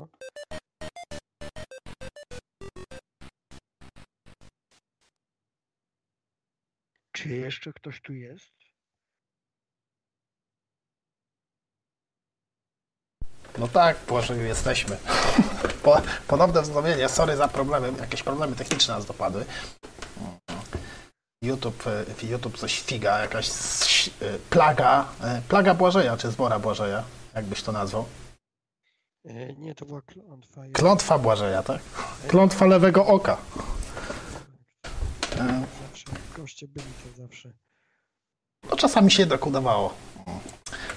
no. Czy jeszcze ktoś tu jest? No tak, Błażeju, jesteśmy. Po, ponowne wznowienie, sorry za problemy, jakieś problemy techniczne nas dopadły. YouTube, YouTube coś figa, jakaś plaga, e, plaga Błażeja, czy zbora Błażeja, jakbyś to nazwał. E, Nie, to była klątwa. Klątwa Błażeja, tak? Klątwa lewego oka. E, Zawsze goście byli to zawsze. No czasami się jednak udawało.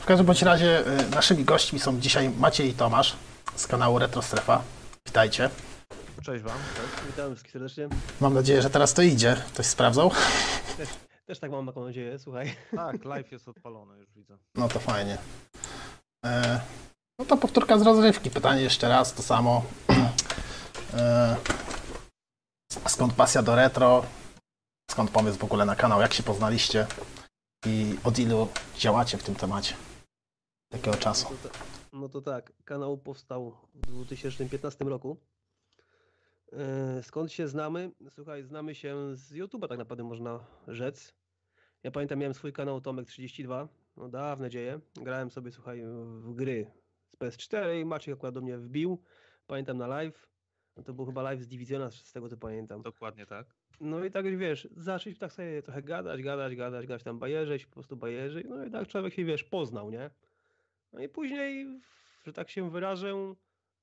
W każdym bądź razie e, naszymi gośćmi są dzisiaj Maciej i Tomasz z kanału Retrostrefa. Witajcie. Cześć Wam. Cześć. Witam wszystkich serdecznie. Mam nadzieję, że teraz to idzie. Ktoś sprawdzał? Też tak mam taką nadzieję, słuchaj. Tak, live jest odpalony, już widzę. No to fajnie. E, no to powtórka z rozrywki. Pytanie jeszcze raz, to samo. E, skąd pasja do retro? Skąd pomysł w ogóle na kanał? Jak się poznaliście? I od ilu działacie w tym temacie? Jakiego czasu? No to, no to tak, kanał powstał w 2015 roku. E, Skąd się znamy? Słuchaj, znamy się z YouTube'a tak naprawdę można rzec. Ja pamiętam, miałem swój kanał Tomek32, no dawne dzieje. Grałem sobie, słuchaj, w gry PS4 i Maciek akurat do mnie wbił. Pamiętam na live. No to był chyba live z Divisiona, z tego co pamiętam. Dokładnie tak. No i tak wiesz, zacząć tak sobie trochę gadać, gadać, gadać, gadać tam bajerzeć, po prostu bajerzy. No i tak człowiek się wiesz, poznał, nie? No i później, że tak się wyrażę,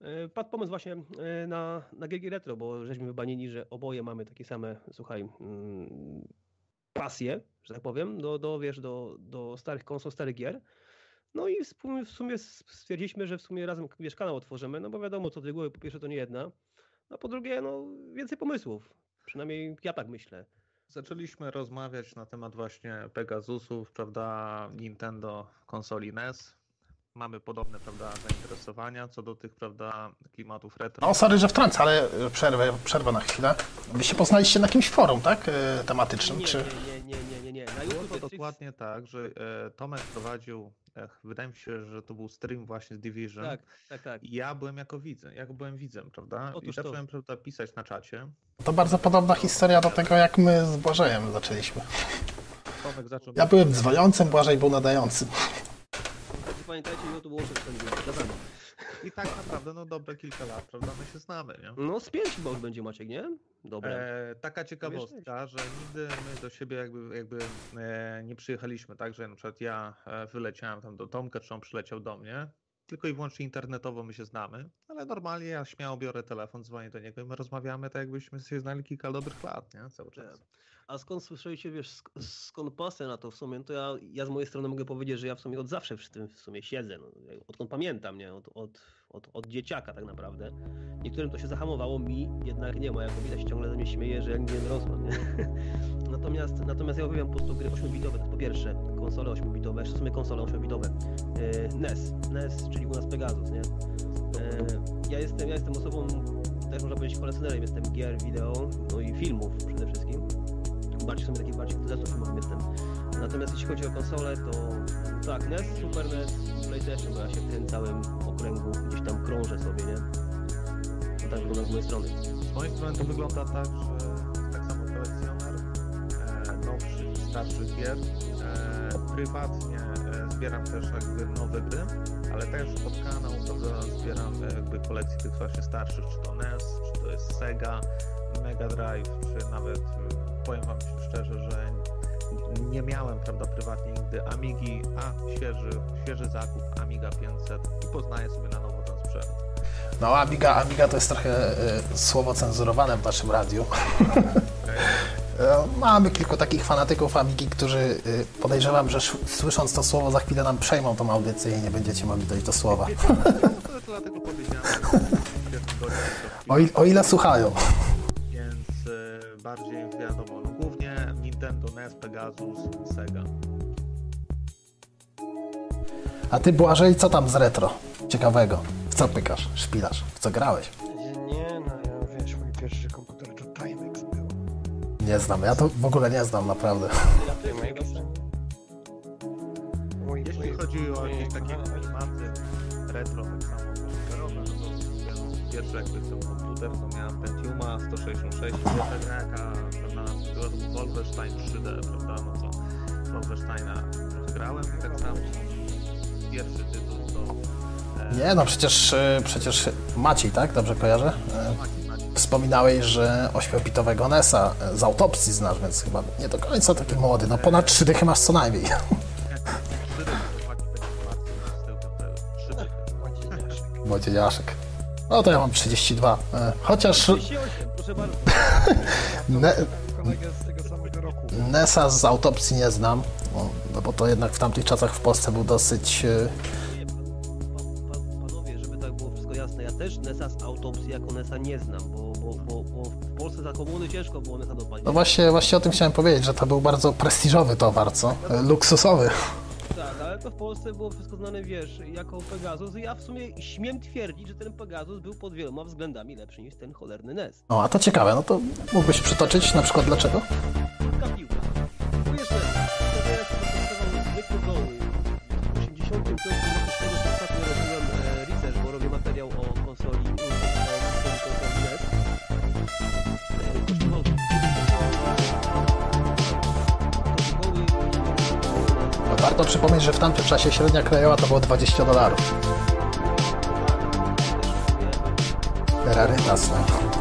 e, padł pomysł właśnie e, na, na GG Retro, bo żeśmy wybanili, że oboje mamy takie same, słuchaj, mm, pasje, że tak powiem, do, do wiesz, do, do starych konsol, starych gier. No i w sumie, w sumie stwierdziliśmy, że w sumie razem wiesz, kanał otworzymy, no bo wiadomo, co do głowy, po pierwsze to nie jedna, a po drugie, no więcej pomysłów. Przynajmniej ja tak myślę. Zaczęliśmy rozmawiać na temat właśnie Pegasusów, prawda, Nintendo konsoli NES. Mamy podobne, prawda, zainteresowania co do tych, prawda, klimatów retro. No, sorry, że wtrącę, ale przerwę, przerwę na chwilę. Wy się poznaliście na jakimś forum, tak? E, Tematycznym, Nie, czy... nie, nie, nie, Na Było to jest dokładnie tak, że e, Tomek prowadził, e, wydaje mi się, że to był stream właśnie z Division. Tak, tak, tak. I ja byłem jako widzem, ja byłem widzem, prawda? I Otóż to. zacząłem, prawda, pisać na czacie. To bardzo podobna historia do tego, jak my z Błażejem zaczęliśmy. Tomek zaczął... Ja byłem dzwoniącym, Błażej był nadającym. I pamiętajcie, YouTube było przez czasami. I tak naprawdę, no dobre kilka lat, prawda, my się znamy, nie? No z pięć już będzie Maciek, nie? Dobra. E, taka ciekawostka, że nigdy my do siebie jakby, jakby e, nie przyjechaliśmy, tak, że na przykład ja e, wyleciałem tam do Tomka, czy on przyleciał do mnie, tylko i wyłącznie internetowo my się znamy, ale normalnie ja śmiało biorę telefon, dzwonię do niego i my rozmawiamy tak jakbyśmy się znali kilka dobrych lat, nie, cały czas. A skąd słyszeliście, wiesz, sk- skąd pasja na to w sumie, no to ja, ja z mojej strony mogę powiedzieć, że ja w sumie od zawsze przy tym w sumie siedzę, no, odkąd pamiętam, nie, od, od, od, od dzieciaka tak naprawdę. Niektórym to się zahamowało, mi jednak nie ma, jako widać ciągle ze mnie śmieje, że ja nigdy nie dorosłem, nie? Natomiast, natomiast ja uwielbiam po prostu gry 8-bitowe, to po pierwsze, konsole 8-bitowe, jeszcze w sumie konsole 8-bitowe, e, NES, NES, czyli u nas Pegasus, nie? E, ja jestem, ja jestem osobą, też można powiedzieć kolekcjonerem, jestem gier, wideo, no i filmów przede wszystkim bardziej sobie taki bardziej zleców filmowym jestem. Natomiast jeśli chodzi o konsolę, to tak, NES, Super NES, PlayStation, bo ja się w tym całym okręgu gdzieś tam krążę sobie, nie? To tak wygląda z mojej strony. Z mojej strony to wygląda tak, że tak samo kolekcjoner e, nowszych i starszych gier. E, prywatnie e, zbieram też jakby nowe gry, ale też pod kanał prawda, zbieram e, jakby kolekcję tych właśnie starszych, czy to NES, czy to jest Sega, Mega Drive, czy nawet e, powiem wam szczerze, że nie miałem, prawda, prywatnie nigdy Amigi, a świeży, świeży zakup Amiga 500 i poznaję sobie na nowo ten sprzęt. No, Amiga, Amiga to jest trochę e, słowo cenzurowane w naszym radiu. E, Mamy kilku takich fanatyków Amigi, którzy e, podejrzewam, że sz- słysząc to słowo za chwilę nam przejmą tą audycję i nie będziecie mogli dojść do słowa. To dlatego powiedziałem, O, il, o ile słuchają. więc bardziej Pegasus, Sega. A ty, Błażej, co tam z retro? Ciekawego. W co pykasz? Szpilasz? W co grałeś? Nie, no ja wiesz, mój pierwszy komputer to Timex był. Nie znam. Ja to w ogóle nie znam, naprawdę. Timex? Mój Jeśli chodzi o jakieś takie klimaty retro, tak samo komputerowe, no to no, pierwszy jakby ten komputer, to miałem Pentiuma 166, pierwsza gra jaka, prawda, była to Wolfenstein 3D, prawda, no to Wolfensteina grałem i tak samo pierwszy tytuł to... e, Nie, no przecież, y, przecież Maciej, tak? Dobrze kojarzę? Maciej, Maciej. Wspominałeś, że 8-bitowego NES-a y, z autopsji znasz, więc chyba nie do końca taki młody. No ponad 3 dychy masz co najmniej. Wojciech Jaszek. No to ja mam 32. Y, Chociaż 38, proszę bardzo. ne Kolegę z tego samego roku. NES-a z autopsji nie znam, no, bo to jednak w tamtych czasach w Polsce był dosyć... pan- Panowie, żeby tak było wszystko jasne, ja też NESa z autopsji jako NESa nie znam, bo, bo, bo, bo w Polsce za komuny ciężko było NESa dopalić. No właśnie, właśnie o tym chciałem powiedzieć, że to był bardzo prestiżowy towar, co? Y, Luksusowy. Tak, ale to w Polsce było wszystko znane, wiesz, jako Pegasus i ja w sumie śmiem twierdzić, że ten Pegasus był pod wieloma względami lepszy niż ten cholerny NES. No a to ciekawe, no to mógłbyś przytoczyć na przykład dlaczego? Piłka. NES, to pozostawał zwykły goły. W 85 roku warto przypomnieć, że w tamtym czasie średnia krajowa to było 20 dolarów. Rarytas, no.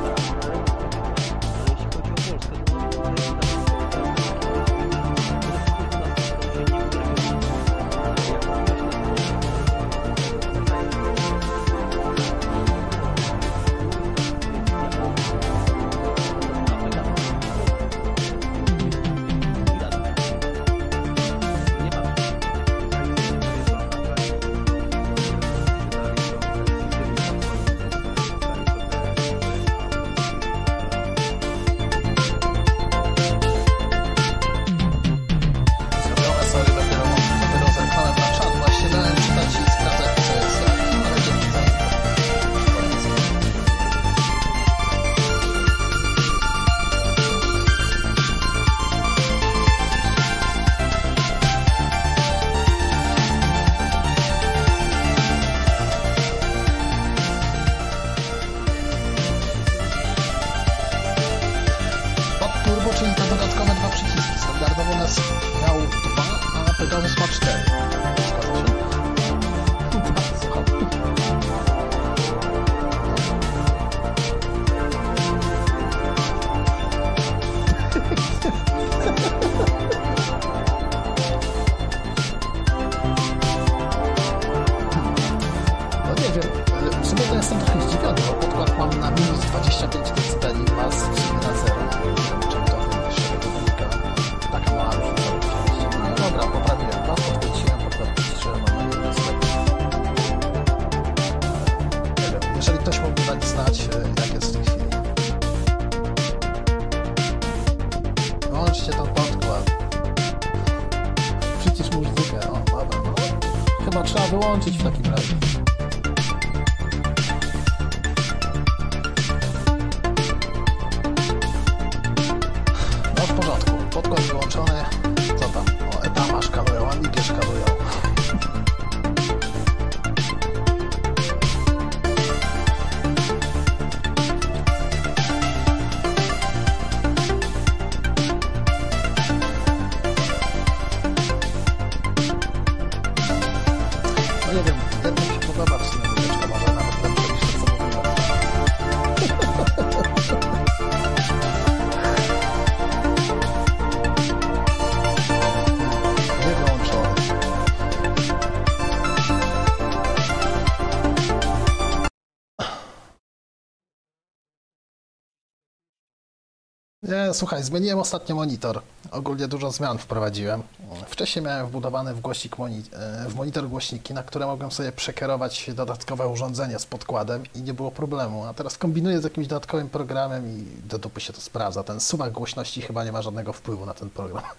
Słuchaj, zmieniłem ostatnio monitor. Ogólnie dużo zmian wprowadziłem. Wcześniej miałem wbudowany w, głośnik moni e, w monitor głośniki, na które mogłem sobie przekierować dodatkowe urządzenie z podkładem i nie było problemu. A teraz kombinuję z jakimś dodatkowym programem i do dupy się to sprawdza. Ten suwak głośności chyba nie ma żadnego wpływu na ten program.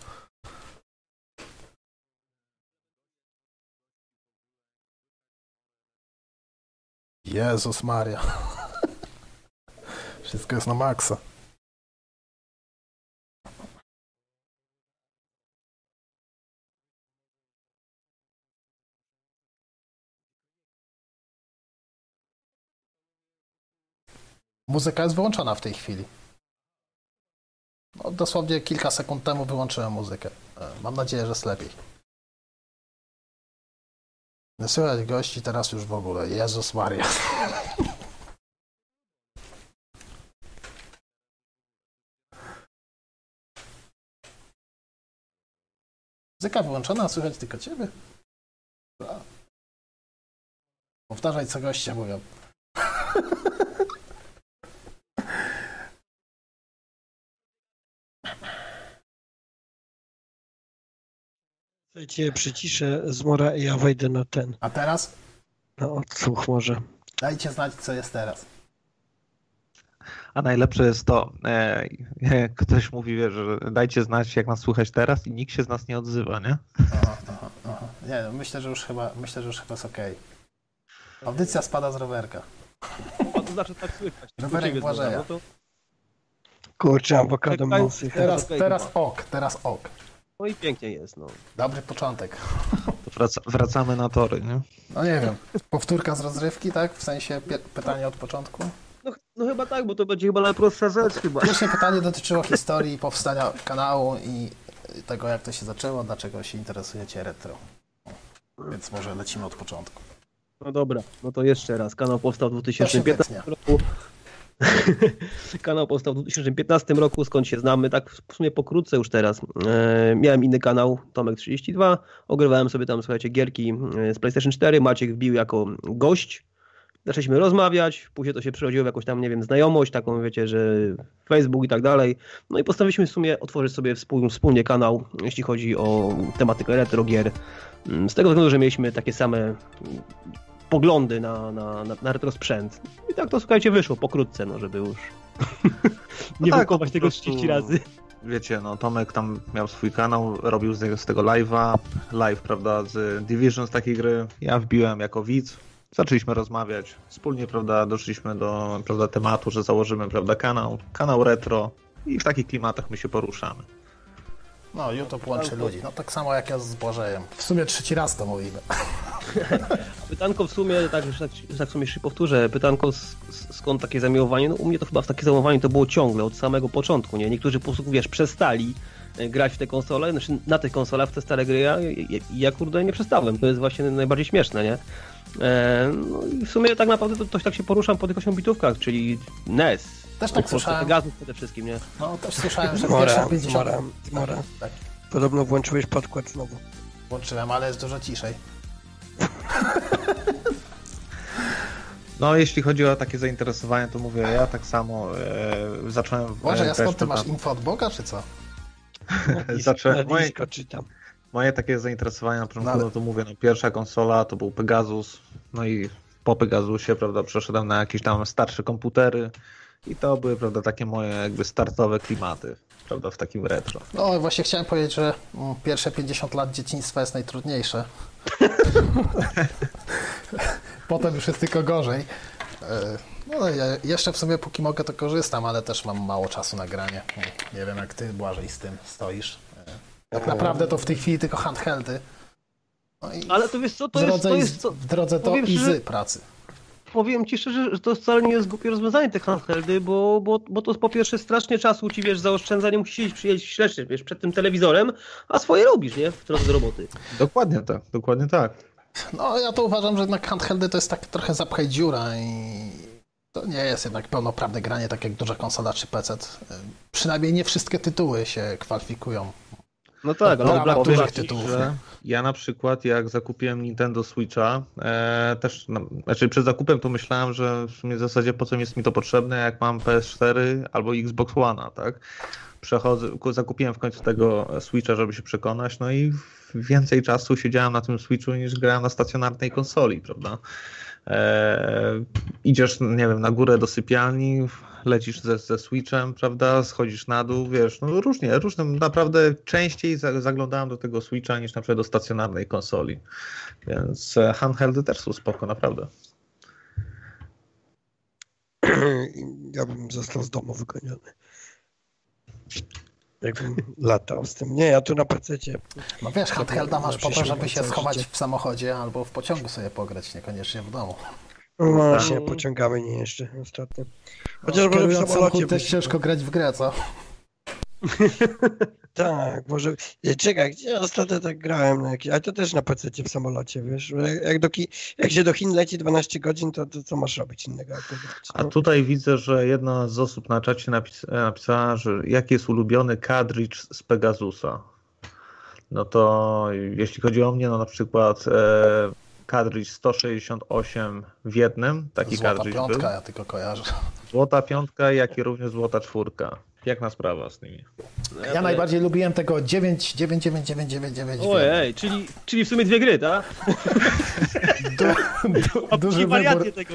Jezus Maria. Wszystko jest na maksa. Muzyka jest wyłączona w tej chwili. No, dosłownie kilka sekund temu wyłączyłem muzykę. E, Mam nadzieję, że jest lepiej. Słychać gości teraz już w ogóle. Jezus Maria. Muzyka wyłączona, słychać tylko ciebie. Powtarzaj, co goście mówią. Słuchajcie, przyciszę zmora i ja wejdę na ten, A teraz na odsłuch może. dajcie znać, co jest teraz. A najlepsze jest to, e, jak ktoś mówi, że dajcie znać, jak nas słychać teraz i nikt się z nas nie odzywa, nie? Aha, aha, aha. Nie, no, myślę, że już chyba, myślę, że już chyba jest okej. Audycja spada z rowerka. A to znaczy tak słychać. Rowerek Błażeja. no to- Kurczę, awokado mąsy. Teraz, teraz ok, teraz ok. No i pięknie jest, no. Dobry początek. To wraca, wracamy na tory, nie? No nie wiem, powtórka z rozrywki, tak? W sensie pie- pytanie od początku. no. No chyba tak, bo to będzie chyba najprostsza rzecz chyba. Pierwsze pytanie dotyczyło historii powstania kanału i tego, jak to się zaczęło, dlaczego się interesujecie retro. Więc może lecimy od początku. No dobra, no to jeszcze raz. Kanał powstał w Proszę 2015 wytnie. roku. kanał powstał w 2015 roku, skąd się znamy, tak w sumie pokrótce już teraz. E, miałem inny kanał, Tomek32, ogrywałem sobie tam, słuchajcie, gierki e, z PlayStation 4, Maciek wbił jako gość. Zaczęliśmy rozmawiać, później to się przerodziło w jakąś tam, nie wiem, znajomość, taką wiecie, że Facebook i tak dalej. No i postanowiliśmy w sumie otworzyć sobie współ, wspólnie kanał, jeśli chodzi o tematykę retro gier. Mm, Z tego względu, że mieliśmy takie same poglądy na, na, na, na retro sprzęt. I tak to słuchajcie wyszło pokrótce, no żeby już nie tak, wykować po tego prostu- 30 razy. Wiecie, no Tomek tam miał swój kanał, robił z, tego- z tego live'a, live, prawda, z Division z takiej gry. Ja wbiłem jako widz, zaczęliśmy rozmawiać, wspólnie, prawda, doszliśmy do, prawda, tematu, że założymy, prawda, kanał, kanał retro i w takich klimatach my się poruszamy. No, YouTube łączy ludzi. No tak samo jak ja z Błażejem. W sumie trzeci raz to mówimy. Pytanko w sumie, tak, tak, tak w sumie jeszcze powtórzę, pytanko skąd takie zamiłowanie? No u mnie to chyba w takie zamiłowanie to było ciągle, od samego początku, nie? Niektórzy po prostu, wiesz, przestali e, grać w te konsole, znaczy na tych konsolach w te stare gry, ja, ja, ja kurde nie przestałem, to jest właśnie najbardziej śmieszne, nie? E, no i w sumie tak naprawdę to, to tak się poruszam po tych 8 bitówkach, czyli NES. Też tak słyszałem. Pegasus przede wszystkim, nie? No też słyszałem, że pierwszych 50... zmora, zmora. Tak, Podobno włączyłeś podkład znowu. włączyłem, ale jest dużo ciszej. No, jeśli chodzi o takie zainteresowanie, to mówię, ja tak samo e, zacząłem... Boże, e, ja skąd ty masz info od Boga, czy co? Zacząłem, moje, czytam. Moje takie zainteresowanie na początku, No ale- no to mówię, no pierwsza konsola to był Pegasus, no i po Pegasusie, prawda, przeszedłem na jakieś tam starsze komputery i to były, prawda, takie moje jakby startowe klimaty, prawda, w takim retro. No właśnie chciałem powiedzieć, że mm, pierwsze 50 lat dzieciństwa jest najtrudniejsze. Potem już jest tylko gorzej. E, No ja jeszcze w sumie póki mogę to korzystam, ale też mam mało czasu na granie. Nie wiem jak ty Błażej z tym stoisz. E, Tak naprawdę to w tej chwili tylko handheldy. No i Ale to wiesz co, w to jest, drodze, to i- jest co, w drodze do i z pracy. Powiem ci szczerze, że to wcale nie jest głupie rozwiązanie te handheldy, bo, bo, bo to po pierwsze strasznie czasu ci, wiesz, zaoszczędza, nie musisz przyjeść śledczy, wiesz, przed tym telewizorem, a swoje robisz, nie? W drodze do roboty. Dokładnie tak, dokładnie tak. No ja to uważam, że jednak handheldy to jest tak trochę zapchaj dziura i to nie jest jednak pełnoprawne granie, tak jak duża konsola czy PC. Przynajmniej nie wszystkie tytuły się kwalifikują. No tak, ale dużych Black- tytułów. Ja na przykład jak zakupiłem Nintendo Switcha, e, też, no, znaczy przed zakupem to myślałem, że w sumie w zasadzie po co jest mi to potrzebne, jak mam PS4 albo Xbox One, tak? Przechodzę, ku- zakupiłem w końcu tego Switcha, żeby się przekonać, no i więcej czasu siedziałem na tym Switchu niż grałem na stacjonarnej konsoli, prawda? E, idziesz, nie wiem, na górę do sypialni, lecisz ze, ze Switchem, prawda, schodzisz na dół, wiesz, no różnie, różne, naprawdę częściej za, zaglądałem do tego Switcha niż na przykład do stacjonarnej konsoli, więc e, handheldy też są spoko, naprawdę. Ja bym został z domu wygoniony. Jakbym latał z tym. Nie, ja tu na pececie. No wiesz, handhelda masz po to, żeby się schować życie. w samochodzie albo w pociągu sobie pograć, niekoniecznie w domu. No właśnie, Tak. pociągamy nie jeszcze ostatnio. Chociaż Chociaż może w samolocie też ciężko grać w grę, co? Tak, może. Nie, Czekaj, gdzie ostatnio tak grałem na jakiś. Ale to też na PC w samolocie, wiesz. Jak, do Ki... jak się do Chin leci 12 godzin, to, to co masz robić innego jak grać? A no? tutaj widzę, że jedna z osób na czacie napis, napisała, że jaki jest ulubiony kadricz z Pegasusa. No to jeśli chodzi o mnie, no na przykład e, kadricz 168 w jednym, taki Złota kadricz piątka, był. ja tylko kojarzę. Złota piątka, jak i również złota czwórka. Piękna sprawa z nimi. Ja najbardziej lubiłem tego 9, 9, 9, 9, 9, 9. Ojej, czyli, czyli w sumie dwie gry, tak? Du, du, duży wybór. tego.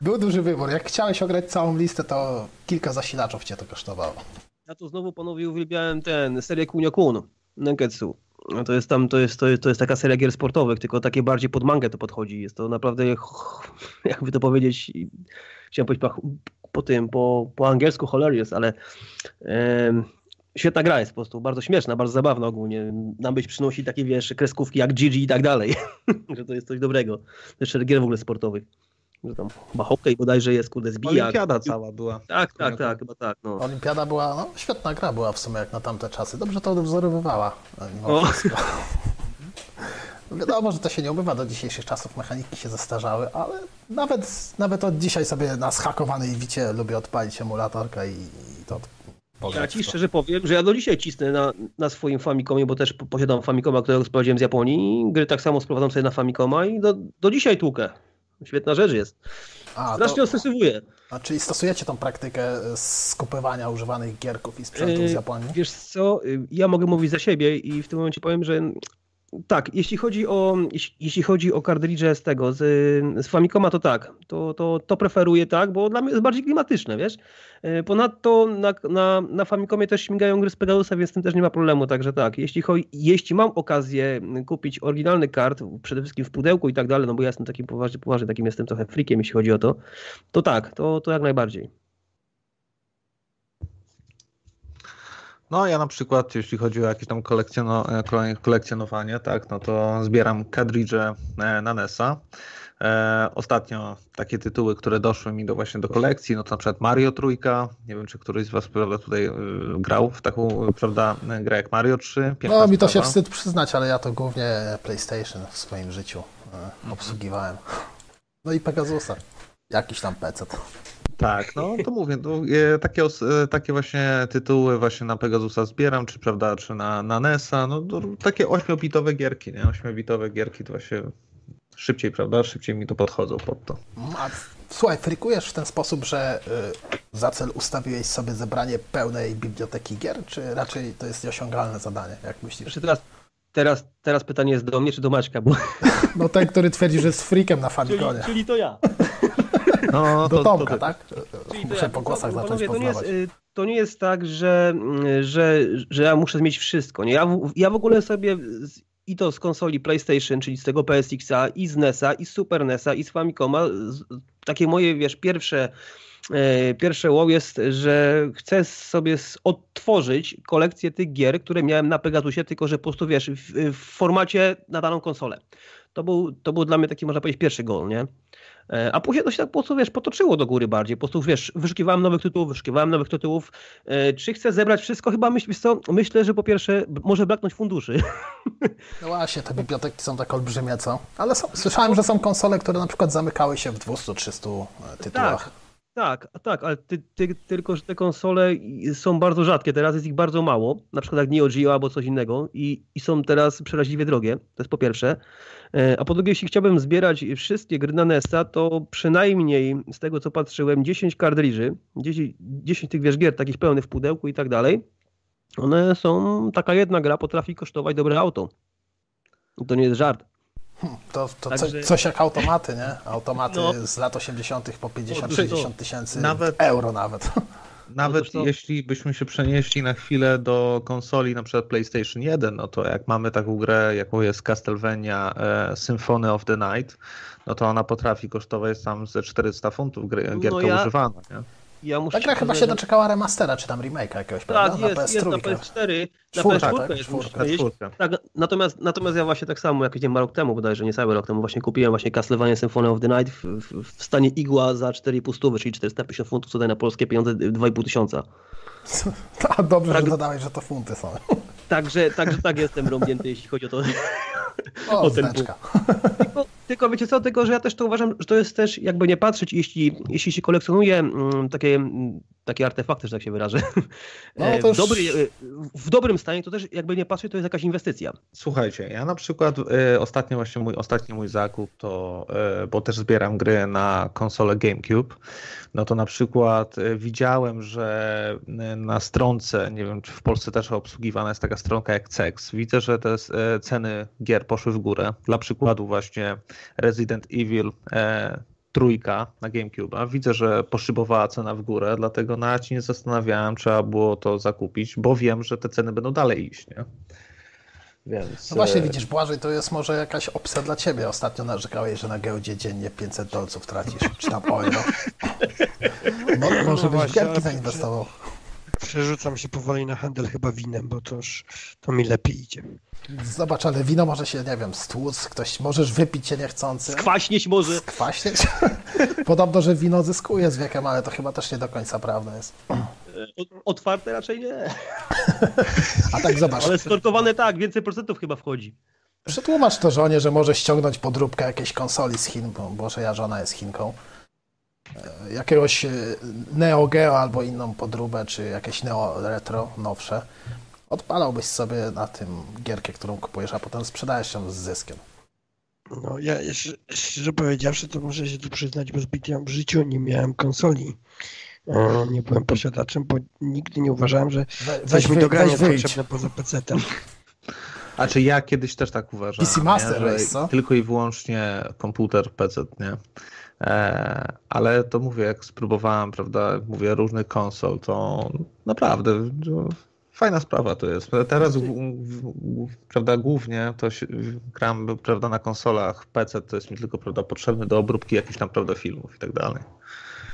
Był duży wybór. Jak chciałeś ograć całą listę, to kilka zasilaczów cię to kosztowało. Ja tu znowu panowie uwielbiałem ten serię Kunio Kun, Nenketsu. No To jest tam, to jest, to jest, to jest taka seria gier sportowych, tylko takie bardziej pod mangę to podchodzi. Jest to naprawdę, jakby to powiedzieć, chciałem powiedzieć po, tym, po, po angielsku hilarious, ale świetna gra jest po prostu, bardzo śmieszna, bardzo zabawna ogólnie. Nam być przynosi takie, wiesz, kreskówki jak Gigi i tak dalej, że to jest coś dobrego. Jeszcze gier w ogóle sportowych. Że tam chyba hokej bodajże jest, kurde, zbijak. Olimpiada cała była. Tak, tak, tak, chyba tak, no. Olimpiada była, no świetna gra była w sumie jak na tamte czasy. Dobrze to odwzorowywała. mimo. Wiadomo, że to się nie ubywa do dzisiejszych czasów, mechaniki się zestarzały, ale nawet, nawet od dzisiaj sobie na zhakowanej wicie lubię odpalić emulatorkę i, i to Ja ci szczerze powiem, że ja do dzisiaj cisnę na, na swoim Famicomie, bo też po- posiadam Famicoma, którego sprowadziłem z Japonii. Gry tak samo sprowadzam sobie na Famicoma i do, do dzisiaj tłukę. Świetna rzecz jest. A, Strasznie a czyli stosujecie tą praktykę skupywania używanych gierków i sprzętów z Yy, Japonii? Wiesz co, y, ja mogę mówić za siebie i w tym momencie powiem, że tak, jeśli chodzi o, jeśli, chodzi o kartridże z tego, z, z Famicoma, to tak, to, to, to preferuję tak, bo dla mnie jest bardziej klimatyczne, wiesz. E, Ponadto na, na, na Famicomie też śmigają gry z Pegasusa, więc z tym też nie ma problemu, także tak, jeśli, chodzi, jeśli mam okazję kupić oryginalny kart, przede wszystkim w pudełku i tak dalej, no bo ja jestem takim poważnie, poważnie takim jestem trochę freakiem, jeśli chodzi o to, to tak, to, to jak najbardziej. No ja na przykład, jeśli chodzi o jakieś tam kolekcjono, e, kole- kolekcjonowanie, tak, no to zbieram kadridże e, na NES-a. E, ostatnio takie tytuły, które doszły mi do właśnie do kolekcji, no to na przykład Mario Trójka. Nie wiem, czy któryś z Was prawda, tutaj e, grał w taką prawda, grę jak Mario 3. Piękna No mi to się wstyd przyznać, ale ja to głównie PlayStation w swoim życiu e, obsługiwałem. No i Pegasusa. Jakiś tam PC. Tak, no to mówię, no, e, takie, os- e, takie właśnie tytuły właśnie na Pegasusa zbieram, czy prawda, czy na, na NES-a, no to, takie ośmiobitowe gierki, nie? Ośmiobitowe gierki to właśnie szybciej, prawda, szybciej mi to podchodzą pod to. A, słuchaj, frikujesz w ten sposób, że y, za cel ustawiłeś sobie zebranie pełnej biblioteki gier, czy raczej to jest nieosiągalne zadanie, jak myślisz? Jeszcze teraz, teraz, teraz pytanie jest do mnie czy do Maćka, bo No ten, który twierdzi, że jest freakiem na czyli, Famiconie. czyli to ja. No, Do to, Tomka, to, tak? Czyli to Muszę ja. po głosach zacząć panowie, to nie, jest, poznawać. y, to nie jest tak, że, y, że, że ja muszę mieć wszystko. Nie? Ja, w, ja w ogóle sobie z, i to z konsoli PlayStation, czyli z tego PSX-a, i z NES-a, i z Super NES-a, i z Famicoma, z, takie moje, wiesz, pierwsze Pierwsze wow jest, że chcę sobie odtworzyć kolekcję tych gier, które miałem na Pegasusie, tylko że po prostu wiesz, w, w formacie na daną konsolę. To był, to był dla mnie taki, można powiedzieć, pierwszy gol, nie? E, A później to się tak po prostu, wiesz, potoczyło do góry bardziej. Po prostu, wiesz, wyszukiwałem nowych tytułów, wyszukiwałem nowych tytułów. E, Czy chcę zebrać wszystko? Chyba myśl, co, myślę, że po pierwsze może braknąć funduszy. No właśnie, te biblioteki są tak olbrzymie, co? Ale są, słyszałem, że są konsole, które na przykład zamykały się w 200-300 tytułach. Tak, tak, ale ty, ty, tylko, że te konsole są bardzo rzadkie, teraz jest ich bardzo mało, na przykład jak Neo Geo albo coś innego i, i są teraz przeraźliwie drogie, to jest po pierwsze. E, A po drugie, jeśli chciałbym zbierać wszystkie gry na NES-a, to przynajmniej z tego co patrzyłem 10 kartridży, 10, 10 tych wiesz gier takich pełnych w pudełku i tak dalej, one są, taka jedna gra potrafi kosztować dobre auto. To nie jest żart. To, to Także- co, coś jak automaty, nie? Automaty No. z lat 80. po O, 50-60 to- tysięcy nawet- euro nawet. Nawet to- jeśli byśmy się przenieśli na chwilę do konsoli na przykład PlayStation 1, no to jak mamy taką grę, jaką jest Castlevania e, Symphony of the Night, no to ona potrafi kosztować tam ze 400 funtów gry, No gierka ja- używana. Nie? Ja muszę Ta gra chyba się doczekała remastera, czy tam remake'a jakiegoś, prawda? Tak, jest, jest na PS4, na Czwórka, PS4 tak? jest, Czwórka. czwórka. Tak, natomiast, natomiast ja właśnie tak samo, jakiś nie rok temu bodajże, nie cały rok temu, właśnie kupiłem właśnie Castlevania Symphony of the Night w, w, w stanie igła za 4,5 stówy, czyli 450 funtów, co daje na polskie pieniądze 2,5 tysiąca. A dobrze, Tak. że dodałeś, że to funty są. Także, także tak jestem rąbnięty, jeśli chodzi o to. O, O, ten znaczka. Tylko, tylko wiecie co, tylko że ja też to uważam, że to jest też, jakby nie patrzeć, jeśli, jeśli się kolekcjonuje mm, takie, mm, takie artefakty, że tak się wyrażę, No, e, to już- w, dobry, e, w dobrym stanie, to też jakby nie patrzeć, to jest jakaś inwestycja. Słuchajcie, ja na przykład y, ostatnio właśnie mój ostatni mój zakup to, y, bo też zbieram gry na konsolę GameCube, no to na przykład y, widziałem, że na stronce, nie wiem czy w Polsce też obsługiwana jest taka stronka jak CEX, widzę, że te y, ceny gier poszły w górę. Dla przykładu właśnie Resident Evil e, trójka na GameCube. Widzę, że poszybowała cena w górę, dlatego nawet się nie zastanawiałem, trzeba było to zakupić, bo wiem, że te ceny będą dalej iść, nie? Więc, No właśnie e, widzisz, Błażej, to jest może jakaś opcja dla ciebie. Ostatnio narzekałeś, że na giełdzie dziennie 500 dolców tracisz, czy tam euro. Mo, może No byś właśnie, gierki zainwestował. Przerzucam się powoli na handel chyba winem, bo to już to mi lepiej idzie. Zobacz, ale wino może się, nie wiem, stłuc, ktoś, możesz wypić się niechcący. Skwaśnieć może. Skwaśnieć? Podobno, że wino zyskuje z wiekiem, ale to chyba też nie do końca prawda jest. Otwarte raczej nie. A tak zobacz, Ale skorkowane tak, więcej procentów chyba wchodzi. przetłumacz to żonie, że może ściągnąć podróbkę jakiejś konsoli z Chin, bo Boże, ja żona jest Chinką. E, Jakiegoś e, Neo Geo albo inną podróbę, czy jakieś Neo Retro nowsze. Odpalałbyś sobie na tym gierkę, którą kupujesz, a potem sprzedajesz ją z zyskiem. No ja jeszcze, szczerze powiedziawszy, to muszę się tu przyznać, bo zbyt ja w życiu nie miałem konsoli. E, Nie byłem posiadaczem, bo nigdy nie uważałem, że coś mi do grania jest potrzebne poza PC-tem. A czy ja kiedyś też tak uważałem, PC Master nie? że Race, co? tylko i wyłącznie komputer, PC, nie? E, ale to mówię, jak spróbowałem, prawda, jak mówię, różnych konsol, to naprawdę no, fajna sprawa to jest. Teraz, w, w, prawda, głównie to się, gram, prawda, na konsolach, PC to jest mi tylko, prawda, potrzebny do obróbki jakichś tam, prawda, filmów i tak dalej.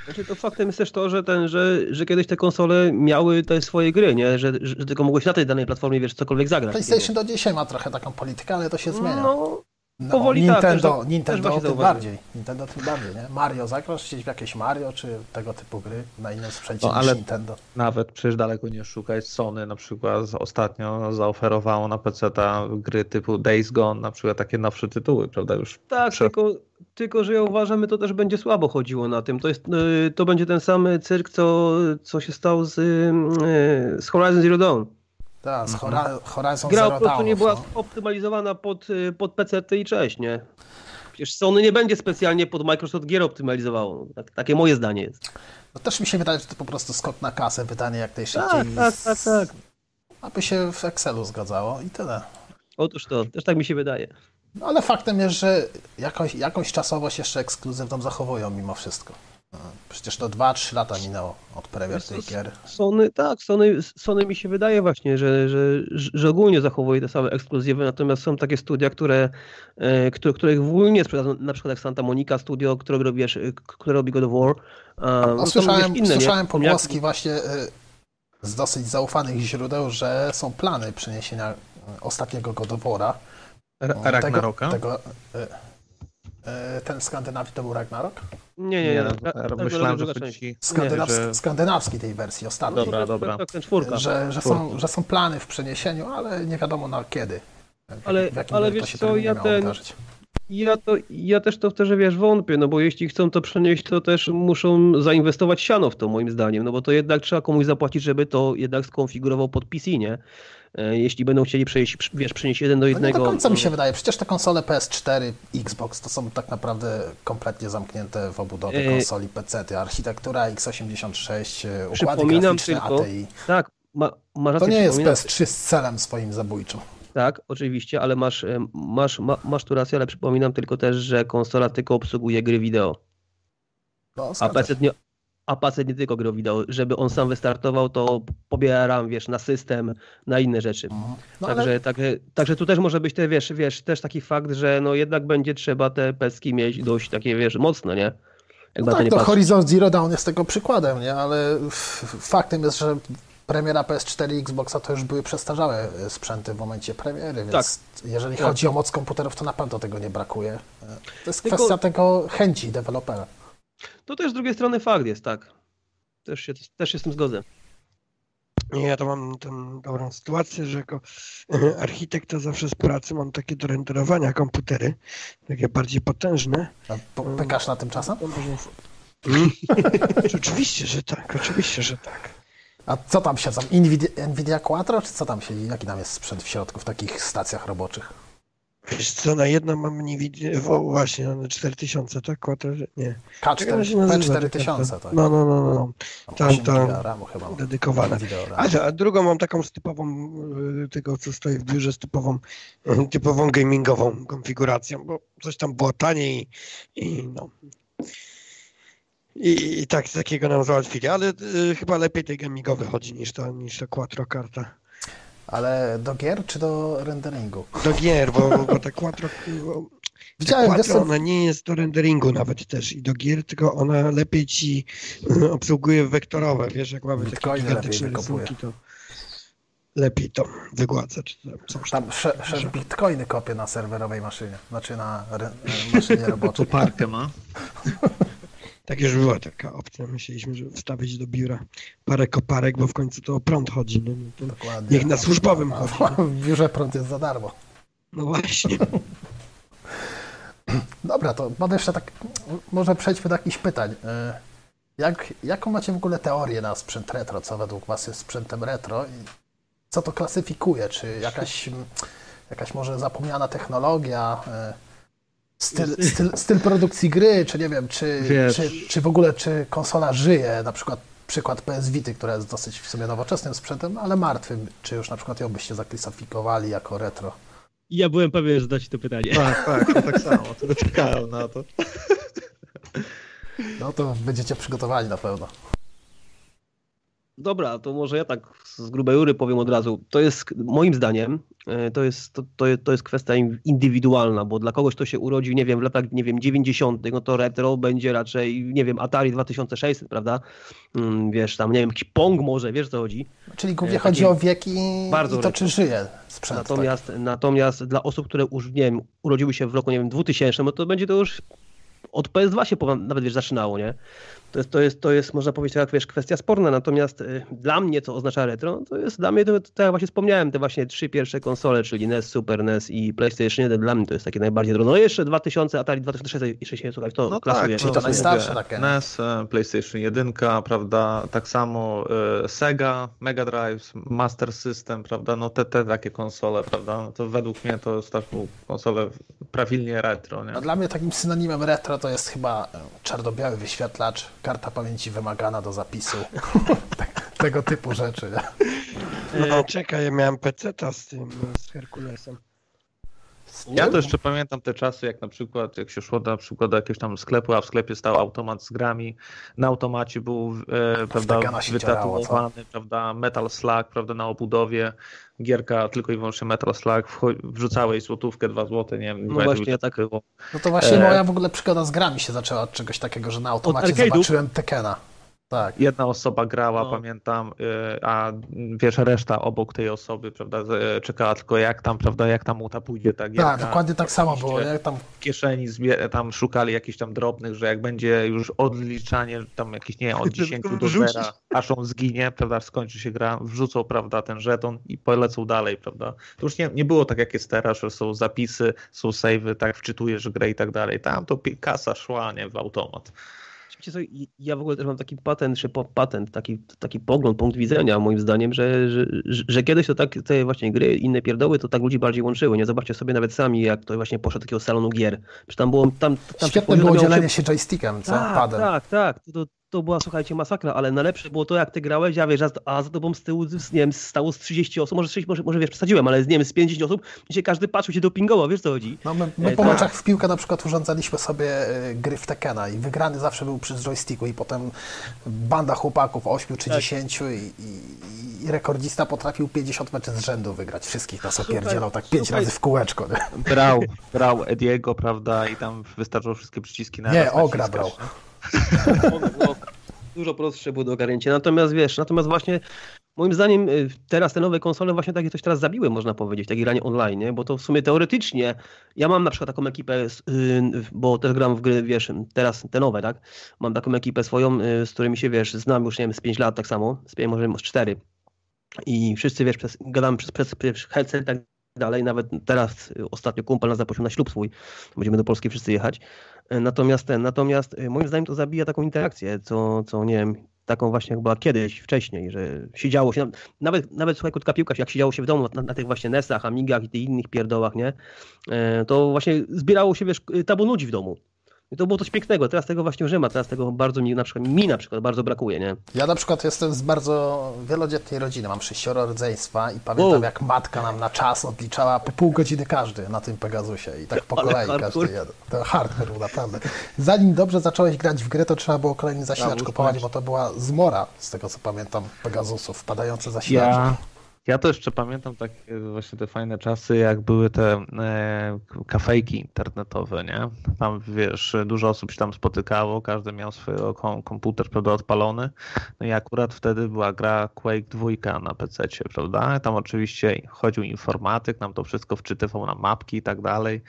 Znaczy, to faktem jest też to, że, ten, że, że kiedyś te konsole miały te swoje gry, nie? Że, że, że tylko mogłeś na tej danej platformie, wiesz, cokolwiek zagrać. PlayStation do dzisiaj ma trochę taką politykę, ale to się zmienia. No, No, powoli tak, Nintendo, też- też Nintendo właśnie tym bardziej. Nintendo tym bardziej, nie? Mario, zagrasz gdzieś w jakieś Mario, czy tego typu gry na innym sprzęcie No, niż ale- Nintendo? Nawet przecież daleko nie szukać. Sony na przykład ostatnio zaoferowało na PC gry typu Days Gone, na przykład takie nowsze tytuły, prawda? Już tak, Prze- tylko, tylko, że ja uważam, że to też będzie słabo chodziło na tym. To, jest, y, to będzie ten sam cyrk, co, co się stało z, y, z Horizon Zero Dawn. Tak, z Mhm. Hora- Horizon Gra po prostu nie była no. optymalizowana pod, y, pod PC i cześć, nie? Przecież Sony nie będzie specjalnie pod Microsoft gier optymalizowało. Tak, takie moje zdanie jest. no też mi się wydaje, że to po prostu skok na kasę, pytanie jak najszybciej. Tak, tak, tak, tak. Aby się w Excelu zgadzało i tyle. Otóż to, też tak mi się wydaje. No, ale faktem jest, że jakąś, jakąś czasowość jeszcze ekskluzywną zachowują mimo wszystko. Przecież to 2-3 lata minęło od premier tych gier. Sony, tak, Sony, Sony mi się wydaje właśnie, że, że, że ogólnie zachowuje te same ekskluzywy, natomiast są takie studia, które, e, które, których w ogóle nie sprzedadzą, na przykład jak Santa Monica Studio, które robi, wiesz, e, które robi God of War. A, No, słyszałem, inne, słyszałem pogłoski właśnie y, z dosyć zaufanych źródeł, że są plany przeniesienia y, ostatniego God of War'a. Ra- Ragnaroka? Tego, tego, ten skandynawski to był Ragnarok? Nie, nie, nie. no, myślałem, że chodzi. Skandynawski, że- skandynawski tej wersji ostatniej. Dobra, dobra. Tak, ten czwórka. Że, że, są, że są plany w przeniesieniu, ale nie wiadomo na kiedy. W Ale- w ale to wiesz co, ja ten- wydarzyć. Ja, to, ja też to w to, że wiesz, wątpię, no bo jeśli chcą to przenieść, to też muszą zainwestować siano w to, moim zdaniem, no bo to jednak trzeba komuś zapłacić, żeby to jednak skonfigurował pod PC, nie? E, Jeśli będą chcieli przejść, wiesz, przenieść jeden do No nie jednego. do końca mi no, się wydaje. Przecież te konsole PS4, Xbox to są tak naprawdę kompletnie zamknięte w obudowie E, konsoli PC. -ty. Architektura x86, e, układy graficzne tylko- ATI. Tak, ma, ma To rację, nie jest przypominam- PS3 z celem swoim zabójczym. Tak, oczywiście, ale masz, masz, ma, masz tu rację, ale przypominam tylko też, że konsola tylko obsługuje gry wideo, No, a PC nie, a PC nie tylko gry wideo. Żeby on sam wystartował, to pobiera RAM, wiesz, na system, na inne rzeczy. Mhm. No, Także, ale także, także tu też może być te, wiesz, wiesz, też taki fakt, że no jednak będzie trzeba te peski mieć dość takie, wiesz, mocno, nie? Jakby No tak, nie to patrzeć. Horizon Zero Dawn jest tego przykładem, nie? Ale faktem jest, że premiera PS4 i Xboxa to już były przestarzałe e, sprzęty w momencie premiery, więc jeżeli Tak. chodzi o moc komputerów, to na pewno tego nie brakuje. E, To jest Tylko- kwestia tego chęci dewelopera. To też z drugiej strony fakt jest, tak. Też się, też się z tym zgodzę. Nie, ja to mam tę dobrą sytuację, że jako architekt to zawsze z pracy mam takie do renderowania komputery, takie bardziej potężne. A Pykasz na tym czasem? Można- Mm. oczywiście, że tak, oczywiście, że tak. A co tam siedzą? Nvidia, Nvidia Quattro, czy co tam siedzi? Jaki tam jest sprzęt w środku w takich stacjach roboczych? Wiesz co, na jedno mam nie widzę, właśnie, na 4000, tak? Quattro, nie. K4, Jak ona się nazywa, ta P4000, karta? tak. No, no, no, no, tam, 8 tam. RAMu chyba. dedykowane. A, a drugą mam taką z typową, y, tego co stoi w biurze, z typową, y, typową gamingową konfiguracją, bo coś tam było taniej i, i no. I, I tak takiego nam załatwili, ale y, chyba lepiej tej gamingowy chodzi niż to, niż to Quattro karta. Ale do gier czy do renderingu? Do gier, bo, bo ta Quattro, Widziałem, Quattro, co, ona nie jest do renderingu nawet też i do gier, tylko ona lepiej ci y, obsługuje wektorowe, wiesz, jak mamy takie gigantyczne rysunki, to lepiej to wygładza, czy tam coś tam. szef bitcoiny kopie na serwerowej maszynie, znaczy na re- maszynie roboczej. Koparkę ma. Tak już była taka opcja. Myśleliśmy, że wstawić do biura parę koparek, bo w końcu to o prąd chodzi. No, no, Dokładnie. niech na służbowym chodzi. W biurze prąd jest za darmo. no właśnie. Dobra, to mam jeszcze tak, może przejdźmy do jakichś pytań. E, Jak, jaką macie w ogóle teorię na sprzęt retro? Co według Was jest sprzętem retro? I co to klasyfikuje? Czy jakaś, jakaś może zapomniana technologia? e, Styl, styl, styl produkcji gry, czy nie wiem, czy, czy, czy w ogóle czy konsola żyje, na przykład przykład PS Vity, która jest dosyć w sumie nowoczesnym sprzętem, ale martwym, czy już na przykład ją byście zaklasyfikowali jako retro? Ja byłem pewien, że zadacie to pytanie. Tak, tak, ja tak samo. To czekałem na to. No to będziecie przygotowani na pewno. Dobra, to może ja tak z grubej rury powiem od razu. To jest moim zdaniem e, to jest, to, to, to jest kwestia in- indywidualna, bo dla kogoś, kto się urodził, nie wiem, w latach, nie wiem, 90., no to retro będzie raczej, nie wiem, Atari 2600, prawda? Mm, Wiesz, tam, nie wiem, jakiś Pong może, wiesz o co chodzi? Czyli głównie E, chodzi o wieki bardzo i to, czy żyje sprzęt. tak? Natomiast, natomiast dla osób, które już, nie wiem, urodziły się w roku, nie wiem, 2000, no to będzie to już od PS2 się nawet wiesz, zaczynało, nie? To jest, to, jest, to jest, można powiedzieć, tak jak wiesz, kwestia sporna, natomiast y, dla mnie, co oznacza retro, to jest dla mnie, to, to tak jak właśnie wspomniałem, te właśnie trzy pierwsze konsole, czyli NES, Super NES i PlayStation 1, dla mnie to jest takie najbardziej drogo. No jeszcze 2000, Atari 2600, jeszcze się, słuchaj, to No klasuje. tak, czyli no, to to najstarsze takie. NES, e, PlayStation 1, prawda, tak samo e, Sega, Mega Drive, Master System, prawda, no te, te takie konsole, prawda, no to według mnie to jest taką konsolę prawilnie retro, nie? A dla mnie takim synonimem retro to jest chyba e, czarno-biały wyświetlacz, karta pamięci wymagana do zapisu. Tak- Tego typu rzeczy. No czekaj, ja miałem peceta z tym, z Herkulesem. Ja to jeszcze pamiętam te czasy, jak na przykład, jak się szło na przykład do jakiegoś tam sklepu, a w sklepie stał automat z grami. Na automacie był e, prawda, wytatuowany, prawda, Metal Slug, prawda, na obudowie. Gierka tylko i wyłącznie Metal Slug, wrzucałeś złotówkę, dwa złote, nie wiem, pamiętam, właśnie, tak. było. No to właśnie E. moja w ogóle przygoda z grami się zaczęła od czegoś takiego, że na automacie zobaczyłem Tekena. Tak. Jedna osoba grała, No. pamiętam, y, a wiesz, reszta obok tej osoby, prawda, z- czekała tylko jak tam, prawda, jak tam mu ta pójdzie ta gierka. Tak, dokładnie tak samo było. Nie? Tam w kieszeni tam szukali jakichś tam drobnych, że jak będzie już odliczanie tam jakieś, nie od 10 do Wrzucić. 0, aż on zginie, prawda, skończy się gra, wrzucą, prawda, ten żeton i polecą dalej, prawda. To już nie, nie było tak jak jest teraz, że są zapisy, są save'y, tak, wczytujesz grę i tak dalej. Tam to kasa szła, nie, w automat. Co, ja w ogóle też mam taki patent, czy patent, taki, taki pogląd, punkt widzenia moim zdaniem, że, że, że, kiedyś to tak te właśnie gry, inne pierdoły, to tak ludzi bardziej łączyły. Nie zobaczcie sobie nawet sami, jak to właśnie poszło do takiego salonu gier. Czy tam było, tam, tam świetne było dzielenie się joystickiem, co? tak, Padem. tak, tak. To, to, to była, słuchajcie, masakra, ale najlepsze było to, jak ty grałeś, a wiesz, a, za tobą z tyłu, z, nie wiem, stało z 30 osób, może, 30, może, może wiesz, przesadziłem, ale z, nie wiem, z 50 osób, gdzie każdy patrzył się dopingował, wiesz co chodzi? No my, my E, po tak. meczach w piłkę na przykład urządzaliśmy sobie e, gry w Tekena i wygrany zawsze był przy joysticku i potem banda chłopaków 8 czy Tak. 10 i, i, i rekordzista potrafił 50 meczy z rzędu wygrać. Wszystkich nas opierdzielał tak 5 słuchaj. razy w kółeczko. Nie, Brał, brał Ediego, prawda, i tam wystarczyło wszystkie przyciski na nie raz Ogra naciskać, brał. Dużo prostsze było do ogarnięcia. Natomiast wiesz, natomiast właśnie moim zdaniem y, teraz te nowe konsole właśnie takie coś teraz zabiły, można powiedzieć, takie granie online, nie? bo to w sumie teoretycznie, ja mam na przykład taką ekipę, y, bo też gram w gry, wiesz, teraz te nowe, tak? Mam taką ekipę swoją, y, z którymi się, wiesz, znam już, nie wiem, z 5 lat tak samo, z 5, może z 4. I wszyscy, wiesz, przez, gadamy przez, przez, przez headset i tak dalej. Nawet teraz ostatnio kumpel nas zaprosił na ślub swój. Będziemy do Polski wszyscy jechać. Natomiast ten, natomiast moim zdaniem to zabija taką interakcję, co, co nie wiem, taką właśnie jak była kiedyś, wcześniej, że siedziało się, nawet, nawet słuchaj, krótka piłka, jak siedziało się w domu na, na tych właśnie Nesach, Amigach i tych innych pierdołach, nie, to właśnie zbierało się, wiesz, tabu ludzi w domu. I to było coś pięknego. Teraz tego właśnie już nie ma. Teraz tego bardzo mi na przykład, mi na przykład bardzo brakuje, nie? Ja na przykład jestem z bardzo wielodzietnej rodziny. Mam sześcioro rodzeństwa i pamiętam, wow. jak matka nam na czas odliczała po pół godziny każdy na tym Pegasusie i tak po kolei każdy jeden. To hardcore był naprawdę. Zanim dobrze zacząłeś grać w grę, to trzeba było kolejny zasilacz kupować, bo to była zmora, z tego co pamiętam, Pegasusów, wpadające zasilacze. Ja ja to jeszcze pamiętam tak właśnie te fajne czasy, jak były te e, kafejki internetowe, nie? Tam wiesz, dużo osób się tam spotykało, każdy miał swój komputer prawda, odpalony. No i akurat wtedy była gra Quake 2 na PC, prawda? Tam oczywiście chodził informatyk, nam to wszystko wczytywał na mapki i tak dalej.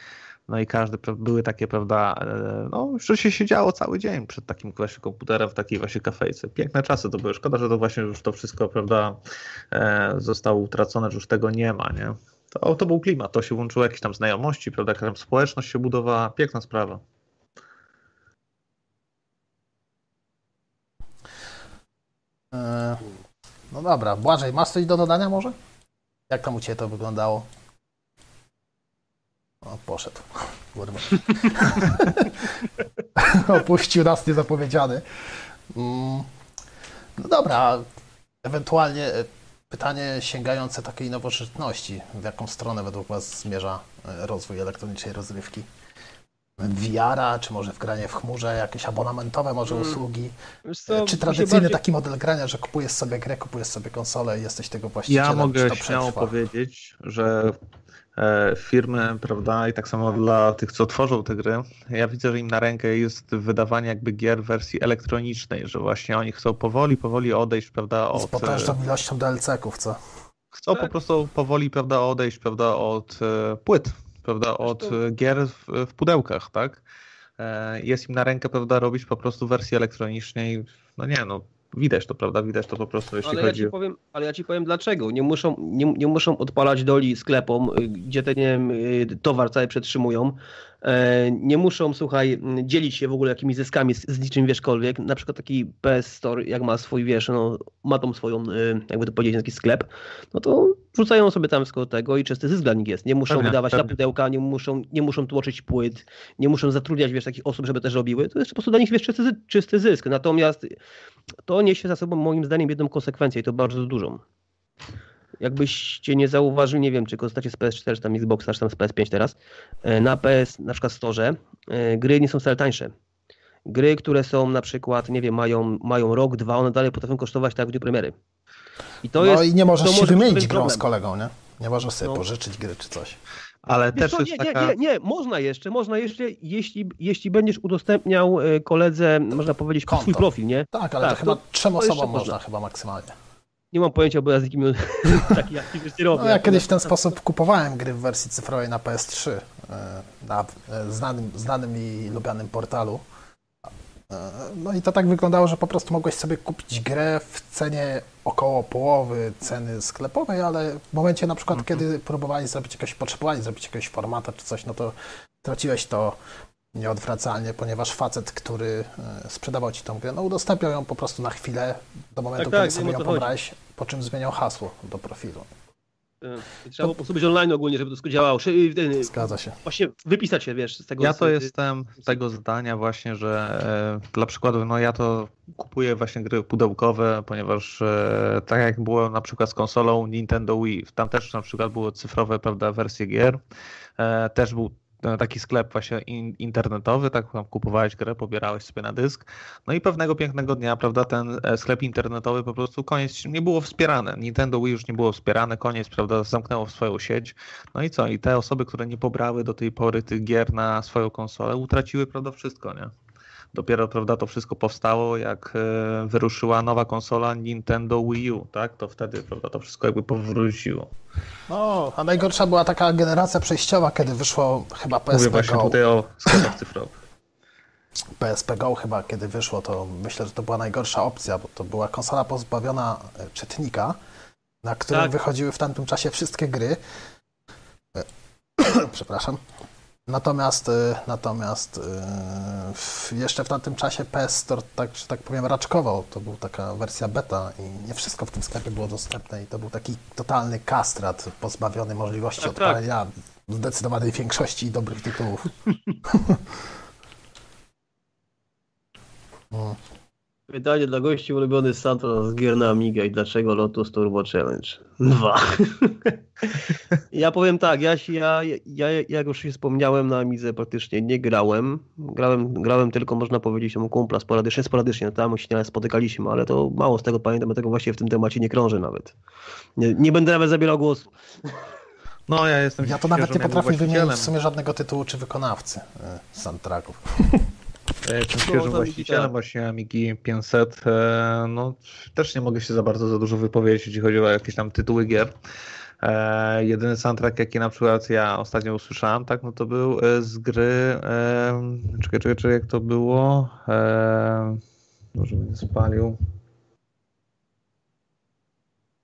No i każdy, były takie, prawda, e, no, że się siedziało cały dzień przed takim właśnie komputerem w takiej właśnie kafejce. Piękne czasy to były. Szkoda, że to właśnie już to wszystko, prawda, e, zostało utracone, że już tego nie ma, nie? To, to był klimat, to się łączyło jakieś tam znajomości, prawda, jakaś tam społeczność się budowała. Piękna sprawa. E, no dobra, Błażej, masz coś do dodania może? Jak tam u Ciebie to wyglądało? O, poszedł. Opuścił nas niezapowiedziany. Mm, no dobra, ewentualnie e, pytanie sięgające takiej nowożytności. W jaką stronę według Was zmierza e, rozwój elektronicznej rozrywki? VR-a, czy może w granie w chmurze, jakieś abonamentowe może mm. usługi? Co, czy tradycyjny bardziej... taki model grania, że kupujesz sobie grę, kupujesz sobie konsolę i jesteś tego właścicielem? Ja mogę śmiało powiedzieć, że E, firmy, prawda, i tak samo dla tych, co tworzą te gry, ja widzę, że im na rękę jest wydawanie jakby gier w wersji elektronicznej, że właśnie oni chcą powoli, powoli odejść, prawda, od... Z potężną e, ilością DLC-ków, co? Chcą tak. po prostu powoli, prawda, odejść, prawda, od e, płyt, prawda, od gier w, w pudełkach, tak? Jest im na rękę, prawda, robić po prostu wersję elektronicznej, no nie, no Widać to, prawda? Widać to po prostu, jeśli ale chodzi ja ci powiem, Ale ja ci powiem dlaczego. Nie muszą, nie, nie muszą odpalać doli sklepom, y, gdzie ten nie wiem, y, towar cały przetrzymują. E, nie muszą, słuchaj, dzielić się w ogóle jakimiś zyskami z, z niczym wierzkolwiek. Na przykład taki PS Store, jak ma swój, wiesz, no, ma tą swoją, y, jakby to powiedzieć, taki sklep, no to wrzucają sobie tam wszystko tego i czysty zysk dla nich jest. Nie muszą pewnie, wydawać pewnie. na pudełka, nie muszą, nie muszą tłoczyć płyt, nie muszą zatrudniać, wiesz, takich osób, żeby też robiły. To jest po prostu dla nich, wiesz, czysty, czysty zysk. Natomiast to niesie za sobą, moim zdaniem, jedną konsekwencję i to bardzo dużą jakbyście nie zauważyli, nie wiem, czy korzystacie z PS4, czy tam Xboxa, czy tam z PS5 teraz, e, na PS, na przykład Store, e, gry nie są wcale tańsze. Gry, które są na przykład, nie wiem, mają, mają rok, dwa, one dalej potrafią kosztować tak w dniu premiery. I to no jest, i nie możesz się wymienić grą z kolegą, nie? Nie możesz sobie no. pożyczyć gry czy coś. Ale Wiesz też co, jest nie, taka... nie, nie, nie, można jeszcze, można jeszcze, jeśli, jeśli będziesz udostępniał e, koledze, można powiedzieć, Konto. swój profil, nie? Tak, ale tak, to chyba trzem osobom można, można chyba maksymalnie. Nie mam pojęcia, bo ja z nikim taki aktywność nie robię. No, ja kiedyś w ten sposób kupowałem gry w wersji cyfrowej na PS3 e, na e, znanym, znanym i lubianym portalu. E, no i to tak wyglądało, że po prostu mogłeś sobie kupić grę w cenie około połowy ceny sklepowej, ale w momencie na przykład, mhm. kiedy próbowali zrobić jakieś, potrzebowali zrobić jakiegoś formata czy coś, no to traciłeś to nieodwracalnie, ponieważ facet, który sprzedawał ci tą grę, no udostępniał ją po prostu na chwilę do momentu, tak, kiedy tak, sobie ją pobrałeś, po czym zmieniał hasło do profilu. E, trzeba było po prostu być online ogólnie, żeby to wszystko działało. Zgadza się. Właśnie wypisać się, wiesz, z tego. Ja to z... jestem tego zdania właśnie, że e, dla przykładu, no ja to kupuję właśnie gry pudełkowe, ponieważ e, tak jak było na przykład z konsolą Nintendo Wii, tam też na przykład były cyfrowe, prawda, wersje gier. Też był taki sklep właśnie internetowy, tak kupowałeś grę, pobierałeś sobie na dysk. No i pewnego pięknego dnia, prawda, ten e, sklep internetowy po prostu koniec, nie było wspierane. Nintendo Wii już nie było wspierane, koniec, prawda, zamknęło swoją sieć. No i co? I te osoby, które nie pobrały do tej pory tych gier na swoją konsolę, utraciły, prawda, wszystko, nie? Dopiero, prawda, to wszystko powstało, jak e, wyruszyła nowa konsola Nintendo Wii U, tak? To wtedy, prawda, to wszystko jakby powróciło. No, a najgorsza była taka generacja przejściowa, kiedy wyszło chyba Mówię PSP właśnie Go. tutaj o sklepach cyfrowych. PSP Go chyba kiedy wyszło, to myślę, że to była najgorsza opcja, bo to była konsola pozbawiona e, czytnika, na którym Tak. wychodziły w tamtym czasie wszystkie gry. E, Przepraszam. Natomiast, e, natomiast w- jeszcze w tamtym czasie PS Store, tak, że tak powiem, raczkował. To była taka wersja beta i nie wszystko w tym sklepie było dostępne i to był taki totalny kastrat pozbawiony możliwości Tak, tak. odpalenia zdecydowanej większości dobrych tytułów. Mm. Pytanie dla gości ulubiony soundtrack z gier na Amiga i dlaczego Lotus Turbo Challenge? Dwa. ja powiem tak, ja, się- ja, ja jak już się wspomniałem na Amidze praktycznie nie grałem. Grałem, grałem tylko można powiedzieć u kumpla sporadycznie, sporadycznie, no tam się spotykaliśmy, ale to mało z tego pamiętam, dlatego właśnie w tym temacie nie krążę nawet. Nie, nie będę nawet zabierał głosu. No, ja jestem Ja to nawet nie potrafię wymienić w sumie żadnego tytułu czy wykonawcy e, soundtracków. Ja jestem No, świeżym właścicielem właśnie Amigi 500. e, No, też nie mogę się za bardzo za dużo wypowiedzieć, jeśli chodzi o jakieś tam tytuły gier. E, jedyny soundtrack, jaki na przykład ja ostatnio usłyszałem, tak, no to był e, z gry. E, czekaj, czekaj, czekaj, jak to było? E, może mnie spalił.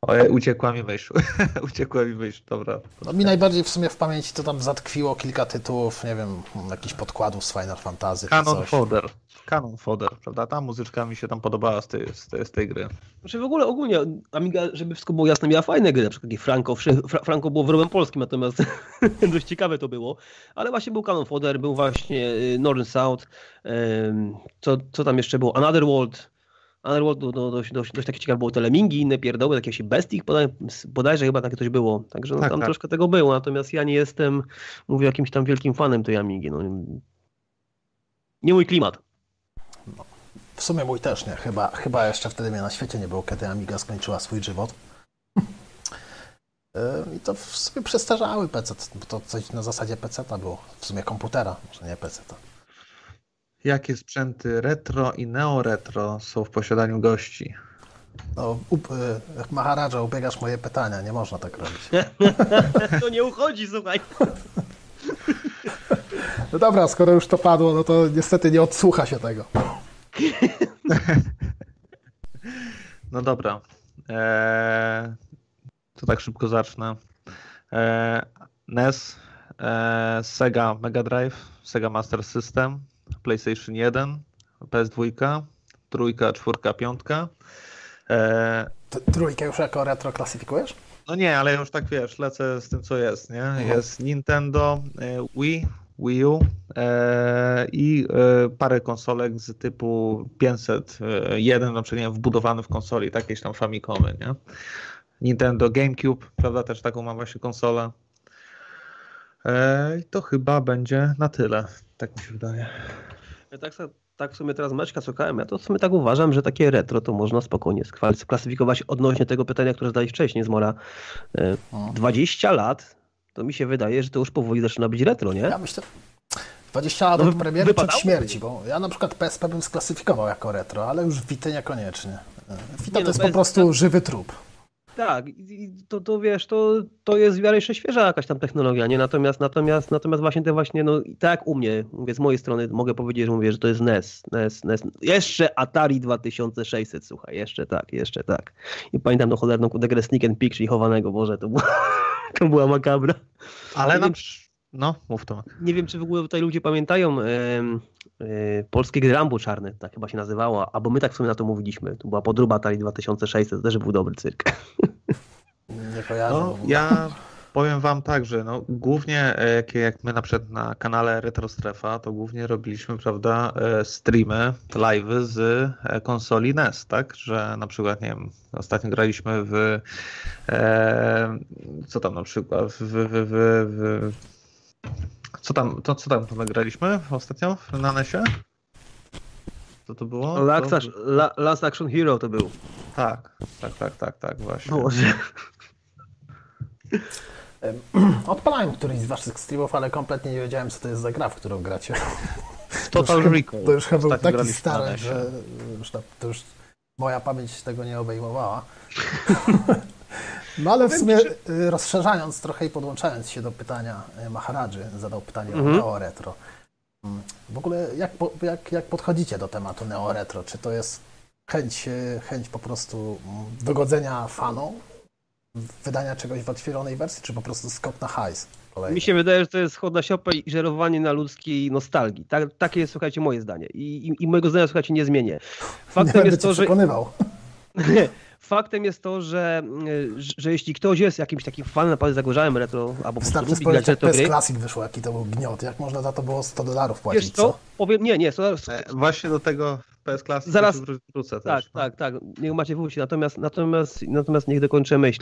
Ojej, uciekła mi myśl. uciekła mi myśl, dobra. No, mi najbardziej w sumie w pamięci to tam zatkwiło kilka tytułów, nie wiem, jakichś podkładów z Final Fantasy czy Canon. Fodder. Canon Fodder, prawda? Ta muzyczka mi się tam podobała z tej, z tej, z tej gry. Znaczy w ogóle ogólnie Amiga, żeby wszystko było jasne, miała fajne gry, na przykład takie Franco, Fr- Fra- Franco było wyrobem polskim, natomiast dość ciekawe to było, ale właśnie był Canon Fodder, był właśnie y, Northern South, co, co tam jeszcze było, Another World, Another World no, no, dość, dość, dość takie ciekawe było, Telemingi, inne pierdoły, takie się bodaj, bodajże chyba takie coś było, także no, Tak, tam tak. troszkę tego było, natomiast ja nie jestem, mówię, jakimś tam wielkim fanem tej Amigi, no. Nie mój klimat. W sumie mój też nie, chyba, chyba jeszcze wtedy mnie na świecie nie było, kiedy Amiga skończyła swój żywot. E, I to w sumie przestarzały PC, bo to coś na zasadzie PC-ta było, w sumie komputera, może nie PC-ta. Jakie sprzęty retro i neo-retro są w posiadaniu gości? No, up, e, Maharaja, ubiegasz moje pytania, nie można tak robić. To nie uchodzi, słuchaj. No dobra, skoro już to padło, no to niestety nie odsłucha się tego. No dobra. Eee, to tak szybko zacznę. Eee, NES, eee, Sega Mega Drive, Sega Master System, PlayStation 1, PS2, trójka, czwórka, piątka. T- Trójkę już jako retro klasyfikujesz? no nie, ale już tak wiesz, lecę z tym co jest, nie? Jest Nintendo, e, Wii, Wii U e, i e, parę konsolek z typu 501, na przykład wiem, wbudowany w konsoli, tak, jakieś tam Famicomy, nie? Nintendo GameCube, prawda, też taką mam właśnie konsolę. E, I to chyba będzie na tyle, tak mi się wydaje. Ja tak, tak w sumie teraz meczka szukałem, ja to w sumie tak uważam, że takie retro to można spokojnie sklasyfikować odnośnie tego pytania, które zadałeś wcześniej z Mora. E, O. 20 lat, to mi się wydaje, że to już powoli zaczyna być retro, nie? Ja myślę, 20 lat No, od premiery czy od wypadało? śmierci, bo ja na przykład PSP bym sklasyfikował jako retro, ale już Vita niekoniecznie. Vita Nie, to no, jest po PSP prostu żywy trup. Tak, i- to, to wiesz, to, to jest w miarę jeszcze świeża jakaś tam technologia, nie? Natomiast, natomiast, natomiast właśnie te właśnie, no i tak u mnie, mówię, z mojej strony mogę powiedzieć, że mówię, że to jest NES, NES, NES. Jeszcze Atari 2600, słuchaj, jeszcze tak, jeszcze tak. I pamiętam tą cholerną kudę grę Sneak and Peek, czyli chowanego, Boże, to była, to była makabra. Ale na... wiem- przy- No, mów to. Nie wiem, czy w ogóle tutaj ludzie pamiętają em, e, polskie gry Rambo czarne, tak chyba się nazywało, albo my tak w sumie na to mówiliśmy. To była podróba Atari 2600, to też był dobry cyrk. Nie kojarzę. No, ja powiem wam tak, że no, głównie e, jak, jak my na przykład na kanale Retro Strefa, to głównie robiliśmy, prawda, e, streamy, live'y z konsoli NES, tak, że na przykład, nie wiem, ostatnio graliśmy w e, co tam na przykład, w, w, w, w co tam, to co tam my graliśmy ostatnio na NESie? Co to było? Last, To- La- Last Action Hero to był. Tak, tak, tak, tak, tak, właśnie. Boże. Odpalałem któryś z waszych streamów, ale kompletnie nie wiedziałem, co to jest za gra, w którą gracie. Total Recall. To już chyba był taki stary, NES-ie. że już, to, to już moja pamięć tego nie obejmowała. No ale w sumie y, rozszerzając trochę i podłączając się do pytania y, Maharadży, zadał pytanie Mhm. o Neo Retro. Mm, W ogóle jak, jak, jak podchodzicie do tematu Neo Retro? Czy to jest chęć, y, chęć po prostu mm, dogodzenia fanom, wydania czegoś w otwieronej wersji, czy po prostu skok na hajs? kolejny? Mi się wydaje, że to jest chłodna siopa i żerowanie na ludzkiej nostalgii. Tak, takie jest, słuchajcie, moje zdanie. I, i, i mojego zdania, słuchajcie, nie zmienię. nie Faktem będę jest to, że. Faktem jest to, że, y, że- jeśli ktoś jest jakimś takim fanem naprawdę zagorzałym retro, albo po prostu Wystarczy lubi gry, Classic wyszło, jaki to był gniot. Jak można za to było 100 dolarów wiesz płacić, co? co? Powiem, nie, nie, so, so, E, Właśnie do tego PS Classic Zaraz- wró- wrócę tak, też. no. tak, tak, niech macie wrócić. Natomiast, natomiast, natomiast niech dokończę myśl,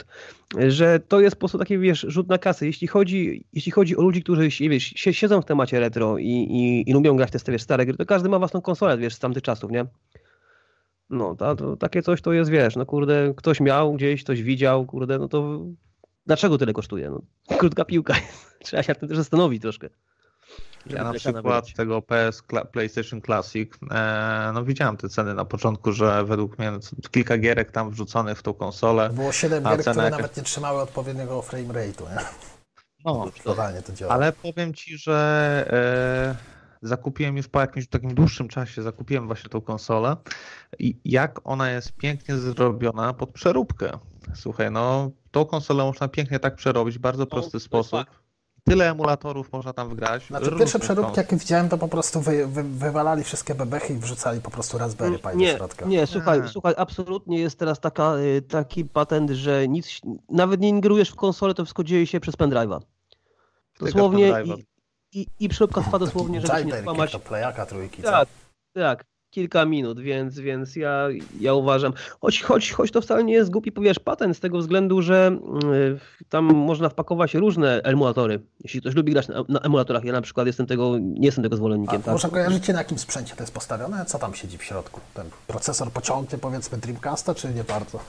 że to jest po prostu taki, wiesz, rzut na kasę. Jeśli chodzi, jeśli chodzi o ludzi, którzy wiesz, sie- siedzą w temacie retro i, i, i lubią grać te wiesz, stare gry, to każdy ma własną konsolę, wiesz, z tamtych czasów, nie? No, to, to, takie coś to jest, wiesz, no kurde, ktoś miał gdzieś, ktoś widział, kurde, no to dlaczego tyle kosztuje? No, krótka piłka, trzeba się nad tym też zastanowić troszkę. Ja na przykład tego PS PlayStation Classic, e, no widziałem te ceny na początku, że według mnie no, kilka gierek tam wrzuconych w tą konsolę. Było 7 A gier, które jaka- nawet nie trzymały odpowiedniego frame rate'u, nie? No, Totalnie to działa. ale powiem ci, że e, zakupiłem już po jakimś takim dłuższym czasie, zakupiłem właśnie tą konsolę i jak ona jest pięknie zrobiona pod przeróbkę. Słuchaj, no tą konsolę można pięknie tak przerobić w bardzo prosty to jest sposób. Tyle emulatorów można tam wgrać. Znaczy, pierwsze przeróbki, jakie widziałem, to po prostu wy, wy, wywalali wszystkie bebechy i wrzucali po prostu Raspberry Pi do Nie, środka. nie, słuchaj, Nie. słuchaj, absolutnie jest teraz taka, y, taki patent, że nic, nawet nie ingerujesz w konsolę, to wszystko dzieje się przez pendrive'a. Dosłownie i, i, i przeróbka trwa dosłownie, żeby nie skłamać. to playaka trójki, co? Tak, tak, kilka minut, więc, więc ja, ja uważam, choć, choć, choć to wcale nie jest głupi, powiesz, patent z tego względu, że y, tam można wpakować różne emulatory. Jeśli ktoś lubi grać na, na emulatorach, ja na przykład jestem tego, nie jestem tego A zwolennikiem. tak? może kojarzycie na jakim sprzęcie to jest postawione? Co tam siedzi w środku? Ten procesor pociągnie powiedzmy Dreamcasta, czy nie bardzo?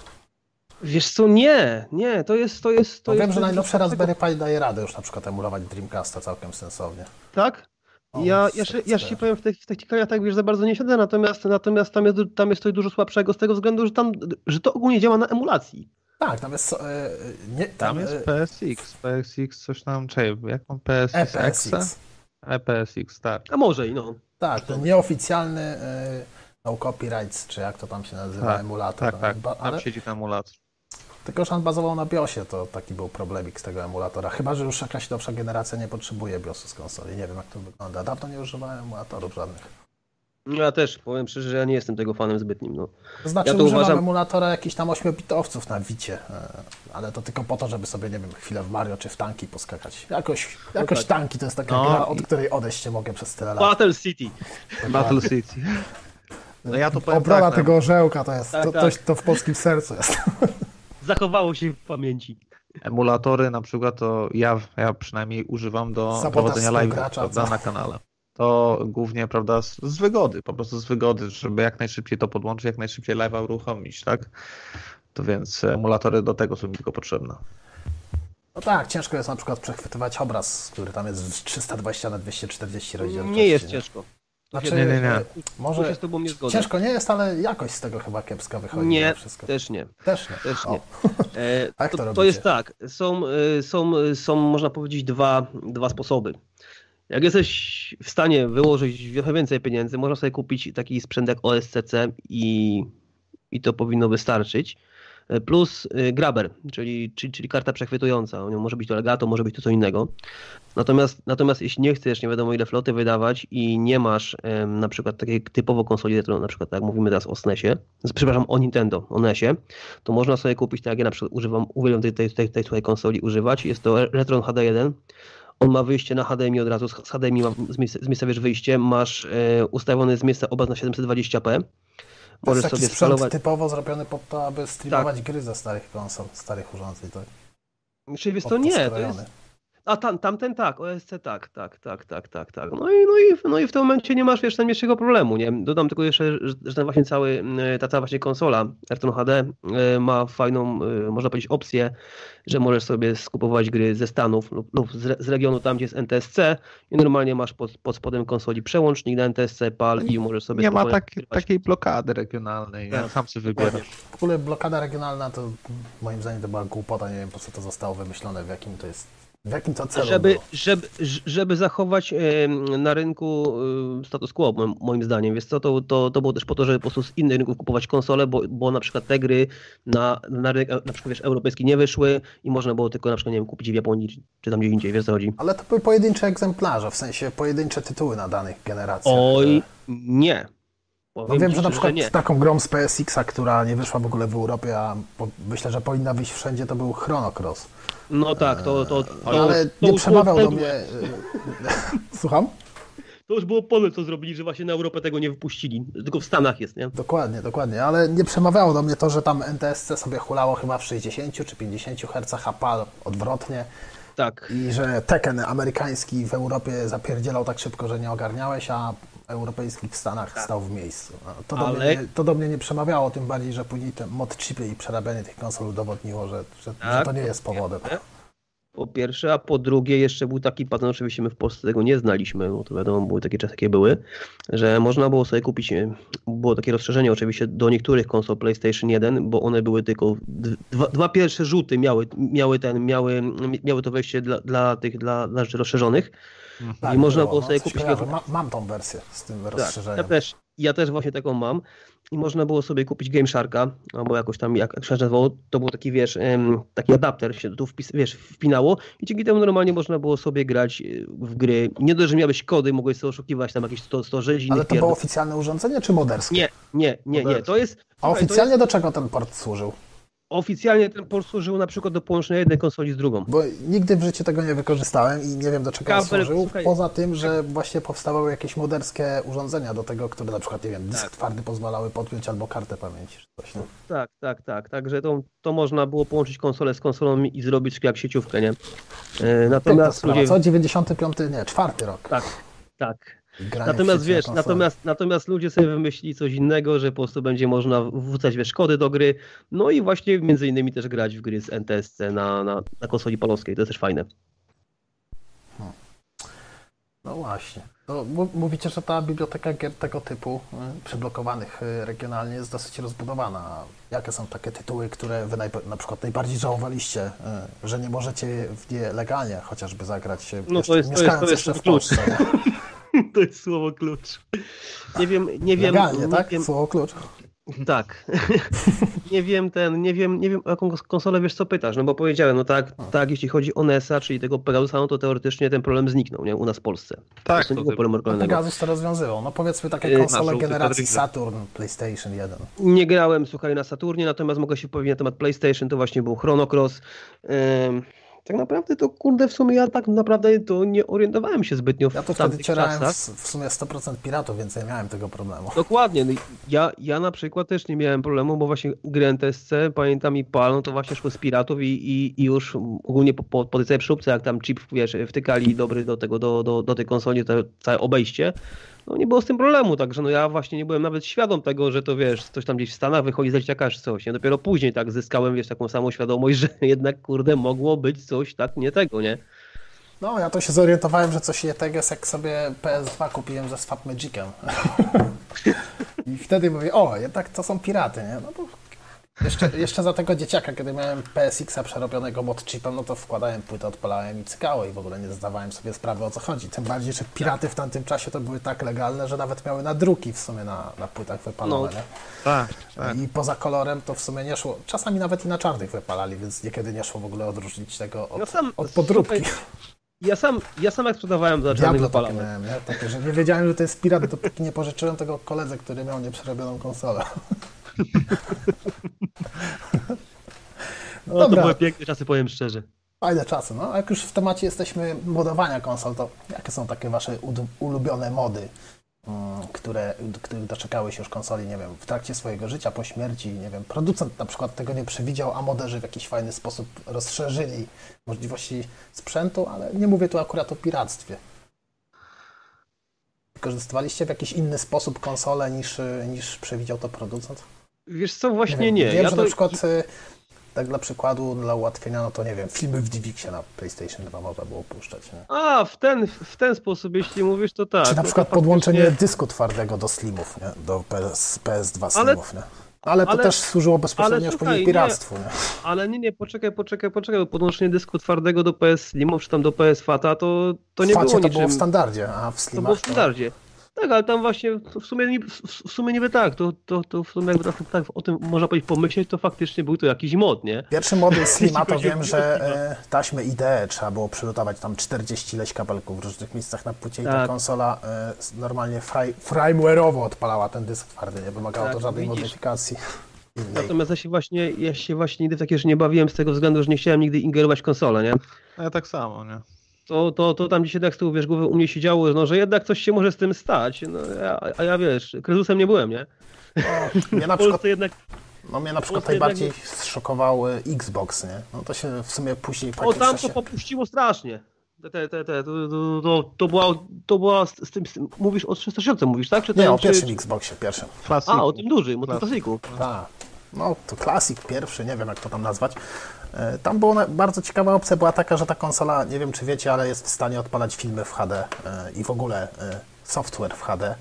Wiesz co, nie, nie, to jest, to jest, to No jest... wiem, że najnowsze Raspberry Pi daje radę już na przykład emulować Dreamcasta całkiem sensownie. Tak? O, Ja, ja, się, ja się powiem, w tych, w tych tak wiesz, za bardzo nie siedzę, natomiast, natomiast tam, jest, tam jest coś dużo słabszego z tego względu, że tam, że to ogólnie działa na emulacji. Tak, tam jest... e, nie, Tam jest e, PSX, PSX coś tam, czekaj, jak mam PSX? EPSX. EPSX, tak. A może i no. Tak, ten nieoficjalny e, no copyrights, czy jak to tam się nazywa, Tak, emulator. Tak, tak, Ba- tam ale siedzi ten emulator. Tylko, że on bazował na BIOSie, to taki był problemik z tego emulatora. Chyba, że już jakaś nowsza generacja nie potrzebuje BIOSu z konsoli. Nie wiem, jak to wygląda. Dawno nie używałem emulatorów żadnych. Ja też powiem szczerze, że ja nie jestem tego fanem zbytnim. No. To znaczy, Ja to używam uważam- emulatora jakichś tam 8-bitowców na Wicie, e, ale to tylko po to, żeby sobie, nie wiem, chwilę w Mario czy w tanki poskakać. Jakoś, jakoś tak. tanki to jest taka No gra, od której odejść nie mogę przez tyle lat. Battle City. Battle City. No ja to powiem Obrona tak, no, tego orzełka to jest, Tak, to, tak. to, to w polskim sercu jest. Zachowało się w pamięci. emulatory na przykład to ja, ja przynajmniej używam do Sabotaż prowadzenia live prawda, na kanale. To głównie, prawda, z, z wygody, po prostu z wygody, żeby jak najszybciej to podłączyć, jak najszybciej live'a uruchomić, tak? To więc emulatory do tego są mi tylko potrzebne. No tak, ciężko jest na przykład przechwytywać obraz, który tam jest z 320 na 240 rozdzielczości. Nie jest ciężko. Znaczy, Nie, nie, nie. e, tu się Może z tobą nie zgodzę. ciężko nie jest, ale jakość z tego chyba kiepska wychodzi. Nie, wszystko. też nie. Też nie. Też nie. E, A jak to to, to jest tak, są, y, są, są można powiedzieć dwa, dwa sposoby. Jak jesteś w stanie wyłożyć trochę więcej pieniędzy, można sobie kupić taki sprzęt jak OSCC i, i to powinno wystarczyć. E, Plus y, grabber, czyli, czyli, czyli karta przechwytująca. No, Może być to legato, może być to co innego. Natomiast, natomiast jeśli nie chcesz nie wiadomo ile floty wydawać i nie masz em, na przykład takiej typowo konsoli retro, na przykład tak jak mówimy teraz o SNESie, przepraszam, o Nintendo, o NESie, to można sobie kupić, tak jak ja na przykład używam, uwielbiam tej, tej, tej, tej tutaj konsoli używać, jest to Retron HD1, on ma wyjście na HDMI od razu, z HDMI ma z miejsca, z miejsca wiesz wyjście, masz e, ustawiony z miejsca obraz na 720p, To jest możesz taki sobie sprzęt skalować, typowo zrobiony po to, aby streamować Tak. gry ze starych konsol, starych urządzeń. Tak? czyli wiesz Pod to nie, to jest, A tam, tamten tak, OSC tak, tak, tak, tak, tak, tak. No i, no, i, no i w tym momencie nie masz wiesz, najmniejszego problemu, nie? Dodam tylko jeszcze, że, że ten właśnie cały, e, ta cała właśnie konsola Ayrton HD e, ma fajną, e, można powiedzieć, opcję, że możesz sobie skupować gry ze Stanów lub, lub z, z regionu tam, gdzie jest NTSC i normalnie masz pod, pod spodem konsoli przełącznik na NTSC, PAL i możesz sobie Nie ma tak, takiej blokady regionalnej, Tak. sam sobie wybierasz. W ogóle blokada regionalna to moim zdaniem to była głupota, nie wiem po co to zostało wymyślone, w jakim to jest, w jakim to celu Żeby, było. żeby, żeby zachować na rynku status quo, moim- zdaniem. Co, to, to, to było też po to, żeby po prostu z innych rynków kupować konsole, bo, bo na przykład te gry na, na rynek na przykład wiesz, europejski nie wyszły i można było tylko na przykład, nie wiem, kupić w Japonii czy, tam gdzie indziej, wiesz co chodzi. Ale to były pojedyncze egzemplarze, w sensie pojedyncze tytuły na danych generacjach. Oj, nie. No wiem, ci że na przykład nie. taką grą z PSX-a, która nie wyszła w ogóle w Europie, a myślę, że powinna wyjść wszędzie, to był Chrono Cross. No tak, to, to, to, Ale to nie przemawiał do mnie... Słucham? To już było podłe, co zrobili, że właśnie na Europę tego nie wypuścili. Tylko w Stanach jest, nie? Dokładnie, dokładnie, ale nie przemawiało do mnie to, że tam NTSC sobie hulało chyba w 60 czy 50 Hz, a PAL odwrotnie Tak. i że Tekken amerykański w Europie zapierdzielał tak szybko, że nie ogarniałeś, a europejski w Stanach stał w miejscu. To do, Ale- mnie, nie- to do mnie nie przemawiało, tym bardziej, że później te mod chipy i przerabianie tych konsol udowodniło, że, że, że Tak. to nie jest powodem. Po pierwsze, a po drugie jeszcze był taki patent, oczywiście my w Polsce tego nie znaliśmy, bo to wiadomo, były takie czasy, jakie były, że można było sobie kupić, e, było takie rozszerzenie oczywiście do niektórych konsol PlayStation 1, bo one były tylko, dwa, dwa pierwsze rzuty miały, miały ten, miały, miały to wejście dla, dla tych, dla, dla rzeczy rozszerzonych i można było, było no, sobie kupić kojarzę. Ma, mam tą wersję z tym tak, rozszerzeniem. ja też, ja też właśnie taką mam. I można było sobie kupić Game Sharka, albo jakoś tam, jak, się nazywało, to był taki, wiesz, taki adapter się tu wpis, wiesz, wpinało i dzięki temu normalnie można było sobie grać y, w gry. Nie dość, że miałeś kody, mogłeś sobie oszukiwać tam jakieś 100, 100 rzezi Ale to było pierdół. oficjalne urządzenie czy moderskie? Nie, nie, nie, nie, to jest... A słuchaj, to oficjalnie do czego ten port służył? Oficjalnie ten port służył na przykład do połączenia jednej konsoli z drugą. Bo nigdy w życiu tego nie wykorzystałem i nie wiem do czego on Kabel, służył, słuchaj. poza tym, że właśnie powstawały jakieś moderskie urządzenia do tego, które na przykład, nie wiem, dysk Tak. twardy pozwalały podpiąć albo kartę pamięci czy coś. No. Tak, tak, tak. Także to, to można było połączyć konsolę z konsolą i zrobić jak sieciówkę, nie? E, Natomiast sprawa, ludzie... co? 95, nie, czwarty rok. Tak, tak. Natomiast na wiesz, natomiast, natomiast ludzie sobie wymyślili coś innego, że po prostu będzie można wrzucać wiesz, kody do gry, no i właśnie między innymi też grać w gry z NTSC na, na, na konsoli polskiej, to jest też fajne. No właśnie. Mu- mówicie, że ta biblioteka gier tego typu, y, przyblokowanych y, regionalnie, jest dosyć rozbudowana. Jakie są takie tytuły, które wy na przykład najbardziej żałowaliście, y, że nie możecie w nie legalnie chociażby zagrać, No to jeszcze, jest- to jest- mieszkając to jest jeszcze w. Polsce? To jest słowo klucz. Nie wiem, nie wiem. Legalnie, nie tak? Wiem, Słowo klucz. tak. nie wiem ten, nie wiem, nie wiem o jaką konsolę wiesz co pytasz, no bo powiedziałem, no tak, tak, jeśli chodzi o NES-a, czyli tego Pegasusa, no to teoretycznie ten problem zniknął, nie, u nas w Polsce. Tak, to nie to było problemu No, lokalnego. Pegasus to rozwiązywał. No powiedzmy takie Y, konsole generacji. Saturn, PlayStation 1. Nie grałem, słuchaj, na Saturnie, natomiast mogę się powiedzieć na temat PlayStation, to właśnie był Chrono Cross. Ym, tak naprawdę to, kurde, w sumie ja tak naprawdę to nie orientowałem się zbytnio w Ja to wtedy czasach. w, sumie 100% piratów, więc nie miałem tego problemu. Dokładnie. No ja, ja na przykład też nie miałem problemu, bo właśnie gry NTSC, pamiętam i PAL, no to właśnie szło z piratów i, i, i już ogólnie po, po, po tej całej jak tam chip, wiesz, wtykali dobry do tego, do, do, do tej konsoli, to całe obejście, no nie było z tym problemu, także no ja właśnie nie byłem nawet świadom tego, że to wiesz, coś tam gdzieś w Stanach wychodzi z dzieciaka czy coś, nie? Dopiero później tak zyskałem, wiesz, taką samą świadomość, że jednak, kurde, mogło być coś tak nie tego, nie? No, ja to się zorientowałem, że coś nie tego jest, jak sobie PS2 kupiłem ze Swap Magicem. I wtedy mówię, o, jednak to są piraty, nie? No bo jeszcze, jeszcze za tego dzieciaka, kiedy miałem PSX-a przerobionego mod chipem, no to wkładałem płytę, odpalałem i cykało i w ogóle nie zdawałem sobie sprawy o co chodzi. Tym bardziej, że piraty w tamtym czasie to były tak legalne, że nawet miały nadruki w sumie na, na płytach wypalone, No. Tak, tak. I poza kolorem to w sumie nie szło. Czasami nawet i na czarnych wypalali, więc niekiedy nie szło w ogóle odróżnić tego od, No sam- od podróbki. Ja sam, ja sam jak sprzedawałem za czarnych Diablo takie miałem, nie? Takie, że nie wiedziałem, że to jest pirat, dopóki nie pożyczyłem tego koledze, który miał nieprzerobioną konsolę. No to były piękne czasy, powiem szczerze. fajne czasy. No, a jak już w temacie jesteśmy modowania konsol, to jakie są takie wasze ulubione mody? mm, które, których doczekały się już konsoli, nie wiem, w trakcie swojego życia, po śmierci, nie wiem, producent na przykład tego nie przewidział, a moderzy w jakiś fajny sposób rozszerzyli możliwości sprzętu, ale nie mówię tu akurat o piractwie. Wykorzystywaliście w jakiś inny sposób konsolę niż, niż przewidział to producent? Wiesz co, właśnie wiem, nie. Wiem, ja że to... na przykład y, tak dla przykładu, dla ułatwienia, no to nie wiem, filmy w DivXie na PlayStation 2 można było puszczać. Nie? A, w ten, w ten sposób, jeśli mówisz, to tak. Czy na no to przykład faktycznie- podłączenie dysku twardego do slimów, nie? do PS, PS2 Ale- slimów. Nie? Ale to ale- też służyło bezpośrednio ale już słuchaj, później nie. piractwu. Nie? Ale nie, nie, poczekaj, poczekaj, poczekaj, bo podłączenie dysku twardego do PS Slimów, czy tam do PS Fata, to, to nie Facie było to niczym... było w standardzie, a w To slimach było w standardzie. Tak, ale tam właśnie w sumie, niby- w, sumie niby tak, to, to, to w sumie jakby tak, tak o tym można powiedzieć pomyśleć, to faktycznie był to jakiś mod, nie? Pierwszy model Slima to wiem, że e, taśmy IDE trzeba było przylutować tam 40 leś kabelków w różnych miejscach na płycie i ta Tak. konsola e, normalnie fri, frameware'owo odpalała ten dysk twardy, nie wymagało Tak, to żadnej widzisz. modyfikacji. Innej. Natomiast ja się właśnie, ja się właśnie nigdy w takie rzeczy nie bawiłem z tego względu, że nie chciałem nigdy ingerować w konsolę, nie? A ja tak samo, nie? To, to, to tam gdzieś jednak z tyłu, wiesz, głowy u mnie siedziało, no, że jednak coś się może z tym stać, no, a, a ja, wiesz, kryzusem nie byłem, nie? No, mnie na W przykład Polsce jednak, No mnie na przykład jednak najbardziej zszokował e, Xbox, nie? No to się w sumie później po o tam to popuściło strasznie. Te, te, te, to, to, to, to była, to była z, z, tym, z tym, mówisz o 360 mówisz, tak? Czy Nie, ten, o pierwszym czy... Xboxie, pierwszym. Klasyk. A, o tym dużym, o tym klasyku. Tak. No to klasik pierwszy, nie wiem jak to tam nazwać. E, Tam była bardzo ciekawa opcja, była taka, że ta konsola, nie wiem czy wiecie, ale jest w stanie odpalać filmy w HD e, i w ogóle e, software w HD.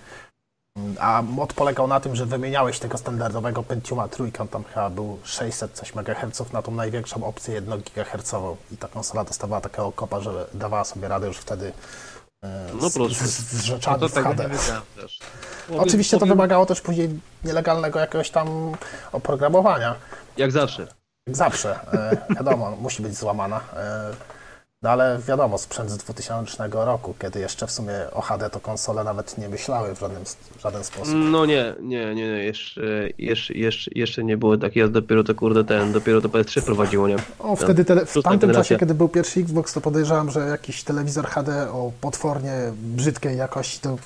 A mod polegał na tym, że wymieniałeś tego standardowego Pentiuma trójkę, tam chyba był 600 coś MHz na tą największą opcję 1 GHz i ta konsola dostawała takiego kopa, że dawała sobie radę już wtedy No z, proszę. z, z No rzeczami to w HD. Oczywiście to wymagało też później nielegalnego jakiegoś tam oprogramowania. Jak zawsze. Jak zawsze, e, wiadomo, musi być złamana. E, no ale wiadomo, sprzęt z 2000 roku, kiedy jeszcze w sumie o HD to konsole nawet nie myślały w żaden, w żaden sposób. No nie, nie, nie, nie, jeszcze, jeszcze, jeszcze, jeszcze nie było takiego, dopiero to kurde ten, dopiero to PS3 wprowadziło, nie? O, wtedy tele, w tamtym generacja. czasie, kiedy był pierwszy Xbox, to podejrzewam, że jakiś telewizor HD o potwornie brzydkiej jakości to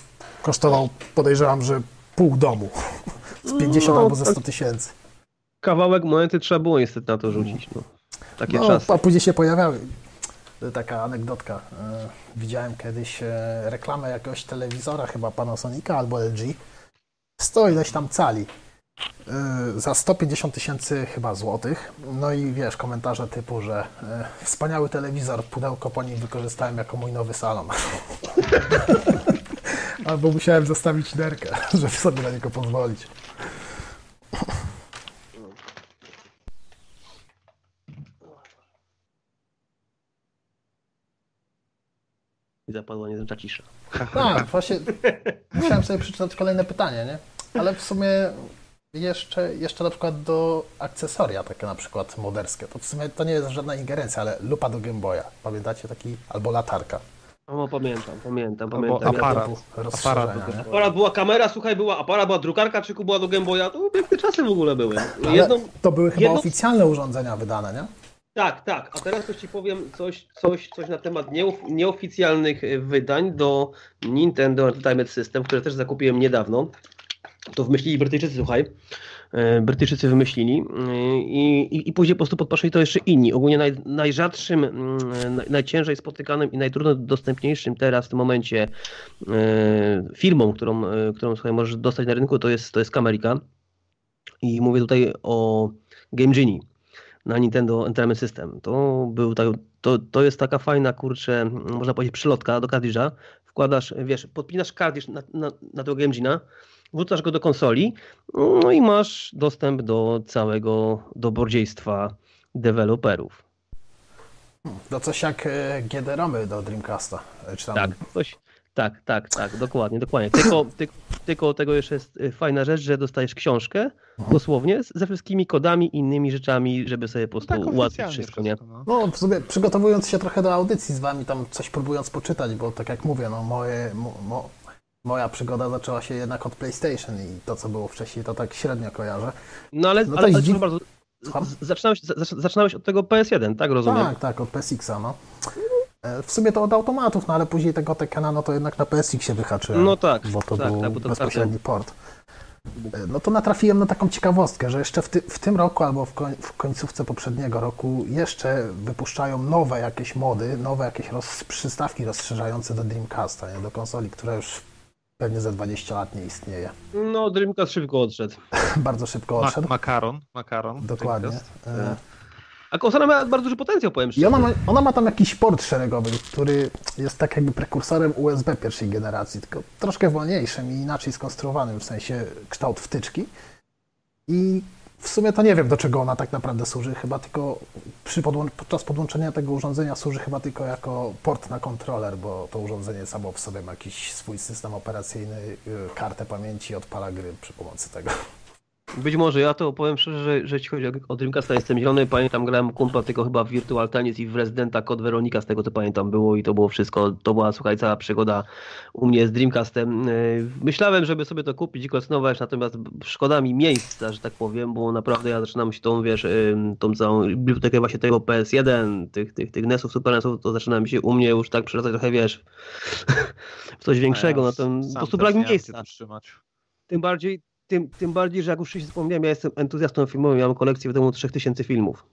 kosztował, podejrzewam, że pół domu. Z 50 No, albo ze tak. 100 tysięcy. Kawałek monety trzeba było niestety na to rzucić, no. Takie No, czasy. a później się pojawiały. Taka anegdotka. E, Widziałem kiedyś e, reklamę jakiegoś telewizora, chyba Panasonica albo LG. Sto ileś tam cali. E, Za 150 tysięcy chyba złotych. No i wiesz, komentarze typu, że wspaniały telewizor, pudełko po nim wykorzystałem jako mój nowy salon. Albo musiałem zostawić nerkę, żeby sobie na niego pozwolić. I zapadła niezręcza cisza. Tak, właśnie musiałem sobie przeczytać kolejne pytanie, nie? Ale w sumie jeszcze, jeszcze na przykład do akcesoria, takie na przykład moderskie, to w sumie to nie jest żadna ingerencja, ale lupa do Game Boya. Pamiętacie taki? Albo latarka. No pamiętam, pamiętam, Albo pamiętam. aparat. Aparat do. Aparat była kamera, słuchaj, była aparat, była drukarka, czy była do Game Boya, to piękne czasy w ogóle były. Jedną, to były chyba jedną- oficjalne urządzenia wydane, nie? Tak, tak. A teraz to ci powiem coś, coś, coś na temat nieof nieoficjalnych e, wydań do Nintendo Entertainment System, które też zakupiłem niedawno. To wymyślili Brytyjczycy, słuchaj. E, Brytyjczycy wymyślili e, i, i, i później po prostu podpatrzyli to jeszcze inni. Ogólnie naj, najrzadszym, mm, naj, najciężej spotykanym i najtrudno dostępniejszym teraz w tym momencie firmą, którą, którą słuchaj, możesz dostać na rynku, to jest, to jest Kamerika. I mówię tutaj o Game Genie na Nintendo Entertainment System. To, był tak, to, to jest taka fajna, kurczę, można powiedzieć, przylotka do kartridża. Wkładasz, wiesz, podpinasz kartridż na, na, na tego Game Gene'a, wrzucasz go do konsoli, no i masz dostęp do całego dobrodziejstwa deweloperów. To coś jak e, GD-ROMy do Dreamcasta. e, Czy tam Tak, coś, tak, tak, tak, dokładnie, dokładnie. Tylko, tylko, tylko tego jeszcze jest y, fajna rzecz, że dostajesz książkę, dosłownie, ze wszystkimi kodami i innymi rzeczami, żeby sobie po prostu Tak ułatwić wszystko, nie? no. No, w sumie przygotowując się trochę do audycji z wami, tam coś próbując poczytać, bo tak jak mówię, no moje, mo, mo, moja przygoda zaczęła się jednak od PlayStation i to, co było wcześniej, to tak średnio kojarzę. No ale, No ale, ale dziw- bardzo, zaczynałeś, zaczynałeś od tego PS1, tak? Rozumiem. Tak, tak, od PSX-a, no. E, W sumie to od automatów, no ale później tego Tekena, no to jednak na PSX się wyhaczyłem. No tak, Bo to tak, był tak, bo to bezpośredni port. E, No to natrafiłem na taką ciekawostkę, że jeszcze w, ty, w tym roku albo w, koń, w końcówce poprzedniego roku jeszcze wypuszczają nowe jakieś mody, nowe jakieś roz, przystawki rozszerzające do Dreamcasta, nie? do konsoli, która już pewnie za 20 lat nie istnieje. No, Dreamcast szybko odszedł. Bardzo szybko Ma odszedł. makaron, makaron. Dokładnie. Dreamcast. A konsola ma bardzo duży potencjał, powiem I szczerze. ona ma, ona ma tam jakiś port szeregowy, który jest tak jakby prekursorem USB pierwszej generacji, tylko troszkę wolniejszym i inaczej skonstruowanym, w sensie kształt wtyczki. I w sumie to nie wiem, do czego ona tak naprawdę służy, chyba tylko przy podłą- podczas podłączenia tego urządzenia służy chyba tylko jako port na kontroler, bo to urządzenie samo w sobie ma jakiś swój system operacyjny, y, kartę pamięci, odpala gry przy pomocy tego. Być może ja to powiem szczerze, że, że jeśli chodzi o, Dreamcasta jestem zielony, pamiętam grałem kumpla tylko chyba w Virtual Tennis i w Residenta Kod Weronika z tego co pamiętam było i to było wszystko, to była słuchaj cała przygoda u mnie z Dreamcastem. Yy, Myślałem, żeby sobie to kupić i kolekcjonować, natomiast szkoda mi miejsca, że tak powiem, bo naprawdę ja zaczynam się tą, wiesz, ym, tą całą bibliotekę właśnie tego PS1, tych, tych, tych NESów, Super NESów, to zaczyna mi się u mnie już tak przeradzać trochę, wiesz, w coś większego, ja no to po prostu brak miejsca. Tym bardziej, tym, tym bardziej, że jak już wcześniej wspomniałem, ja jestem entuzjastą filmowym, ja mam kolekcję w domu 3000 filmów.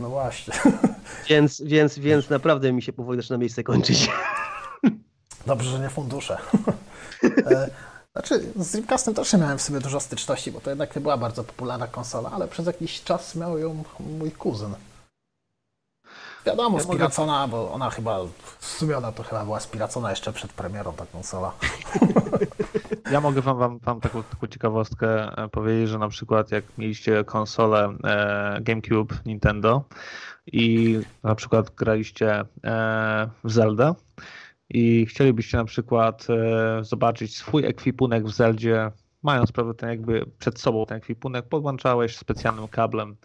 No właśnie. Więc, więc, więc naprawdę mi się powoli zaczyna miejsce kończyć. Dobrze, że nie fundusze. E, Znaczy, z Dreamcastem też nie miałem w sobie dużo styczności, bo to jednak nie była bardzo popularna konsola, ale przez jakiś czas miał ją mój kuzyn. Wiadomo, Ja mogę- spiracona, bo ona chyba, w sumie ona to chyba była spiracona jeszcze przed premierą ta konsola. Ja mogę wam, wam, wam taką, taką ciekawostkę e, powiedzieć, że na przykład jak mieliście konsolę e, GameCube Nintendo i na przykład graliście e, w Zelda i chcielibyście na przykład zobaczyć swój ekwipunek w Zeldzie, mając prawda, ten jakby przed sobą ten ekwipunek, podłączałeś specjalnym kablem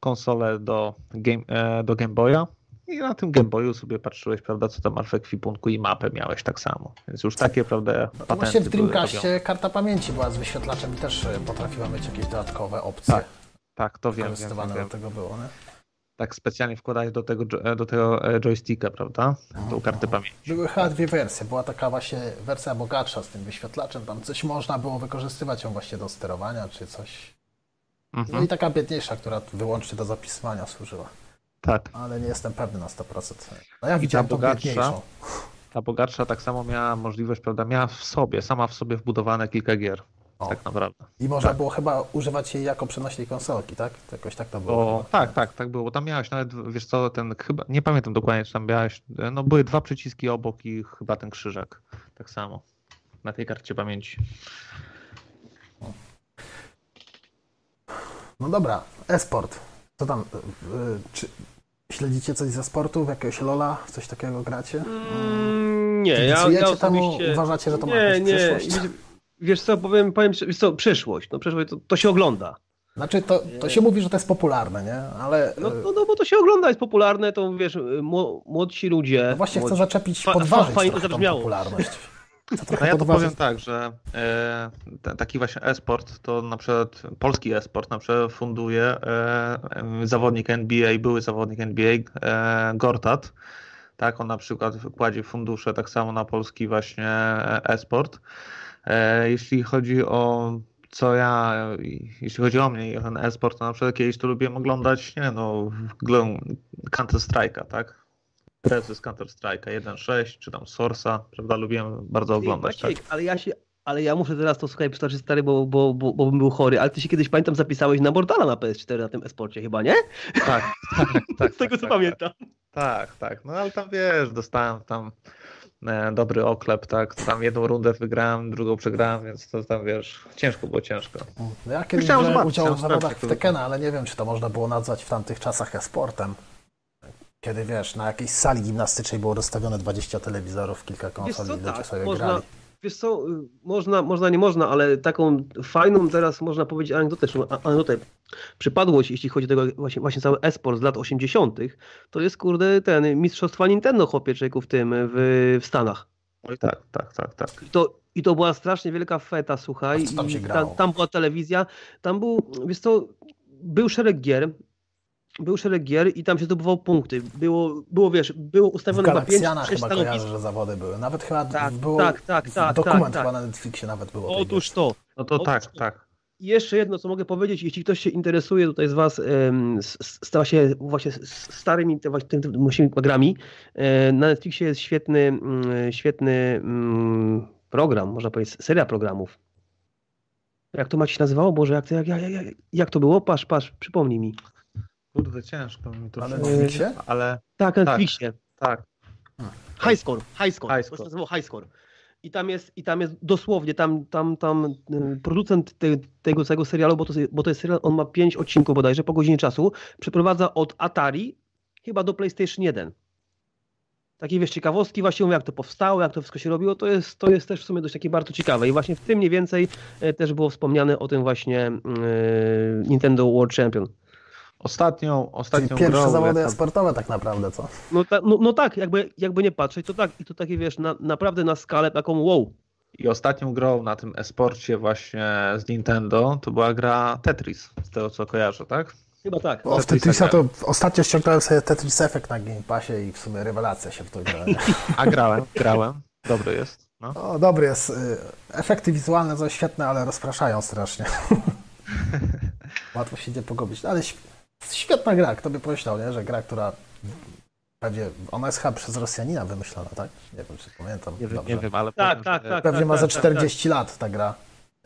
konsolę do Game, do Game Boya i na tym Game Boyu sobie patrzyłeś, prawda, co tam w ekwipunku i mapę miałeś tak samo. Więc już takie, prawda, No patenty właśnie w. Dreamcastie karta pamięci była z wyświetlaczem i też e, potrafiła mieć jakieś dodatkowe opcje. Tak, Tak, to wiem, wiem, wykorzystywane wiem, do tego było, nie? Tak specjalnie wkładać do tego, jo- do tego e, joysticka, prawda? Tą kartę pamięci. Były chyba dwie wersje. Była taka właśnie wersja bogatsza z tym wyświetlaczem. Tam coś można było wykorzystywać ją właśnie do sterowania czy coś. No Mhm, i taka biedniejsza, która wyłącznie do zapisywania służyła. Tak. Ale nie jestem pewny na 100%. No ja ta widziałem tą bogatsza? Ta bogatsza tak samo miała możliwość, prawda? Miała w sobie, sama w sobie wbudowane kilka gier. O. Tak naprawdę. I można Tak. było chyba używać jej jako przenośnej konsolki, tak? Jakoś tak to było. Chyba. tak, tak, tak było. Tam miałeś nawet, wiesz co, ten chyba, nie pamiętam dokładnie, czy tam miałeś, no były dwa przyciski obok i chyba ten krzyżek. Tak samo. Na tej karcie pamięci. No dobra, e-sport. Co tam? y, y, Czy śledzicie coś ze sportów? Jakiegoś Lola? Coś takiego gracie? Mm, nie, ja, ja Kibicujecie temu? osobiście... Uważacie, że to ma nie, jakąś nie. przyszłość? Wiesz, wiesz co, powiem, powiem wiesz co, przyszłość. No przyszłość to, to się ogląda. Znaczy, to, to się mówi, że to jest popularne, nie? Ale No, y, no, no bo to się ogląda, jest popularne, to wiesz, mło- młodsi ludzie... no właśnie chcę młodzi, zaczepić, fa- podważyć fa- fajnie to zabrzmiało. popularność. No ja to powiem tak, że e, taki właśnie e-sport, to na przykład polski e-sport na przykład funduje e, e, zawodnik NBA, były zawodnik NBA, e, Gortat. Tak, on na przykład kładzie fundusze tak samo na polski właśnie e-sport. E, jeśli chodzi o co ja, jeśli chodzi o mnie i o ten e-sport, to na przykład kiedyś to lubiłem oglądać, nie no, Counter Strike'a, tak? Grę z Counter Strike'a 1.6 czy tam Source'a, prawda, lubiłem bardzo Ty, oglądać. Tak? Maciek, ale ja się... Ale ja muszę teraz to słuchaj przytoczyć stary, bo, bo, bo, bo bym był chory, ale ty się kiedyś pamiętam zapisałeś na Mortala na PS4 na tym esporcie chyba, nie? Tak, tak, tak. Z tego tak, co tak, pamiętam. Tak, tak. No ale tam wiesz, dostałem tam e, dobry oklep, tak. Tam jedną rundę wygrałem, drugą przegrałem, więc to tam wiesz, ciężko było ciężko. No ja kiedyś zobaczyć, udział w zawodach w Tekena, ale nie wiem, czy to można było nazwać w tamtych czasach e-sportem. Kiedy wiesz, na jakiejś sali gimnastycznej było rozstawione 20 telewizorów, kilka Wiesz konsol i co, ludzie tak, sobie można, grali. wiesz co, y, można, można, nie można, ale taką fajną teraz można powiedzieć anegdotę, anegdotę, przypadłość, jeśli chodzi o tego właśnie, właśnie cały esport z lat 80., to jest kurde ten mistrzostwa Nintendo chłopie człowieku w tym, w, w Stanach. Oj tak, tak, tak, tak. I to, I to była strasznie wielka feta, słuchaj. A w co tam tam była telewizja, tam był, wiesz co, był szereg gier. Był szereg gier i tam się zdobywał punkty. Było, było wiesz, było ustawione na 5 Galaksjana 6 chyba kojarzę, że zawody były. Nawet chyba Tak, było tak, tak, tak, dokument tak, tak. chyba na Netflixie nawet było. Otóż to. No to Otóż tak, to. tak. I jeszcze jedno, co mogę powiedzieć, jeśli ktoś się interesuje tutaj z Was, stała się właśnie starymi te, właśnie tym, tym, tym grami, e, na Netflixie jest świetny, świetny mm, program, można powiedzieć, seria programów. Jak to macie się nazywało? Boże, jak to, jak, jak, jak, jak to było? Patrz, patrz, przypomnij mi. Kurde, ciężko mi to Na Netflixie? ale Tak, na Tak. Netflixie. tak. High score, high score. High score. nazywało high score. I tam jest, i tam jest dosłownie, tam, tam, tam y, producent te, tego całego serialu, bo to, bo to jest serial, on ma pięć odcinków bodajże po godzinie czasu, przeprowadza od Atari chyba do PlayStation 1. Takie wiesz, ciekawostki właśnie jak to powstało, jak to wszystko się robiło, to jest, to jest też w sumie dość takie bardzo ciekawe. I właśnie w tym mniej więcej e, też było wspomniane o tym właśnie e, Nintendo World Champion. Ostatnią, Czyli ostatnią pierwsze grą, zawody jaka- sportowe tak naprawdę, co? No, ta, no, no tak, jakby, jakby nie patrzeć, to tak, i to takie wiesz, na, naprawdę na skalę taką wow. I ostatnią grą na tym esporcie właśnie z Nintendo to była gra Tetris, z tego co kojarzę, tak? Chyba tak. Bo w Tetrisa to grałem. ostatnio ściągnąłem sobie Tetris Effect na Game Passie i w sumie rewelacja się w to gra. nie? A grałem, grałem. Dobry jest. No. O, dobry jest. y, Efekty wizualne są świetne, ale rozpraszają strasznie. Łatwo się idzie pogubić. Ale św- świetna gra, kto by pomyślał, nie? że gra, która pewnie, ona jest chyba przez Rosjanina wymyślona, tak? Nie wiem, czy pamiętam Nie, wiem, dobrze. nie wiem, ale Tak, powiem, tak, tak. Pewnie ma tak, za tak, tak, 40 lat ta gra.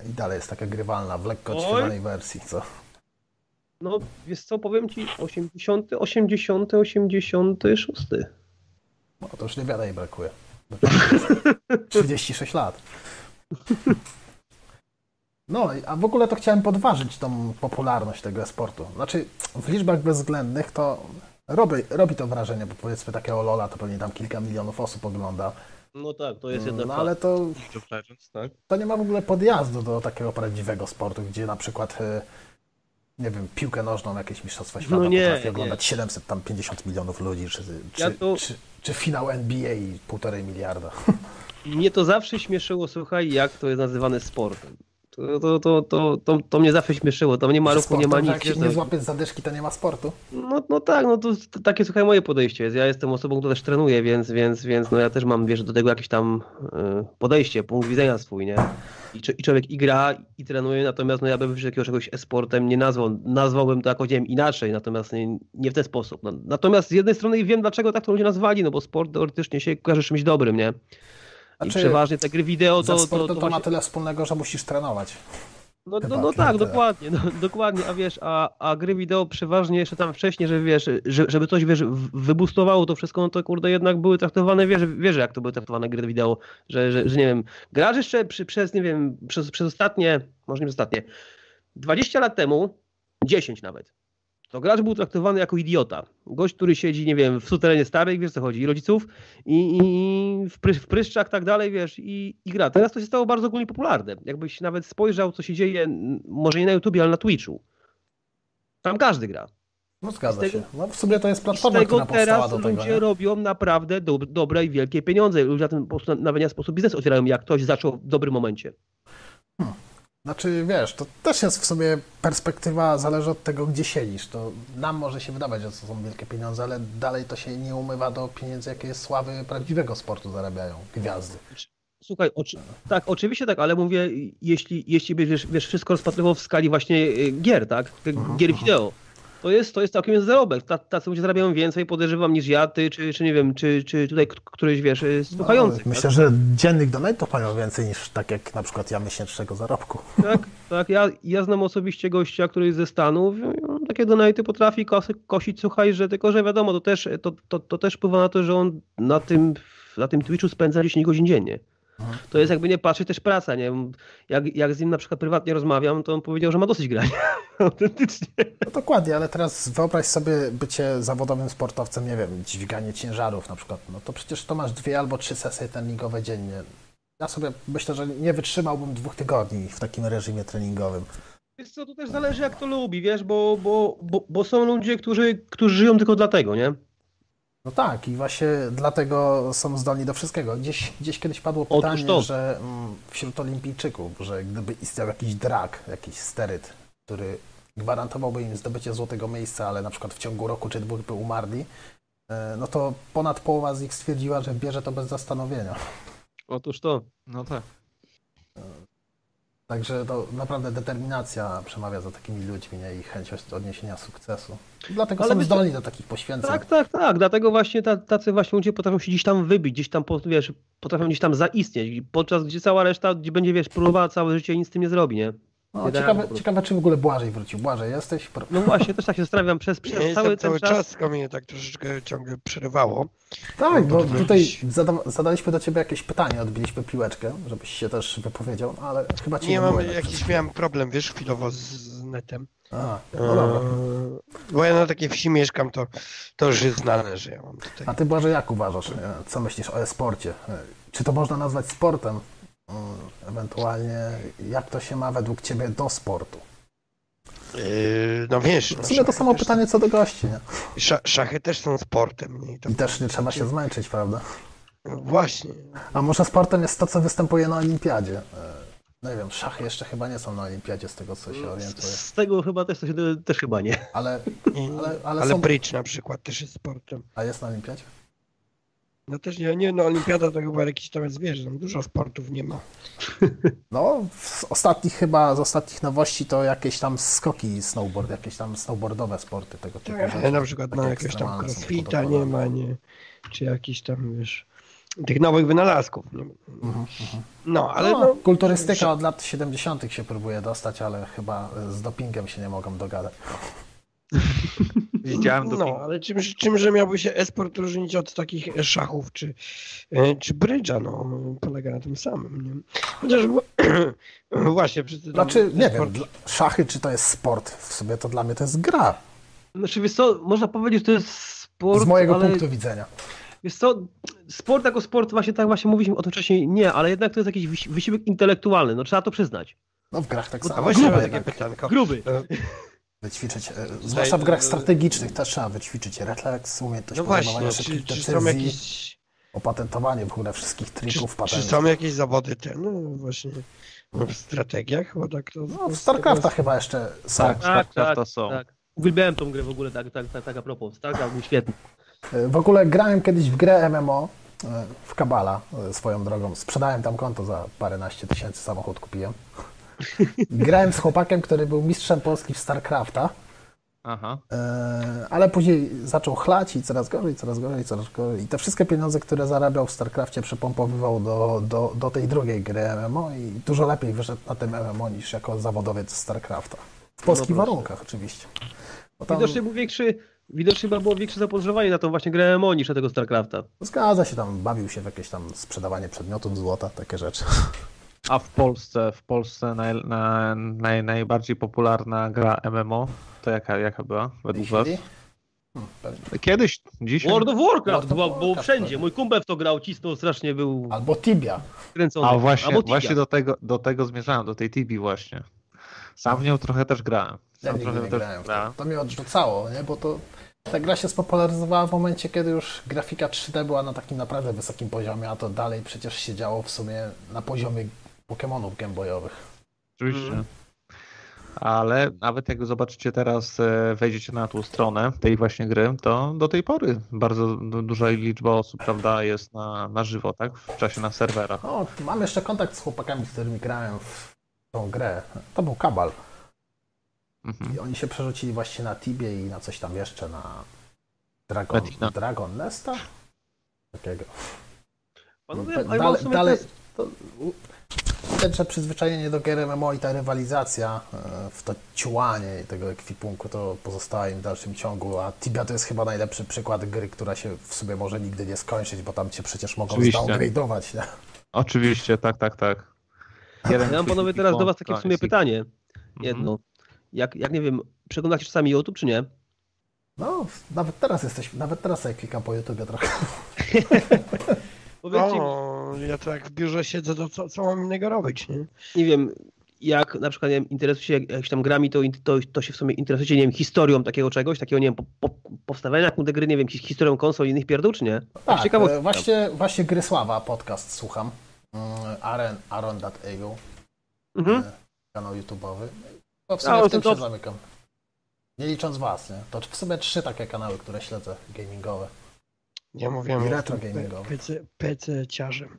I dalej jest taka grywalna, w lekko odświeżonej wersji, co? No, wiesz co, powiem ci, 80, 80, 86. No to już niewiele jej brakuje. 36 lat. No, a w ogóle to chciałem podważyć tą popularność tego sportu. Znaczy, w liczbach bezwzględnych to robi, robi to wrażenie, bo powiedzmy takiego Lola to pewnie tam kilka milionów osób ogląda. No tak, to jest jednak No ale to, tak? to nie ma w ogóle podjazdu do takiego prawdziwego sportu, gdzie na przykład, e, nie wiem, piłkę nożną, jakieś mistrzostwa świata No nie, potrafi nie. oglądać 750 milionów ludzi, czy, czy, Ja to- czy, czy finał NBA i półtorej miliarda. Mnie to zawsze śmieszyło, słuchaj, jak to jest nazywane sportem. To, to, to, to, to, to mnie zawsze śmieszyło, tam nie ma ruchu, nie ma nic. Jak się nie to- złapiesz zadyszki, to nie ma sportu. No, no tak, no to, to takie słuchaj moje podejście jest. Ja jestem osobą, która też trenuje, więc, więc, więc no ja też mam wiesz, do tego jakieś tam y, podejście, punkt widzenia swój, nie? I, I człowiek i gra, i trenuje, natomiast no ja bym jakiegoś czegoś e-sportem nie nazwał. Nazwałbym to jakoś nie wiem, inaczej, natomiast nie, nie w ten sposób. No, natomiast z jednej strony wiem, dlaczego tak to ludzie nazwali, no bo sport teoretycznie się kojarzy z czymś dobrym, nie? I Znaczy, przeważnie te gry wideo to, to, to, to, ma tyle wspólnego, że musisz trenować. No, no, no tak, dokładnie, no, dokładnie, a wiesz, a, a gry wideo przeważnie jeszcze tam wcześniej, że wiesz, że, żeby coś, wiesz, wybustowało to wszystko, no to kurde jednak były traktowane, wiesz, wiesz jak to były traktowane gry wideo, że, że, że nie wiem, grasz jeszcze przy, przez, nie wiem, przez, przez ostatnie, może nie ostatnie, 20 lat temu, 10 nawet, to gracz był traktowany jako idiota. Gość, który siedzi, nie wiem, w suterenie starych, wiesz co chodzi, i rodziców, i, i w, pry, w pryszczach tak dalej, wiesz, i, i gra. Teraz to się stało bardzo ogólnie popularne. Jakbyś nawet spojrzał, co się dzieje, może nie na YouTubie, ale na Twitchu. Tam każdy gra. No zgadza tego- się. No w sumie to jest I z platforma, tego która teraz do tego. ludzie Nie? robią naprawdę do, dobre i wielkie pieniądze. Ludzie na ten po prostu na, na sposób biznes otwierają, jak ktoś zaczął w dobrym momencie. Znaczy wiesz, to też jest w sumie perspektywa, zależy od tego, gdzie siedzisz. To nam może się wydawać, że to są wielkie pieniądze, ale dalej to się nie umywa do pieniędzy, jakie sławy prawdziwego sportu zarabiają gwiazdy. Słuchaj, oczy, tak, oczywiście tak, ale mówię, jeśli, jeśli byś wiesz, wiesz, wszystko rozpatrywał w skali właśnie y, gier, tak? G- Mhm, Gier wideo. To jest, to jest całkiem jest zarobek. Ta- Tacy ludzie zarabiają więcej, podejrzewam, niż ja, ty, czy, czy nie wiem, czy, czy tutaj któryś, wiesz, y, słuchających. No, myślę, że dziennik donate'ów mają więcej niż tak jak na przykład ja miesięcznego zarobku. Tak, tak. Ja, ja znam osobiście gościa, który jest ze Stanów. i on Takie donaty potrafi kosy, kosić, słuchaj, że tylko, że wiadomo, to też, to, to, to też wpływa na to, że on na tym, na tym Twitchu spędza 10 godzin dziennie. To jest jakby nie patrzeć też praca, nie? Jak, jak z nim na przykład prywatnie rozmawiam, to on powiedział, że ma dosyć grania. Autentycznie. No dokładnie, ale teraz wyobraź sobie bycie zawodowym sportowcem, nie wiem, dźwiganie ciężarów na przykład. No to przecież to masz dwie albo trzy sesje treningowe dziennie. Ja sobie myślę, że nie wytrzymałbym dwóch tygodni w takim reżimie treningowym. Wiesz co, to też zależy jak to lubi, wiesz, bo, bo, bo, bo są ludzie, którzy, którzy żyją tylko dlatego, nie? No tak, i właśnie dlatego są zdolni do wszystkiego. Gdzieś, gdzieś kiedyś padło pytanie, to. że mm, wśród olimpijczyków, że gdyby istniał jakiś drag, jakiś steryt, który gwarantowałby im zdobycie złotego miejsca, ale na przykład w ciągu roku czy dwóch by umarli, e, no to ponad połowa z nich stwierdziła, że bierze to bez zastanowienia. Otóż to. No tak. Także to naprawdę determinacja przemawia za takimi ludźmi nie? i chęć odniesienia sukcesu. Dlatego Ale są zdolni do takich poświęceń. Tak, tak, tak. Dlatego właśnie ta, tacy właśnie ludzie potrafią się gdzieś tam wybić, gdzieś tam, wiesz, potrafią gdzieś tam zaistnieć, podczas gdzie cała reszta gdzie będzie, wiesz, próbowała całe życie i nic z tym nie zrobi, nie? No, ciekawe, ciekawe, czy w ogóle Błażej wrócił. Błażej, jesteś? No właśnie, też tak się zastanawiam przez, Ja przez cały jestem ten cały czas. czas, tylko mnie tak troszeczkę ciągle przerywało. Tak, bo tutaj zada zadaliśmy do ciebie jakieś pytanie, odbiliśmy piłeczkę, żebyś się też wypowiedział, ale chyba ci Nie było mam, jednak jakiś przed- miałem problem, wiesz, chwilowo z, z netem. A, no dobra. Eee, bo ja na takiej wsi mieszkam, to, to już jest znane, że ja mam tutaj. A ty Błażej, jak uważasz? e, Co myślisz o e-sporcie? E, Czy to można nazwać sportem? Mm, Ewentualnie, jak to się ma według ciebie do sportu? Eee, no wiesz, W sumie to samo pytanie co do gości, nie? Szachy też są sportem. I to, I też nie trzeba się zmęczyć, prawda? Właśnie. A może sportem jest to, co występuje na olimpiadzie? E, No nie wiem, szachy jeszcze chyba nie są na olimpiadzie, z tego co się orientuję. Z, tego chyba też, też chyba nie. Ale, Ale- ale ale są- bridge na przykład też jest sportem. a jest na olimpiadzie? No też nie, nie no olimpiada to chyba jakiś tam jest, wiesz, tam dużo sportów nie ma. No, z ostatnich chyba, z ostatnich nowości to jakieś tam skoki snowboard, jakieś tam snowboardowe sporty tego typu Tak, rzeczy. na przykład no Takie jakiegoś tam crossfita nie ma, nie. Czy jakiś tam, wiesz, tych nowych wynalazków. Nie? Mhm, No, ale no, no, kulturystyka od lat 70. się próbuje dostać, ale chyba z dopingiem się nie mogą dogadać. Widziałem do No, ale czym, czymże miałby się esport różnić od takich szachów czy, e, czy brydża, no, polega na tym samym, nie? Chociaż właśnie, przy tym Znaczy, nie wiem, szachy czy to jest sport? W sobie to dla mnie to jest gra, Znaczy, wiesz co, można powiedzieć, że to jest sport, z mojego ale punktu widzenia. wiesz co, sport jako sport, właśnie tak właśnie mówiliśmy o tym wcześniej, nie, ale jednak to jest jakiś wysi- wysiłek intelektualny, no trzeba to przyznać. No w grach tak samo. mam takie pytanko. Gruby. E, wyćwiczyć, e, zwłaszcza w grach strategicznych też trzeba wyćwiczyć refleks, umiejętność No podejmowania właśnie, szybkich czy, czy decyzji, jakieś, opatentowanie w ogóle wszystkich czy, trików, czy patentów. są jakieś zawody te, no właśnie, no, w strategiach, bo tak to... No, w StarCrafta chyba jeszcze są. Tak, StarCrafta są. tak. Uwielbiałem tą grę w ogóle, tak, tak, tak, tak a propos. StarCraft był świetny. E, W ogóle grałem kiedyś w grę MMO e, w Kabala e, swoją drogą. Sprzedałem tam konto za paręnaście tysięcy, samochód kupiłem. Grałem z chłopakiem, który był mistrzem Polski w StarCrafta, Aha. e, ale później zaczął chlać i coraz gorzej, coraz gorzej, coraz gorzej. I te wszystkie pieniądze, które zarabiał w StarCrafcie przepompowywał do, do, do tej drugiej gry MMO i dużo lepiej wyszedł na tym MMO niż jako zawodowiec StarCrafta. W polskich proszę. warunkach oczywiście. Bo tam- Widocznie był większy, widocznie chyba było większe zapotrzebowanie na tą właśnie grę MMO niż na tego StarCrafta. Zgadza się, tam bawił się w jakieś tam sprzedawanie przedmiotów złota, takie rzeczy. A w Polsce, w Polsce naj, na, naj, najbardziej popularna gra MMO to jaka, jaka była według was? Hmm. Kiedyś, dzisiaj? World of Warcraft World of było, wszędzie. Mój kumpel w to grał, cisnął strasznie, był Albo Tibia. kręcony. A właśnie, Albo Tibia. właśnie do tego, do tego zmierzałem, do tej Tibi właśnie. Sam w nią trochę też grałem. Ja Sam nigdy trochę nie też grałem to. grałem. To mnie odrzucało, nie? bo to ta gra się spopularyzowała w momencie, kiedy już grafika 3D była na takim naprawdę wysokim poziomie, a to dalej przecież się działo w sumie na poziomie Pokémonów gameboyowych. Oczywiście. Mhm. Ale nawet jak zobaczycie teraz, e, wejdziecie na tą stronę tej właśnie gry, to do tej pory bardzo du- duża liczba osób, prawda, jest na, na żywo, tak? W czasie na serwerach. O, mam jeszcze kontakt z chłopakami, z którymi grałem w tą grę. To był Kabal. Mhm. I oni się przerzucili właśnie na Tibie i na coś tam jeszcze, na Dragon, Medina. Dragon Nesta? Takiego. Panowie, Dalej- sumie dalej, teraz- to, że przyzwyczajenie do gier MMO i ta rywalizacja e, w to ciłanie i tego ekwipunku to pozostała im w dalszym ciągu, a Tibia to jest chyba najlepszy przykład gry, która się w sobie może nigdy nie skończyć, bo tam cię przecież mogą Oczywiście. nie? Oczywiście, tak, tak, tak. Jeden Ja mam panowie teraz do was takie w sumie pytanie. Mhm. Jedno. Jak, jak nie wiem, przeglądacie czasami YouTube, czy nie? No, nawet teraz jesteś, nawet teraz sobie klikam po YouTube trochę. Powiedzcie mi, O, ja to jak w biurze siedzę, to co, co mam innego robić, nie? nie wiem, jak na przykład nie wiem, interesujecie się jak- jakimiś tam grami, to, to, to się w sumie interesujecie, nie wiem, historią takiego czegoś, takiego, nie wiem, po, po, powstawania kurde gry, nie wiem, his- historią konsol i innych pierdół, czy nie? Tak, e, właśnie, właśnie Grysława podcast słucham. Mm, Aaron, Aaron.eu, Mhm. e, kanał YouTube'owy. To w A, sumie no w tym to się zamykam. Nie licząc was, nie? To w sumie trzy takie kanały, które śledzę, gamingowe. Ja mówiłem, jestem gamingowe. PC, PC ciarzem.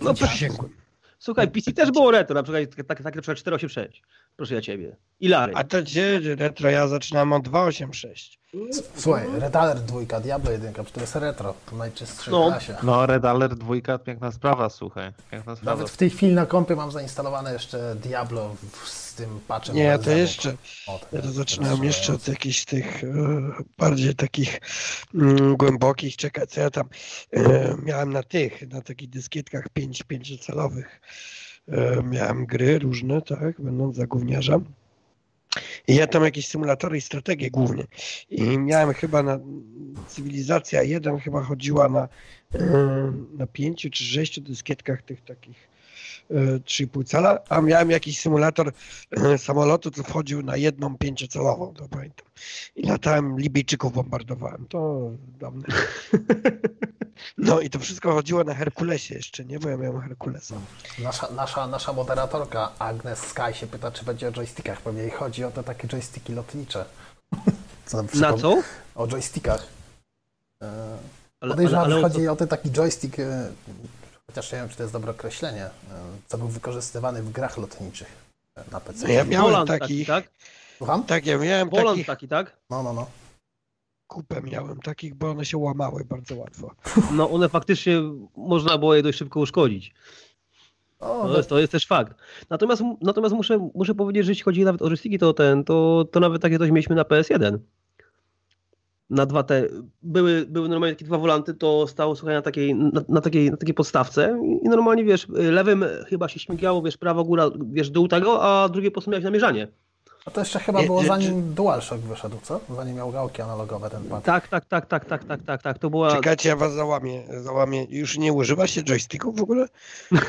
No, Przysięgłem. Słuchaj, PC też było retro, na przykład takie tak, tak, na przykład 486. Proszę ja ciebie. I Lary. A to gdzie retro? Ja zaczynałem od 286. Słuchaj, Red Alert 2, Diablo 1, to jest retro, w najczystszej No. klasie. No, Red Alert 2, piękna sprawa, słuchaj. Piękna sprawa. Nawet w tej chwili na kompie mam zainstalowane jeszcze Diablo w, z tym patchem. Nie, ja to jeszcze, O, tak, ja to jest zaczynałem jeszcze od jakichś tych e, bardziej takich mm, głębokich, czekaj, co ja tam e, miałem na tych, na takich dyskietkach 5, 5 calowych. E, miałem gry różne, tak, będąc za gówniarza. I ja tam jakieś symulatory i strategie głównie. I miałem chyba na Cywilizacja 1 chyba chodziła na, e, na 5 czy 6 dyskietkach tych takich 3,5 cala, a miałem jakiś symulator e, samolotu, co wchodził na jedną pięciocalową, to pamiętam. I latałem, Libijczyków bombardowałem. To dawne. No i to wszystko chodziło na Herkulesie jeszcze, nie? Bo ja miałem Herkulesa. Nasza, nasza, nasza moderatorka Agnes Sky się pyta, czy będzie o joystickach. Pewnie jej chodzi o te takie joysticki lotnicze. Co Na co? O joystickach. E, Ale, ale, Podejrzewam, ale, chodzi o ten taki joystick, e, chociaż nie wiem, czy to jest dobre określenie, e, co był wykorzystywany w grach lotniczych e, na PC. Ja miałem Wolant taki, takich, tak? Słucham? tak, ja miałem Woland takich, taki, tak? No, no, no. kupę miałem takich, bo one się łamały bardzo łatwo. No one faktycznie można było je dość szybko uszkodzić. O, To no, jest, to jest też fakt. Natomiast, natomiast muszę, muszę powiedzieć, że jeśli chodzi nawet o joysticki, to ten, to, to nawet takie coś mieliśmy na PS1. Na dwa te, były, były normalnie takie dwa wolanty, to stało słuchaj na takiej, na, na takiej, na takiej podstawce i normalnie wiesz, lewym chyba się śmigało, wiesz, prawa góra, wiesz, dół tego, a drugie po prostu miałeś namierzanie. a to jeszcze chyba było zanim DualShock wyszedł, co? Zanim miał gałki analogowe ten pad. Tak, tak, tak, tak, tak, tak, tak, tak. To była. Czekajcie, ja was załamię, załamię. Już nie używa się joysticków w ogóle?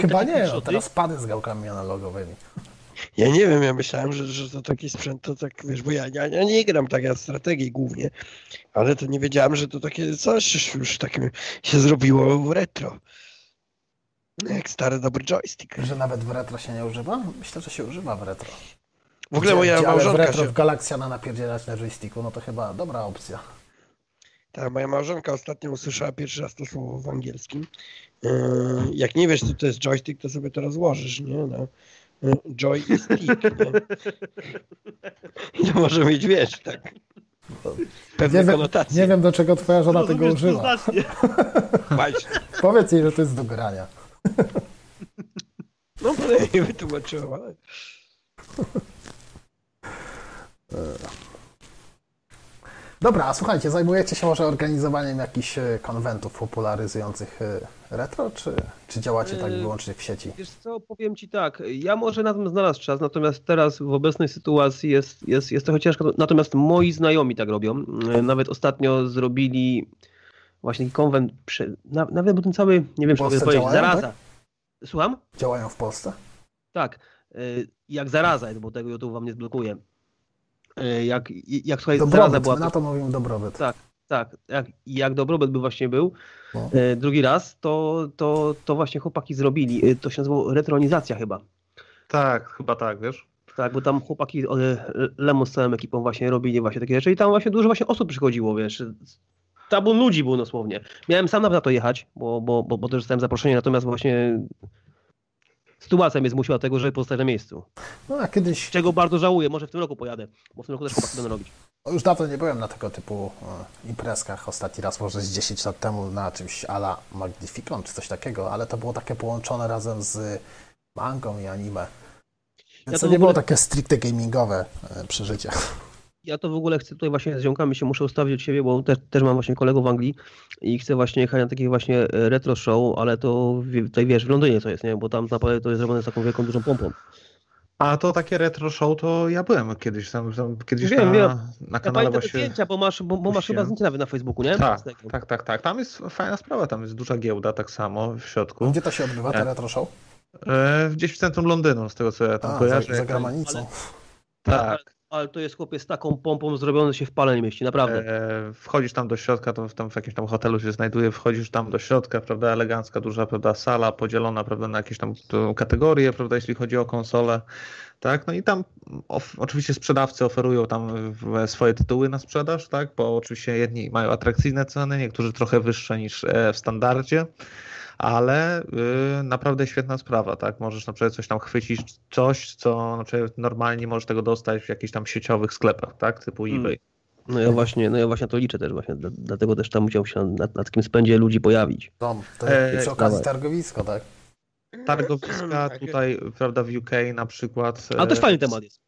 Chyba nie, no, teraz pady z gałkami analogowymi. Ja nie wiem, ja myślałem, że, że to taki sprzęt, to tak, wiesz, bo ja, ja, ja nie gram tak, ja strategii głównie, ale to nie wiedziałem, że to takie coś już takim się zrobiło w retro. Jak stary, dobry joystick. Że nawet w retro się nie używa? Myślę, że się używa w retro. W ogóle moja Gdzie- ale w małżonka retro się, w Galaxjana napierdzielać na joysticku, no to chyba dobra opcja. tak, moja małżonka ostatnio usłyszała pierwszy raz to słowo w angielskim. Yy, Jak nie wiesz, co to jest joystick, to sobie to rozłożysz, nie? No. Joy i stick, nie? I to może mieć, wiesz, tak, pewne Nie wiem, konotacje. nie wiem, do czego twoja żona tego Rozumiesz używa. Powiedz jej, że to jest do grania. No, bo ja nie wytłumaczyłem, ale... Dobra, a słuchajcie, zajmujecie się może organizowaniem jakichś e, konwentów popularyzujących e, retro, czy, czy działacie tak Yy, wyłącznie w sieci? Wiesz co, powiem ci tak, ja może na tym znalazł czas, natomiast teraz w obecnej sytuacji jest, jest, jest trochę ciężko, natomiast moi znajomi tak robią. E, Nawet ostatnio zrobili właśnie konwent, prze, na, nawet był ten cały, nie wiem, czy mogę powiedzieć, zaraza. Słucham? Działają w Polsce? Tak, e, jak zaraza, bo tego YouTube wam nie zblokuje. E, Jak, jak słuchaj, Dobrobyt, była... na to mówimy dobrobyt. Tak, tak. Jak, jak dobrobyt by właśnie był No. e, drugi raz, to, to, to właśnie chłopaki zrobili. E, To się nazywało retronizacja chyba. Tak, chyba tak, wiesz? Tak, bo tam chłopaki Lemo z całą ekipą właśnie robili właśnie takie rzeczy i tam właśnie dużo właśnie osób przychodziło, wiesz. Tabun ludzi było dosłownie. Miałem sam na to jechać, bo, bo, bo, bo też dostałem zaproszenie, natomiast właśnie sytuacja mnie zmusiła do tego, żeby pozostać na miejscu. No a kiedyś, Czego bardzo żałuję, może w tym roku pojadę, bo w tym roku też chłopaki będą robić. już dawno nie byłem na tego typu imprezkach. Ostatni raz może z 10 lat temu na czymś ala Magnificon czy coś takiego, ale to było takie połączone razem z mangą i anime. Więc to to w nie było ogóle- takie stricte gamingowe e, przeżycie. Ja to w ogóle chcę tutaj właśnie z ziomkami się muszę ustawić od siebie, bo też, też mam właśnie kolegów w Anglii i chcę właśnie jechać na takie właśnie e, retro show, ale to w- tutaj wiesz, w Londynie co jest, nie? Bo tam naprawdę to jest zrobione z taką wielką, dużą pompą. A to takie retro show, to ja byłem kiedyś tam, tam kiedyś Wiem, na, wiem. na Ja kanale te właśnie. zdjęcia, bo masz, bo, bo masz chyba zdjęcia nawet na Facebooku, nie? Tak, tak, tak, tak. Tam jest fajna sprawa, tam jest duża giełda tak samo w środku. Gdzie to się odbywa, te Ja. retro show? E, gdzieś w centrum Londynu, z tego co ja tam A, kojarzę. za, za granicą. Ale- Tak. Ale to jest chłopie z taką pompą zrobione, się w pale mieści, naprawdę. E, wchodzisz tam do środka, to tam w jakimś tam hotelu się znajduje, wchodzisz tam do środka, prawda, elegancka, duża, prawda, sala podzielona, prawda, na jakieś tam kategorie, prawda, jeśli chodzi o konsolę, tak, no i tam of, oczywiście sprzedawcy oferują tam swoje tytuły na sprzedaż, tak, bo oczywiście jedni mają atrakcyjne ceny, niektórzy trochę wyższe niż e, w standardzie, ale y, naprawdę świetna sprawa, tak? Możesz na przykład coś tam chwycić, coś, co na przykład normalnie nie możesz tego dostać w jakichś tam sieciowych sklepach, tak? Typu Mm. eBay. No ja właśnie, no ja właśnie to liczę też właśnie, dla- dlatego też tam musiał się na, na takim spędzie ludzi pojawić. To, to E, przy okazji dawaj. targowisko, tak? Targowiska Tak, tutaj, prawda, w UK na przykład. Ale też e, fajny temat jest.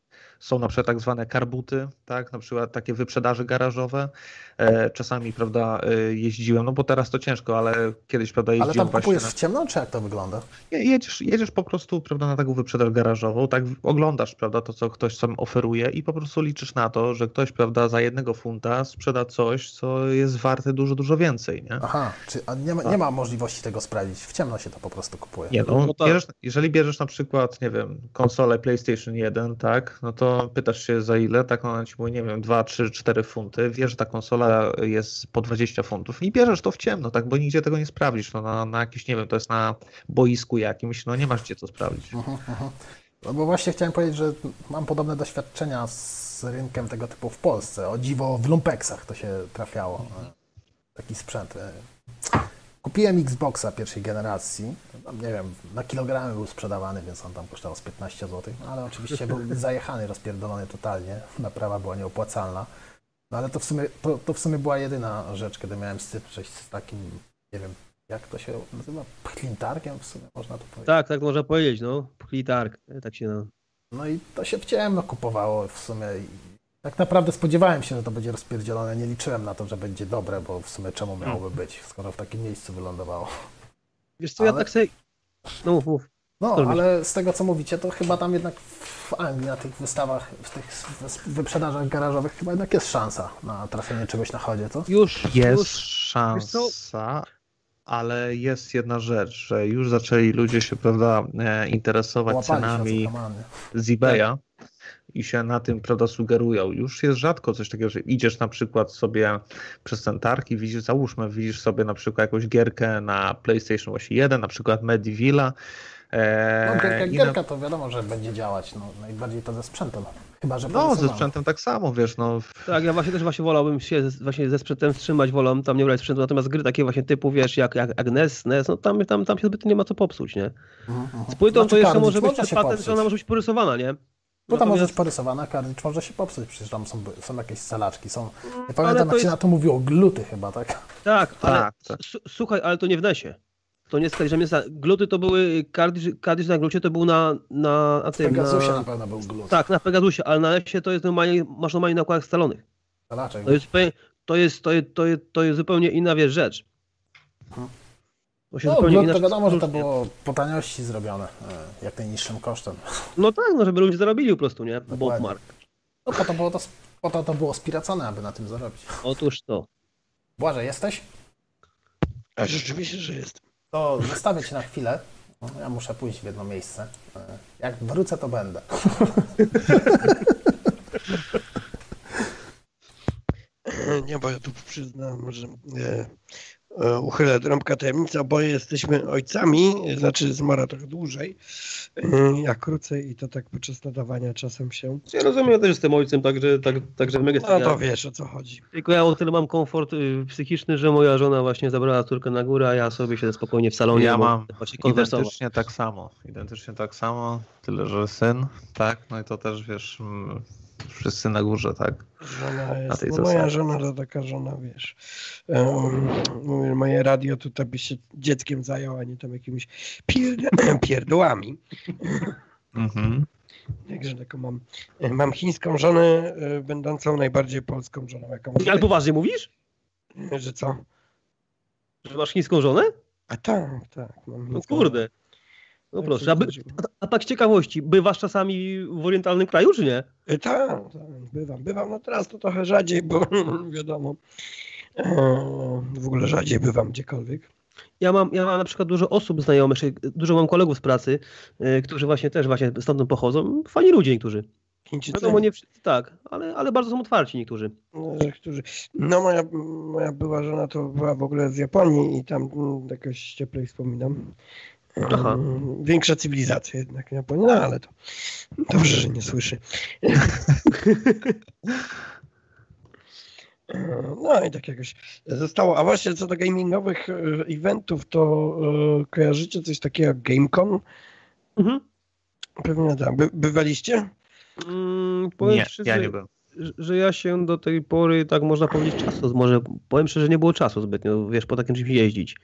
Są na przykład tak zwane karbuty, tak? Na przykład takie wyprzedaże garażowe. E, czasami, prawda, e, jeździłem, no bo teraz to ciężko, ale kiedyś, prawda, Ale jeździłem tam właśnie kupujesz na... w ciemno, czy jak to wygląda? Nie, Jedziesz, jedziesz po prostu, prawda, na taką wyprzedaż garażową, tak oglądasz, prawda, to co ktoś sam oferuje i po prostu liczysz na to, że ktoś, prawda, za jednego funta sprzeda coś, co jest warte dużo, dużo więcej, nie? Aha, czy, a nie, ma, nie ma możliwości tego sprawdzić. W ciemno się to po prostu kupuje. Nie, no, No tak. bierzesz, jeżeli bierzesz na przykład, nie wiem, konsolę PlayStation 1, tak, no to pytasz się za ile, tak, ona ci mówi, nie wiem, 2, 3, 4 funty, wiesz, że ta konsola jest po 20 funtów i bierzesz to w ciemno, tak, bo nigdzie tego nie sprawdzisz, no na, na jakimś, nie wiem, to jest na boisku jakimś, no nie masz gdzie to sprawdzić. Mhm, mhm. No bo właśnie chciałem powiedzieć, że mam podobne doświadczenia z rynkiem tego typu w Polsce. O dziwo w lumpeksach to się trafiało. e, Taki sprzęt. Kupiłem Xboxa pierwszej generacji. Nie wiem, na kilogramy był sprzedawany, więc on tam kosztował z 15 zł. No, ale oczywiście był zajechany, rozpierdolony totalnie. Naprawa była nieopłacalna. No ale to w sumie, to, to w sumie była jedyna rzecz, kiedy miałem styczność z takim, nie wiem, jak to się nazywa, pchlintarkiem w sumie, można to powiedzieć. Tak, tak można powiedzieć, no. Pchlitark, tak się no. No i to się w ciemno kupowało w sumie. Tak naprawdę spodziewałem się, że to będzie rozpierdzielone. Nie liczyłem na to, że będzie dobre, bo w sumie czemu miałoby być, skoro w takim miejscu wylądowało. Wiesz co, ja Ale- tak sobie... No mów, mów. No, ale z tego co mówicie, to chyba tam jednak w Anglii na tych wystawach, w tych wyprzedażach garażowych chyba jednak jest szansa na trafienie czegoś na chodzie, co? Już, Jest już. szansa, ale jest jedna rzecz, że już zaczęli ludzie się, prawda, e, interesować Łapali się cenami kamany. z eBaya i się na tym, prawda, sugerują. Już jest rzadko coś takiego, że idziesz na przykład sobie przez ten targ i widzisz, załóżmy, widzisz sobie na przykład jakąś gierkę na PlayStation właśnie 1, na przykład Medivilla. E, No, gierka, i na- gierka to wiadomo, że będzie działać. No, najbardziej to ze sprzętem. Chyba, że No, ze sprzętem tak samo, wiesz, no. Tak, ja właśnie też właśnie wolałbym się z- właśnie ze sprzętem wstrzymać, wolę tam nie brać sprzętu, natomiast gry takie właśnie typu, wiesz, jak, jak Agnes, NES, no tam, tam, tam się zbyt nie ma co popsuć, nie? Mhm, mhm. Z płytą Znaczy, to jeszcze może być patent, że ona może być porysowana, nie? No tam może być porysowana, kartridż może się popsuć, przecież tam są, są jakieś salaczki, są... Nie ale pamiętam, to jak się jest- na to mówiło, gluty chyba, tak? Tak, ale Tak, tak. słuchaj, ale to nie w NESie. To nie jest tak, że mnie gluty to były, kartridż na glucie to był na, na, na W tym, Pegasusie na, na pewno był glut. tak, na Pegasusie, ale na NESie to jest normalnie, masz normalnie na układach scalonych. Salaczek. To jest, zupełnie- to jest, to jest, to jest, to jest zupełnie inna, wiesz, rzecz. To się No, zupełnie inaczej to wiadomo, że to było po taniości zrobione, e, jak najniższym kosztem. No tak, no żeby ludzie zarobili po prostu, nie? Bombmark. No po to było to, po to, to było spiracone, aby na tym zarobić. Otóż to. Błażej, jesteś? A rzeczywiście, że jest. To zostawię cię na chwilę. No, Ja muszę pójść w jedno miejsce. E, Jak wrócę, to będę. Nie, bo ja tu przyznam, że e, uchylę drąbka tajemnica, oboje jesteśmy ojcami, znaczy zmora trochę dłużej, e, ja krócej i to tak podczas nadawania czasem się. Ja rozumiem, ja też jestem ojcem, także, tak, także mega No to wiesz o co chodzi. Tylko ja o tyle mam komfort y, psychiczny, że moja żona właśnie zabrała córkę na górę, a ja sobie siedzę spokojnie w salonie. Ja bo mam. Identycznie tak samo. Identycznie tak samo, tyle że syn, tak? No i to też wiesz, mm, wszyscy na górze, tak? Żona jest, tej no moja żona to taka żona, wiesz, um, mówię, moje radio tutaj by się dzieckiem zajął, a nie tam jakimiś pierd pierdołami. Mhm. Także taką mam, mam chińską żonę, e, będącą najbardziej polską żoną, jaką mam. Ale poważnie mówisz? Że co? Że masz chińską żonę? A tak, tak. Mam No kurde. No Tak proszę, a, by, a, tak z ciekawości, bywasz czasami w orientalnym kraju, czy nie? E, Tak, tak, bywam. Bywam, no teraz to trochę rzadziej, bo wiadomo, e, w ogóle rzadziej bywam gdziekolwiek. Ja mam, ja mam na przykład dużo osób znajomych, dużo mam kolegów z pracy, y, którzy właśnie też właśnie stamtąd pochodzą. Fajni ludzie niektórzy. Chińczycy. Wiadomo, nie wszyscy tak, ale, ale bardzo są otwarci niektórzy. No, że którzy... no moja, moja była żona to była w ogóle z Japonii i tam mm, jakoś cieplej wspominam. Aha. Większa cywilizacja jednak Japonia, no ale to dobrze, że nie słyszy. No i tak jakoś zostało. A właśnie co do gamingowych e, eventów, to e, kojarzycie coś takiego jak GameCon? Mhm. Pewnie tak. By, bywaliście? Mm, powiem Nie, szczerze, ja nie byłem. że- że ja się do tej pory, tak można powiedzieć, czasu, może powiem szczerze, nie było czasu zbytnio, wiesz, po takim czymś jeździć.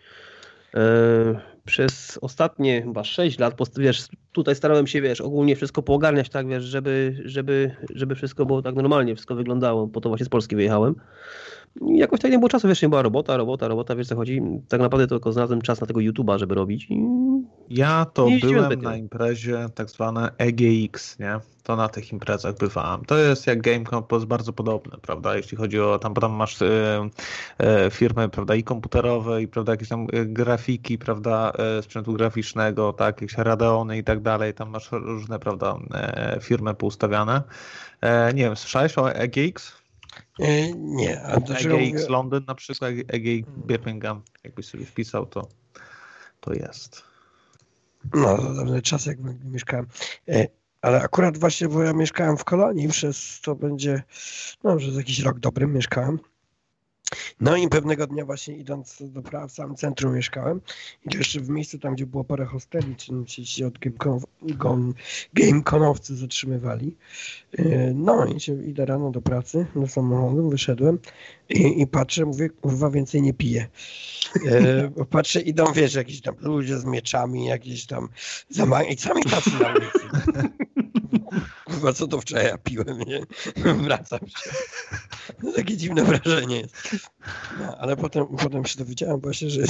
E, przez ostatnie chyba 6 lat, wiesz, tutaj starałem się, wiesz, ogólnie wszystko poogarniać, tak, wiesz, żeby, żeby, żeby wszystko było tak normalnie, wszystko wyglądało, po to właśnie z Polski wyjechałem. I jakoś tak nie było czasu, wiesz, nie była robota, robota, robota, wiesz co chodzi. Tak naprawdę tylko znalazłem czas na tego YouTube'a, żeby robić i Ja to byłem na imprezie tak zwane EGX, nie? To na tych imprezach bywałem. To jest jak Gamecom, to jest bardzo podobne, prawda? Jeśli chodzi o tam, tam masz e, e, firmy, prawda, i komputerowe, i prawda, jakieś tam e, grafiki, prawda, e, sprzętu graficznego, tak, jakieś Radeony i tak dalej. Tam masz różne, prawda, e, firmy poustawiane. E, nie wiem, słyszałeś o EGX? E, Nie. A EGX mówię- Londyn na przykład, EGX Birmingham, jakbyś sobie wpisał, to, to jest. No, to dawny czas, jak mieszkałem. E, Ale akurat właśnie, bo ja mieszkałem w Kolonii, przez to będzie, no, przez jakiś rok dobrym mieszkałem. No i pewnego dnia właśnie idąc do prawa w samym centrum mieszkałem i jeszcze w miejscu tam, gdzie było parę hosteli, czy ci się od gon- gameconowcy zatrzymywali. E, No i się idę rano do pracy, do samochodu, wyszedłem i, i patrzę, mówię, kurwa, więcej nie piję. Bo patrzę, idą, wiesz, jakieś tam ludzie z mieczami, jakieś tam zama- i sami tacy na ulicy. Kurwa, co to wczoraj ja piłem, nie? Wracam się. Takie dziwne wrażenie jest. No, ale potem, potem się dowiedziałem właśnie, że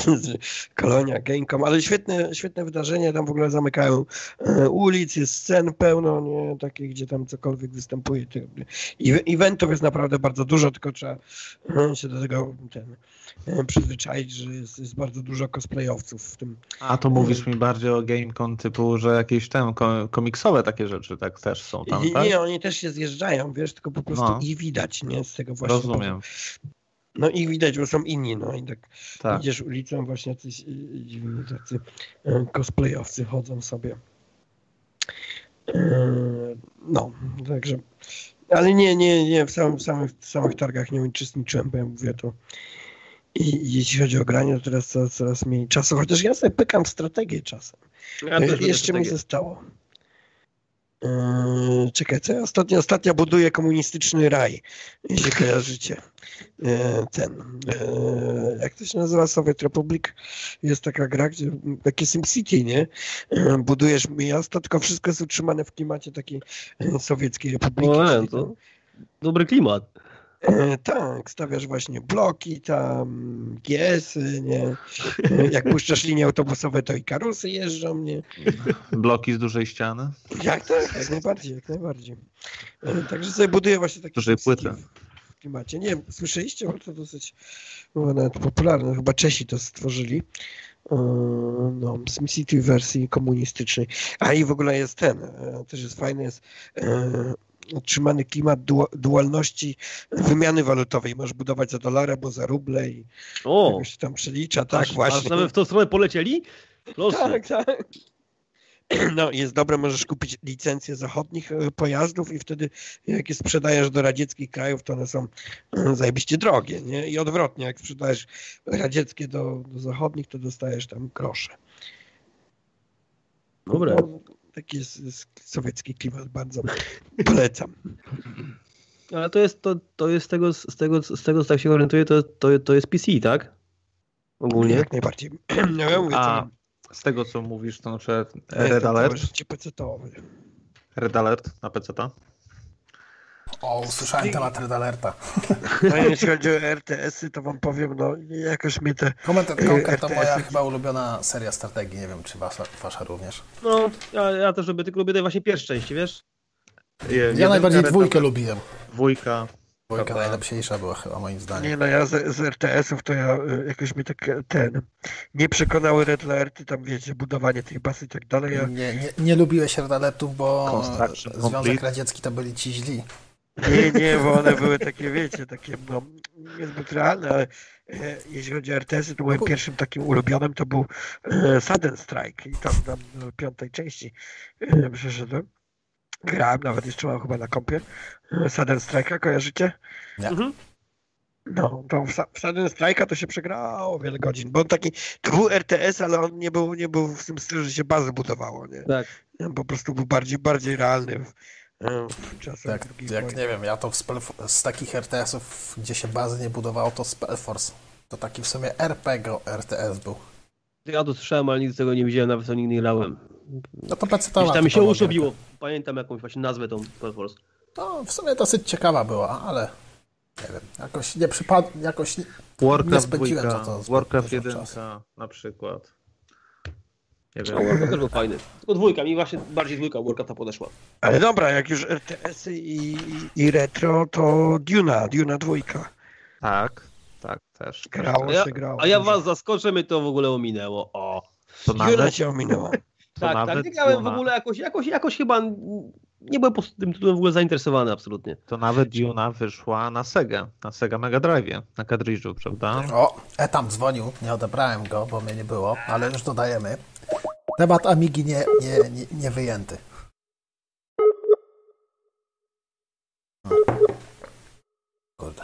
kolonia Gamecom, ale świetne, świetne wydarzenie, tam w ogóle zamykają e, ulic, jest scen pełno, nie? Takich, gdzie tam cokolwiek występuje. I- Eventów jest naprawdę bardzo dużo, tylko trzeba e, się do tego ten, e, przyzwyczaić, że jest, jest bardzo dużo cosplayowców w tym. A to mówisz mi bardziej o GameCon typu, że jakieś ko- komiksowe takie rzeczy tak też są tam, I, tak? Nie, oni też się zjeżdżają, wiesz, tylko po prostu No. ich widać, nie? Z tego właśnie. Rozumiem. No ich widać, bo są inni, no i tak, Tak. idziesz ulicą, właśnie jacyś y, y, dziwni tacy y, cosplayowcy chodzą sobie. No, także. Ale nie, nie, nie, w, samym, w, samych, w samych targach nie uczestniczyłem, bo ja mówię to. I jeśli chodzi o granie, to teraz coraz, coraz mniej czasu, chociaż ja sobie pykam w strategię czasem. ja Jeszcze mi zostało. Yy, czekaj, co ja ostatnio, buduję komunistyczny raj, jeśli kojarzycie. Yy, ten, yy, jak to się nazywa, Soviet Republic? Jest taka gra, gdzie takie SimCity, nie? Yy, budujesz miasto, tylko wszystko jest utrzymane w klimacie takiej sowieckiej republiki. O, czyli to dobry klimat. E, tak, stawiasz właśnie bloki tam, GS-y, nie? E, Jak puszczasz linie autobusowe, to i karusy jeżdżą, nie? Bloki z dużej ściany. Jak tak, jak najbardziej, jak najbardziej. E, Także sobie buduję właśnie takie Dużej płyty. w klimacie. Nie wiem, słyszeliście? Bo to dosyć było nawet popularne. Chyba Czesi to stworzyli. No, SimCity w wersji komunistycznej. A i w ogóle jest ten, też jest fajny, jest utrzymany klimat du- dualności wymiany walutowej. Możesz budować za dolary, bo za ruble i O, jakoś tam przelicza. Tak, aż, właśnie. Aż nawet w tą stronę polecieli? Proszę. Tak, tak. No, jest dobre, możesz kupić licencje zachodnich e, pojazdów i wtedy jak je sprzedajesz do radzieckich krajów, to one są e, zajebiście drogie, nie? I odwrotnie, jak sprzedajesz radzieckie do, do zachodnich, to dostajesz tam grosze. Dobre. No, taki jest, jest sowiecki klimat, bardzo polecam. Ale to jest, to, to jest z tego, z tego, z tego, co tak się orientuję, to, to, to jest PC, tak? Ogólnie. Jak najbardziej. No, ja mówię, A co, z tego co mówisz, to znaczy Red Alert, życie PC-towe. Red Alert na PC to? O, usłyszałem temat Red Alerta. No, jeśli chodzi o RTS-y, to wam powiem, no jakoś mnie te Comment and Yy, Conquer to RTS. moja chyba ulubiona seria strategii, nie wiem czy wasza, wasza również. No, ja, ja też lubię, tylko lubię te właśnie pierwsze części, wiesz? Je- Ja najbardziej Red dwójkę lubiłem. Dwójka. Dwójka najlepsza była chyba moim zdaniem. Nie no, ja z, z RTS-ów to ja y, jakoś mnie tak e, ten, nie przekonały Red Alerty, tam wiecie, budowanie tych baz i tak dalej. Ja, Nie, nie, nie lubiłeś Redaletów, bo Construction Związek. Radziecki to byli ci źli. Nie, nie, bo one były takie, wiecie, takie no, niezbyt realne, ale e, jeśli chodzi o RTS-y, to moim pierwszym takim ulubionym to był e, Sudden Strike i tam, tam do piątej części e, przeszedłem. Grałem, nawet jeszcze mam chyba na kompie. E, Sudden Strike'a, kojarzycie? Nie. Mhm. No, to w, w Sudden Strike'a to się przegrało wiele godzin, bo on taki, to był RTS, ale on nie był, nie był w tym stylu, że się bazy budowało, nie? Tak. Po prostu był bardziej, bardziej realny w, w Jak, drugiej jak wojny. nie wiem, ja to z takich RTS-ów, gdzie się bazy nie budowało, to Spellforce. To taki w sumie RPG RTS był. Ja to słyszałem, ale nigdy tego nie widziałem, nawet to nigdy nie grałem. No to PC to tam mi się typowo uszu gierka. biło. Pamiętam jakąś właśnie nazwę tą Spellforce. No, w sumie dosyć ciekawa była, ale nie wiem, jakoś nie przypadł, jakoś nie, nie Warcraft spędziłem 2, za to zbyt Warcraft dużo 1 czasu. na przykład. Nie No, wiem. Warcraft też był fajny. Tylko dwójka, mi właśnie bardziej dwójka Warcrafta podeszła. Ale dobra, jak już RTS-y i, i retro, to Duna, Duna dwójka. Tak, tak też. Grało A ja, się, grało. a ja was zaskoczę, mnie to w ogóle ominęło. O. To Duna nawet, cię ominęła. to Tak, tak, nie grałem w Duna- ogóle jakoś, jakoś, jakoś chyba nie byłem po tym tytułem w ogóle zainteresowany absolutnie. To nawet Duna wyszła na Sega, na Sega Mega Drive, na kadridżu, prawda? O, e tam dzwonił, nie odebrałem go, bo mnie nie było, ale już dodajemy. Temat Amigi nie, nie, nie, nie wyjęty. Kurde.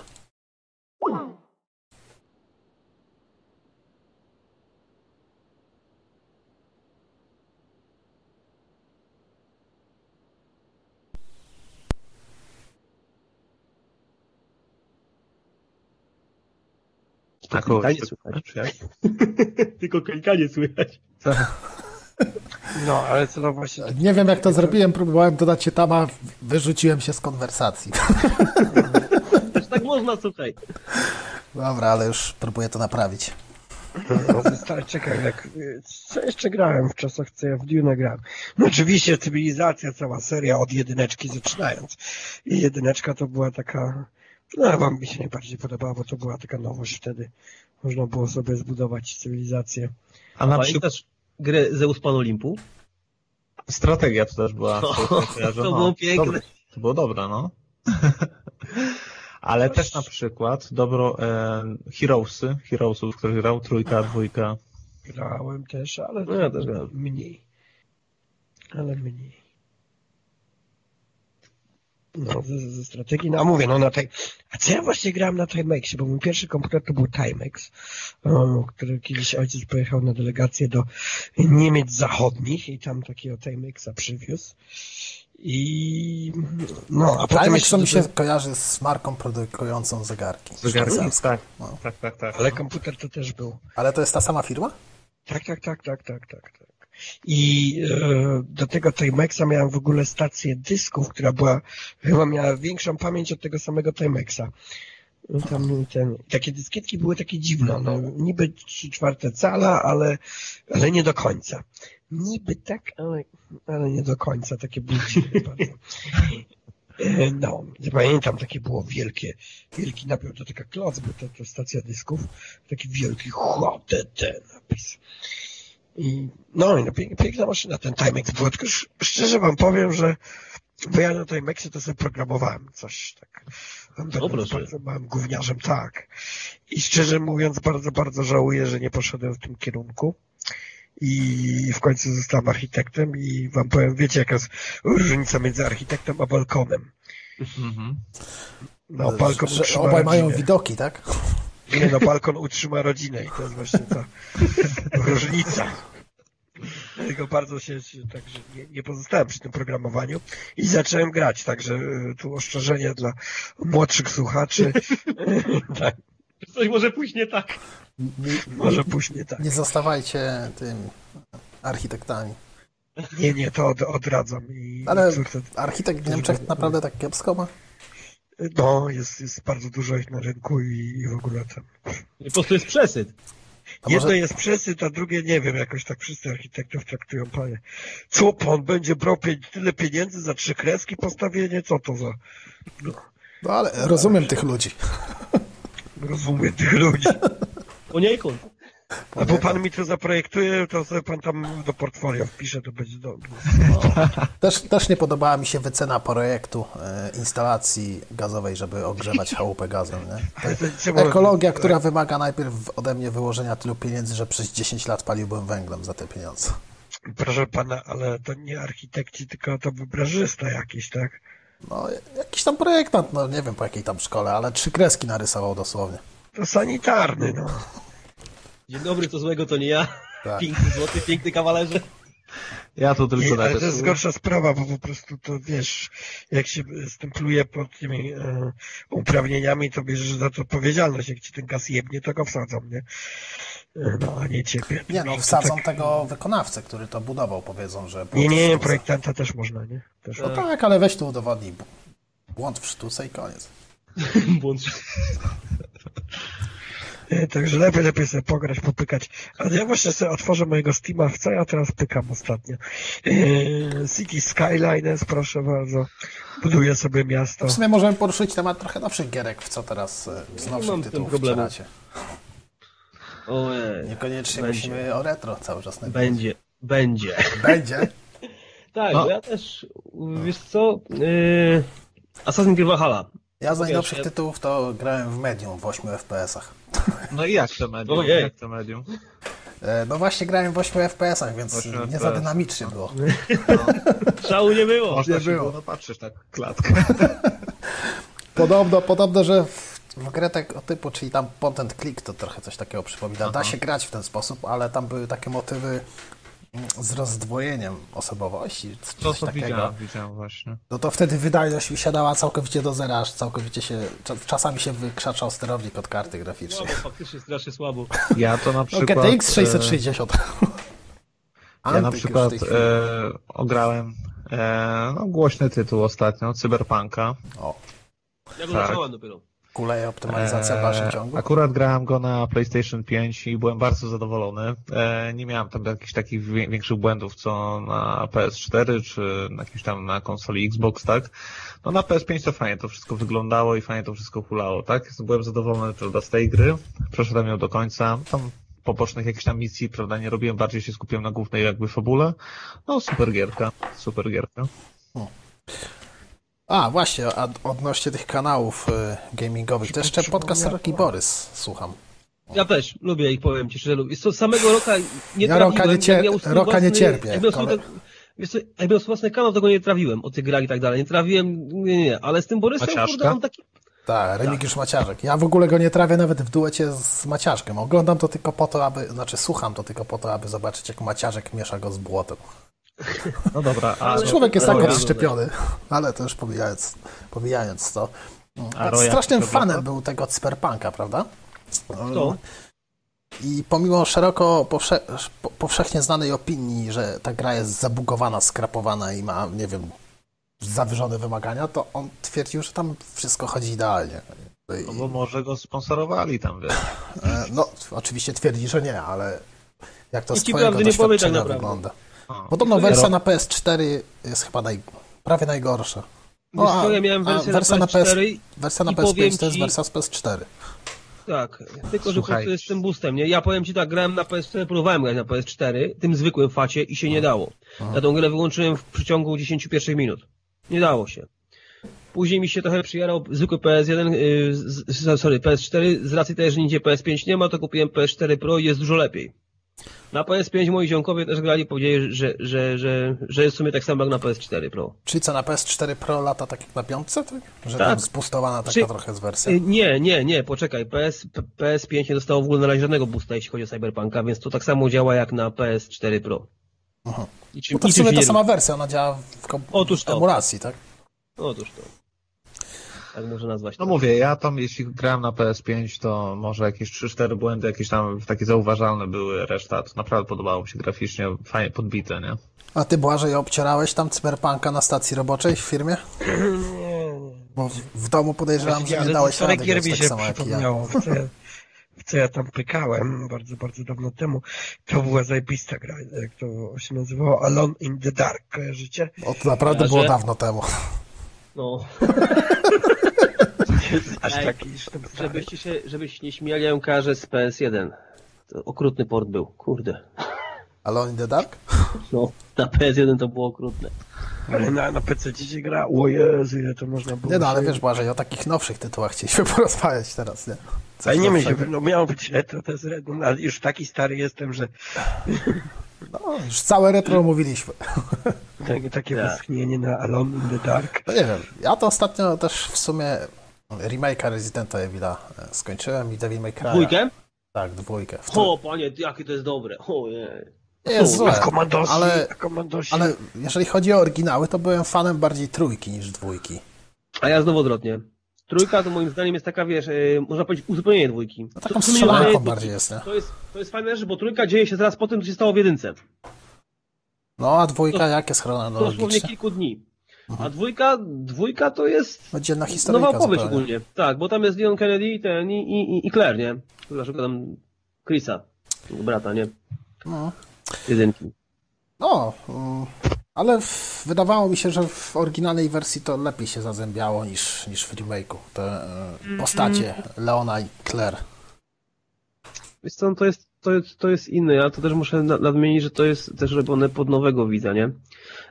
Na kogoś. nie słychać. Czy jak? Tylko klikanie słychać. No, ale co to właśnie... Nie wiem jak to zrobiłem, próbowałem dodać się tam, a wyrzuciłem się z konwersacji. Też tak można, słuchaj. Dobra, ale już próbuję to naprawić. No, czekaj, jak, co jeszcze grałem w czasach, co ja w Dune grałem? No oczywiście cywilizacja, cała seria od jedyneczki zaczynając. I jedyneczka to była taka, no wam mi się najbardziej podobała, bo to była taka nowość wtedy. Można było sobie zbudować cywilizację. A na przykład Pamiętasz grę Zeus Pan Olimpu? strategia to też była. No, to, było piękne. Dobre, to było dobre, no. Ale też na przykład dobro e, Heroesy, Heroesów, który grał trójka, dwójka. Grałem też, ale No ja też grałem. mniej. Ale mniej. No, ze, ze strategii, no a mówię, no na tej, a co ja właśnie grałem na Timexie, bo mój pierwszy komputer to był Timex, o, który kiedyś ojciec pojechał na delegację do Niemiec Zachodnich i tam takiego Timexa przywiózł. I no, a potem Timex jeszcze to mi się kojarzy z marką produkującą zegarki. Zegarki, tak, No. tak, tak, tak. ale komputer to też był. Ale to jest ta sama firma? Tak, tak, tak, tak, tak, tak, tak. I e, do tego Timexa miałem w ogóle stację dysków, która była, chyba miała większą pamięć od tego samego Timexa. No Tam ten, takie dyskietki były takie dziwne, no, niby 3 czwarte cala, ale, ale nie do końca. Niby tak, ale, ale nie do końca, takie były bardzo. E, No, pamiętam, takie było wielkie, wielki napiał, to taka kloc, bo to, to stacja dysków, taki wielki HDD napis. I, no i no, pięk, piękna maszyna ten Timex była, tylko sz- szczerze wam powiem, że bo ja na Timexie to sobie programowałem coś tak. Będąc proszę. bardzo małym gówniarzem, tak. I szczerze mówiąc, bardzo, bardzo żałuję, że nie poszedłem w tym kierunku. I w końcu zostałem architektem i wam powiem, wiecie jaka jest różnica między architektem a balkonem. Mhm. No, balkon że utrzyma obaj mają widoki, tak? Nie no, balkon utrzyma rodzinę i to jest właśnie ta różnica. Dlatego bardzo się, także nie, nie pozostałem przy tym programowaniu i zacząłem grać, także y, tu ostrzeżenie dla młodszych słuchaczy. tak, Coś może pójść nie tak. może pójść nie tak. Nie zostawajcie tym architektami. Nie, nie, to od, odradzam. I Ale córce- architekt w Niemczech naprawdę tak kiepsko ma? No, jest, jest bardzo dużo ich na rynku i, i w ogóle tam. Po prostu jest przesyt. A Jedno może- jest przesyt, a drugie nie wiem, jakoś tak wszyscy architektów traktują, panie. Co pan będzie brał pie- tyle pieniędzy za trzy kreski postawienie? Co to za... No. No ale rozumiem tych ludzi. Rozumiem tych ludzi. Poniekąd. A bo pan mi to zaprojektuje, to sobie pan tam do portfolio wpisze, to będzie dobrze. Też, też nie podobała mi się wycena projektu e, instalacji gazowej, żeby ogrzewać chałupę gazem. Nie? Ekologia, która wymaga najpierw ode mnie wyłożenia tylu pieniędzy, że przez 10 lat paliłbym węglem za te pieniądze. Proszę pana, ale to nie architekci, tylko to wybrażysta jakiś, tak? No, jakiś tam projektant, no nie wiem po jakiej tam szkole, ale trzy kreski narysował dosłownie. To sanitarny, no. Dzień dobry, co złego to nie ja. Tak. Piękny złoty, piękny kawalerze. Ja to tylko Nie, ale to jest gorsza sprawa, bo po prostu to wiesz, jak się stempluje pod tymi e, uprawnieniami, to bierzesz za to odpowiedzialność. Jak ci ten gaz jebnie, to go wsadzą, nie? E, No, a nie ciebie. Nie no, to wsadzą tak- tego wykonawcę, który to budował, powiedzą, że... Nie, nie, nie, w sztuce. projektanta też można, nie? Też. No tak, ale weź tu udowodnij. Błąd w sztuce i koniec. Błąd. E, Także lepiej, lepiej sobie pograć, popykać. Ale ja właśnie sobie otworzę mojego Steama, w co ja teraz pykam ostatnio. E, City Skylines, proszę bardzo. Buduję sobie miasto. W sumie możemy poruszyć temat trochę nowszych gierek, w co teraz e, z nowszych tym tytułów wcieracie. Ojej. Niekoniecznie Będzie. musimy o retro cały czas nawijać. Będzie. Będzie. Będzie? Tak, No. bo ja też, wiesz co, yy, Assassin's Creed Valhalla. Ja z najnowszych ja- tytułów to grałem w Medium w 8 FPS-ach. No i jak to medium? Ojej. Jak to medium? E, No właśnie grałem w 8 FPS-ach, więc 8 nie FPS. za dynamicznie było. Szału nie było. Można nie się było. było napatrzeć na klatkę. Podobno, podobno, że w, w grę tego typu, czyli tam point and click, to trochę coś takiego przypomina. Da się grać w ten sposób, ale tam były takie motywy z rozdwojeniem osobowości, To coś co takiego. widziałem, widziałem właśnie. No to wtedy wydajność mi siadała całkowicie do zera, aż całkowicie się, cza- czasami się wykrzaczał sterownik od karty graficznej. Słabo, faktycznie strasznie słabo. Ja to na No, przykład... GTX e, 660. Ja na Antyk w przykład e, ograłem e, no, głośny tytuł ostatnio, Cyberpunka. O, Ja go Tak. zacząłem dopiero. Kuleje optymalizacja w dalszym ciągu. E, Akurat grałem go na PlayStation 5 i byłem bardzo zadowolony. E, Nie miałem tam jakichś takich większych błędów, co na PS4 czy na jakimś tam na konsoli Xbox, tak? No na PS5 to fajnie to wszystko wyglądało i fajnie to wszystko hulało, tak? Byłem zadowolony prawda, z tej gry. Przeszedłem ją do końca. Tam pobocznych jakichś tam misji, prawda, nie robiłem, bardziej się skupiłem na głównej jakby fabule. No super gierka, super gierka. A, właśnie, a odnośnie tych kanałów y, gamingowych, to jeszcze podcast Rocky Borys słucham. Ja też lubię i powiem ci szczerze, lubię. Samego roka nie Ja trawiłem. Roka nie cier- Roka nie cierpię, Jak miał swój, kole- tak, wiesz co, jak miał własny kanał, tego nie trawiłem o tych grach i tak dalej. Nie trawiłem, nie, nie, nie. Ale z tym Borysem, Maciaszka? kurde, on taki... Tak, Remigiusz Maciarzek. Ja w ogóle go nie trawię nawet w duecie z Maciarzkiem. Oglądam to tylko po to, aby, znaczy słucham to tylko po to, aby zobaczyć, jak Maciarzek miesza go z błotem. No dobra, a Ale- Człowiek jest tak odszczepiony, ale to już pomijając, pomijając to. A Roja Strasznym fanem był tego cyberpunka, prawda? Kto? I pomimo szeroko powsze po- powszechnie znanej opinii, że ta gra jest zabugowana, skrapowana i ma, nie wiem, zawyżone wymagania, to on twierdził, że tam wszystko chodzi idealnie. I, No bo może go sponsorowali tam, wiesz. e, no, oczywiście twierdzi, że nie, ale jak to I z twojego nie powie tak naprawdę. wygląda? Podobno wersja na PS4 jest chyba naj, prawie najgorsza. Wiesz co, ja miałem a wersję wersja na na PS, PS4 wersja na i powiem PS5 to jest ci- wersja z PS4. Tak, tylko że po Słuchaj. prostu jest z tym boostem, nie? Ja powiem ci tak, grałem na PS4, próbowałem grać na PS4, tym zwykłym facie i się nie dało. Ja tą grę wyłączyłem w przeciągu 10 pierwszych minut. Nie dało się. Później mi się trochę przyjarał zwykły PS1, yy, sorry, PS4, z racji tej, że nigdzie PS5 nie ma, to kupiłem PS4 Pro i jest dużo lepiej. Na PS5 moi ziomkowie też grali, powiedzieli, że, że, że, że jest w sumie tak samo jak na PS4 Pro. Czyli co, na PS4 Pro lata tak jak na piątce? Tak? Że Tak. tam spustowana taka Czy- trochę jest wersja? Y, Nie, nie, nie, poczekaj. PS, P- PS5 nie dostało w ogóle na razie żadnego boosta, jeśli chodzi o Cyberpunka, więc to tak samo działa jak na PS4 Pro. Aha. I czym, Bo to w sumie ta sama wersja, ona działa w kom- Otóż to. emulacji, tak? Otóż to. Tak można nazwać. No to. mówię, ja tam jeśli grałem na PS5, to może jakieś 3-4 błędy, jakieś tam takie zauważalne były, reszta to naprawdę podobało mi się graficznie, fajnie podbite, nie? A ty, Błażej, obcierałeś tam cyberpunka na stacji roboczej w firmie? Bo w, w domu podejrzewam, że nie dałeś rady gier mi tak się samo jak ja. w co, ja, w co ja tam pykałem bardzo, bardzo dawno temu. To była zajebista gra, jak to się nazywało Alone in the Dark, kojarzycie? O, to naprawdę Ja, było że- dawno temu. No. aż stary. Żebyście się, żebyście nie śmiali, ja ją kojarzę z PS1. To okrutny port był, kurde. Alone in the Dark? No, na PS1 to było okrutne. Ale na, na PC się gra, o Jezu, ile to można było Nie no, ale wiesz Błażej, o takich nowszych tytułach chcieliśmy porozmawiać teraz, nie? Coś Ale nie myślę, no miało być retro, to jest retro, no, ale już taki stary jestem, że No, już całe retro mówiliśmy. takie, takie Tak. westchnienie na Alone in the Dark. No nie wiem, ja to ostatnio też w sumie remake'a Residenta Evil'a e, skończyłem i Devil May Cry'a. Dwójkę? Tak, dwójkę. W to... O, panie, jakie to jest dobre. Ojej. Nie jest złe, komandosi, ale, komandosi. ale jeżeli chodzi o oryginały, to byłem fanem bardziej trójki niż dwójki. A ja znowu odwrotnie. Trójka to moim zdaniem jest taka, wiesz, yy, można powiedzieć uzupełnienie dwójki. No To taką strzelanką bardziej jest, nie? To jest, to jest fajne rzecz, bo trójka dzieje się zaraz po tym, co się stało w jedynce. No a dwójka jak jest Dosłownie chronologicznie? kilku dni. A dwójka, dwójka to jest Oddzielna historia. nowa opowieść ogólnie. Tak, bo tam jest Leon Kennedy i ten, i, i, i Claire, nie? Dlaczego tam Chrisa, brata, nie? No, Jedynki. no mm, ale w, wydawało mi się, że w oryginalnej wersji to lepiej się zazębiało niż, niż w remake'u. Te e, postacie Leona i Claire. Wiesz co, to jest, to jest, to jest inne. Ja to też muszę na- nadmienić, że to jest też robione pod nowego widza, nie?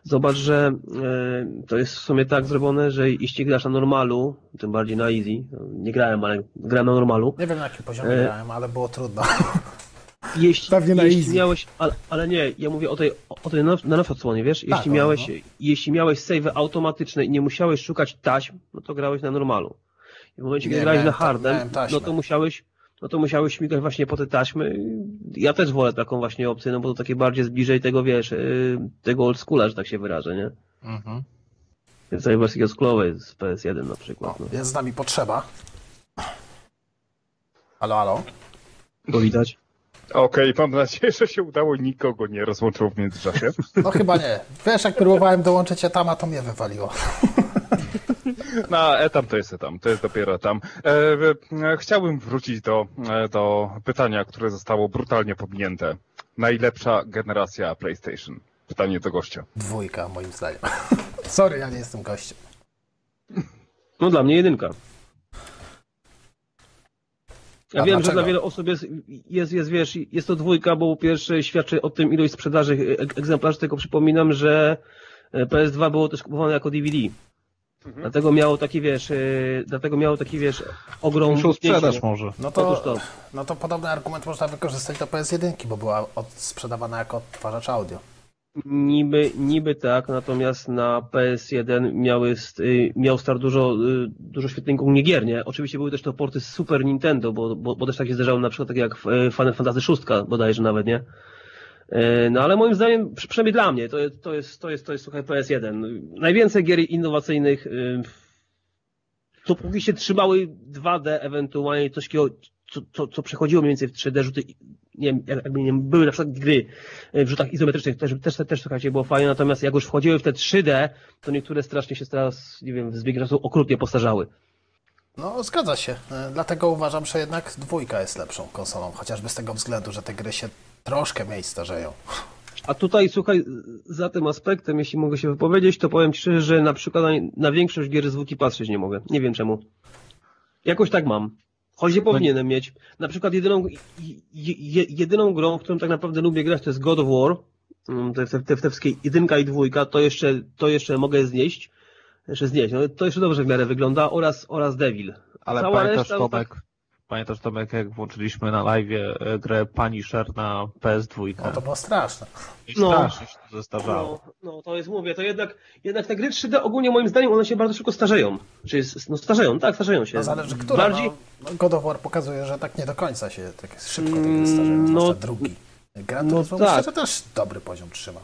Zobacz, że e, to jest w sumie tak zrobione, że jeśli grasz na normalu, tym bardziej na easy, nie grałem, ale grałem na normalu, Nie wiem na jakim poziomie E, grałem, ale było trudno. jeśli, Pewnie na jeśli easy. miałeś, ale, ale nie, ja mówię o tej, o tej na, na nowej odsłonie, wiesz? Jeśli Tak, no, miałeś, no. jeśli miałeś save automatyczne i nie musiałeś szukać taśm, no to grałeś na normalu. I w momencie, kiedy Nie, grałeś na ta- hardem, no to musiałeś, no to musiałeś śmigać właśnie po te taśmy. Ja też wolę taką właśnie opcję, no bo to takie bardziej zbliżej tego, wiesz, yy, tego old schoola, że tak się wyrażę, nie? Mhm. Więc tej wersji oldschoolowej z PS1 na przykład, no. Jest z nami potrzeba. Halo, halo. To widać. Okej, mam nadzieję, że się udało, nikogo nie rozłączyło w międzyczasie. No chyba nie. Wiesz, jak próbowałem dołączyć etama, to mnie wywaliło. No, etam to jest etam, to jest dopiero tam. E, e, chciałbym wrócić do, e, do pytania, które zostało brutalnie pominięte. Najlepsza generacja PlayStation? Pytanie do gościa. Dwójka, moim zdaniem. Sorry, ja nie jestem gościem. No dla mnie jedynka. Ja A wiem, że dlaczego? dla wielu osób jest, jest, jest, wiesz, jest to dwójka, bo po pierwsze świadczy o tym ilość sprzedaży ek- egzemplarzy, tylko przypominam, że e, PS2 było też kupowane jako DVD. Dlatego miało taki, wiesz, e, dlatego miało taki, wiesz, ogrom... Muszą wcięcie. może. No to, to. no to podobny argument można wykorzystać do PS1, bo była od, sprzedawana jako odtwarzacz audio. Niby, niby tak, natomiast na PS1 miały, y, miał start dużo, y, dużo świetnych gier, nie? Oczywiście były też to porty z Super Nintendo, bo, bo, bo też tak się zdarzało na przykład tak jak y, Final Fantasy VI bodajże nawet, nie? No ale moim zdaniem, przy- przynajmniej dla mnie, to, to jest, to jest, to jest słuchaj PS1. Najwięcej gier innowacyjnych, co się trzymały 2D, ewentualnie coś co, co, co przechodziło mniej więcej w 3D, rzuty, nie wiem, jak- jakby nie wiem, były na przykład gry w rzutach izometrycznych, też, też, też, słuchajcie, było fajnie, natomiast jak już wchodziły w te 3D, to niektóre strasznie się teraz, nie wiem, z biegiem czasu okrutnie postarzały. No, zgadza się. E, Dlatego uważam, że jednak dwójka jest lepszą konsolą, chociażby z tego względu, że te gry się troszkę mniej starzeją. A tutaj, słuchaj, za tym aspektem, jeśli mogę się wypowiedzieć, to powiem Ci szczerze, że na przykład na, większość gier zwłoki patrzeć nie mogę. Nie wiem czemu. Jakoś tak mam. Choć nie powinienem mieć. Na przykład jedyną, je, je, jedyną grą, w którą tak naprawdę lubię grać, to jest God of War. Mm, Te, te, te, te wszystkie jedynka i dwójka, to jeszcze, to jeszcze mogę znieść. Jeszcze znieść. No, to jeszcze dobrze w miarę wygląda. Oraz, oraz Devil. Ale Cała pamiętasz reszta, no Tomek, pamiętasz Tomek, jak włączyliśmy na live e, grę Punisher na PS2? No to było straszne. No. strasznie się to zestarzało. No, no to jest, mówię, to jednak, jednak te gry 3D ogólnie moim zdaniem one się bardzo szybko starzeją. Czy jest, no starzeją, tak, starzeją się. No zależy, która. Bardziej, No, God of War pokazuje, że tak nie do końca się tak szybko te Mm, gry starzeją, no- drugi. Gran no Turismo tak. myślę, że też dobry poziom trzyma.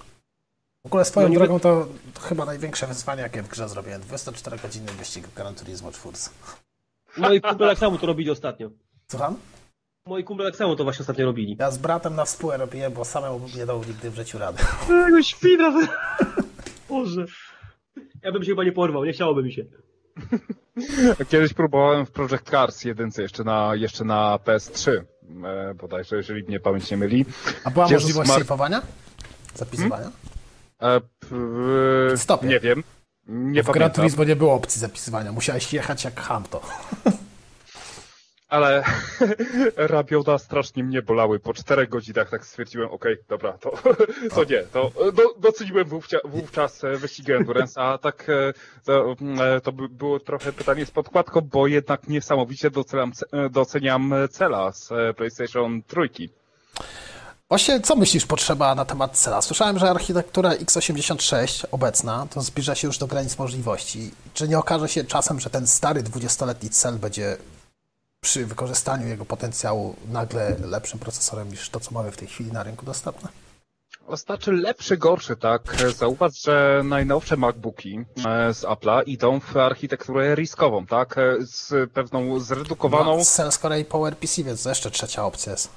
W ogóle swoją No drogą to, to chyba największe wyzwanie, jakie w grze zrobiłem. 24-godzinny wyścig w Gran Turismo 4. moi kumple tak samo to robili ostatnio. Słucham? Moi kumple tak samo to właśnie ostatnio robili. Ja z bratem na współę robiłem, bo samemu bym nie dał nigdy w życiu rady. Tego świra! Boże. Ja bym się chyba nie porwał, nie chciałoby mi się. Kiedyś próbowałem w Project Cars jedynce jeszcze na, jeszcze na PS3, e, bodajże, jeżeli mnie pamięć nie myli. A była Jezus możliwość Mar- sejfowania? Zapisywania? E, p, Stopie. nie wiem. Nie w Gran pamiętam. Turismo nie było opcji zapisywania. Musiałeś jechać jak Hamto. Ale rabioda strasznie mnie bolały. Po czterech godzinach tak stwierdziłem, okej, dobra, to, to nie. To do, doceniłem wówczas, wówczas e, wyścigi Endurance, a tak e, to, e, to by było trochę pytanie z podkładką, bo jednak niesamowicie doceniam, ce- doceniam cela z PlayStation trójki. Właśnie, co myślisz potrzeba na temat cela? Słyszałem, że architektura x86 obecna to zbliża się już do granic możliwości. Czy nie okaże się czasem, że ten stary 20-letni cel będzie przy wykorzystaniu jego potencjału nagle lepszym procesorem niż to, co mamy w tej chwili na rynku dostępne? Znaczy lepszy, gorszy, tak. Zauważ, że najnowsze MacBooki e, z Apple'a idą w architekturę riskową, tak? E, Z pewną zredukowaną. No, cel z kolei PowerPC, więc jeszcze trzecia opcja jest.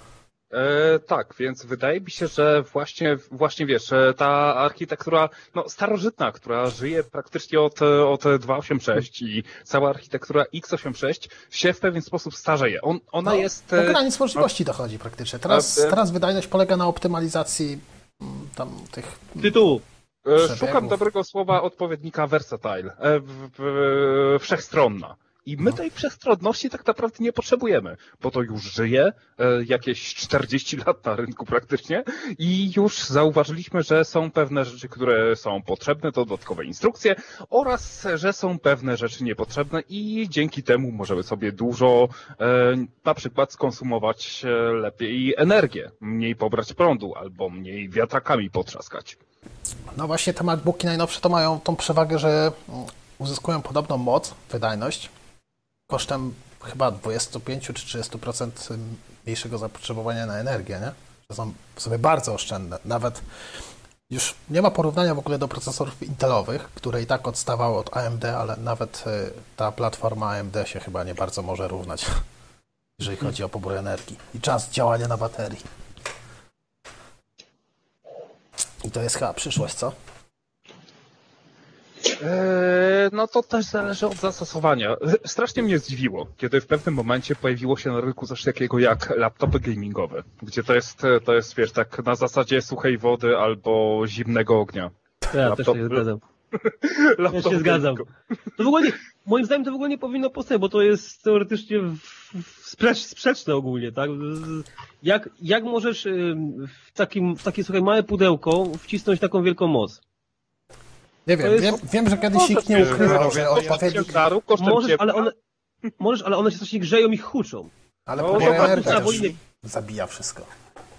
E, tak, więc wydaje mi się, że właśnie, właśnie wiesz, e, ta architektura no, starożytna, która żyje praktycznie od, e, od 286 i cała architektura x86 się w pewien sposób starzeje. On, ona No, jest. Do e, granic możliwości dochodzi praktycznie. Teraz, A, teraz wydajność polega na optymalizacji mm, tam tych... Tytułu. E, przebiegów. Szukam dobrego słowa odpowiednika versatile, w, w, wszechstronna. I my tej wszechstronności tak naprawdę nie potrzebujemy, bo to już żyje e, jakieś 40 lat na rynku praktycznie i już zauważyliśmy, że są pewne rzeczy, które są potrzebne, to dodatkowe instrukcje oraz, że są pewne rzeczy niepotrzebne i dzięki temu możemy sobie dużo e, na przykład skonsumować e, lepiej energię, mniej pobrać prądu albo mniej wiatrakami potrzaskać. No właśnie te MacBooki najnowsze to mają tą przewagę, że mm, uzyskują podobną moc, wydajność, kosztem chyba 25 czy 30% mniejszego zapotrzebowania na energię, nie? Że są sobie bardzo oszczędne. Nawet już nie ma porównania w ogóle do procesorów intelowych, które i tak odstawały od AMD, ale nawet y, ta platforma AMD się chyba nie bardzo może równać, jeżeli chodzi o pobór energii i czas działania na baterii. I to jest chyba przyszłość, co? Eee, no to też zależy od zastosowania. Strasznie mnie zdziwiło, kiedy w pewnym momencie pojawiło się na rynku coś takiego jak laptopy gamingowe, gdzie to jest, to jest wiesz, tak na zasadzie suchej wody albo zimnego ognia. Ja też Laptop- się zgadzam. Ja się zgadzam. To w ogóle nie, moim zdaniem to w ogóle nie powinno powstać, bo to jest teoretycznie sprecz, sprzeczne ogólnie, tak? Jak, jak możesz w, takim, w takie słuchaj, małe pudełko wcisnąć taką wielką moc? Nie wiem, wiem, wiem, że kiedyś nikt nie ukrywał, że odpowiednik... Możesz, ale one, możesz, ale one się strasznie grzeją i huczą. Ale No, inny- zabija wszystko.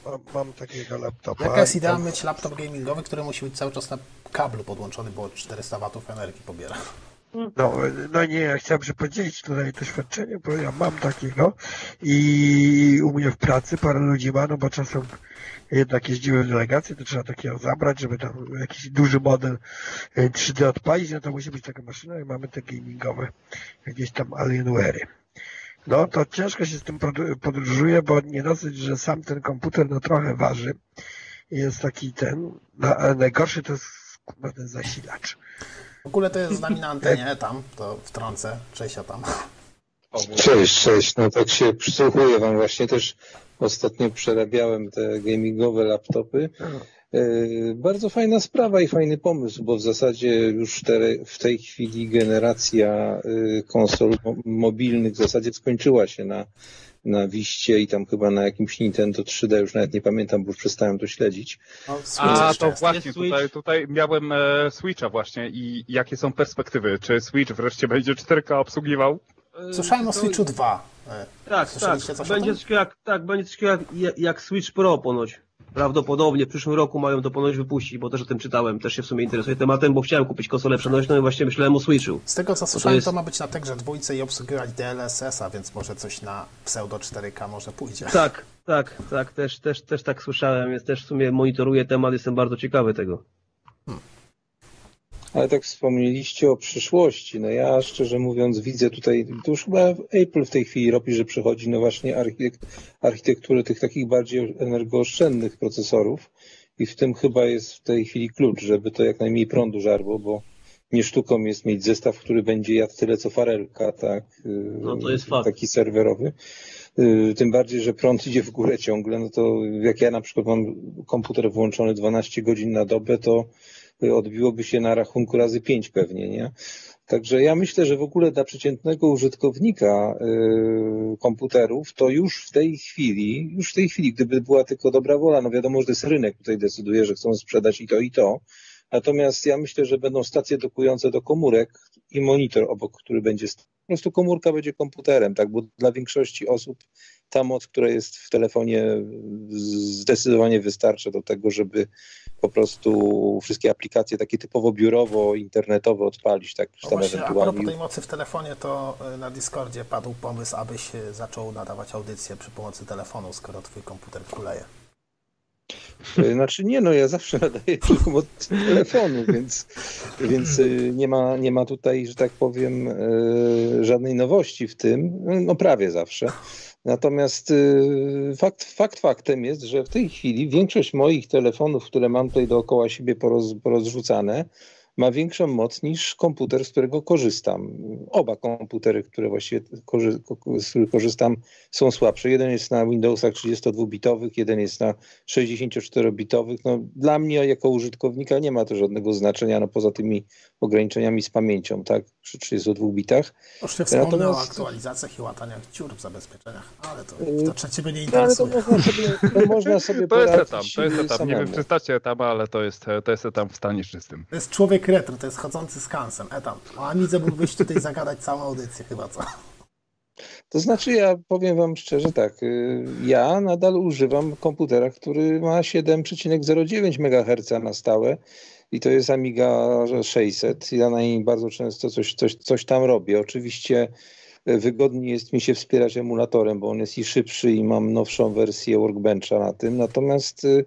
Mam, mam takiego laptopa. Jaka jest idea mieć laptop gamingowy, który musi być cały czas na kablu podłączony, bo 400 watów energii pobiera. No, no nie, ja chciałem się podzielić tutaj doświadczenie, bo ja mam takiego i u mnie w pracy parę ludzi ma, no bo czasem jednak jeździły w delegację, to trzeba takiego zabrać, żeby tam jakiś duży model e, 3D odpalić, no to musi być taka maszyna i mamy te gamingowe jakieś tam Alienware'y. No to ciężko się z tym podróżuje, bo nie dosyć, że sam ten komputer no trochę waży. Jest taki ten, no, ale najgorszy to jest kurwa, ten zasilacz. W ogóle to jest z nami na antenie, tam, to wtrącę, Cześć, tam. Cześć, cześć. No tak się przysłuchuję Wam. Właśnie też ostatnio przerabiałem te gamingowe laptopy. E, Bardzo fajna sprawa i fajny pomysł, bo w zasadzie już te, w tej chwili generacja e, konsol mo- mobilnych w zasadzie skończyła się na, na Wiście i tam chyba na jakimś Nintendo 3D, już nawet nie pamiętam, bo już przestałem to śledzić. No, A, to właśnie, tutaj, tutaj miałem e, Switcha właśnie i jakie są perspektywy? Czy Switch wreszcie będzie 4K obsługiwał? Słyszałem o To- Switchu 2. E, Tak, tak. o Będzie coś jak, tak, będzie coś jak, jak Switch Pro ponoć. Prawdopodobnie w przyszłym roku mają to ponoć wypuścić, bo też o tym czytałem, też się w sumie interesuję tematem, bo chciałem kupić konsolę przenośną i właśnie myślałem o Switchu. Z tego co słyszałem, jest- to ma być na Tegrze dwójce i obsługiwać DLSS-a, więc może coś na pseudo 4K może pójdzie. Tak, tak, tak, też, też, też tak słyszałem, więc też w sumie monitoruję temat, jestem bardzo ciekawy tego. Ale tak wspomnieliście o przyszłości. No ja szczerze mówiąc widzę tutaj, to już chyba Apple w tej chwili robi, że przechodzi no właśnie architekt, architekturę tych takich bardziej energooszczędnych procesorów i w tym chyba jest w tej chwili klucz, żeby to jak najmniej prądu żarło, bo nie sztuką jest mieć zestaw, który będzie jadł tyle co farelka, tak? No to jest fakt. Taki serwerowy. Yy, Tym bardziej, że prąd idzie w górę ciągle, no to jak ja na przykład mam komputer włączony 12 godzin na dobę, to odbiłoby się na rachunku razy pięć pewnie, nie? Także ja myślę, że w ogóle dla przeciętnego użytkownika y, komputerów to już w tej chwili, już w tej chwili, gdyby była tylko dobra wola, no wiadomo, że to jest rynek, tutaj decyduje, że chcą sprzedać i to i to. Natomiast ja myślę, że będą stacje dokujące do komórek i monitor obok, który będzie po prostu komórka będzie komputerem, tak, bo dla większości osób ta moc, która jest w telefonie zdecydowanie wystarcza do tego, żeby po prostu wszystkie aplikacje takie typowo biurowo, internetowe odpalić, tak, no tam właśnie, ewentualnie. A propos tej mocy w telefonie, to y, na Discordzie padł pomysł, abyś zaczął nadawać audycję przy pomocy telefonu, skoro twój komputer kuleje. Y, znaczy nie, no ja zawsze nadaję przy pomocy telefonu, więc, więc y, nie, ma, nie ma tutaj, że tak powiem, żadnej nowości w tym, no prawie zawsze. Natomiast y, fakt, fakt faktem jest, że w tej chwili większość moich telefonów, które mam tutaj dookoła siebie poroz, porozrzucane, większą moc niż komputer, z którego korzystam. Oba komputery, które właściwie z których korzystam, są słabsze. Jeden jest na Windowsach 32-bitowych, jeden jest na 64-bitowych. No, dla mnie jako użytkownika nie ma to żadnego znaczenia, no, poza tymi ograniczeniami z pamięcią, tak, przy 32 bitach. Już nie wspomnę Natomiast... o aktualizacjach i łataniach dziur w zabezpieczeniach, ale to, to trzecie nie interesuje. No, ale to można sobie, to można sobie to jest etam, to jest etam. Nie wiem, czy stacie etam, ale to jest, to jest etam w stanie czystym. To jest człowiek retro, to jest chodzący z kansem, etam. O Amidze mógłbyś tutaj zagadać całą audycję chyba, co? To znaczy, ja powiem Wam szczerze tak, y, ja nadal używam komputera, który ma 7,09 MHz na stałe i to jest Amiga 600. Ja na niej bardzo często coś, coś, coś tam robię. Oczywiście y, wygodniej jest mi się wspierać emulatorem, bo on jest i szybszy i mam nowszą wersję Workbencha na tym. Natomiast y,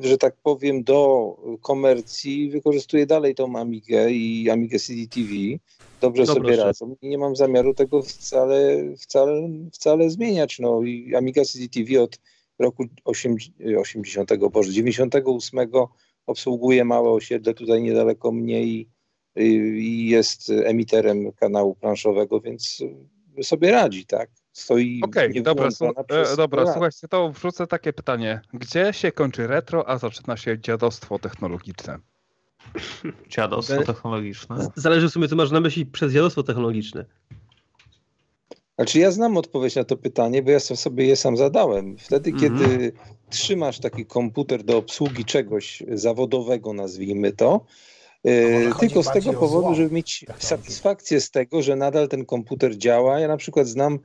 że tak powiem, do komercji wykorzystuję dalej tą Amigę i Amigę CDTV dobrze Dobro sobie radzą i nie mam zamiaru tego wcale, wcale, wcale zmieniać. No i Amiga CCTV od roku 80, boże, 98 obsługuje małe osiedle tutaj niedaleko mnie i, i jest emiterem kanału planszowego, więc sobie radzi, tak? Stoi Okej, okay, dobra, e, dobra słuchajcie, to wrzucę takie pytanie. Gdzie się kończy retro, a zaczyna się dziadostwo technologiczne? Dziadostwo technologiczne. Zależy w sumie, co masz na myśli przez dziadostwo technologiczne. Znaczy ja znam odpowiedź na to pytanie, bo ja sobie je sam zadałem. Wtedy, mm -hmm. kiedy trzymasz taki komputer do obsługi czegoś zawodowego, nazwijmy to, e, tylko z tego powodu, żeby mieć satysfakcję z tego, że nadal ten komputer działa. Ja na przykład znam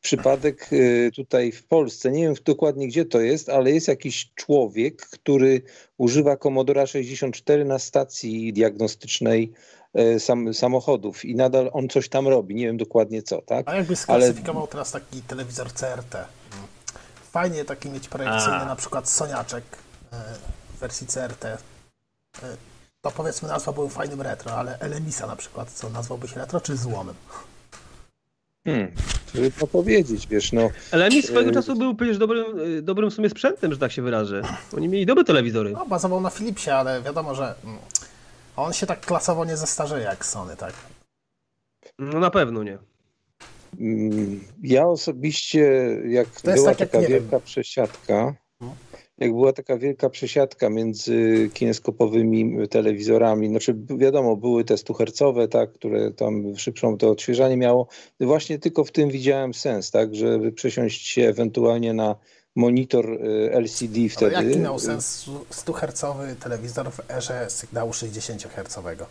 przypadek y, tutaj w Polsce, nie wiem dokładnie gdzie to jest, ale jest jakiś człowiek, który używa Commodora 64 na stacji diagnostycznej y, sam, samochodów i nadal on coś tam robi, nie wiem dokładnie co, tak? A jakby sklasyfikował ale... teraz taki telewizor CRT? Fajnie taki mieć projekcyjny, A. na przykład Soniaczek y, w wersji CRT. To powiedzmy nazwa był fajnym retro, ale Elemisa na przykład, co nazwałbyś retro czy złomem? Hmm, trudno powiedzieć, wiesz, no. Ale mi swojego e... czasu był przecież dobrym, e, dobrym w sumie sprzętem, że tak się wyrażę. Oni mieli dobre telewizory. No, bazował na Philipsie, ale wiadomo, że mm, on się tak klasowo nie zestarzeje jak Sony, tak? No na pewno nie. Mm, ja osobiście, jak była tak, taka jak wielka wiem. przesiadka, jak była taka wielka przesiadka między kineskopowymi telewizorami, znaczy wiadomo, były te stuhercowe, tak, które tam szybszą to odświeżanie miało. Właśnie tylko w tym widziałem sens, tak, żeby przesiąść się ewentualnie na monitor y, LCD wtedy. Ale jaki miał sens 100-hercowy telewizor w erze sygnału 60-hercowego?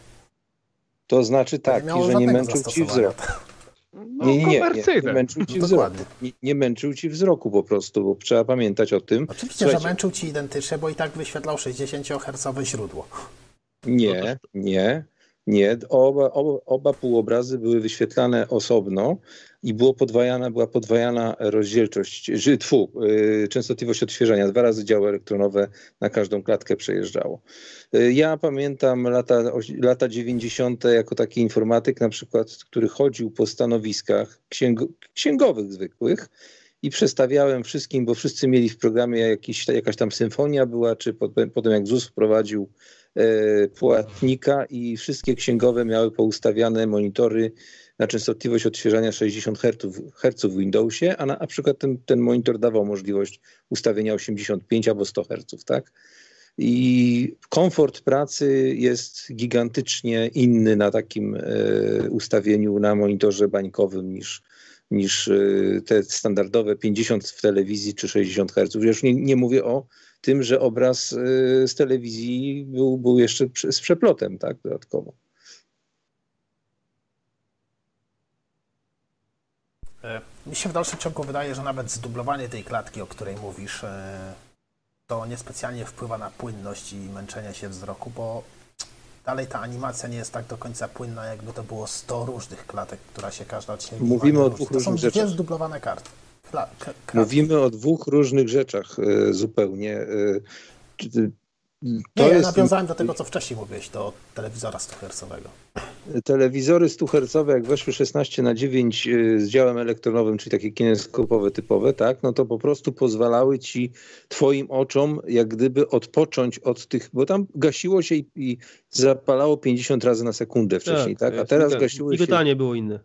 To znaczy tak, że nie męczył ci wzrok. No, nie, nie, nie, nie, nie męczył ci no, wzroku. Nie, nie, męczył ci wzroku po prostu, bo trzeba pamiętać o tym. Oczywiście, Słuchajcie, że męczył ci identycznie, bo i tak wyświetlał 60-hercowe źródło. Nie, nie, nie. Oba, oba, oba półobrazy były wyświetlane osobno i było podwajana, była podwajana rozdzielczość, tfu, yy, częstotliwość odświeżania. Dwa razy działy elektronowe na każdą klatkę przejeżdżało. Yy, ja pamiętam lata, lata 90. jako taki informatyk na przykład, który chodził po stanowiskach księgo, księgowych zwykłych i przestawiałem wszystkim, bo wszyscy mieli w programie jakiś, jakaś tam symfonia była, czy potem, potem jak ZUS wprowadził e, płatnika i wszystkie księgowe miały poustawiane monitory na częstotliwość odświeżania 60 Hz w Windowsie, a na, na przykład ten, ten monitor dawał możliwość ustawienia 85 albo 100 Hz, tak? i komfort pracy jest gigantycznie inny na takim e, ustawieniu na monitorze bańkowym niż, niż e, te standardowe 50 w telewizji czy 60 Hz. Już nie, nie mówię o tym, że obraz e, z telewizji był, był jeszcze z przeplotem, tak, dodatkowo. Mi się w dalszym ciągu wydaje, że nawet zdublowanie tej klatki, o której mówisz, to niespecjalnie wpływa na płynność i męczenie się wzroku, bo dalej ta animacja nie jest tak do końca płynna, jakby to było 100 różnych klatek, która się każda od siebie Mówimy o dwóch różni. To są różnych dwie rzeczach. zdublowane karty. Kla- k-. Mówimy o dwóch różnych rzeczach e, zupełnie. To Nie, ja jest nawiązałem do tego, co wcześniej mówiłeś, do telewizora 100 Hz. telewizory 100 Hz, jak weszły 16 na 9 e, z działem elektronowym, czyli takie kineskopowe typowe, tak, no to po prostu pozwalały ci, twoim oczom, jak gdyby odpocząć od tych, bo tam gasiło się i, i zapalało 50 razy na sekundę wcześniej, tak, a jest teraz miganie. gasiło się... Migotanie było inne.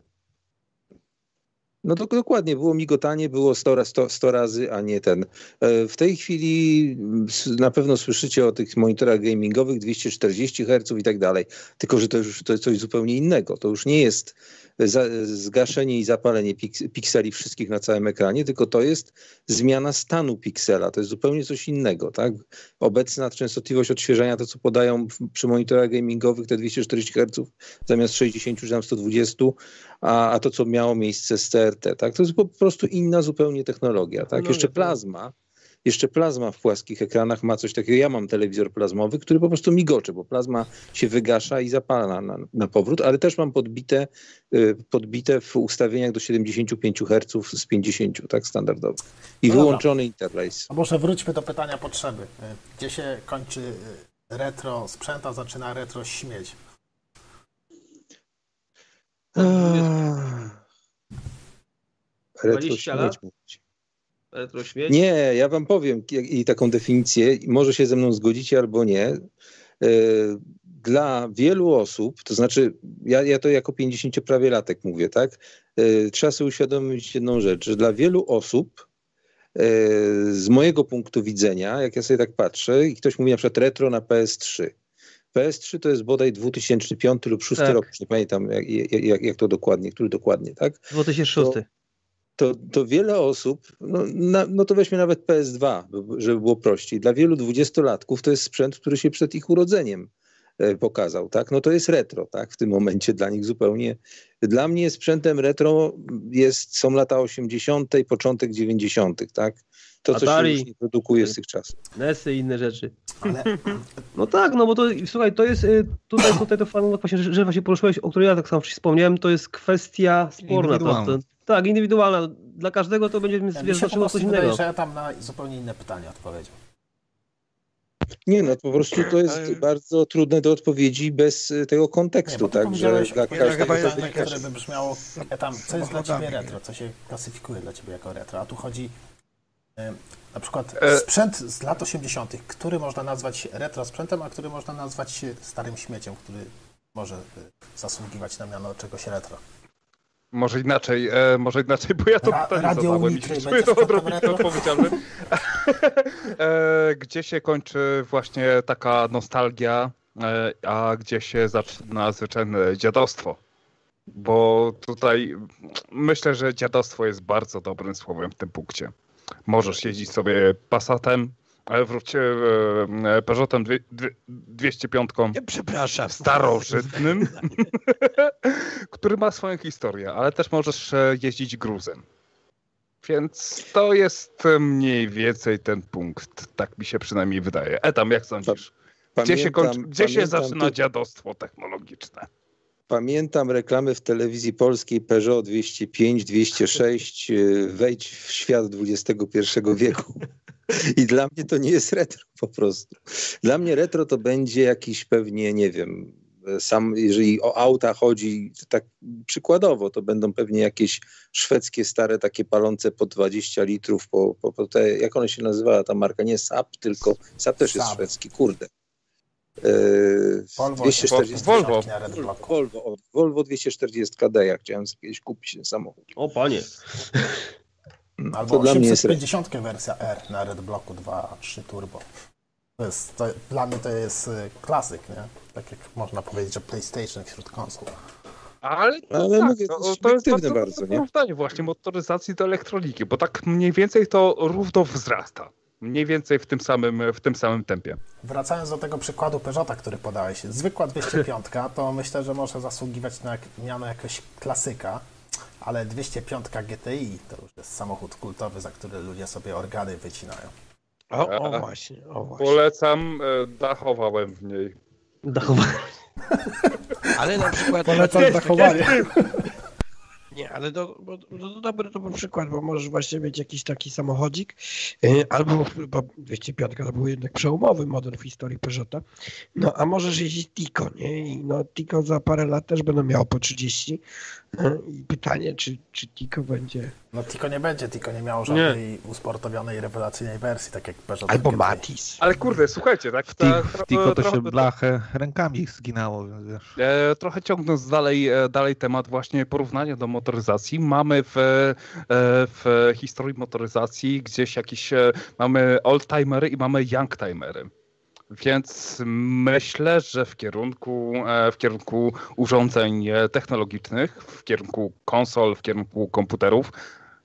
No to dokładnie, było migotanie, było 100, ra- 100, 100 razy, a nie ten. E, W tej chwili mm, na pewno słyszycie o tych monitorach gamingowych 240 Hz i tak dalej, tylko że to już to jest coś zupełnie innego. To już nie jest zgaszenie i zapalenie piks, pikseli wszystkich na całym ekranie, tylko to jest zmiana stanu piksela. To jest zupełnie coś innego. Tak? Obecna częstotliwość odświeżania, to co podają przy monitorach gamingowych, te 240 Hz zamiast 60 czy tam 120, a, a to, co miało miejsce z CRT, tak? To jest po prostu inna zupełnie technologia, tak? Technologia, Jeszcze tak. plazma, jeszcze plazma w płaskich ekranach ma coś takiego. Ja mam telewizor plazmowy, który po prostu migocze, bo plazma się wygasza i zapala na, na powrót, ale też mam podbite, y, podbite w ustawieniach do 75 Hz z 50, tak? Standardowo. I No wyłączony interlace. A może wróćmy do pytania potrzeby. Y, Gdzie się kończy y, retro sprzęt, a zaczyna retro śmieć? Retro 20 lat? śmieć mówić. Retro śmieć. Nie, ja wam powiem i taką definicję, może się ze mną zgodzicie albo nie. E, Dla wielu osób, to znaczy ja, ja to jako 50 prawie latek mówię, tak? E, Trzeba sobie uświadomić jedną rzecz, że dla wielu osób z mojego punktu widzenia, jak ja sobie tak patrzę i ktoś mówi na przykład retro na PS3. PS3 to jest bodaj 2005 lub 2006 Tak. rok, nie pamiętam jak, jak, jak to dokładnie, który dokładnie, tak? 2006. to, to wiele osób, no, na, no to weźmy nawet PS2, żeby było prościej. Dla wielu dwudziestolatków to jest sprzęt, który się przed ich urodzeniem pokazał, tak? No to jest retro, tak? W tym momencie dla nich zupełnie. Dla mnie sprzętem retro jest, są lata 80., początek 90., tak? To, co Atari. się już nie produkuje z tych czasów. Nesy i inne rzeczy. Ale No tak, no bo to słuchaj, to jest y, tutaj, tutaj to fajnie właśnie, że, że właśnie poruszyłeś, o której ja tak samo wspomniałem, to jest kwestia sporna. To, Indywidualna. to, tak, indywidualna. Dla każdego to będzie po znaczyło coś wydaje, innego. że ja tam na zupełnie inne pytanie odpowiedział. Nie, no po prostu to jest Ale- bardzo trudne do odpowiedzi bez e, tego kontekstu, tak? Że dla każdego ja pytanie, które by brzmiało, tam, co jest dla ciebie retro, co się klasyfikuje dla ciebie jako retro, a tu chodzi y, na przykład E- sprzęt z lat 80., który można nazwać retro sprzętem, a który można nazwać starym śmieciem, który może y, zasługiwać na miano czegoś retro. Może inaczej, e, może inaczej, bo ja to Ra- pytanie radio zadałem i sprzętem odrobinę odpowiedzialny. e, gdzie się kończy właśnie taka nostalgia, e, a gdzie się zaczyna zwyczajne dziadostwo? Bo tutaj myślę, że dziadostwo jest bardzo dobrym słowem w tym punkcie. Możesz jeździć sobie Passatem, ale wróćcie e, Peugeotem dwie- dwie- 205 Nie, przepraszam. starożytnym, który ma swoją historię, ale też możesz e, jeździć gruzem. Więc to jest e, mniej więcej ten punkt, tak mi się przynajmniej wydaje. Etam, jak sądzisz? Gdzie się, kończy, Pamiętam- gdzie się pamiętam zaczyna tu- dziadostwo technologiczne? Pamiętam reklamy w telewizji polskiej Peugeot 205, 206, yy, wejdź w świat XXI wieku. I dla mnie to nie jest retro po prostu. Dla mnie retro to będzie jakiś pewnie, nie wiem, sam, jeżeli o auta chodzi, to tak przykładowo, to będą pewnie jakieś szwedzkie stare takie palące po 20 litrów, po, po, po te, jak one się nazywała ta marka, nie SAP, tylko SAP też jest szwedzki, kurde. Yy, Volvo, 240 Volvo. Volvo, Volvo 240 ja chciałem sobie kiedyś kupić ten samochód. O panie. Albo to dla mnie jest retro. 850 wersja R na Red Blocku 2.3 Turbo. To jest, to, dla mnie to jest y, klasyk, nie? Tak jak można powiedzieć, że PlayStation wśród konsol. Ale, to Ale tak, mówię, to, to jest to jest subiektywne bardzo, bardzo, nie? porównanie właśnie motoryzacji do elektroniki, bo tak mniej więcej to równo wzrasta. Mniej więcej w tym samym, w tym samym tempie. Wracając do tego przykładu Peugeota, który podałeś, zwykła 205 to myślę, że może zasługiwać na miano jakiegoś klasyka, ale 205 GTI to już jest samochód kultowy, za który ludzie sobie organy wycinają. O, o właśnie, o właśnie. Polecam, e, dachowałem w niej. Dachowanie. Ale na przykład... Polecam zachowanie. Nie, ale to, bo, to, to dobry to był przykład, bo możesz właśnie mieć jakiś taki samochodzik, yy, albo bo 205 to był jednak przełomowy model w historii Peugeota, no a możesz jeździć Tico, nie? I no Tico za parę lat też będą miało po 30 yy, i pytanie, czy, czy Tico będzie, No Tico nie będzie, Tico nie miało żadnej usportowionej, rewelacyjnej wersji, tak jak Peugeot albo GTI. Matiz. Ale kurde, słuchajcie, tak? W, ta- w Tiko to się blachę rękami zginało, więc wiesz. E, trochę ciągnąc dalej, e, dalej temat właśnie porównania do motoryzacji, mamy w, e, w historii motoryzacji gdzieś jakieś, e, mamy oldtimery i mamy youngtimery. Więc myślę, że w kierunku, e, w kierunku urządzeń e, technologicznych, w kierunku konsol, w kierunku komputerów,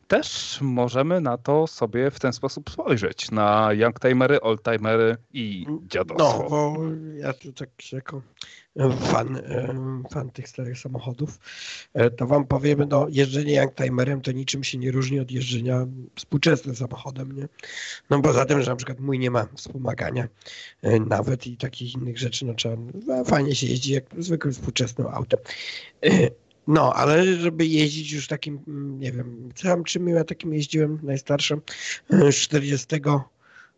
też możemy na to sobie w ten sposób spojrzeć. Na youngtimery, oldtimery i dziadostwo. No, bo ja tu tak jako fan, em, fan tych starych samochodów, e, to wam powiem, no jeżdżenie youngtimerem to niczym się nie różni od jeżdżenia współczesnym samochodem, nie? No poza tym, że na przykład mój nie ma wspomagania e, nawet i takich innych rzeczy, no trzeba, fajnie się jeździ jak zwykłym współczesnym autem. E, No, ale żeby jeździć już takim, mm, nie wiem, co tam, czym ja takim jeździłem najstarszym, e, z 40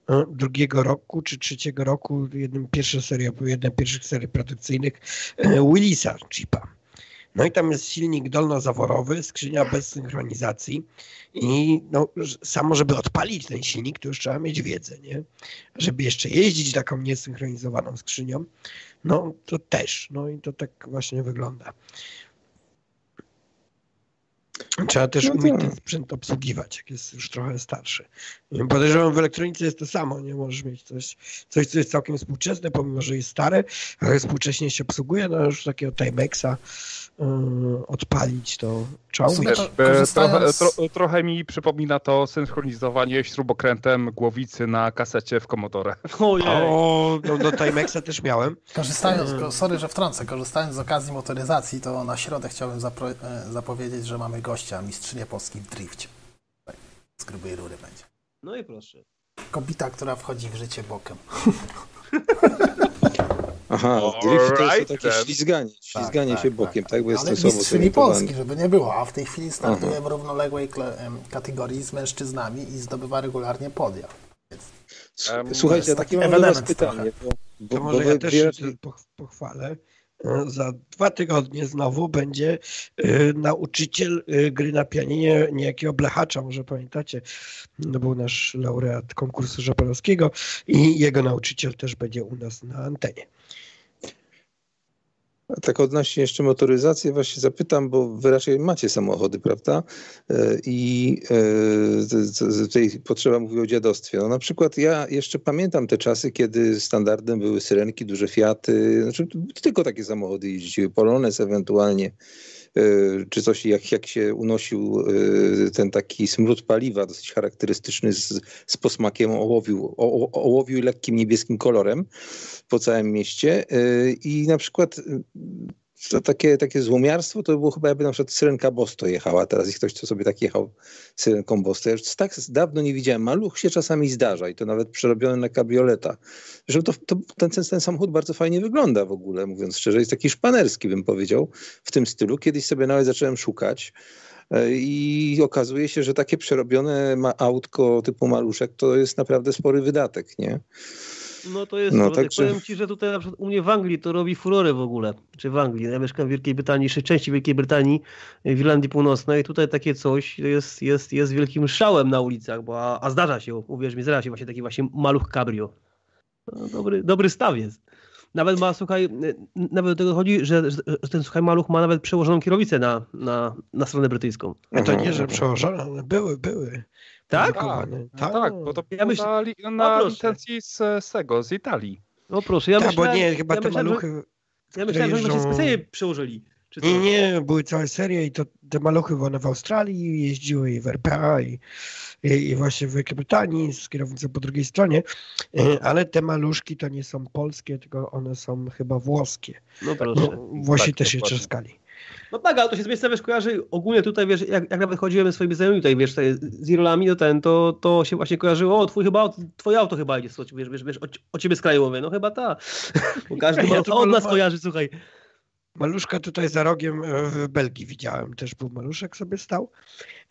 e, drugiego roku czy trzeciego roku, jednym pierwszej serii, jedna z pierwszych serii produkcyjnych e, Willisa Jeepa. No i tam jest silnik dolnozaworowy, skrzynia bez synchronizacji i no, samo, żeby odpalić ten silnik, to już trzeba mieć wiedzę, nie? Żeby jeszcze jeździć taką niesynchronizowaną skrzynią, no to też, no i to tak właśnie wygląda. Trzeba też No umieć tak. ten sprzęt obsługiwać, jak jest już trochę starszy. Podejrzewam, w elektronice jest to samo, nie możesz mieć coś, coś co jest całkiem współczesne, pomimo, że jest stare, ale współcześnie się obsługuje, no już takiego Timexa odpalić, to trzeba umieć. to- Też, e, korzystając- trochę, tro, trochę mi przypomina to synchronizowanie śrubokrętem głowicy na kasecie w Commodore. Ojej. O, no, do Timexa też miałem. Korzystając, ko- sorry, że wtrącę, korzystając z okazji motoryzacji, to na środę chciałbym zapro, e, zapowiedzieć, że mamy gościa, mistrzynię Polski w drifcie. Tak, Z grubej rury będzie. No i proszę. Kobieta, która wchodzi w życie bokiem. Aha, drift to jest takie then. ślizganie, ślizganie tak, się tak, bokiem, tak, bo Ale jestem słabo mistrzyni. Polski, żeby nie było, a w tej chwili startuje w równoległej kategorii z mężczyznami i zdobywa regularnie podia. Em, Słuchajcie, jest a takie taki mam do pytanie, bo, bo, To bo może wy- ja też pochwalę. E, Za dwa tygodnie znowu będzie e, nauczyciel e, gry na pianinie niejakiego Blechacza, może pamiętacie. To był nasz laureat konkursu Żapalowskiego i jego nauczyciel też będzie u nas na antenie. Tak odnośnie jeszcze motoryzacji właśnie zapytam, bo wy raczej macie samochody, prawda? E, I e, tutaj potrzeba mówić o dziadostwie. No, na przykład ja jeszcze pamiętam te czasy, kiedy standardem były syrenki, duże Fiaty, znaczy tylko takie samochody jeździły, Polones ewentualnie, czy coś jak, jak się unosił e, ten taki smród paliwa dosyć charakterystyczny z, z posmakiem ołowiu, o, ołowiu i lekkim niebieskim kolorem po całym mieście. Y, i na przykład to takie, takie złomiarstwo to było chyba jakby na przykład Syrenka Bosto jechała teraz i ktoś, co sobie tak jechał Syrenką Bosto. Ja już tak dawno nie widziałem. Maluch się czasami zdarza i to nawet przerobiony na kabrioleta. Że to, to, ten, ten, samochód bardzo fajnie wygląda w ogóle, mówiąc szczerze. Jest taki szpanerski, bym powiedział, w tym stylu. Kiedyś sobie nawet zacząłem szukać. y, I okazuje się, że takie przerobione autko typu maluszek to jest naprawdę spory wydatek, nie? No to jest, No, także- powiem Ci, że tutaj na przykład u mnie w Anglii to robi furorę w ogóle, czy w Anglii, ja mieszkam w Wielkiej Brytanii, jeszcze części Wielkiej Brytanii, w Irlandii Północnej, tutaj takie coś jest, jest, jest wielkim szałem na ulicach, bo, a, a zdarza się, uwierz mi, zdarza się właśnie taki właśnie maluch cabrio. No, dobry, dobry staw jest. Nawet ma, słuchaj, nawet do tego chodzi, że, że ten słuchaj maluch ma nawet przełożoną kierownicę na, na, na stronę brytyjską. No to Mhm. nie, że przełożone, były, były. Tak? Drukowany. Tak, tak bo to Ja myśl- na, li- na licencji z, z tego, z Italii. O proszę, ja tak, myślałem, bo nie, chyba ja te myślałem, że- maluchy... Ja myślałem, że oni się specjalnie przełożyli. Nie, nie, były całe serie i to te maluchy one w Australii jeździły i w RPA i, i, i właśnie w Wielkiej Brytanii z kierownicą po drugiej stronie, E, ale te maluszki to nie są polskie, tylko one są chyba włoskie. No proszę. No, Włosi Tak, też je dokładnie. No tak, ale to się z miejsca wiesz, kojarzy ogólnie tutaj, wiesz, jak, jak nawet chodziłem ze swoimi znajomymi tutaj, wiesz, tutaj z Irolami, to ten, to, to się właśnie kojarzyło, o, twój chyba, twoje auto chyba idzie, wiesz, wiesz, wiesz, o, o ciebie mówię, no chyba ta. Bo każdy Ja ma, to od nas kojarzy, słuchaj. Maluszka tutaj za rogiem e, w Belgii widziałem, też był maluszek sobie stał,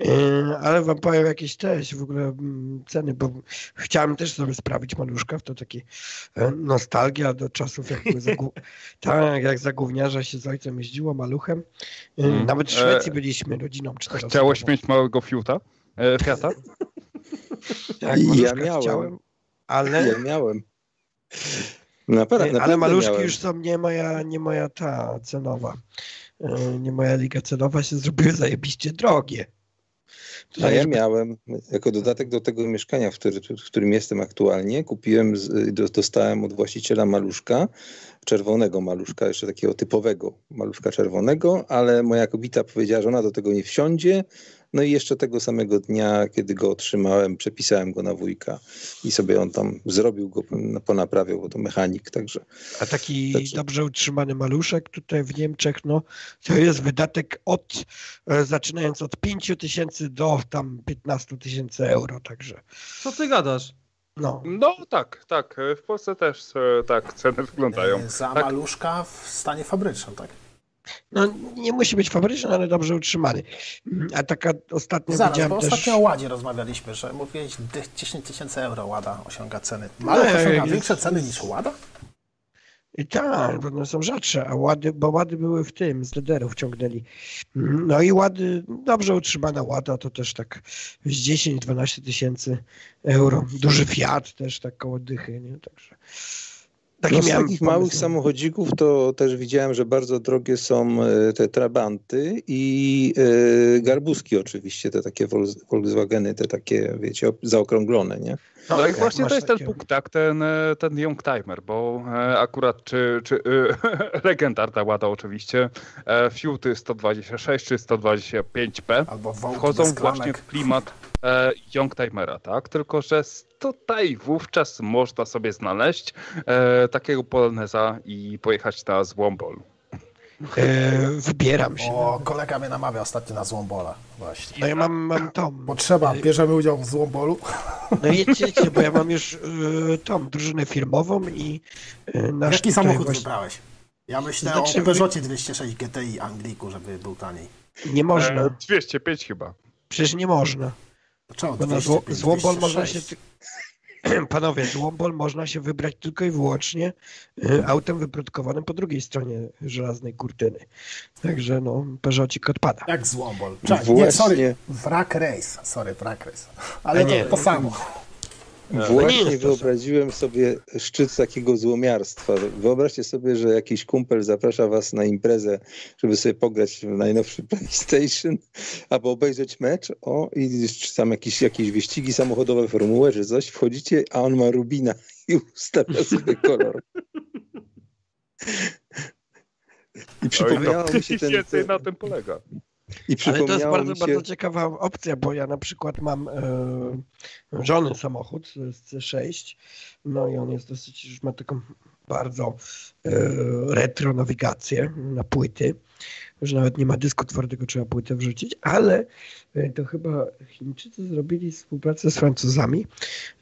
E, ale wam powiem jakieś też w ogóle mm, ceny, bo chciałem też sobie sprawić maluszka, to takie e, nostalgia do czasów jak za tak, jak za gówniarza się z ojcem jeździło maluchem. Mm. Nawet w Szwecji byliśmy rodziną czteroosobową. Chciałeś mieć małego fiuta? E, Fiata? Tak, I ja miałem. chciałem, ale... Ja miałem. Nie, naprawdę ale maluszki miałem. już są nie moja, nie moja ta cenowa. E, Nie moja liga cenowa się zrobiły zajebiście drogie. A ja miałem, jako dodatek do tego mieszkania, w, który, w którym jestem aktualnie, kupiłem, dostałem od właściciela maluszka, czerwonego maluszka, jeszcze takiego typowego maluszka czerwonego, ale moja kobieta powiedziała, że ona do tego nie wsiądzie. No i jeszcze tego samego dnia, kiedy go otrzymałem, przepisałem go na wujka i sobie on tam zrobił go, ponaprawiał, bo to mechanik, także A taki Dobrze. dobrze utrzymany maluszek tutaj w Niemczech, no to jest wydatek od, e, zaczynając od 5 tysięcy do tam 15 tysięcy euro, także Co ty gadasz? no. No tak, tak. W Polsce też e, tak ceny wyglądają. E, Za Tak. maluszka w stanie fabrycznym, tak? No nie musi być fabryczny, ale dobrze utrzymany. A taka ostatnio Zaraz, widziałem bo też... ostatnio o Ładzie rozmawialiśmy, że mówiłeś dy- 10 tysięcy euro Łada osiąga ceny. Maluch Nie, osiąga jest- większe ceny niż Łada? I tak, bo one są rzadsze, a łady, bo łady były w tym, z DDR-ów ciągnęli. No i łady, dobrze utrzymana łada, to też tak z 10-12 tysięcy euro. Duży Fiat też tak koło dychy, nie? Także taki No z miałem takich pomysł. małych samochodzików to też widziałem, że bardzo drogie są e, te Trabanty i e, Garbuski oczywiście, te takie Vol- Volkswageny, te takie, wiecie, zaokrąglone, nie? No, No i właśnie to jest ten takie- punkt, tak, ten, e, ten young timer, bo akurat czy, czy legendarna łada oczywiście, Fiuty 126 czy 125p Albo Wołk wchodzą właśnie w klimat e, young timera, tak? Tylko, że s- tutaj wówczas można sobie znaleźć e, takiego poloneza i pojechać na złombol. E, wybieram się. O, kolega mnie namawia ostatnio na złombola. Właśnie. No ja mam, mam tą. Potrzeba, bierzemy udział w złombolu. No jedźcie, jedźcie, bo ja mam już e, tą drużynę firmową i e, nasz Jaki samochód właśnie- wybrałeś? Ja myślę Znaczy, o Peugeotie 206 GTI Angliku, żeby był taniej. Nie można. E, 205 chyba. Przecież nie można. Czemu Bo na zło, 205, złombol można się. 206? ty- Panowie, złombol można się wybrać tylko i wyłącznie e, autem wyprodukowanym po drugiej stronie żelaznej kurtyny. Także no, Peugeotik odpada. Jak złombol? Czekaj, Właśnie. nie, sorry, wrak race. Sorry, wrak race. Ale A nie. to, to samo. Nie Właśnie to wyobraziłem sobie szczyt takiego złomiarstwa. Wyobraźcie sobie, że jakiś kumpel zaprasza was na imprezę, żeby sobie pograć w najnowszy PlayStation, albo obejrzeć mecz, o, i czy tam jakieś, jakieś wyścigi samochodowe, formułę, czy coś, wchodzicie, a on ma rubina i ustawia sobie kolor. I przypomniało mi się ten... Więcej na tym polega. Ale to jest bardzo, się... bardzo ciekawa opcja, bo ja na przykład mam e, żony samochód z C6, no i on jest dosyć, już ma taką bardzo e, retro nawigację na płyty, że nawet nie ma dysku twardego, trzeba płytę wrzucić, ale e, to chyba Chińczycy zrobili współpracę z Francuzami.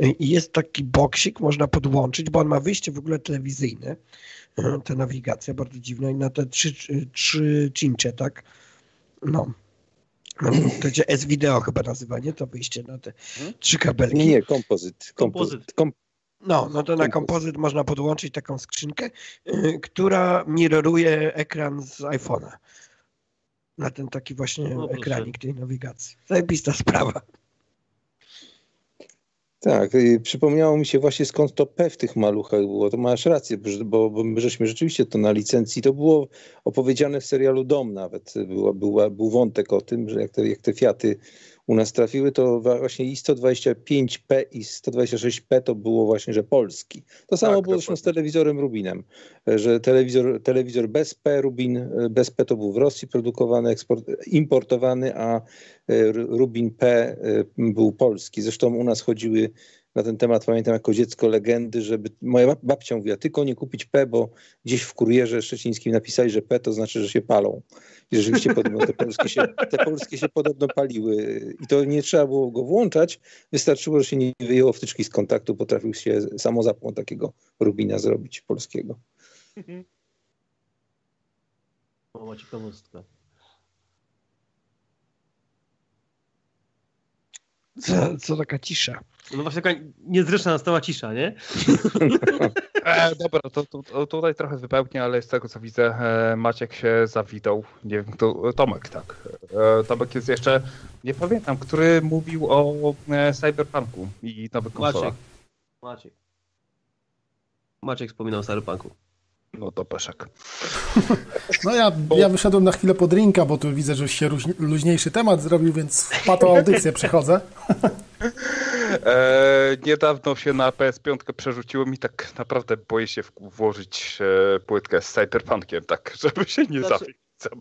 E, i jest taki boksik, można podłączyć, bo on ma wyjście w ogóle telewizyjne, e, ta nawigacja bardzo dziwna i na te trzy, trzy cincze, tak? No. No, To będzie S-Video chyba nazywa, nie? To wyjście na te trzy kabelki. Nie, nie, kompozyt. Kompozyt. Kom... No, no to na Kompozyt. można podłączyć taką skrzynkę, y, która mirroruje ekran z iPhone'a. Na ten taki właśnie O, proszę. ekranik tej nawigacji. Zajebista sprawa. Tak, przypomniało mi się właśnie skąd to P w tych maluchach było. To masz rację, bo, bo my żeśmy rzeczywiście to na licencji, to było opowiedziane w serialu Dom nawet. Była, była, był wątek o tym, że jak te, jak te Fiaty u nas trafiły, to właśnie i 125p i 126p to było właśnie, że polski. To samo Tak, było zresztą z telewizorem Rubinem, że telewizor, telewizor bez P, Rubin bez P to był w Rosji produkowany, eksport, importowany, a e, Rubin P e, był polski. Zresztą u nas chodziły na ten temat, pamiętam jako dziecko legendy, żeby moja bab- babcia mówiła, tylko nie kupić P, bo gdzieś w kurierze szczecińskim napisali, że P to znaczy, że się palą. I rzeczywiście podobno te polskie, się, te polskie się podobno paliły. I to nie trzeba było go włączać, wystarczyło, że się nie wyjęło wtyczki z kontaktu, potrafił się samozapłon takiego Rubina zrobić polskiego. Mała ciekawostka. Co, co taka cisza? No właśnie taka niezręczna nastała cisza, nie? E, dobra, to, to, to tutaj trochę wypełnię, ale z tego co widzę, e, Maciek się zawitał. Nie wiem, kto, Tomek, tak. E, Tomek jest jeszcze, nie pamiętam, który mówił o e, Cyberpunku i nowych konsolach. Maciek. Maciek. Maciek wspominał o Cyberpunku. No to peszek. No ja, ja wyszedłem na chwilę pod drinka, bo tu widzę, że już się luź- luźniejszy temat zrobił, więc w patą audycję przychodzę. E, niedawno się na PS5 przerzuciłem i tak naprawdę boję się włożyć e, płytkę z Cyberpunkiem, tak, żeby się nie zabić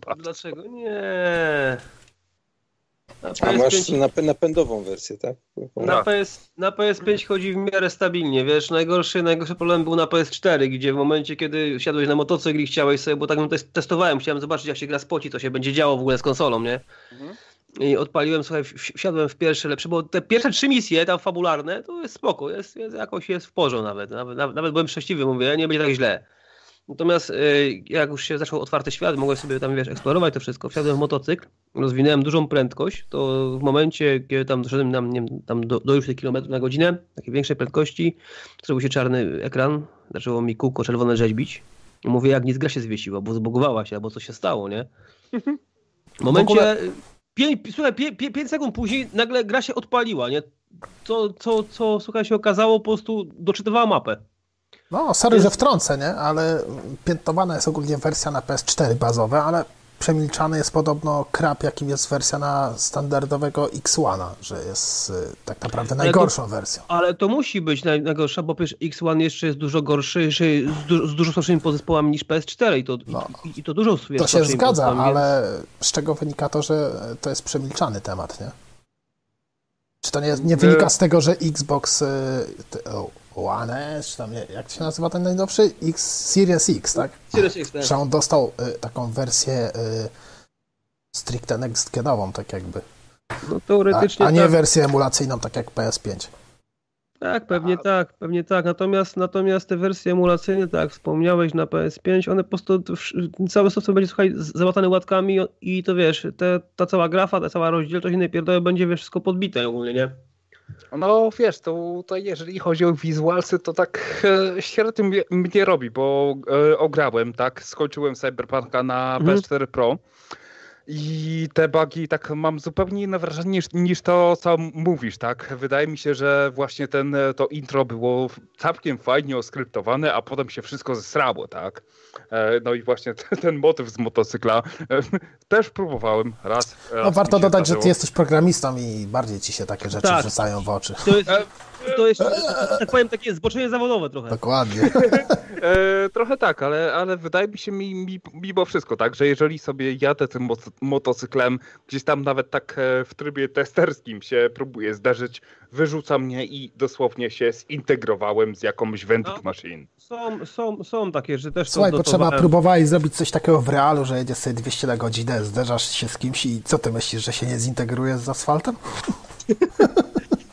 bardzo. Dlaczego? Nie. Na A masz PS5, nap- napędową wersję, tak? na, PS, na PS5 chodzi w miarę stabilnie, wiesz, najgorszy, najgorszy problem był na PS4, gdzie w momencie, kiedy siadłeś na motocykl i chciałeś sobie, bo tak no, tes- testowałem, chciałem zobaczyć jak się gra spoci, co się będzie działo w ogóle z konsolą, nie? I odpaliłem, słuchaj, wsiadłem w pierwsze lepsze, bo te pierwsze trzy misje tam fabularne, to jest spoko, jest, jest jakoś jest w porządku nawet, nawet, nawet, nawet byłem szczęśliwy, mówię, nie będzie tak źle. Natomiast y, jak już się zaczął otwarty świat, mogłem sobie tam, wiesz, eksplorować to wszystko, wsiadłem w motocykl, rozwinąłem dużą prędkość, to w momencie, kiedy tam doszedłem tam, nie wiem, tam do, do już tych kilometrów na godzinę, takiej większej prędkości, zrobił się czarny ekran, zaczęło mi kółko czerwone rzeźbić. I mówię, jak nic gra się zwiesiła, bo zbogowała się, albo coś się stało, nie? W momencie, ogóle- pięć, słuchaj, pię, pię, pięć sekund później nagle gra się odpaliła, nie? Co, co, co słuchaj, się okazało, po prostu doczytywała mapę. No, sorry, że wtrącę, nie? Ale piętnowana jest ogólnie wersja na PS4 bazowe, ale przemilczany jest podobno krap, jakim jest wersja na standardowego X1, że jest y, tak naprawdę Ale najgorszą wersją. Ale to musi być naj, najgorsza, bo przecież X1 jeszcze jest dużo gorszy, z, du, z dużo słabszymi podzespołami niż PS4 i to, No. i, i to dużo jest To się zgadza, ale z czego wynika to, że to jest przemilczany temat, nie? Czy to nie, nie wynika z tego, że Xbox y, t- o, One S, czy tam nie, jak się nazywa ten najnowszy? X Series X, tak? Series X, tak. Że on dostał y, taką wersję y, stricte next genową, tak jakby. No A, teoretycznie a nie tak, wersję emulacyjną, tak jak PS5. tak, pewnie tak, pewnie tak. Natomiast, natomiast te wersje emulacyjne, tak jak wspomniałeś na PS5, one po prostu cały software będzie słuchaj załatany łatkami i to wiesz, te, ta cała grafa, ta cała rozdzielczość innej pierdoły będzie wiesz, wszystko podbite ogólnie, nie? No wiesz, to, to jeżeli chodzi o wizualsy, to tak e, średnio mnie, mnie robi, bo e, ograłem, tak, skończyłem Cyberpunka na Mhm. PS4 Pro i te bugi tak mam zupełnie inne wrażenie niż, niż to, co mówisz, tak. Wydaje mi się, że właśnie ten, e, to intro było całkiem fajnie oskryptowane, a potem się wszystko zesrało, tak. E, No i właśnie ten, ten motyw z motocykla e, też próbowałem raz. No, raz warto mi się dodać, że zdarzyło. ty jesteś programistą i bardziej ci się takie rzeczy Tak. rzucają w oczy. To jest, to jest tak powiem, takie zboczenie zawodowe trochę. Dokładnie. E, trochę tak, ale, ale wydaje mi się mi, mi mimo wszystko tak, że jeżeli sobie jadę tym motocyklem, gdzieś tam nawet tak e, w trybie testerskim się próbuję zdarzyć, wyrzuca mnie i dosłownie się zintegrowałem z jakąś vending No. machine. Są, są, są takie, że też Słuchaj, to potrzeba, dotowałem. próbowałeś zrobić coś takiego w realu, że jedziesz sobie 200 na godzinę, zderzasz się z kimś i co ty myślisz, że się nie zintegrujesz z asfaltem?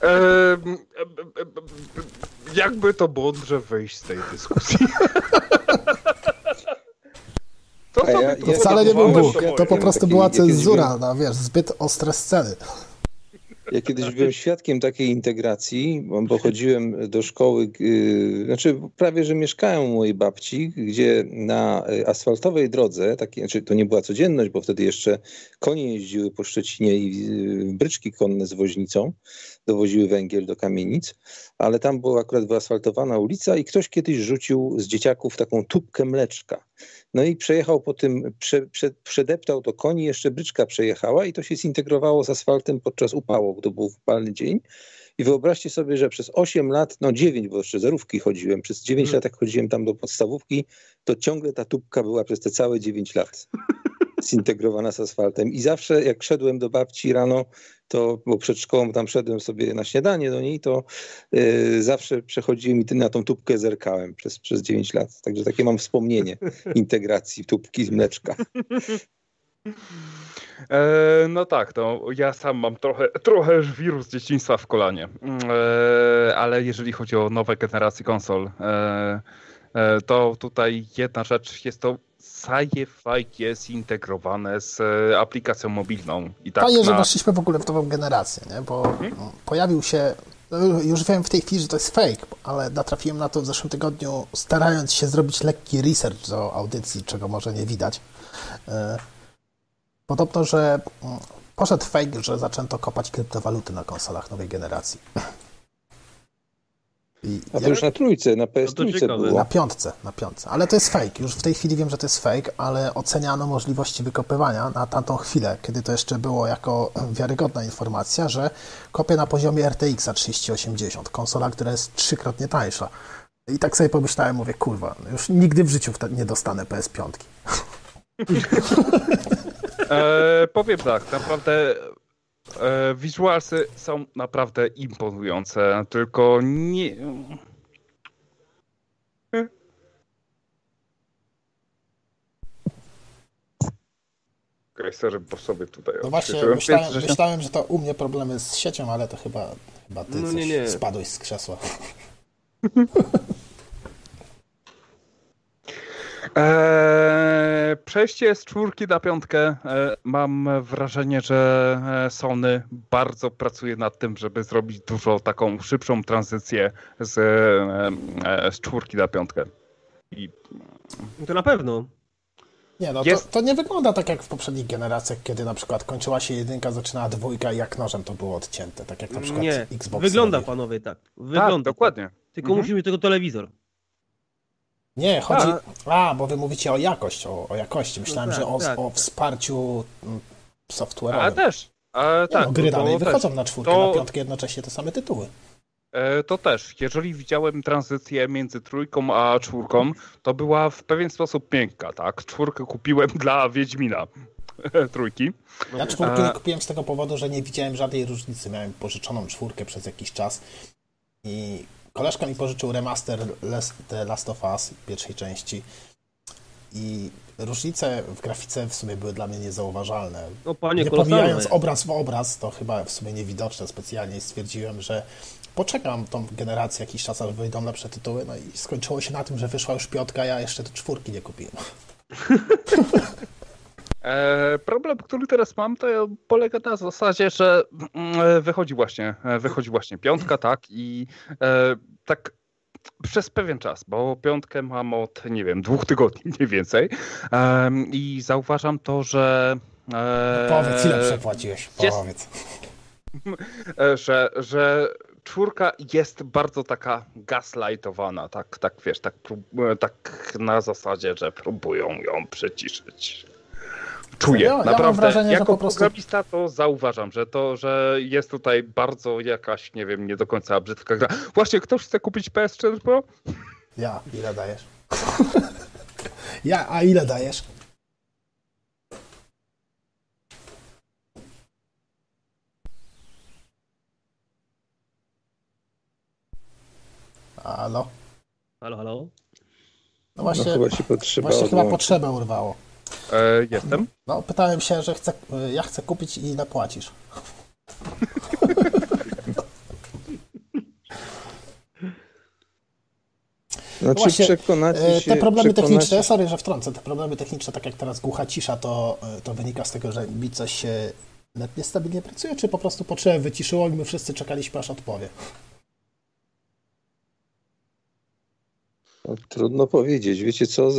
E, jakby to mądrze wyjść z tej dyskusji. To ja- próbowałem, Wcale nie był to Bóg, to po prostu była cenzura, no wiesz, zbyt ostre sceny. Ja kiedyś byłem świadkiem takiej integracji, bo- chodziłem do szkoły, yy, znaczy prawie, że mieszkałem u mojej babci, gdzie na y, asfaltowej drodze, takiej, znaczy to nie była codzienność, bo wtedy jeszcze konie jeździły po Szczecinie i yy, bryczki konne z woźnicą, dowoziły węgiel do kamienic, ale tam była akurat wyasfaltowana ulica i ktoś kiedyś rzucił z dzieciaków taką tubkę mleczka. No i przejechał po tym, prze, prze, przedeptał to koni, jeszcze bryczka przejechała i to się zintegrowało z asfaltem podczas upału, to był upalny dzień. I wyobraźcie sobie, że przez 8 lat, no 9, bo jeszcze zerówki chodziłem, przez 9 lat jak chodziłem tam do podstawówki, to ciągle ta tubka była przez te całe 9 lat zintegrowana z asfaltem. I zawsze jak szedłem do babci rano, to, bo przed szkołą tam szedłem sobie na śniadanie do niej, to yy, zawsze przechodziłem i na tą tubkę zerkałem przez, przez 9 lat. Także takie mam wspomnienie integracji tubki z mleczka. E, no tak, no ja sam mam trochę, trochę wirus dzieciństwa w kolanie, e, ale jeżeli chodzi o nowe generacje konsol, e, e to tutaj jedna rzecz jest to Sci-Fi jest zintegrowane z e, aplikacją mobilną. I tak Fajnie, na... że weszliśmy w ogóle w nową generację, nie? bo hmm? pojawił się, no, już wiem w tej chwili, że to jest fake, ale natrafiłem na to w zeszłym tygodniu, starając się zrobić lekki research do audycji, czego może nie widać. E, podobno, że mm, poszedł fake, że zaczęto kopać kryptowaluty na konsolach nowej generacji. A to już na trójce, na ps no było. Na piątce, na piątce. Ale to jest fake. Już w tej chwili wiem, że to jest fake, ale oceniano możliwości wykopywania na tamtą chwilę, kiedy to jeszcze było jako wiarygodna informacja, że kopię na poziomie RTX 3080, konsola, która jest trzykrotnie tańsza. I tak sobie pomyślałem, mówię, kurwa, już nigdy w życiu nie dostanę PS5. e, powiem tak, naprawdę E, Visualsy są naprawdę imponujące, tylko nie... Okej, sorry, bo sobie tutaj No właśnie, myślałem, że... myślałem, że to u mnie problemy z siecią, ale to chyba, chyba ty no, nie, nie. spadłeś z krzesła. Eee, przejście z czwórki na piątkę. Eee, mam wrażenie, że e, Sony bardzo pracuje nad tym, żeby zrobić dużo taką szybszą tranzycję z, e, z czwórki na piątkę. I... To na pewno. Nie, no jest... to, to, nie wygląda tak jak w poprzednich generacjach, kiedy na przykład kończyła się jedynka, zaczynała dwójka i jak nożem to było odcięte, tak jak na przykład nie, Xbox. Wygląda robi. panowie tak. Wygląda. Tak, dokładnie. Tylko mhm. musimy tego telewizor. Nie, chodzi. A, a bo wy mówicie o jakość, o, o jakości. Myślałem, no tak, że o, tak. o wsparciu mm, software'owym. A też. A, tak, no, gry dalej wychodzą na czwórkę, to... na piątkę jednocześnie te same tytuły. E, to też. Jeżeli widziałem tranzycję między trójką a czwórką, to była w pewien sposób miękka, tak? Czwórkę kupiłem dla Wiedźmina trójki. Ja czwórkę nie kupiłem z tego powodu, że nie widziałem żadnej różnicy. Miałem pożyczoną czwórkę przez jakiś czas i koleżka mi pożyczył remaster The Last of Us pierwszej części i różnice w grafice w sumie były dla mnie niezauważalne. No, panie, nie pomijając obraz w obraz, to chyba w sumie niewidoczne specjalnie stwierdziłem, że poczekam tą generację jakiś czas, aż wyjdą lepsze tytuły, no i skończyło się na tym, że wyszła już piątka, ja jeszcze do czwórki nie kupiłem. E, problem, który teraz mam, to polega na zasadzie, że mm, wychodzi właśnie, e, wychodzi właśnie piątka, tak, i e, tak przez pewien czas, bo piątkę mam od, nie wiem, dwóch tygodni mniej więcej i zauważam to, że... No powiedz, ile przepłaciłeś? Powiedz. że, że czwórka jest bardzo taka gaslightowana, tak, tak wiesz, tak, tak na zasadzie, że próbują ją przyciszyć czuję. Ja, naprawdę. Ja wrażenie, jako po prostu... programista to zauważam, że to, że jest tutaj bardzo jakaś, nie wiem, nie do końca brzydka gra. Właśnie, ktoś chce kupić PS4 Pro? Ja, ile dajesz? ja, a ile dajesz? Halo? Halo, halo? No, no właśnie, no chyba, się potrzeba właśnie chyba potrzebę urwało. E, jestem. No, pytałem się, że chcę, ja chcę kupić i ile płacisz. Znaczy Właśnie, przekonacie e, się, te problemy techniczne, sorry, że wtrącę, te problemy techniczne, tak jak teraz głucha cisza, to, e, to wynika z tego, że mi coś niestabilnie pracuje, czy po prostu potrzebę wyciszyło i my wszyscy czekaliśmy, aż odpowie. Trudno powiedzieć. Wiecie co,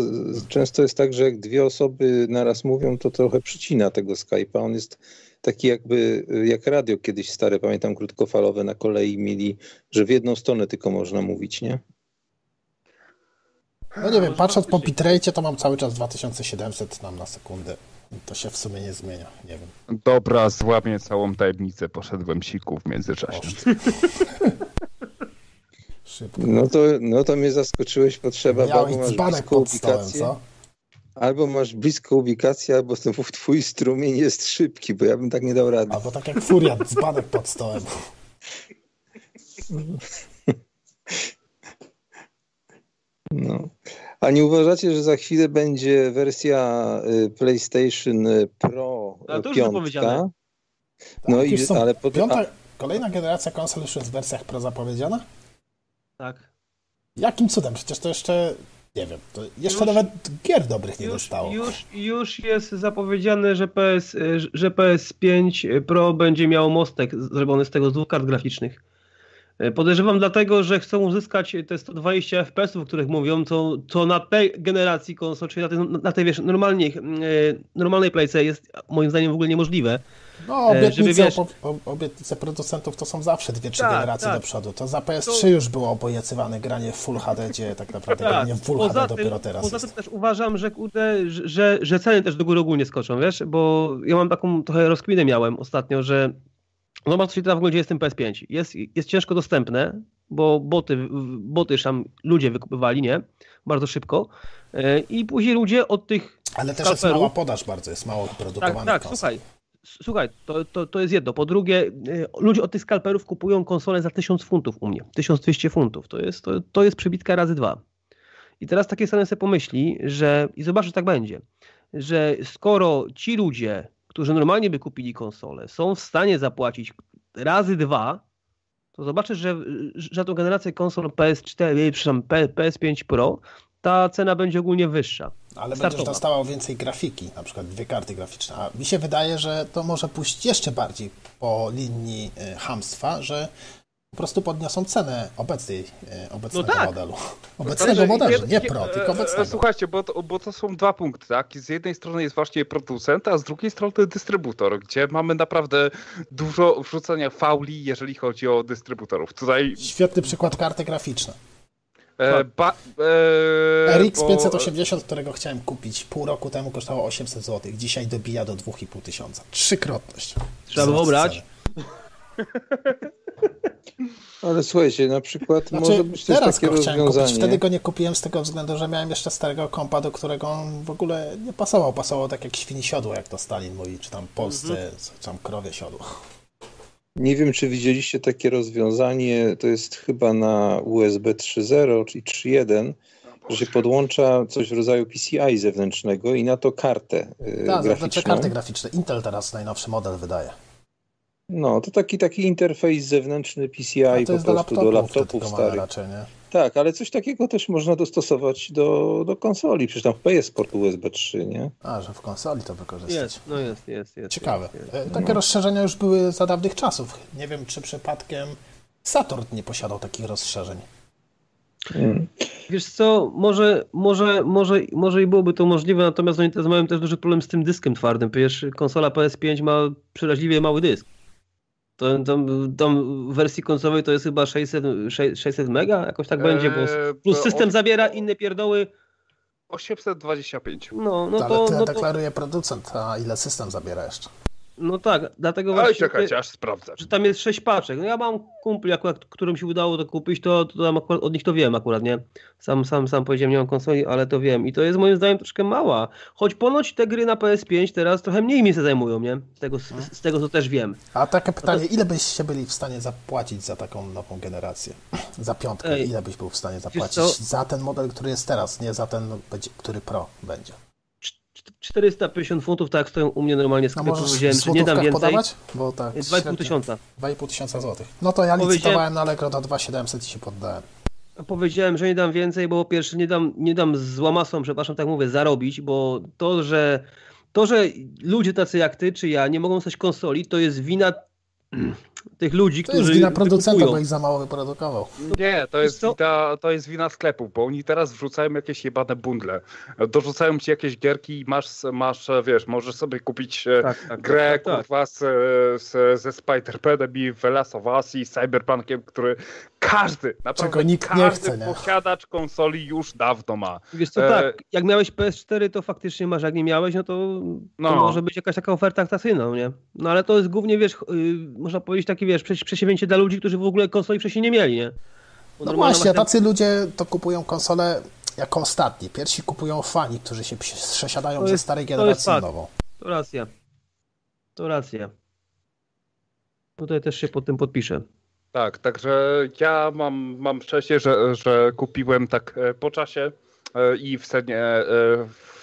często jest tak, że jak dwie osoby naraz mówią, to trochę przycina tego Skype'a. On jest taki jakby, jak radio kiedyś stare, pamiętam krótkofalowe na kolei mieli, że w jedną stronę tylko można mówić, nie? No nie wiem, patrząc po bitrate, to mam cały czas 2700 nam na sekundę. To się w sumie nie zmienia, nie wiem. Dobra, złamię całą tajemnicę, poszedłem siku w międzyczasie. Szybko. No to, no to mnie zaskoczyłeś, potrzeba, Miałeś masz stołem, ubikację, co? albo masz bliską ubikację, albo ten twój strumień jest szybki, bo ja bym tak nie dał rady. Albo tak jak furia, dzbanek pod stołem. No. A nie uważacie, że za chwilę będzie wersja y, PlayStation Pro Ale to piątka? No Tak, i ale pod, Piąta, kolejna generacja konsol już jest w wersjach Pro zapowiedziana? Tak. Jakim cudem? Przecież to jeszcze, nie wiem, to jeszcze Już- nawet gier dobrych nie Już, dostało. już, już jest zapowiedziane, że, PS, że PS5 Pro będzie miało mostek zrobiony z tego z dwóch kart graficznych. Podejrzewam dlatego, że chcą uzyskać te 120 FPS, o których mówią, co, co na tej generacji konsol, czyli na tej, na tej wiesz, normalnej, e, normalnej playce jest moim zdaniem w ogóle niemożliwe. No, E, żeby, obietnice, wiesz- opo- o- obietnice producentów to są zawsze dwie, trzy Tak, generacje tak. do przodu. To za PS3 już było obiecywane granie w Full HD, gdzie tak naprawdę Tak, granie w Full poza HD tym- dopiero teraz Poza jest. tym też uważam, że kurde, że- że, ceny też do góry ogólnie skoczą, wiesz, bo ja mam taką trochę rozkminę miałem ostatnio, że zobacz co się teraz w ogóle dzieje z tym PS5. Jest, jest ciężko dostępne, bo boty, boty już tam ludzie wykupywali, nie? Bardzo szybko. E, I później ludzie od tych Ale też jest mała podaż bardzo, jest mało tak, produkowanych tak, konsol. słuchaj. Słuchaj, to, to, to jest jedno. Po drugie, y, ludzie od tych skalperów kupują konsolę za 1000 funtów u mnie. 1200 funtów. To jest, to, to jest przebitka razy dwa. I teraz takie strony sobie pomyśli, że i zobacz, że tak będzie, że skoro ci ludzie, którzy normalnie by kupili konsolę, są w stanie zapłacić razy dwa, to zobaczysz, że, że tą generację konsol PS4, przepraszam, P- PS5 Pro, ta cena będzie ogólnie wyższa. Ale startowa. będziesz dostawał więcej grafiki, na przykład dwie karty graficzne. A mi się wydaje, że to może pójść jeszcze bardziej po linii y, hamstwa, że po prostu podniosą cenę obecnej, y, obecnego No tak. modelu. Obecnego Znaczy, modelu, jed- nie Pro, e, tylko e, obecnego. Słuchajcie, bo to, bo to są dwa punkty, tak? Z jednej strony jest właśnie producent, a z drugiej strony dystrybutor, gdzie mamy naprawdę dużo wrzucania fauli, jeżeli chodzi o dystrybutorów. Tutaj Świetny przykład karty graficzne. E, ba, e, RX bo- 580, którego chciałem kupić pół roku temu, kosztowało 800 zł. Dzisiaj dobija do 2,5 tysiąca. Trzykrotność. Trzeba było brać. ale słuchajcie, na przykład Znaczy, może być też teraz takie go chciałem kupić. rozwiązanie. Wtedy go nie kupiłem z tego względu, że miałem jeszcze starego kompa, do którego on w ogóle nie pasował. Pasował tak jak świni siodło, jak to Stalin mówi, czy tam Polsce, Mhm. czy tam krowie siodło. Nie wiem, czy widzieliście takie rozwiązanie, to jest chyba na USB 3.0 czy 3.1, że się podłącza coś w rodzaju PCI zewnętrznego i na to kartę y, Tak, znaczy graficzną. karty graficzne. Intel teraz najnowszy model wydaje. No, to taki, taki interfejs zewnętrzny PCI A to po prostu do laptopów, starych. raczej, nie? Tak, ale coś takiego też można dostosować do, do konsoli. Przecież tam w jest port USB 3, nie? A, że w konsoli to wykorzystać. Jest, no jest, jest, jest. Ciekawe. Jest, jest. E, Takie rozszerzenia już były za dawnych czasów. Nie wiem, czy przypadkiem Saturn nie posiadał takich rozszerzeń. Mm. Wiesz co, może, może, może, może i byłoby to możliwe, natomiast oni teraz mają też duży problem z tym dyskiem twardym. Przecież konsola PS5 ma przeraźliwie mały dysk. To, tam, tam w wersji końcowej to jest chyba 600, 600 mega, jakoś tak będzie, bo Eee, plus to system zabiera inne pierdoły. 825. No, no Ale to, tyle no, to, deklaruje producent, a ile system zabiera jeszcze? No tak, dlatego Ale właśnie, czekajcie, aż sprawdzę. że tam jest sześć paczek. No ja mam kumpli akurat, którym się udało to kupić, to, to tam akurat, od nich to wiem akurat, nie? Sam, sam, sam powiedziałem, nie mam konsoli, ale to wiem. I to jest moim zdaniem troszkę mała. Choć ponoć te gry na PS5 teraz trochę mniej miejsca zajmują, nie? Z tego, z, z tego co też wiem. A takie pytanie, ile byście byli w stanie zapłacić za taką nową generację? Za piątkę, Ej, ile byś był w stanie zapłacić za ten model, który jest teraz, nie za ten, będzie- który Pro będzie? Cz- 450 funtów, tak jak stoją u mnie normalnie No możesz Powiedziałem, że nie dam więcej. podawać? Bo tak 2,5 średnio- tysiąca. 2,5 tysiąca złotych. No to ja licytowałem na Allegro do 2700 i się poddałem. Powiedziałem, że nie dam więcej, bo po pierwsze nie dam, nie dam z łamasą, przepraszam, tak mówię, zarobić, bo to, że to, że ludzie tacy jak ty czy ja nie mogą stać konsoli, to jest wina tych ludzi, To którzy jest wina producenta, bo ich za mało wyprodukował. Nie, to jest, wina, to jest wina sklepu, bo oni teraz wrzucają jakieś jebane bundle. Dorzucają ci jakieś gierki i masz, masz wiesz, możesz sobie kupić e, Tak, tak, grę tak, tak. kurwa z, z, ze Spider-Manem i The Last of Us i Cyberpunkiem, który każdy, naprawdę Czego nikt nie każdy chce, nie? posiadacz konsoli już dawno ma. Wiesz co, E, tak, jak miałeś PS4, to faktycznie masz, jak nie miałeś, no to, No. to może być jakaś taka oferta aktacyjna, no nie? No ale to jest głównie, wiesz, yy, można powiedzieć takie, wiesz, przesi- przesiewnięcie dla ludzi, którzy w ogóle konsoli wcześniej nie mieli, nie? Bo No właśnie, tacy ludzie to kupują konsole jako ostatni. Pierwsi kupują fani, którzy się przesiadają To ze jest- starej to jest generacji na fakt. nową. To racja. To racja. Tutaj też się pod tym podpiszę. Tak, także ja mam, mam szczęście, że, że kupiłem tak e, po czasie e, i w cenie, e,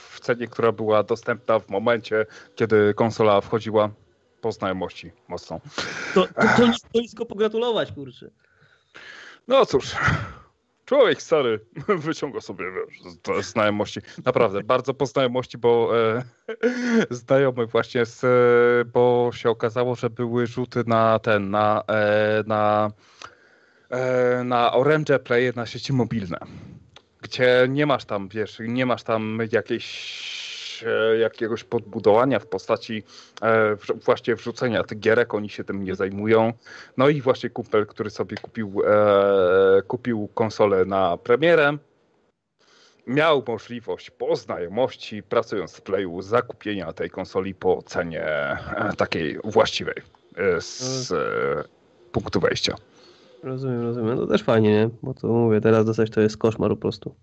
w cenie, która była dostępna w momencie, kiedy konsola wchodziła po znajomości mocno. To, to, to, to nisko pogratulować, kurczę. No cóż, człowiek stary wyciąga sobie wiesz, znajomości. Naprawdę, bardzo po znajomości, bo e, znajomy właśnie, z, e, bo się okazało, że były rzuty na ten, na, e, na, e, na Orange Play na sieci mobilne, gdzie nie masz tam, wiesz, nie masz tam jakiejś e, jakiegoś podbudowania w postaci e, właśnie wrzucenia tych gierek, oni się tym nie zajmują. No i właśnie kumpel, który sobie kupił, e, kupił konsolę na premierę, miał możliwość po znajomości, pracując w Playu, zakupienia tej konsoli po cenie takiej właściwej z e, punktu wejścia. Rozumiem, rozumiem. No też fajnie, nie? Bo to mówię, teraz dostać to jest koszmar po prostu.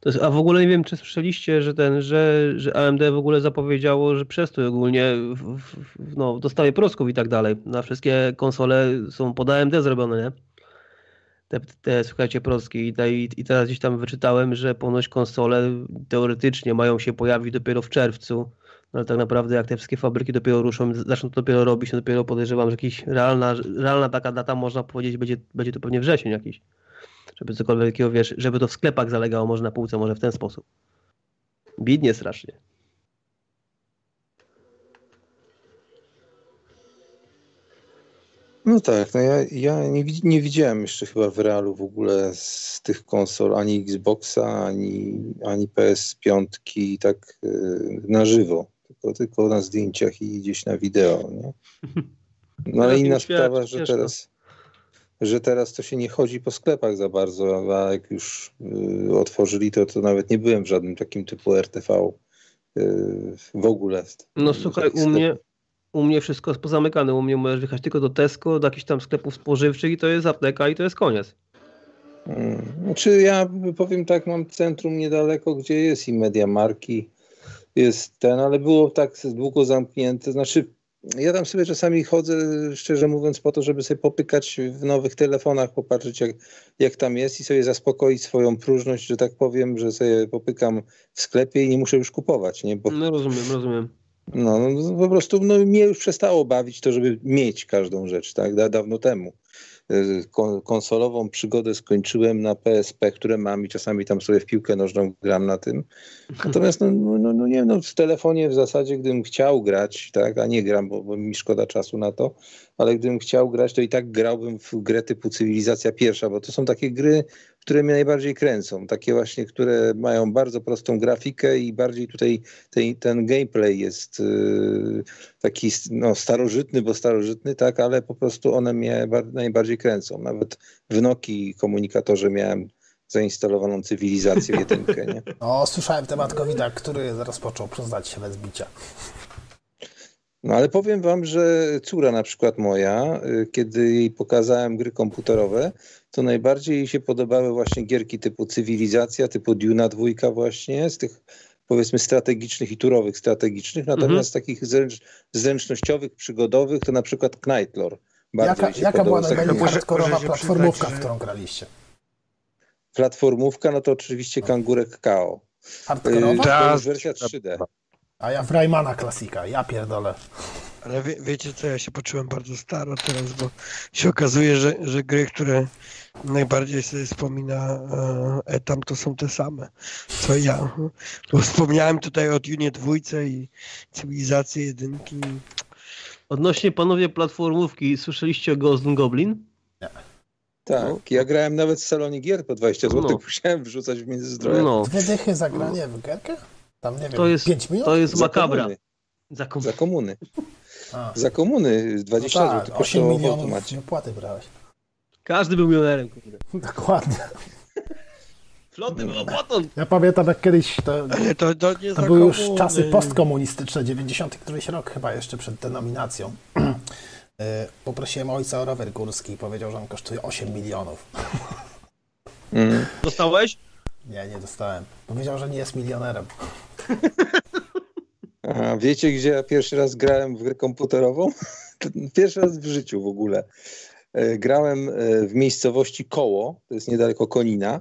To jest, a w ogóle nie wiem, czy słyszeliście, że ten, że, że AMD w ogóle zapowiedziało, że przestój ogólnie w, w, no, dostawie prosków i tak dalej. Na wszystkie konsole są pod AMD zrobione, nie? Te, te słuchajcie, proski. I, te- I teraz gdzieś tam wyczytałem, że ponoć konsole teoretycznie mają się pojawić dopiero w czerwcu. No ale tak naprawdę jak te wszystkie fabryki dopiero ruszą, zaczną to dopiero robić, to dopiero podejrzewam, że jakaś realna, realna taka data można powiedzieć, będzie, będzie to pewnie wrzesień jakiś. Żeby cokolwiek takiego, wiesz, żeby to w sklepach zalegało może na półce, może w ten sposób. Bidnie strasznie. No tak, no ja, ja nie, nie widziałem jeszcze chyba w realu w ogóle z tych konsol ani Xboxa, ani, ani PS5 tak y, na żywo, tylko, tylko na zdjęciach i gdzieś na wideo. Nie? No ale inna świat, sprawa, że ciężko. teraz, że teraz to się nie chodzi po sklepach za bardzo, a jak już y, otworzyli to, to nawet nie byłem w żadnym takim typu RTV y, w ogóle. No słuchaj, u mnie, u mnie wszystko jest pozamykane. U mnie możesz wjechać tylko do Tesco, do jakichś tam sklepów spożywczych i to jest apteka i to jest koniec. Mm, Znaczy ja powiem tak, mam centrum niedaleko, gdzie jest i media marki, jest ten, ale było tak długo zamknięte. Znaczy ja tam sobie czasami chodzę, szczerze mówiąc, po to, żeby sobie popykać w nowych telefonach, popatrzeć jak, jak tam jest i sobie zaspokoić swoją próżność, że tak powiem, że sobie popykam w sklepie i nie muszę już kupować, nie? Bo No rozumiem, rozumiem. no, no po prostu no, mnie już przestało bawić to, żeby mieć każdą rzecz, tak, da, dawno temu. Y, Kon, konsolową przygodę skończyłem na PSP, które mam i czasami tam sobie w piłkę nożną gram na tym. Natomiast no, no, no, no nie no, w telefonie w zasadzie gdybym chciał grać, tak, a nie gram, bo, bo mi szkoda czasu na to, ale gdybym chciał grać, to i tak grałbym w grę typu Cywilizacja Pierwsza, bo to są takie gry, które mnie najbardziej kręcą. Takie właśnie, które mają bardzo prostą grafikę i bardziej tutaj ten, ten gameplay jest yy, taki no, starożytny, bo starożytny, tak, ale po prostu one mnie bar- najbardziej kręcą. Nawet w Nokii komunikatorze miałem zainstalowaną cywilizację jedynkę, nie? No, słyszałem temat covid który rozpoczął przyznać się bez bicia. No ale powiem wam, że córa na przykład moja, y, kiedy jej pokazałem gry komputerowe, to najbardziej jej się podobały właśnie gierki typu Cywilizacja, typu Duna dwójka właśnie, z tych powiedzmy strategicznych i turowych strategicznych, natomiast takich zręcz, zręcznościowych, przygodowych to na przykład Knightlore. Bardzo Jaka, jaka była najbardziej hardkorowa platformówka, w którą graliście? Platformówka, no to oczywiście Kangurek KO. Hardkorowa? To jest wersja 3D. A ja w Raymana klasika, ja pierdolę. Ale wie, wiecie co, ja się poczułem bardzo staro teraz, bo się okazuje, że, że gry, które najbardziej sobie wspomina e, Etam, to są te same, co ja. Bo wspomniałem tutaj o Junie dwójce i Cywilizacji jedynki. Odnośnie panowie platformówki, słyszeliście o Ghost Goblin? Tak, ja grałem nawet w salonie gier po 20 zł, No. musiałem wrzucać w międzyzdroje. No, Dwie dychy za granie w gierkę? Tam nie wiem, To jest- 5 minut? to jest Za makabra. komuny, Za kom... za komuny. A, Za komuny 20 no tak, 8 kosztowało w milionów opłaty brałeś. Każdy był milionerem, kurde. Dokładnie. Floty było potąd. Ja pamiętam jak kiedyś to, to, to nie to były już komuny. czasy postkomunistyczne, 90 któryś rok chyba jeszcze przed denominacją. E, Poprosiłem ojca o rower górski i powiedział, że on kosztuje 8 milionów. Mm. Dostałeś? Nie, nie dostałem. Powiedział, że nie jest milionerem. Aha, wiecie, gdzie ja pierwszy raz grałem w grę komputerową? Pierwszy raz w życiu w ogóle. E, Grałem e, w miejscowości Koło, to jest niedaleko Konina.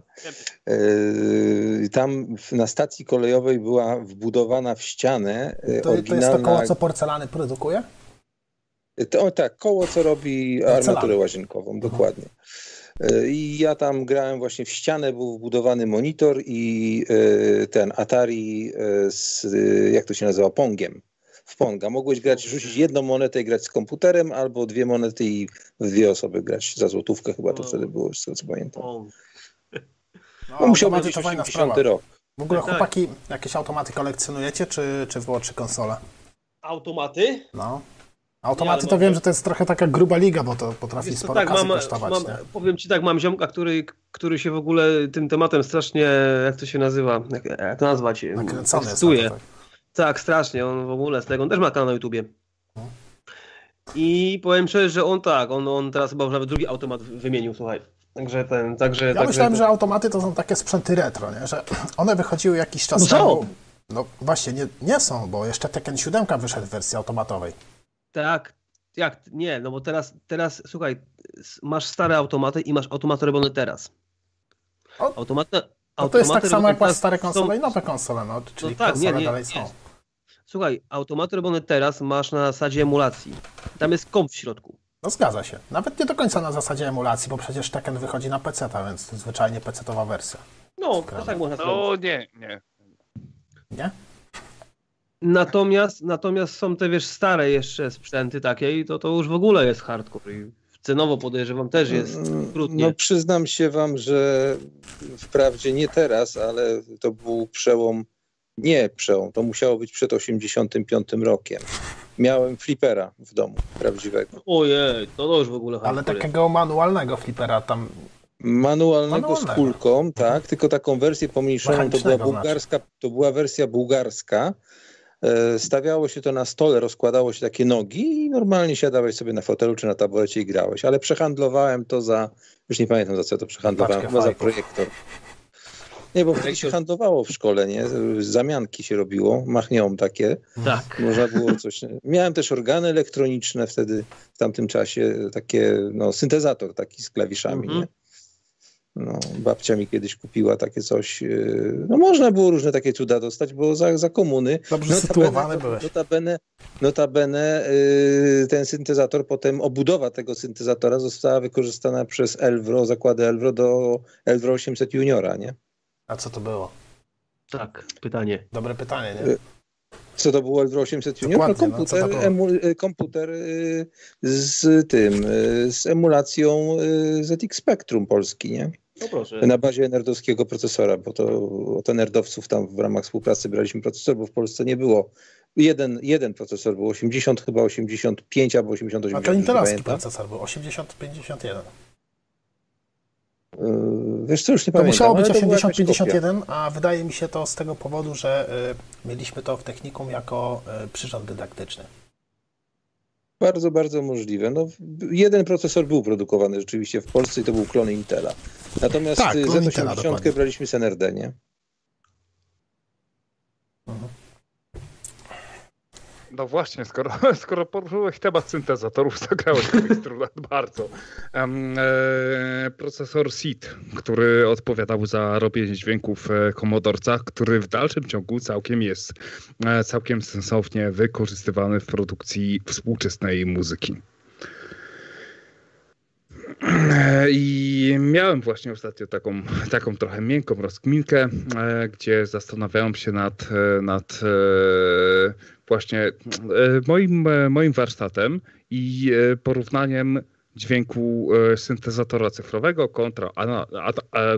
E, Tam na stacji kolejowej była wbudowana w ścianę To, to jest oryginalna... to koło, co porcelany produkuje? To, o, tak, koło, co robi armaturę łazienkową, dokładnie. E, I ja tam grałem właśnie w ścianę, był wbudowany monitor i e, ten Atari e, z, e, jak to się nazywa, Pongiem. W Ponga. Mogłeś grać, rzucić jedną monetę i grać z komputerem, albo dwie monety i w dwie osoby grać za złotówkę chyba to wtedy było, z tego co pamiętam. No, No, musiał być to fajna 80 sprawa. rok. W ogóle Tak. chłopaki, jakieś automaty kolekcjonujecie, czy, czy wyłącznie konsole? automaty? No. Automaty ale to mam- wiem, że to jest trochę taka gruba liga, bo to potrafi Wiesz sporo tak, kasy mam, kosztować, mam, nie? powiem ci tak, mam ziomka, który, który się w ogóle tym tematem strasznie, jak to się nazywa, jak, jak to nazwać? Na Ekscytuje. to, tak. Tak, strasznie, on w ogóle z tego, on też ma kanał na YouTubie. I powiem szczerze, że on tak, on, on teraz chyba już nawet drugi automat wymienił, słuchaj. Także ten, także... Ja także, myślałem, że automaty to są takie sprzęty retro, nie? że one wychodziły jakiś czas No temu. No właśnie, nie, nie są, bo jeszcze Tekken 7 wyszedł w wersji automatowej. Tak, jak, nie, no bo teraz, teraz, słuchaj, masz stare automaty i masz automaty robione teraz. O, Automaty, No to jest tak samo jak masz stare są- konsole i nowe konsole, no, czyli tak, nie, konsole nie, dalej nie. są. Słuchaj, automaty robione teraz masz na zasadzie emulacji. Tam jest komp w środku. No zgadza się. Nawet nie do końca na zasadzie emulacji, bo przecież Tekken wychodzi na PC, więc to zwyczajnie PC-towa wersja. No, to tak można zrobić. No nie, nie. Nie? Natomiast, natomiast są te, wiesz, stare jeszcze sprzęty takie i to, to już w ogóle jest hardcore. I cenowo podejrzewam też jest Mm, trudnie. No przyznam się wam, że wprawdzie nie teraz, ale to był przełom, nie przełom, to musiało być przed 85 rokiem. Miałem flipera w domu, prawdziwego. Ojej, to, to już w ogóle Ale hardcore jest. takiego manualnego flipera tam... Manualnego, Manualnego. z kulką, tak, tylko taką wersję pomniejszoną, to była Mechanicznego znaczy. bułgarska, to była wersja bułgarska. E, Stawiało się to na stole, rozkładało się takie nogi i normalnie siadałeś sobie na fotelu czy na taborecie i grałeś. Ale przehandlowałem to za, już nie pamiętam za co to przehandlowałem, Paczkę chyba za projektor. Nie, bo wtedy się handlowało w szkole, nie? Zamianki się robiło, machnią takie. Tak. Można było coś. Miałem też organy elektroniczne wtedy, w tamtym czasie, takie, no, syntezator taki z klawiszami, Mhm. nie? No, babcia mi kiedyś kupiła takie coś. yy, No można było różne takie cuda dostać, bo za, za komuny. Dobrze sytuowany byłeś. Notabene, notabene yy, ten syntezator, potem obudowa tego syntezatora została wykorzystana przez Elvro, zakłady Elvro do Elvro 800 Juniora, nie? A co to było? Tak, pytanie. Dobre pytanie, nie? Y, Co to było Elvro 800 Junior? No, no, komputer, y, komputer z tym, z emulacją ZX Spectrum Polski, nie? No. Na bazie nerdowskiego procesora, bo to od nerdowców tam w ramach współpracy braliśmy procesor, bo w Polsce nie było. Jeden, jeden procesor był 80, chyba 85 albo 88. A to intelowski procesor był, 8051. Y, Wiesz co, już nie To pamiętam. musiało być ale to była jakaś kopia. 8051, a wydaje mi się to z tego powodu, że y, mieliśmy to w technikum jako y, przyrząd dydaktyczny. Bardzo, bardzo możliwe. No, jeden procesor był produkowany rzeczywiście w Polsce i to był klon Intela. Natomiast Tak, y, klon Intela, Z80 dokładnie. braliśmy z NRD, nie? No właśnie, skoro, skoro poruszyłeś temat syntezatorów, zagrałeś instrument bardzo. Em, e, procesor SID, który odpowiadał za robienie dźwięków w komodorcach, który w dalszym ciągu całkiem jest e, całkiem sensownie wykorzystywany w produkcji współczesnej muzyki. E, I miałem właśnie ostatnio taką, taką trochę miękką rozkminkę, e, gdzie zastanawiałem się nad, e, nad e, właśnie e, moim, e, moim warsztatem i e, porównaniem dźwięku syntezatora cyfrowego kontra,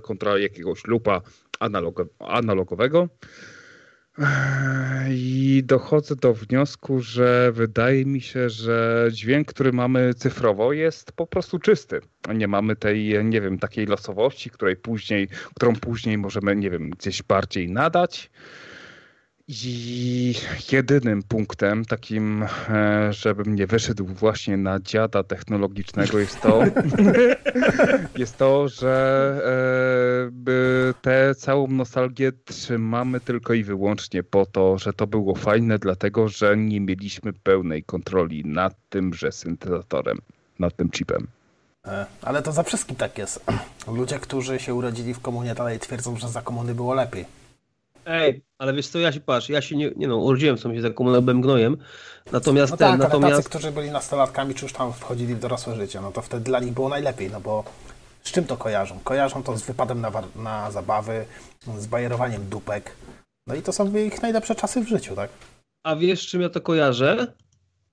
kontra jakiegoś lupa analogo, analogowego. I dochodzę do wniosku, że wydaje mi się, że dźwięk, który mamy cyfrowo jest po prostu czysty. Nie mamy tej, nie wiem, takiej losowości, której później, którą później możemy, nie wiem, gdzieś bardziej nadać. I jedynym punktem takim, e, żebym nie wyszedł właśnie na dziada technologicznego jest to, jest to, że e, tę całą nostalgię trzymamy tylko i wyłącznie po to, że to było fajne, dlatego że nie mieliśmy pełnej kontroli nad tymże syntezatorem, nad tym chipem. E, ale to za wszystkim tak jest. Ludzie, którzy się urodzili w komunie dalej twierdzą, że za komuny było lepiej. Ej, ale wiesz co, ja się patrz, ja się nie, nie no, urodziłem w sumie za komunalnym gnojem, natomiast No ten, tak, natomiast... ale tacy, którzy byli nastolatkami, czy już tam wchodzili w dorosłe życie, no to wtedy dla nich było najlepiej, no bo z czym to kojarzą? Kojarzą to z wypadem na, na zabawy, z bajerowaniem dupek, no i to są ich najlepsze czasy w życiu, tak? A wiesz, czym ja to kojarzę?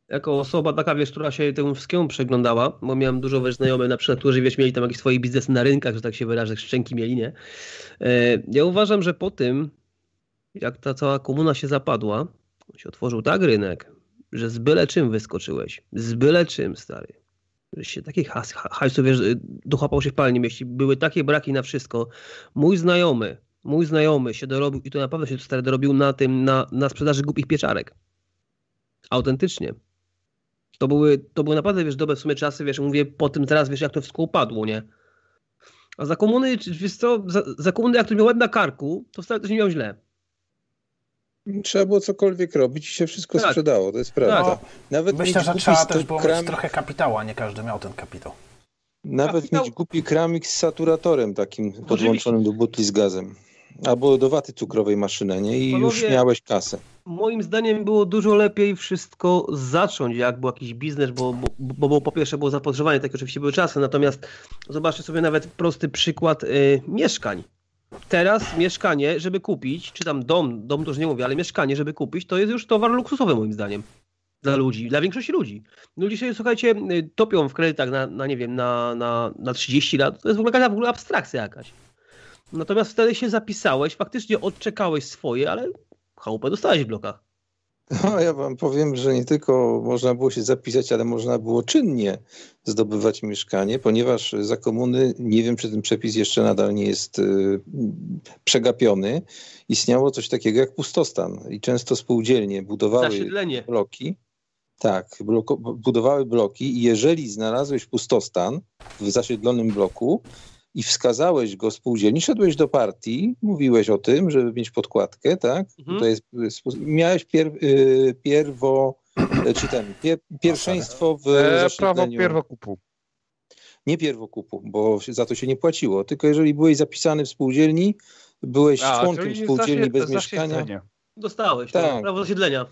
Jako osoba taka, wiesz, która się temu wszystkiemu przeglądała, bo miałem dużo wiesz, znajomych, na przykład, którzy wiesz, mieli tam jakieś swoje biznesy na rynkach, że tak się wyrażę, szczęki mieli, nie? E, ja uważam, że po tym, jak ta cała komuna się zapadła, się otworzył tak rynek, że z byle czym wyskoczyłeś. Z byle czym, stary. Że się takich hajsów, wiesz, dochapał się w palnie mieści. Były takie braki na wszystko. Mój znajomy, mój znajomy się dorobił, i to naprawdę się stary dorobił na tym, na, na sprzedaży głupich pieczarek. Autentycznie. To były, to były naprawdę, wiesz, dobre w sumie czasy, wiesz, mówię po tym teraz, wiesz, jak to wszystko upadło, nie? A za komuny, wiesz co, za, za komuny jak to miał łeb na karku, to wcale też nie miał źle. Trzeba było cokolwiek robić i się wszystko Tak. sprzedało, to jest prawda. No, Nawet Myślę, mieć że trzeba też było kram- mieć trochę kapitału, a nie każdy miał ten kapitał. Nawet Kapitał- mieć głupi kramik z saturatorem takim podłączonym do butli z gazem. Albo do waty cukrowej maszynę, nie? I już Panowie- miałeś kasę. Moim zdaniem było dużo lepiej wszystko zacząć, jak był jakiś biznes, bo, bo, bo, bo po pierwsze było zapotrzebowanie, takie oczywiście były czasy, natomiast zobaczcie sobie nawet prosty przykład y, mieszkań. Teraz mieszkanie, żeby kupić, czy tam dom, dom to już nie mówię, ale mieszkanie, żeby kupić, to jest już towar luksusowy moim zdaniem. Dla ludzi, dla większości ludzi. Ludzie się, słuchajcie, y, topią w kredytach na, na nie wiem, na, na, na 30 lat. To jest w ogóle jakaś w ogóle abstrakcja jakaś. Natomiast wtedy się zapisałeś, faktycznie odczekałeś swoje, ale chałupę dostałeś w blokach. No, ja wam powiem, że nie tylko można było się zapisać, ale można było czynnie zdobywać mieszkanie, ponieważ za komuny, nie wiem czy ten przepis jeszcze nadal nie jest y, przegapiony, istniało coś takiego jak pustostan i często spółdzielnie budowały Zasiedlenie. bloki. Tak, bloko, budowały bloki i jeżeli znalazłeś pustostan w zasiedlonym bloku i wskazałeś go spółdzielni, szedłeś do partii, mówiłeś o tym, żeby mieć podkładkę, tak? Mhm. To jest, miałeś pier, y, pierwo, e, czy ten, pier, pierwszeństwo w E, prawo pierwokupu. Nie pierwokupu, bo za to się nie płaciło, tylko jeżeli byłeś zapisany w spółdzielni, byłeś członkiem czyli spółdzielni zasie- bez mieszkania. Dostałeś, Tak. tak. prawo zasiedlenia.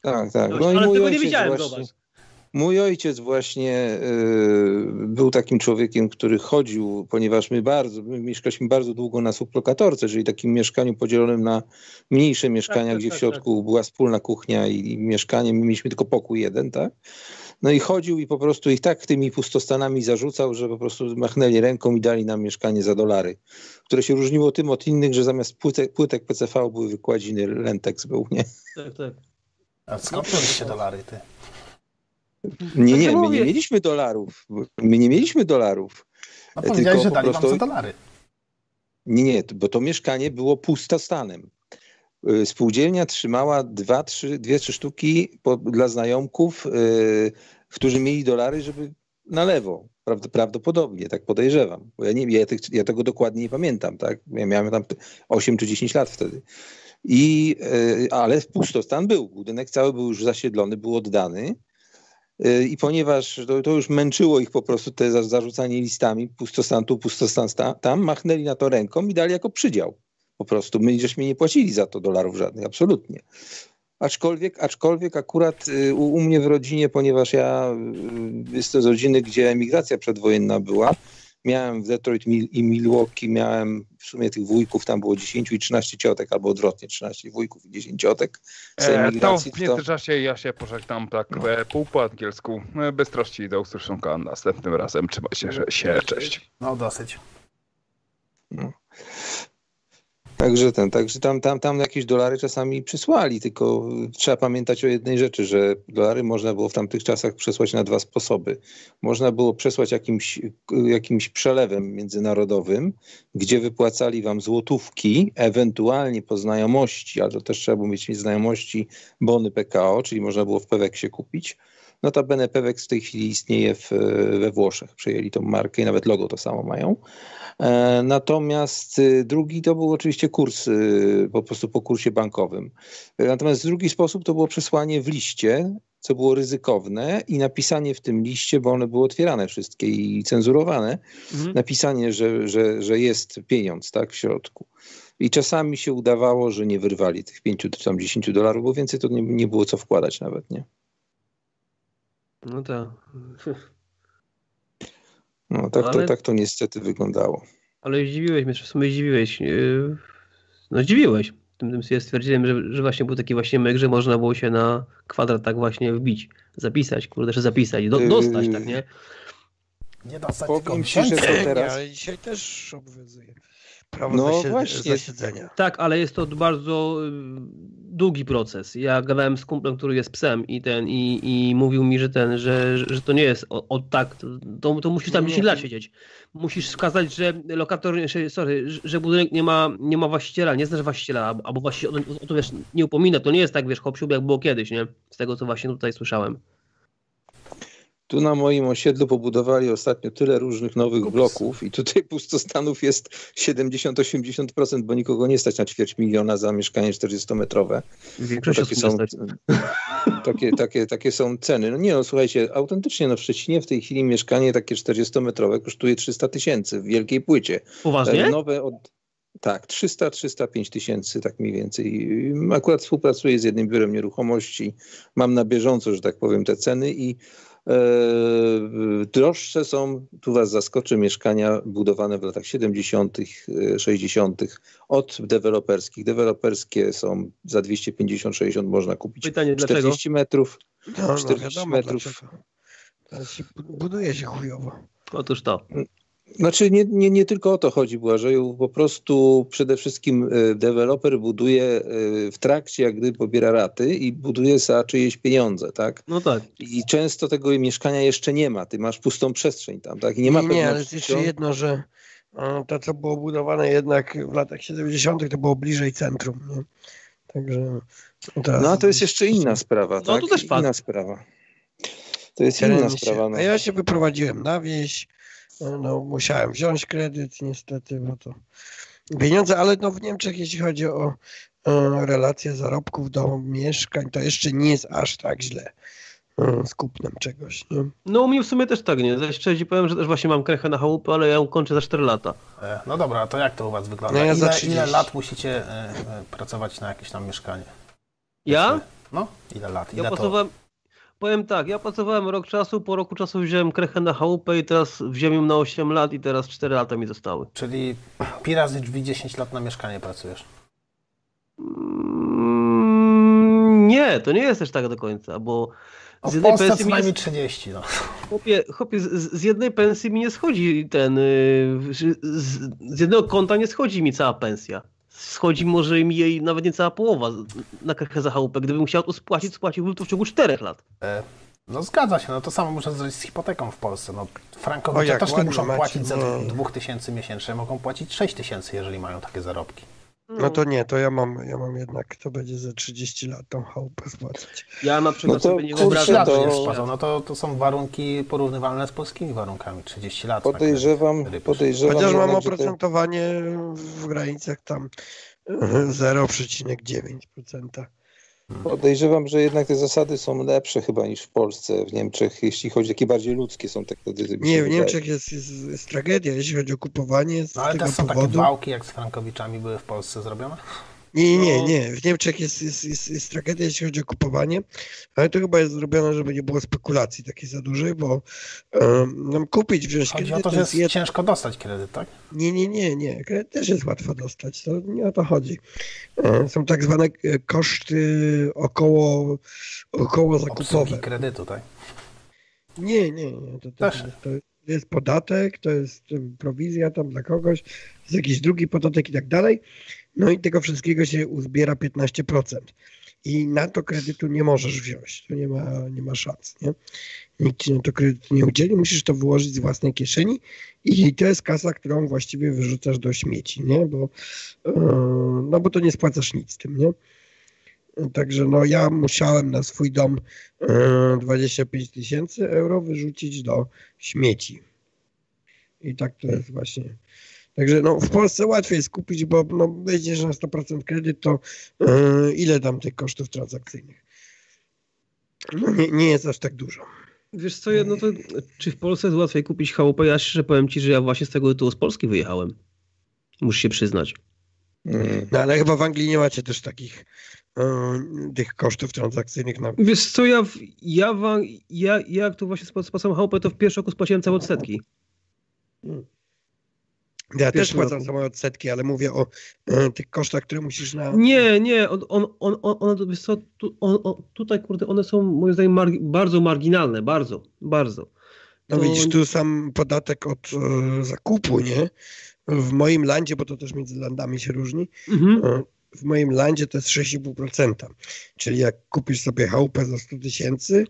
Tak, tak. No, i ale mój tego nie ojciec wiedziałem, właśnie, zobacz. Mój ojciec właśnie y, był takim człowiekiem, który chodził, ponieważ my bardzo, my mieszkaliśmy bardzo długo na sublokatorce, czyli takim mieszkaniu podzielonym na mniejsze mieszkania, tak, gdzie w tak, środku była wspólna kuchnia i, i mieszkanie, my mieliśmy tylko pokój jeden, tak? No i chodził i po prostu ich tak tymi pustostanami zarzucał, że po prostu machnęli ręką i dali nam mieszkanie za dolary, które się różniło tym od innych, że zamiast płytek, płytek PCV były wykładziny, Lentex był, nie? Tak, tak. A skąd wzięliście dolary, ty? Nie, Tak nie, my nie mieliśmy dolarów. My nie mieliśmy dolarów. No Tylko powiedziałeś, że po dali wam prostu- za dolary. Nie, nie, bo to mieszkanie było pustostanem. Y, Spółdzielnia trzymała dwa, trzy, dwie, trzy sztuki po, dla znajomków, y, którzy mieli dolary, żeby na lewo. Prawd- Prawdopodobnie, tak podejrzewam. Bo ja, nie, ja, tych, ja tego dokładnie nie pamiętam. Tak? Ja miałem tam 8 czy 10 lat wtedy. I, y, ale pustostan był. Budynek cały był już zasiedlony, był oddany. Y, I ponieważ to, to już męczyło ich po prostu te za- zarzucanie listami, pustostan tu, pustostan sta- tam, machnęli na to ręką i dali jako przydział. Po prostu my żeśmy nie płacili za to dolarów żadnych, absolutnie. Aczkolwiek, aczkolwiek akurat y, u, u mnie w rodzinie, ponieważ ja y, jestem z rodziny, gdzie emigracja przedwojenna była, miałem w Detroit i Milwaukee, miałem w sumie tych wujków, tam było 10 i 13 ciotek, albo odwrotnie, 13 wujków i 10 ciotek z E, to w międzyczasie ja się pożegnam tak e, pół po angielsku. E, Bez trości do usłyszonka następnym razem. Trzymaj się, się cześć. No dosyć. Także ten, także tam, tam, tam jakieś dolary czasami przysłali, tylko trzeba pamiętać o jednej rzeczy, że dolary można było w tamtych czasach przesłać na dwa sposoby. Można było przesłać jakimś, jakimś przelewem międzynarodowym, gdzie wypłacali wam złotówki, ewentualnie po znajomości, ale to też trzeba było mieć znajomości bony PKO, czyli można było w Peweksie kupić. Notabene Pewex w tej chwili istnieje w, we Włoszech. Przejęli tą markę i nawet logo to samo mają. E, natomiast y, drugi to był oczywiście kurs, y, po prostu po kursie bankowym. E, natomiast drugi sposób to było przesłanie w liście, co było ryzykowne i napisanie w tym liście, bo one były otwierane wszystkie i cenzurowane, mhm. napisanie, że, że, że jest pieniądz tak, w środku. I czasami się udawało, że nie wyrwali tych 5 czy tam 10 dolarów, bo więcej to nie, nie było co wkładać nawet, nie? No tak. No tak, ale... to, tak to niestety wyglądało. Ale zdziwiłeś mnie, w sumie zdziwiłeś. Yy, no zdziwiłeś. Tym, tym sobie stwierdziłem, że, że właśnie był taki właśnie myk, że można było się na kwadrat tak właśnie wbić, zapisać, kurde, że zapisać, do, dostać, tak, nie? Nie dostać, Powiem ci, że to teraz... Ale dzisiaj też obowiązuje prawo no właśnie. zasiedzenia. Tak, ale jest to bardzo y, długi proces. Ja gadałem z kumplem, który jest psem i ten i, i mówił mi, że ten, że, że to nie jest od tak, to, to musisz tam 10 lat siedzieć. Musisz wskazać, że lokator, sorry, że budynek nie ma, nie ma właściciela, nie znasz właściciela, albo właściciel o, o to wiesz, nie upomina, to nie jest tak, wiesz, hop jak było kiedyś, nie? Z tego, co właśnie tutaj słyszałem. Tu na moim osiedlu pobudowali ostatnio tyle różnych nowych Ups. bloków i tutaj pustostanów jest 70-80%, bo nikogo nie stać na ćwierć miliona za mieszkanie 40-metrowe. Takie są, takie, takie, takie są ceny. No nie no, słuchajcie, autentycznie no w Szczecinie w tej chwili mieszkanie takie 40-metrowe kosztuje 300 tysięcy w wielkiej płycie. Poważnie? Nowe od, tak, 300-305 tysięcy, tak mniej więcej. Akurat współpracuję z jednym biurem nieruchomości, mam na bieżąco, że tak powiem, te ceny i E, droższe są, tu Was zaskoczy, mieszkania budowane w latach 70., 60. od deweloperskich. Deweloperskie są za 250-60 można kupić Pytanie, 40 dlaczego? metrów. No, 40 no wiadomo, metrów. Teraz się buduje się chujowo. Otóż to. Znaczy nie, nie, nie tylko o to chodzi Błażeju, po prostu przede wszystkim e, deweloper buduje e, w trakcie, jak gdy pobiera raty i buduje za czyjeś pieniądze, tak? No tak. I często tego mieszkania jeszcze nie ma, ty masz pustą przestrzeń tam, tak? I nie ma Nie, nie ale jest jeszcze jedno, że to, co było budowane jednak w latach 70., to było bliżej centrum, nie? Także... No to jest jeszcze inna sprawa, no, tak? to też fakt. Inna sprawa. To jest inna sprawa. No. A ja się wyprowadziłem na wieś, no, no, musiałem wziąć kredyt niestety, bo to pieniądze, ale no w Niemczech jeśli chodzi o, o relacje zarobków do mieszkań, to jeszcze nie jest aż tak źle z kupnem czegoś. Nie? No u mnie w sumie też tak, nie? Jeszcze ci powiem, że też właśnie mam krechę na chałupę, ale ja ją kończę za 4 lata. E, no dobra, to jak to u was wygląda? No ja ile, ile, lat musicie e, e, pracować na jakieś tam mieszkanie? Ja? No, ile lat? Ile ja pracowałem, Powiem tak, ja pracowałem rok czasu, po roku czasu wziąłem krechę na chałupę i teraz wziąłem ją na 8 lat i teraz 4 lata mi zostały. Czyli pi razy drzwi 10 lat na mieszkanie pracujesz? Mm, nie, to nie jest też tak do końca, bo z jednej Polsce pensji co najmniej 30. No. Chłopie, chłopie z, z, jednej pensji mi nie schodzi ten, y, z, z jednego konta nie schodzi mi cała pensja schodzi może mi jej nawet niecała połowa na krechę za chałupę. Gdybym chciał to spłacić, spłaciłbym to w ciągu 4 lat. E, no zgadza się, no to samo muszę zrobić z hipoteką w Polsce. No, Frankowicze też nie muszą płacić za no. 2000 miesięcznie, mogą płacić 6000, jeżeli mają takie zarobki. No to nie, to ja mam, ja mam jednak, to będzie za 30 lat tą chałupę spłacać. Ja na przykład no sobie nie wyobrażam. To... No to, to są warunki porównywalne z polskimi warunkami, 30 lat. Podejrzewam, podejrzewam Chociaż mam oprocentowanie w granicach tam 0,9%. Podejrzewam, że jednak te zasady są lepsze chyba niż w Polsce, w Niemczech, jeśli chodzi, takie bardziej ludzkie są te kredyty. Nie, w Niemczech jest, jest, jest, tragedia, jeśli chodzi o kupowanie. No, ale też są powodu. takie wałki, jak z Frankowiczami były w Polsce zrobione? Nie, nie, no. nie. W Niemczech jest, jest, jest, jest tragedia, jeśli chodzi o kupowanie, ale to chyba jest zrobione, żeby nie było spekulacji takiej za dużej, bo um, nam kupić, wziąć chodzi kredyt... O to, że jest jed... ciężko dostać kredyt, tak? Nie, nie, nie, nie. Kredyt też jest łatwo dostać, to nie o to chodzi. E, są tak zwane e, koszty około, około zakupowe. Obsługi kredytu, tak? Nie, nie, nie. To, to, to, jest podatek, to jest prowizja tam dla kogoś, jest jakiś drugi podatek i tak dalej. No i tego wszystkiego się uzbiera 15%. I na to kredytu nie możesz wziąć. To nie ma, nie ma szans, nie? Nikt ci na to kredytu nie udzieli, musisz to wyłożyć z własnej kieszeni i to jest kasa, którą właściwie wyrzucasz do śmieci, nie? Bo, e, no bo to nie spłacasz nic tym, nie? Także no ja musiałem na swój dom e, 25 tysięcy euro wyrzucić do śmieci. I tak to jest właśnie. Także no w Polsce łatwiej jest kupić, bo no, wejdziesz na 100% kredyt, to e, ile tam tych kosztów transakcyjnych? No nie, nie jest aż tak dużo. Wiesz co, no to czy w Polsce jest łatwiej kupić chałupę? Ja szczerze powiem ci, że ja właśnie z tego tytułu z Polski wyjechałem. Muszę się przyznać. Mm. No ale chyba w Anglii nie macie też takich e, tych kosztów transakcyjnych na Wiesz co, ja, w, ja, wa- ja, ja jak to właśnie spła- spłacałem chałupę, to w pierwszym roku spłaciłem całe odsetki. Ja też Pierwszy płacam same odsetki, ale mówię o e, tych kosztach, które musisz na. Nie, nie, on, on, on, on, one, wiesz co, tu, on, on, tutaj kurde, one są moim zdaniem margi- bardzo marginalne, bardzo, bardzo. No To- widzisz, tu sam podatek od e, zakupu, nie? W moim landzie, bo to też między landami się różni, Mhm. e, w moim landzie to jest 6,5%. Czyli jak kupisz sobie chałupę za 100 tysięcy,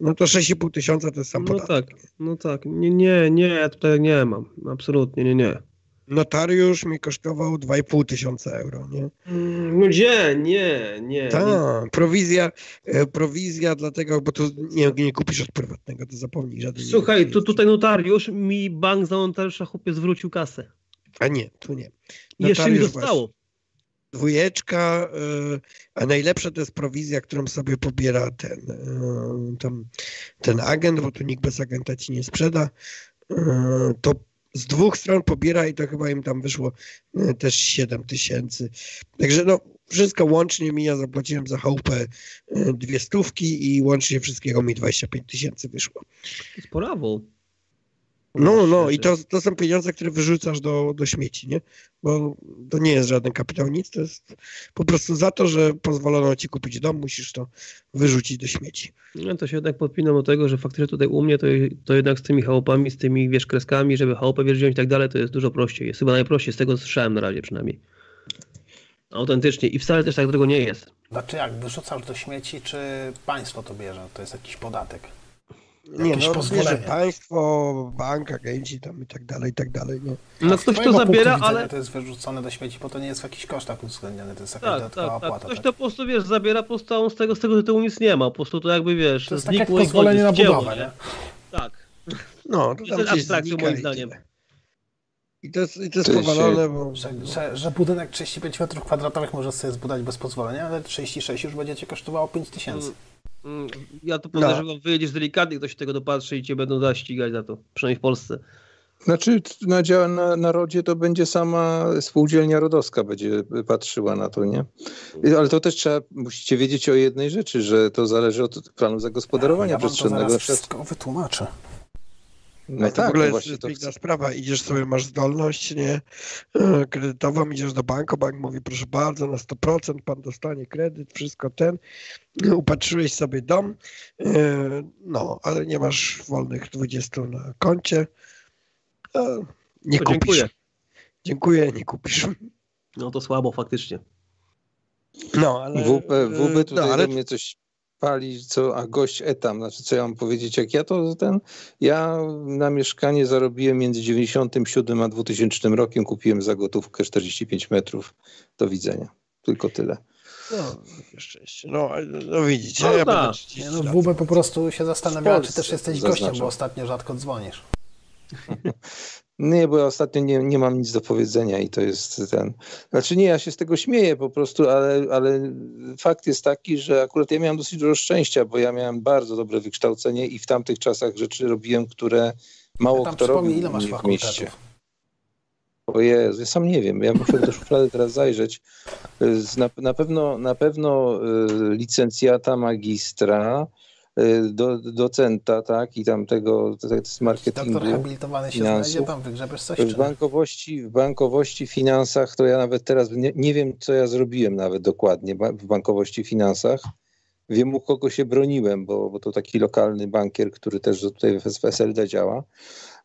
no to 6,5 tysiąca to jest sam No podatek. tak, no tak, nie, nie, nie, ja tutaj nie mam, absolutnie, nie, nie. Notariusz mi kosztował 2,5 tysiąca euro, nie? No gdzie, nie, nie. Tak, prowizja, e, prowizja dlatego, bo tu nie, nie kupisz od prywatnego, to zapomnij żaden. Słuchaj, tu, tutaj notariusz, mi bank za notariusza chłopie zwrócił kasę. A nie, tu nie. I jeszcze mi Notariusz dostało. dwójeczka, y, a najlepsza to jest prowizja, którą sobie pobiera ten, y, tam, ten agent, bo tu nikt bez agenta ci nie sprzeda. To z dwóch stron pobiera i to chyba im tam wyszło y, też 7 tysięcy. Także no, wszystko łącznie mi, ja zapłaciłem za chałupę y, dwie stówki i łącznie wszystkiego mi 25 tysięcy wyszło. Z. No, no Szczerze. i to, to są pieniądze, które wyrzucasz do, do śmieci, nie? Bo to nie jest żaden kapitał, nic, to jest po prostu za to, że pozwolono ci kupić dom, musisz to wyrzucić do śmieci. No to się jednak podpinam do tego, że faktycznie tutaj u mnie to, to jednak z tymi chałupami, z tymi wiesz kreskami, żeby chałupę wiesz wziąć i tak dalej, to jest dużo prościej. Jest chyba najprościej, z tego słyszałem na razie przynajmniej. Autentycznie i wcale też tak drogo nie jest. Znaczy jak, wyrzucasz do śmieci, czy państwo to bierze? To jest jakiś podatek. Nie, no pozwolenie. bierze państwo, bank, agenci tam i tak dalej, i tak dalej, nie? No Z ktoś to twojego punktu zabiera, ale... To jest wyrzucone do śmieci, bo to nie jest w jakichś kosztach uwzględnione, to jest jakaś Tak, dodatkowa tak, tak. opłata. Ktoś tak? to po prostu, wiesz, zabiera, po prostu z tego, z tego tytułu nic nie ma. Po prostu to jakby, wiesz, To jest tak jak znikło i pozwolenie na budowę, nie? Tak. No, to to jest ci abstrakcja, moim i zdaniem. I to jest, i to jest To powalone, bo... Że, że, że budynek 35 m2 możesz sobie zbudować bez pozwolenia, ale 36 już będzie cię kosztowało 5 tysięcy. Mm, Ja tu podejrzewam, wyjedziesz delikatnie, ktoś się tego dopatrzy i cię będą zaścigać za to. Przynajmniej w Polsce. Znaczy na, dzia- na narodzie to będzie sama spółdzielnia rodowska będzie patrzyła na to, nie? Ale to też trzeba, musicie wiedzieć o jednej rzeczy, że to zależy od planu zagospodarowania ja to przestrzennego. zaraz wszystko wytłumaczę. No No to w tak, ogóle no jest piękna sprawa. Idziesz sobie, masz zdolność nie, e, kredytową, idziesz do banku, bank mówi, proszę bardzo, na 100% pan dostanie kredyt, wszystko ten. Upatrzyłeś sobie dom, e, no, ale nie masz wolnych 20 na koncie. E, Nie To kupisz. dziękuję. Dziękuję, nie kupisz. No to słabo faktycznie. No, ale... WP, WB no, tutaj ale do mnie coś pali, co, a gość etam, znaczy co ja mam powiedzieć, jak ja to ten, ja na mieszkanie zarobiłem między 97 a 2000 rokiem, kupiłem za gotówkę 45 metrów, do widzenia, tylko tyle. No, szczęście. No, no widzicie, No ja tak. będę 30 Nie, no, po prostu się zastanawiała, czy też jesteś gościem, zaznaczam. bo ostatnio rzadko dzwonisz. Nie, bo ja ostatnio nie, nie mam nic do powiedzenia i to jest ten. Znaczy nie, ja się z tego śmieję po prostu, ale, ale fakt jest taki, że akurat ja miałem dosyć dużo szczęścia, bo ja miałem bardzo dobre wykształcenie i w tamtych czasach rzeczy robiłem, które mało Ja kto robił ile masz w mieście. O Jezu, ja sam nie wiem, ja muszę do szuflady teraz zajrzeć. Z- Na, na pewno, na pewno y, licencjata, magistra, y, do, docenta, tak, i tam tego z Doktor marketingu. habilitowany się finansów. znajdzie, tam wygrzebiesz coś, W bankowości, w bankowości, finansach, to ja nawet teraz nie, nie wiem, co ja zrobiłem nawet dokładnie w bankowości, finansach. Wiem, u kogo się broniłem, bo, bo to taki lokalny bankier, który też tutaj w SLD działa.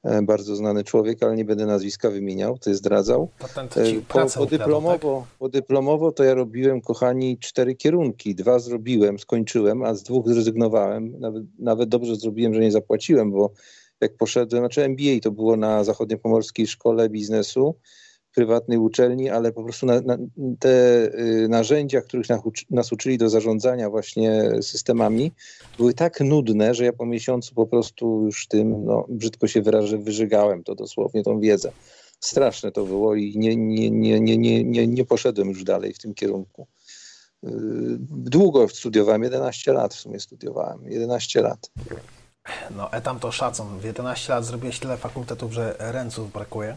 E, bardzo znany człowiek, ale nie będę nazwiska wymieniał, ty zdradzał. E, Po, po, ukradł, dyplomowo, tak? po dyplomowo to ja robiłem, kochani, cztery kierunki. Dwa zrobiłem, skończyłem, a z dwóch zrezygnowałem. Nawet, nawet dobrze zrobiłem, że nie zapłaciłem, bo jak poszedłem, znaczy MBA to było na Zachodniopomorskiej Szkole Biznesu, prywatnej uczelni, ale po prostu na, na, te y, narzędzia, których nas, uczy- nas uczyli do zarządzania właśnie systemami, były tak nudne, że ja po miesiącu po prostu już tym, no brzydko się wyrażę, wyżygałem to dosłownie, tą wiedzę. Straszne to było i nie, nie, nie, nie, nie, nie, nie poszedłem już dalej w tym kierunku. Yy, Długo studiowałem, 11 lat w sumie studiowałem, 11 lat. No, etam to szacun. W 11 lat zrobiłeś tyle fakultetów, że ręców brakuje.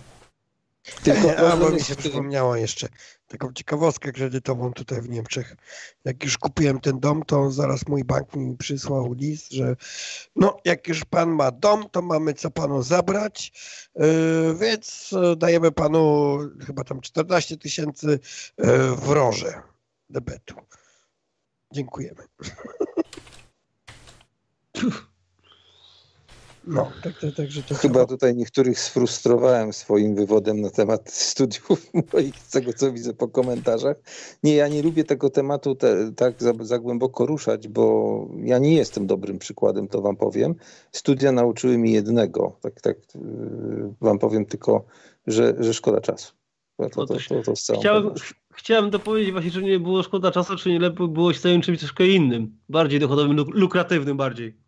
Tylko A, bo mi się w tym- przypomniała jeszcze taką ciekawostkę kredytową tutaj w Niemczech. Jak już kupiłem ten dom, to zaraz mój bank mi przysłał list, że no jak już pan ma dom, to mamy co panu zabrać, yy, więc yy, dajemy panu chyba tam 14 tysięcy yy, w roże debetu. Dziękujemy. No, tak, tak, to Chyba tutaj niektórych sfrustrowałem swoim wywodem na temat studiów moich, z tego co widzę po komentarzach. Nie, ja nie lubię tego tematu te, tak za, za głęboko ruszać, bo ja nie jestem dobrym przykładem, to wam powiem. Studia nauczyły mi jednego, tak, tak yy, wam powiem tylko, że, że szkoda czasu. To, to, to, to, to Chciałem, chciałem dopowiedzieć właśnie, że nie było szkoda czasu, czy nie lepiej było się zająć czymś troszkę innym. Bardziej dochodowym, luk- lukratywnym bardziej.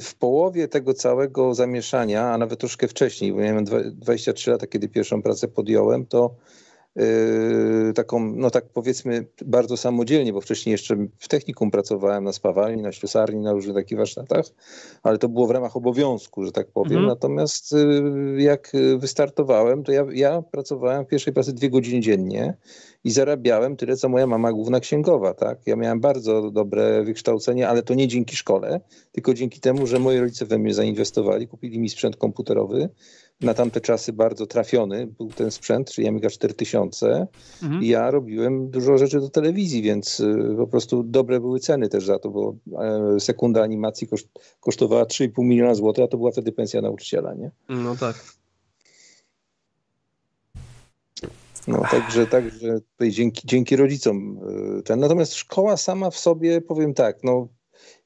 W połowie tego całego zamieszania, a nawet troszkę wcześniej, bo miałem dwa- 23 lata, kiedy pierwszą pracę podjąłem, to taką, no tak powiedzmy, bardzo samodzielnie, bo wcześniej jeszcze w technikum pracowałem na spawalni, na ślusarni, na różnych takich warsztatach, ale to było w ramach obowiązku, że tak powiem. Mhm. Natomiast yy, jak wystartowałem, to ja, ja pracowałem w pierwszej pracy dwie godziny dziennie i zarabiałem tyle, co moja mama główna księgowa, tak? Ja miałem bardzo dobre wykształcenie, ale to nie dzięki szkole, tylko dzięki temu, że moi rodzice we mnie zainwestowali, kupili mi sprzęt komputerowy. Na tamte czasy bardzo trafiony był ten sprzęt, czyli Amiga 4000 Mhm. ja robiłem dużo rzeczy do telewizji, więc y, po prostu dobre były ceny też za to, bo e, sekunda animacji koszt, kosztowała 3,5 miliona złotych, a to była wtedy pensja nauczyciela, nie? No tak. No, także, także dzięki, dzięki rodzicom y, ten. Natomiast szkoła sama w sobie, powiem tak, no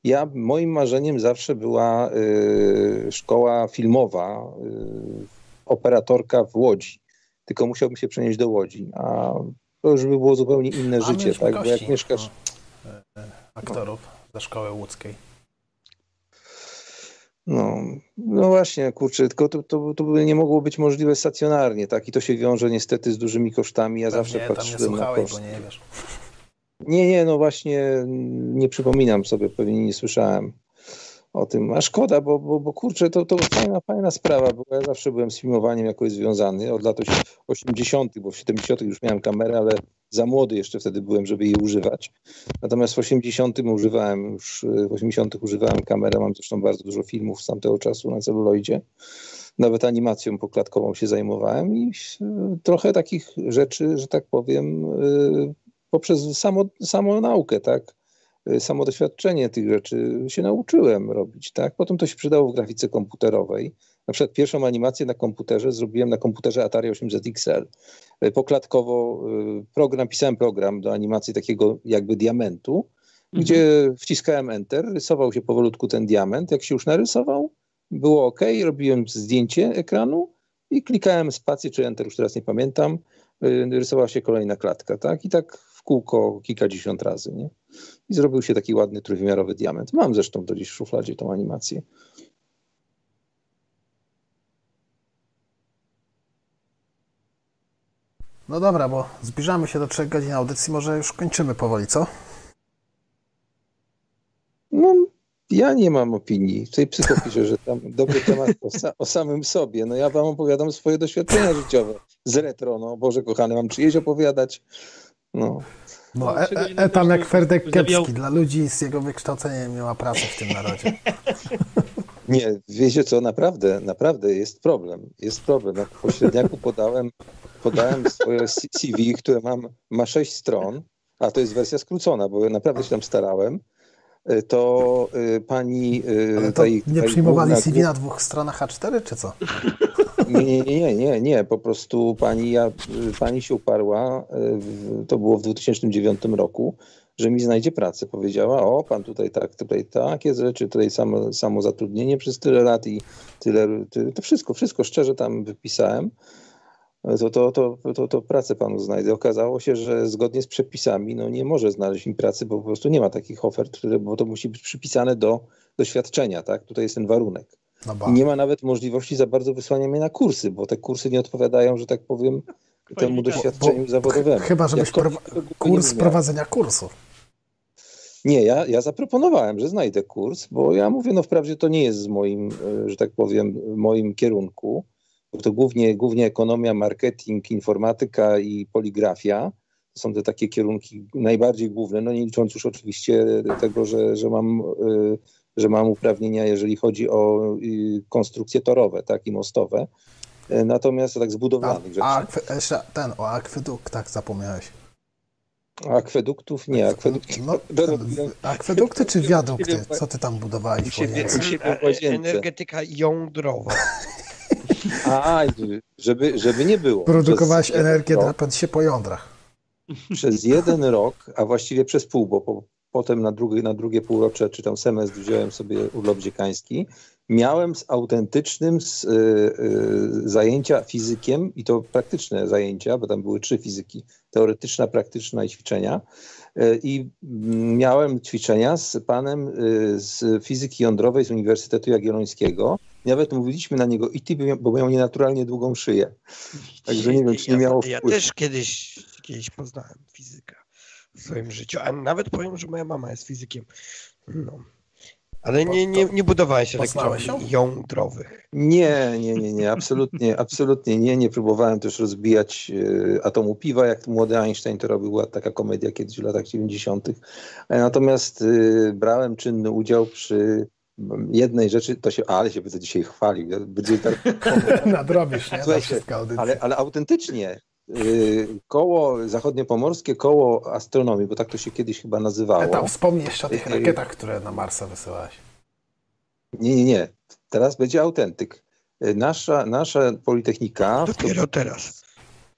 ja, moim marzeniem zawsze była y, szkoła filmowa, y, operatorka w Łodzi. Tylko musiałbym się przenieść do Łodzi, a to już by było zupełnie inne Mamy życie, tak? Bo jak gości, mieszkasz... no, e, aktorów ze szkoły łódzkiej. No, no właśnie, kurczę, tylko to, to, to by nie mogło być możliwe stacjonarnie, tak? I to się wiąże niestety z dużymi kosztami. Ja zawsze Pewnie tam nie patrzyłem na koszty. bo nie wiesz. Nie, nie, no właśnie mm, nie przypominam sobie, pewnie nie słyszałem o tym. A szkoda, bo, bo, bo kurczę, to, to fajna, fajna sprawa, bo ja zawsze byłem z filmowaniem jakoś związany od lat oś- 80., bo w 70. już miałem kamerę, ale za młody jeszcze wtedy byłem, żeby jej używać. Natomiast w 80. używałem już, w 80. używałem kamerę, mam zresztą bardzo dużo filmów z tamtego czasu na celuloidzie. Nawet animacją poklatkową się zajmowałem i y, trochę takich rzeczy, że tak powiem, y, poprzez samo, samą naukę, tak, y, samo doświadczenie tych rzeczy się nauczyłem robić, tak. Potem to się przydało w grafice komputerowej. Na przykład pierwszą animację na komputerze zrobiłem na komputerze Atari 800 XL. Y, Poklatkowo y, program, pisałem program do animacji takiego jakby diamentu, gdzie wciskałem Enter, rysował się powolutku ten diament. Jak się już narysował, było OK, robiłem zdjęcie ekranu i klikałem spację czy Enter, już teraz nie pamiętam, rysowała się kolejna klatka, tak? I tak kółko kilkadziesiąt razy, nie? I zrobił się taki ładny trójwymiarowy diament. Mam zresztą do dziś w szufladzie tą animację. No dobra, bo zbliżamy się do 3 godzin audycji, może już kończymy powoli, co? No, ja nie mam opinii. Tutaj psycho pisze, że tam dobry temat o, sa- o samym sobie. No ja wam opowiadam swoje doświadczenia życiowe z retro. No Boże kochany, mam czyjeś opowiadać? No. No, e, e, etam jak Ferdek Kiepski. Dla ludzi z jego wykształceniem nie ma pracy w tym narodzie. Nie, wiecie co, naprawdę, naprawdę jest problem. Jest problem. Jak w pośredniaku podałem, podałem swoje CV, które mam, ma sześć stron, a to jest wersja skrócona, bo ja naprawdę się tam starałem. y, to y, pani... y, Ale to tej- nie tej przyjmowali CV na dwóch stronach A4, czy co? Nie, nie, nie, nie, nie. Po prostu pani, ja, pani się uparła, w- to było w 2009 roku, że mi znajdzie pracę. Powiedziała, o, pan tutaj tak, tutaj takie rzeczy, tutaj samo, samo zatrudnienie przez tyle lat i tyle, ty, to wszystko, wszystko szczerze tam wypisałem. To, to, to, to, to pracę panu znajdę. Okazało się, że zgodnie z przepisami no nie może znaleźć mi pracy, bo po prostu nie ma takich ofert, bo to musi być przypisane do doświadczenia, tak? Tutaj jest ten warunek. No nie ma nawet możliwości za bardzo wysłania mnie na kursy, bo te kursy nie odpowiadają, że tak powiem, temu doświadczeniu Bo- zawodowemu. Chyba, żebyś prowa- nie Kurs prowadzenia kursu. Nie, ja, ja zaproponowałem, że znajdę kurs, bo ja mówię, no wprawdzie to nie jest z moim, e, że tak powiem, moim kierunku. bo To głównie, głównie ekonomia, marketing, informatyka i poligrafia. To są te takie kierunki najbardziej główne, no nie licząc już oczywiście tego, że, że, mam, e, że mam uprawnienia, jeżeli chodzi o y, konstrukcje torowe tak, i mostowe. E, Natomiast tak A, zbudowanych rzeczy. a ten, o akweduktach zapomniałeś. Akweduktów nie, akweduktów. No, akwedukty czy wiadukty? Co ty tam U budowałeś? siebie, u siebie energetyka jądrowa. A, żeby, żeby nie było. Produkowałeś energię, rok- drapąc się po jądrach. Przez jeden rok, a właściwie przez pół, bo po, potem na drugie, na drugie półrocze, czy tam semestr wziąłem sobie urlop dziekański, miałem z autentycznym z, y, y, zajęcia fizykiem i to praktyczne zajęcia, bo tam były trzy fizyki, teoretyczna, praktyczna i ćwiczenia. Y, I miałem ćwiczenia z panem y, z fizyki jądrowej z Uniwersytetu Jagiellońskiego. Nawet mówiliśmy na niego i ty, bo miał nienaturalnie długą szyję. Także nie wiem, czy nie ja, miało Ja wpływu. też kiedyś, kiedyś poznałem w swoim życiu, a nawet powiem, że moja mama jest fizykiem. No. Ale nie, nie, nie budowałeś elektrowni ją? jądrowych. Nie, nie, nie, nie, absolutnie, absolutnie nie. Nie próbowałem też rozbijać e, atomu piwa, jak młody Einstein to robił, była taka komedia kiedyś w latach 90. E, Natomiast e, brałem czynny udział przy jednej rzeczy, to się, ale się będę dzisiaj chwalił, będzie tak, Nadrobisz, nie? Na Słuchajcie, ale, ale autentycznie. Y, Koło zachodniopomorskie, koło astronomii, bo tak to się kiedyś chyba nazywało. E, tam wspomnij jeszcze o tych Ej. rakietach, które na Marsa wysyłałeś. Nie, nie, nie. Teraz będzie autentyk. Y, Nasza, nasza Politechnika Dopiero teraz.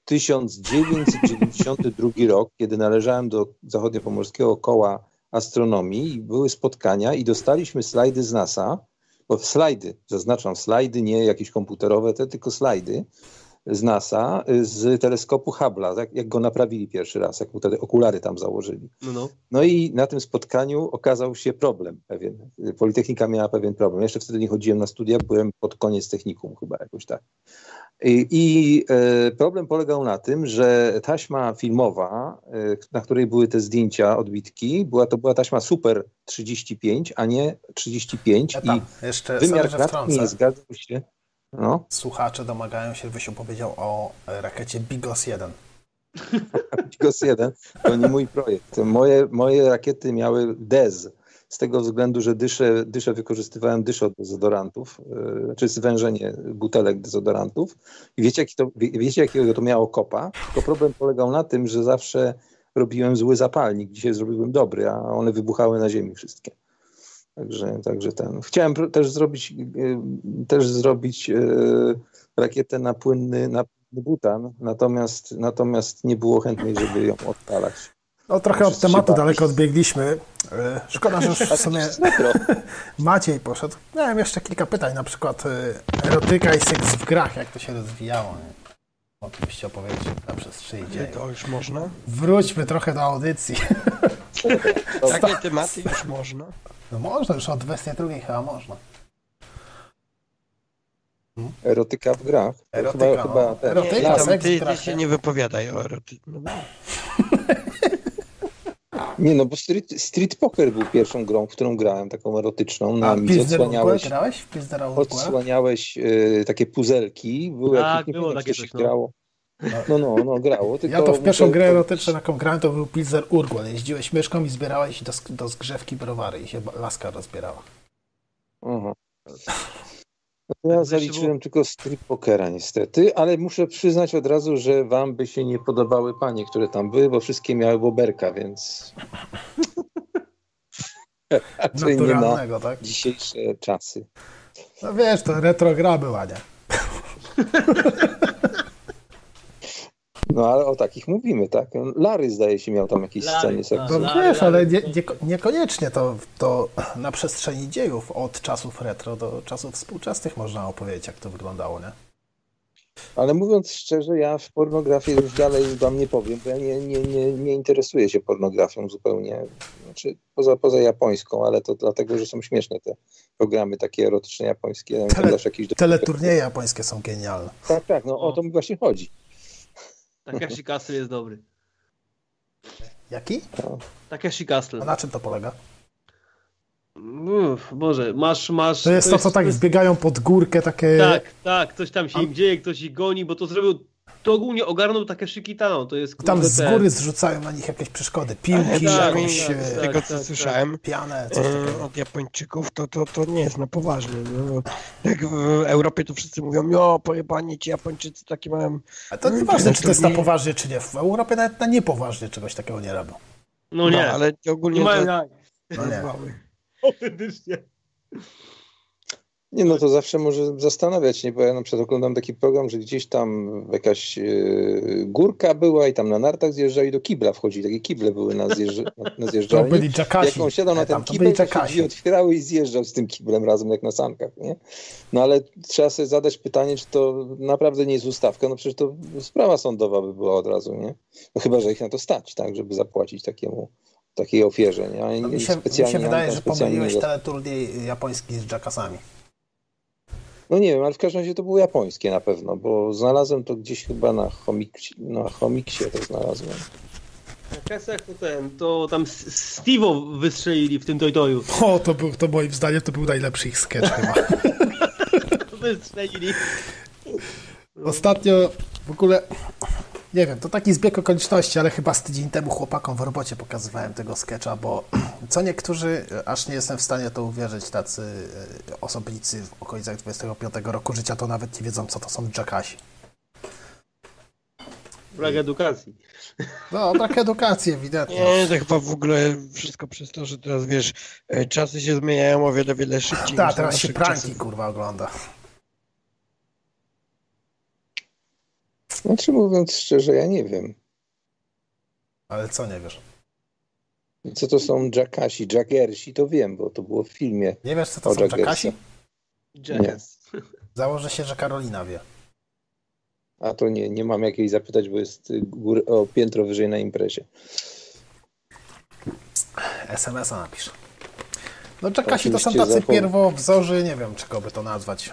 1992 rok, kiedy należałem do zachodniopomorskiego koła astronomii i były spotkania i dostaliśmy slajdy z NASA, bo slajdy, zaznaczam slajdy, nie jakieś komputerowe, te tylko slajdy z NASA, y, z teleskopu Hubble'a, tak, jak go naprawili pierwszy raz, jak mu te okulary tam założyli. No, no. No i na tym spotkaniu okazał się problem pewien. Politechnika miała pewien problem. Jeszcze wtedy nie chodziłem na studia, byłem pod koniec technikum chyba jakoś tak. I, i e, problem polegał na tym, że taśma filmowa, e, na której były te zdjęcia, odbitki, była, to była taśma Super 35, a nie 35 Ja i tam jeszcze wymiar klatki nie zgadzał się. No, Słuchacze domagają się, żebyś opowiedział o e, rakiecie Bigos 1. Bigos 1 to nie mój projekt. Moje, moje rakiety miały DEZ, z tego względu, że dyszę, dyszę wykorzystywałem dyszę od dezodorantów, yy, czy zwężenie butelek dezodorantów. I wiecie, jaki to, wie- wiecie, jakiego to miało kopa? Tylko problem polegał na tym, że zawsze robiłem zły zapalnik. Dzisiaj zrobiłem dobry, a one wybuchały na ziemi wszystkie. Także, także ten. Chciałem też zrobić, yy, też zrobić yy, rakietę na płynny, na płynny butan, natomiast, natomiast nie było chętnej, żeby ją odpalać. No trochę od tematu daleko odbiegliśmy. E, Szkoda, że już w sumie Maciej poszedł. Miałem jeszcze kilka pytań, na przykład erotyka i seks w grach, jak to się rozwijało. Nie? Moglibyście opowiedzieć na przestrzeni Nie, dzieje. to już można. Wróćmy trochę do audycji. Takie tematy już można. No można, już od 22 chyba można. Erotyka w grach. Erotyka, chyba, no. chyba ten, Erotyka, tam seks, ty, ty się nie? wypowiadaj o erotyce. No, Nie, no bo street, street Poker był pierwszą grą, w którą grałem, taką erotyczną. Na A Amidze odsłaniałeś, grałeś w odsłaniałeś e, takie puzelki. Były Tak, jakieś, nie było pamiętam, takie coś, no. grało. No, no, no, grało. Tylko Ja to w pierwszą muszę grę erotyczną, jaką grałem, to był Pilsner Urquell. Jeździłeś myszką i zbierałeś do, do zgrzewki browary i się laska rozbierała. Aha. No to ja jeszcze zaliczyłem tylko street pokera niestety, ale muszę przyznać od razu, że wam by się nie podobały panie, które tam były, bo wszystkie miały boberka, więc Raczej nie na naturalnego, tak? dzisiejsze czasy. No wiesz, to retro gra była, nie? No ale o takich mówimy, tak? Larry zdaje się miał tam jakieś Larry, sceny tak. seksualne. No wiesz, ale nie, nie, niekoniecznie to, to na przestrzeni dziejów od czasów retro do czasów współczesnych można opowiedzieć, jak to wyglądało, nie? Ale mówiąc szczerze, ja w pornografię już dalej wam nie powiem, bo ja nie, nie, nie, nie interesuję się pornografią zupełnie. Znaczy, poza, poza japońską, ale to dlatego, że są śmieszne te programy takie erotyczne japońskie. Tele- Teleturnieje japońskie są genialne. Tak, tak, no o to mi właśnie chodzi. Takashi Castle jest dobry. Jaki? Takashi A Castle. na czym to polega? Uff, Boże, masz, masz... To jest to, co tak zbiegają pod górkę, takie... Tak, tak, coś tam się im dzieje, ktoś ich goni, bo to zrobił... To ogólnie ogarnął Takeshi Kitano, to jest... Tam z góry zrzucają na nich jakieś przeszkody. Piłki, Tak, jakąś tak, e, z tak. tego co słyszałem pianę, coś e, takiego. od Japończyków, to, to, to nie jest na poważnie. No. Jak w Europie to wszyscy mówią, jo, pojebani ci Japończycy takie mają... Ale to no, nieważne, czy to jest na poważnie, czy nie. W Europie nawet na niepoważnie czegoś takiego nie robią. No nie, No, ale ogólnie nie mają to. No nie. Autentycznie. Nie, no to zawsze może zastanawiać, nie? Bo ja na przykład oglądam taki program, że gdzieś tam jakaś e, górka była i tam na nartach zjeżdżali do kibla wchodzi. Takie kible były na, zjeżdż, na, na To zjeżdżalni. byli Jackasi. Jak on siadał na E, ten to kibel, byli to Jackasi. otwierały i zjeżdżał z tym kiblem razem jak na sankach, nie? No ale trzeba sobie zadać pytanie, czy to naprawdę nie jest ustawka, no przecież to sprawa sądowa by była od razu, nie? No chyba, że ich na to stać, tak, żeby zapłacić takiemu, takiej ofierze, nie? A No mi się, mi się wydaje, że pomyliłeś nie- teleturniej japoński z Jackasami. No nie wiem, ale w każdym razie to było japońskie na pewno, bo znalazłem to gdzieś chyba na, chomik, na chomiksie to znalazłem. Na Kesach to ten, to tam Steve'o wystrzelili w tym Toytoju. O, to był, to moim zdaniem to był najlepszy ich sketch chyba. Wystrzelili. Ostatnio w ogóle, nie wiem, to taki zbieg okoliczności, ale chyba z tydzień temu chłopakom w robocie pokazywałem tego sketcha, bo co niektórzy, aż nie jestem w stanie to uwierzyć, tacy e, osobnicy w okolicach 25 roku życia, to nawet nie wiedzą, co to są Jackasi. Brak edukacji. No, brak edukacji ewidentnie. Nie, to chyba w ogóle wszystko przez to, że teraz wiesz, e, czasy się zmieniają o wiele, wiele szybciej. Tak, teraz się pranki czasów. kurwa ogląda. Znaczy mówiąc szczerze, ja nie wiem. Ale co nie wiesz? Co to są Jackasi, Jaggersi, to wiem, bo to było w filmie. Nie wiesz, co to są. Jackasi? Jazz. Założę się, że Karolina wie. A to nie, nie mam jak jej zapytać, bo jest y, gór, o piętro wyżej na imprezie. SMS-a napisz. No Jackasi to są tacy zapom- pierwowzorzy, nie wiem, czego by to nazwać.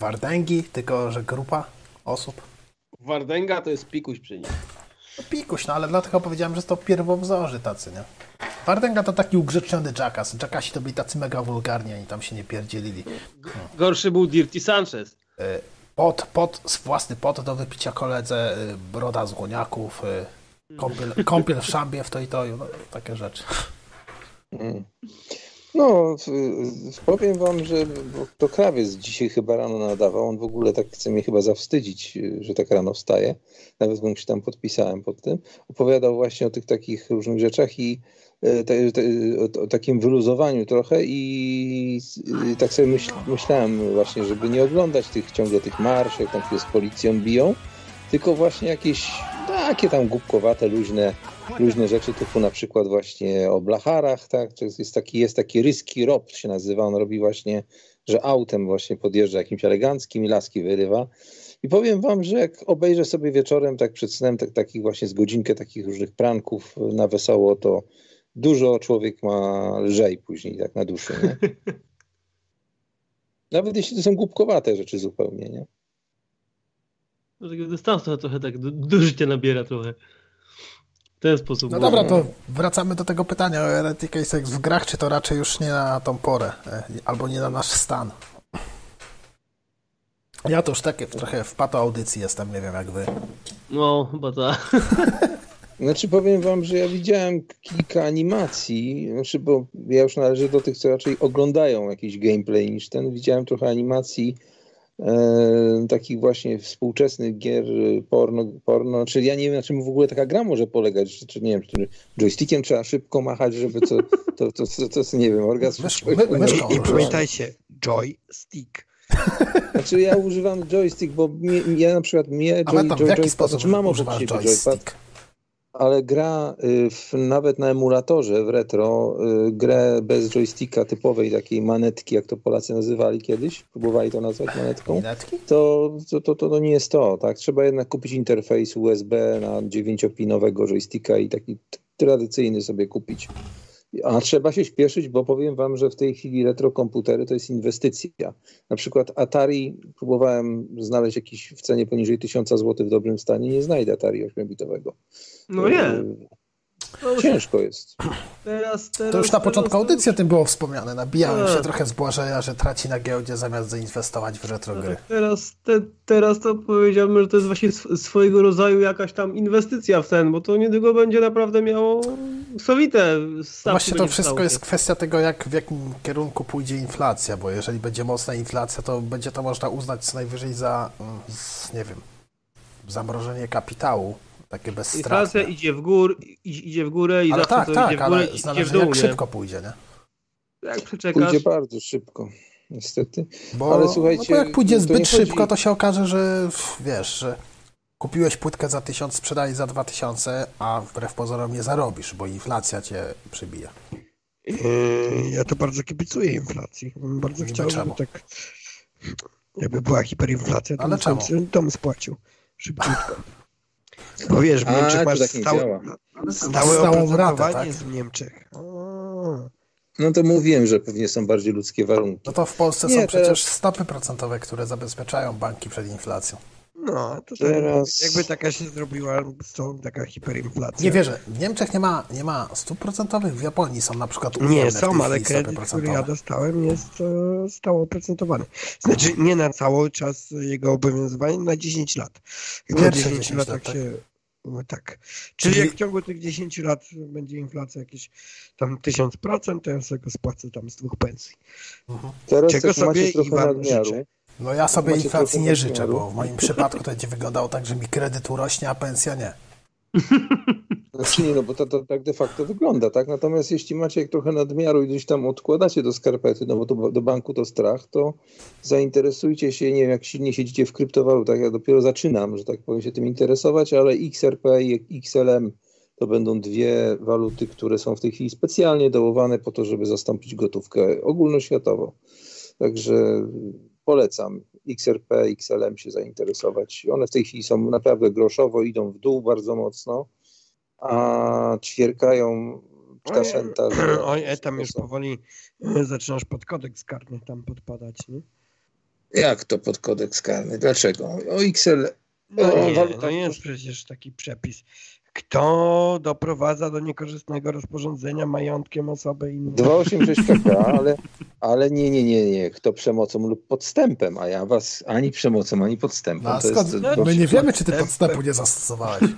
Wardęgi, tylko że grupa osób. Wardęga to jest pikuś przy nim. No pikuś, no ale dlatego powiedziałem, że to pierwowzorzy tacy, nie? Wardęga to taki ugrzeczniony Jackass. Jackasi to byli tacy mega wulgarni, oni tam się nie pierdzielili. Gorszy był Dirty Sanchez. Pot, pot, własny pot do wypicia koledze, y, broda z łoniaków, y, kąpiel, kąpiel w szambie w to i to, no, takie rzeczy. Mm. No, powiem wam, że to krawiec dzisiaj chyba rano nadawał. On w ogóle tak chce mnie chyba zawstydzić, że tak rano wstaje. Nawet mu się tam podpisałem pod tym. Opowiadał właśnie o tych takich różnych rzeczach i e, o, takim wyluzowaniu trochę i tak sobie myśl, myślałem właśnie, żeby nie oglądać tych ciągle tych marsz, jak tam się z policją biją, tylko właśnie jakieś takie tam głupkowate, luźne różne rzeczy typu na przykład właśnie o blacharach, tak, jest taki, jest taki ryski rob się nazywa, on robi właśnie, że autem właśnie podjeżdża jakimś eleganckim i laski wyrywa i powiem wam, że jak obejrzę sobie wieczorem tak przed snem tak, takich właśnie z godzinkę takich różnych pranków na wesoło, to dużo człowiek ma lżej później tak na duszy, nie? Nawet jeśli to są głupkowate rzeczy zupełnie, nie? Do takiego dystansu trochę tak do, do życia nabiera trochę. W ten sposób. No dobra, to wracamy do tego pytania o erotykę i seks w grach, czy to raczej już nie na tą porę, e, albo nie na nasz stan. Ja to już takie trochę w pato audycji jestem, nie wiem jak wy. No, chyba tak. Znaczy powiem wam, że ja widziałem kilka animacji, znaczy bo ja już należę do tych, co raczej oglądają jakiś gameplay niż ten. Widziałem trochę animacji e, takich właśnie współczesnych gier e, porno, porno, czyli ja nie wiem na czym w ogóle taka gra może polegać, czy, czy nie wiem, czy joystickiem trzeba szybko machać, żeby to, to, to, to, to, to nie wiem, orgazm. I, I pamiętajcie, joystick. Znaczy ja używam joystick, bo mnie, ja na przykład mnie A tam w jaki joypad, sposób znaczy mam używasz joystick? Ale gra y, w, nawet na emulatorze w retro, y, grę bez joysticka typowej takiej manetki, jak to Polacy nazywali kiedyś, próbowali to nazwać manetką, to, to, to, to nie jest to, tak? Trzeba jednak kupić interfejs USB na 9-pinowego joysticka i taki tradycyjny sobie kupić. A trzeba się śpieszyć, bo powiem wam, że w tej chwili retrokomputery to jest inwestycja. Na przykład Atari, próbowałem znaleźć jakiś w cenie poniżej 1000 zł w dobrym stanie, nie znajdę Atari 8-bitowego. No nie. Ciężko jest. Teraz, teraz, To już na teraz początku to- audycji o tym było wspomniane. Nabijałem Tak. się trochę z Błażeja, że traci na giełdzie zamiast zainwestować w retrogry. Tak, Teraz, te, teraz to powiedziałbym, że to jest właśnie sw- swojego rodzaju jakaś tam inwestycja w ten, bo to niedługo będzie naprawdę miało sowite stawki. Właśnie to wszystko stało jest kwestia tego, jak, w jakim kierunku pójdzie inflacja, bo jeżeli będzie mocna inflacja, to będzie to można uznać co najwyżej za, mm, z, nie wiem, zamrożenie kapitału, takie bezstratne. Inflacja idzie w gór, i- idzie w górę i Ale zawsze tak, to tak, idzie w górę ale i idzie w zależy dół, jak nie? szybko pójdzie, nie? Jak przeczekasz, Pójdzie bardzo szybko, niestety. Bo, Ale słuchajcie, no bo jak pójdzie to zbyt chodzi- szybko, to się okaże, że wiesz, że kupiłeś płytkę za 1000, sprzedaj za 2000, a wbrew pozorom nie zarobisz, bo inflacja cię przybije. Yy, Ja to bardzo kibicuję inflacji. Bardzo Niby chciał, żeby czemu? tak jakby była hiperinflacja, to Ale bym czemu? dom spłacił szybciutko. Bo wiesz, w Niemczech masz tak nie stałe, Stałą ratę, oprocentowanie tak? w Niemczech. A. No to mówiłem, że pewnie są bardziej ludzkie warunki. No to w Polsce Nie, są teraz- przecież stopy procentowe, które zabezpieczają banki przed inflacją. No, to tak, Teraz- jakby taka się zrobiła, to taka hiperinflacja. Nie wierzę, w Niemczech nie ma, nie ma stóp procentowych, w Japonii są na przykład Nie, są, ale kredyt, który ja dostałem jest e, stało oprocentowany. Znaczy nie na cały czas jego obowiązywania, na 10 lat. Pierwsze 10 10 latach lat, tak? się... No tak. Czyli, Czyli- jak w ciągu tych 10 lat będzie inflacja jakieś tam 1000%, to ja sobie go spłacę tam z dwóch pensji. Teraz Czego jak sobie macie trochę Iwan nadmiaru, życzę? No ja sobie Macie inflacji nie życzę, bo w moim przypadku to będzie wyglądało tak, że mi kredyt urośnie, a pensja nie. Znaczy nie, no bo to, to tak de facto wygląda, tak? Natomiast jeśli macie jak trochę nadmiaru i gdzieś tam odkładacie do skarpety, no bo to, do banku to strach, to zainteresujcie się, nie wiem, jak silnie siedzicie w kryptowalutach, ja dopiero zaczynam, że tak powiem, się tym interesować, ale XRP i XLM to będą dwie waluty, które są w tej chwili specjalnie dołowane po to, żeby zastąpić gotówkę ogólnoświatowo. Także polecam XRP, XLM się zainteresować. One w tej chwili są naprawdę groszowo, idą w dół bardzo mocno, a ćwierkają ptaszęta. że- Oj, e, tam już powoli e, zaczynasz pod kodeks karny tam podpadać, nie? Jak to pod kodeks karny? Dlaczego? O XL. No O, nie, no jest przecież taki przepis. Kto doprowadza do niekorzystnego rozporządzenia majątkiem osoby innej? 286 kk, ale, ale nie, nie, nie, nie. Kto przemocą lub podstępem, a ja was ani przemocą, ani podstępem. No, a to skąd? jest, no, My nie wiemy, czy ty podstępu nie zastosowałeś.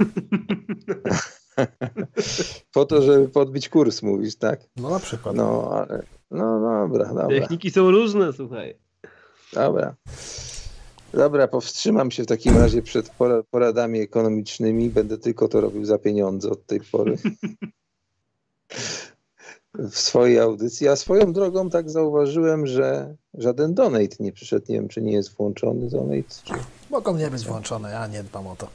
po to, żeby podbić kurs, mówisz, tak? No na przykład. No, ale, no dobra, dobra, Techniki są różne, słuchaj. dobra. Dobra, powstrzymam się w takim razie przed pora- poradami ekonomicznymi. Będę tylko to robił za pieniądze od tej pory. W swojej audycji. A swoją drogą tak zauważyłem, że żaden donate nie przyszedł. Nie wiem, czy nie jest włączony donate. Czy... Mogą nie być włączone, ja nie dbam o to.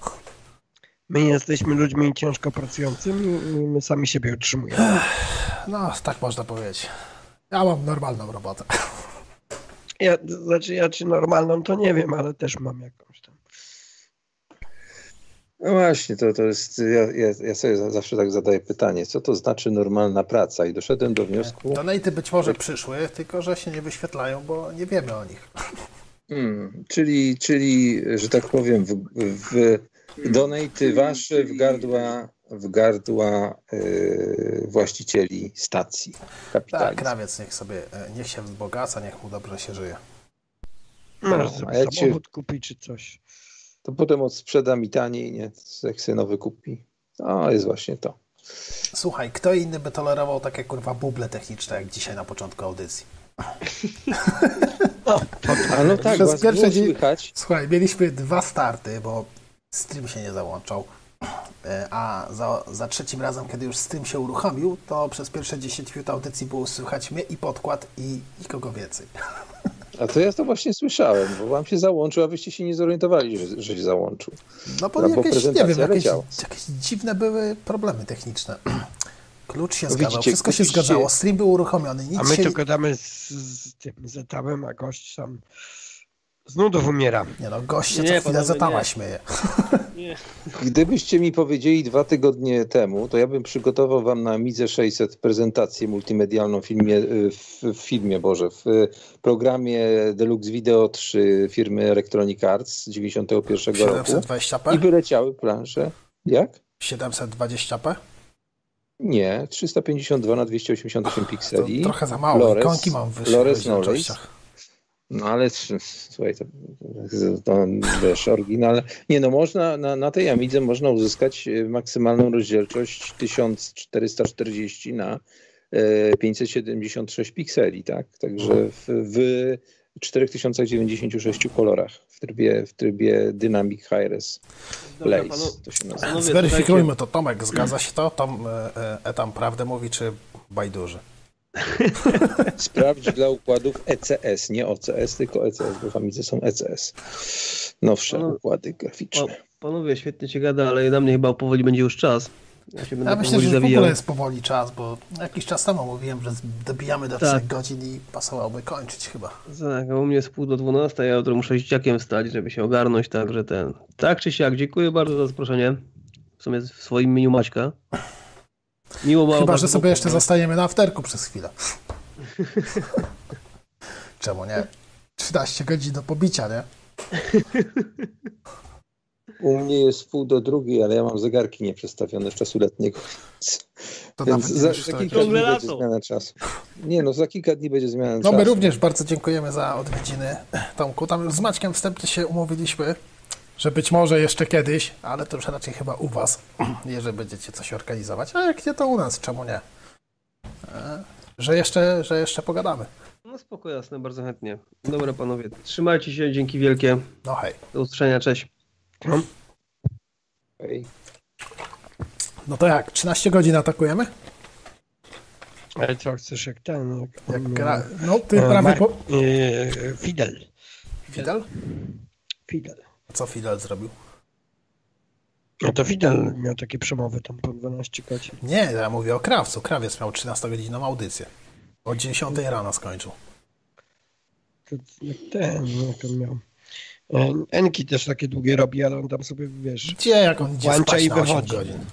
My jesteśmy ludźmi ciężko pracującymi i my sami siebie utrzymujemy. No, tak można powiedzieć. Ja mam normalną robotę. Ja, znaczy ja czy normalną to nie wiem, ale też mam jakąś tam. No właśnie, to, to jest. Ja, ja, ja sobie za- zawsze tak zadaję pytanie, co to znaczy normalna praca? I doszedłem do wniosku. Donaty być może przyszły, tylko że się nie wyświetlają, bo nie wiemy o nich. Hmm, czyli, czyli, że tak powiem, w, w donaty wasze w gardła, w gardła yy, właścicieli stacji Tak, krawiec niech sobie, e, niech się wzbogaca, niech mu dobrze się żyje. Możesz a sobie jak się- kupić czy coś. To potem odsprzeda mi taniej, nie? Jak sobie nowy kupi. To jest właśnie to. Słuchaj, kto inny by tolerował takie kurwa buble techniczne, jak dzisiaj na początku audycji? A no tak, Przez was było dzień- słychać. Słuchaj, mieliśmy dwa starty, bo stream się nie załączał. E, A za, za trzecim razem, kiedy już stream się uruchomił, to przez pierwsze 10 minut audycji było słychać mnie i podkład i nikogo więcej. A to ja to właśnie słyszałem, bo wam się załączył, a wyście się nie zorientowali, że, że się załączył. No bo No, bo jakieś, nie prezentacja wiem, jakieś, leciała. jakieś dziwne były problemy techniczne. Klucz się No zgadzał, widzicie, wszystko się widzicie- zgadzało, stream był uruchomiony, nic A my się... tu gadamy z, z tym zetamem, a gość tam z nudów umiera. Nie no, goście Nie, co chwilę Zetama śmieje. Nie. Gdybyście mi powiedzieli dwa tygodnie temu, to ja bym przygotował wam na Midze 600 prezentację multimedialną w filmie, w, w filmie Boże, w programie Deluxe Video 3 firmy Electronic Arts z 91 roku. 720p? I wyleciały plansze. Jak? 720p? Nie, 352 na 288 To pikseli. trochę za mało, Flores, ikonki mam wyższe Flores rozdzielczościach. No ale słuchaj, to, to wiesz, oryginalne. Nie no, można, na, na tej Amidze można uzyskać e, maksymalną rozdzielczość 1440 na e, 576 pikseli, tak? Także w, w 4096 kolorach w trybie, w trybie Dynamic Hi-Res Dobra, Blaze panu- to się nazywa. Zweryfikujmy to. Tomek, zgadza się to? E, e, Etam prawdę mówi, czy bajduży? Sprawdź dla układów ECS, nie OCS, tylko ECS, bo w Amidze są ECS. Nowsze No. układy Pa, graficzne. panowie, świetnie się gada, ale na mnie chyba powoli będzie już czas. Ja się będę Ja myślę, że w zawijał. ogóle jest powoli czas, bo jakiś czas temu mówiłem, że dobijamy do Tak. 3 godzin i pasowałoby kończyć chyba. Tak, a u mnie jest pół do 12, ja jutro muszę z dzieciakiem wstać, żeby się ogarnąć, także ten... Tak czy siak, dziękuję bardzo za zaproszenie. W sumie w swoim imieniu Maćka. Miło było Chyba, że sobie jeszcze zostajemy na afterku przez chwilę. Czemu nie? 13 godzin do pobicia, nie? U mnie jest pół do drugiej, ale ja mam zegarki nieprzestawione z czasu letniego. To Więc za, za kilka dni będzie zmiana czasu. Nie no, za kilka dni będzie zmiana No czasu. my również bardzo dziękujemy za odwiedziny Tomku. Tam z Maćkiem wstępnie się umówiliśmy, że być może jeszcze kiedyś, ale to już raczej chyba u was, jeżeli będziecie coś organizować. A jak nie, to u nas, czemu nie? E, Że jeszcze, że jeszcze pogadamy. No spoko, jasne, bardzo chętnie. Dobra panowie, trzymajcie się, dzięki wielkie. No hej. Do usłyszenia, cześć. Okej. No to jak, 13 godzin atakujemy? Ale co chcesz, jak ten... Jak, Jak gra... No ty e, prawie po... e, Fidel. Fidel? Fidel. Co Fidel zrobił? No to Fidel miał takie przemowy tam po 12 godzin. Nie, ja mówię o Krawcu. Krawiec miał 13-godzinną audycję. O 10 rano skończył. To, jak ten, no, jak on miał. E, Enki też takie długie robi, ale on tam sobie, wiesz, Gdzie, jak on idzie spać i na 8 wychodzi. godzin?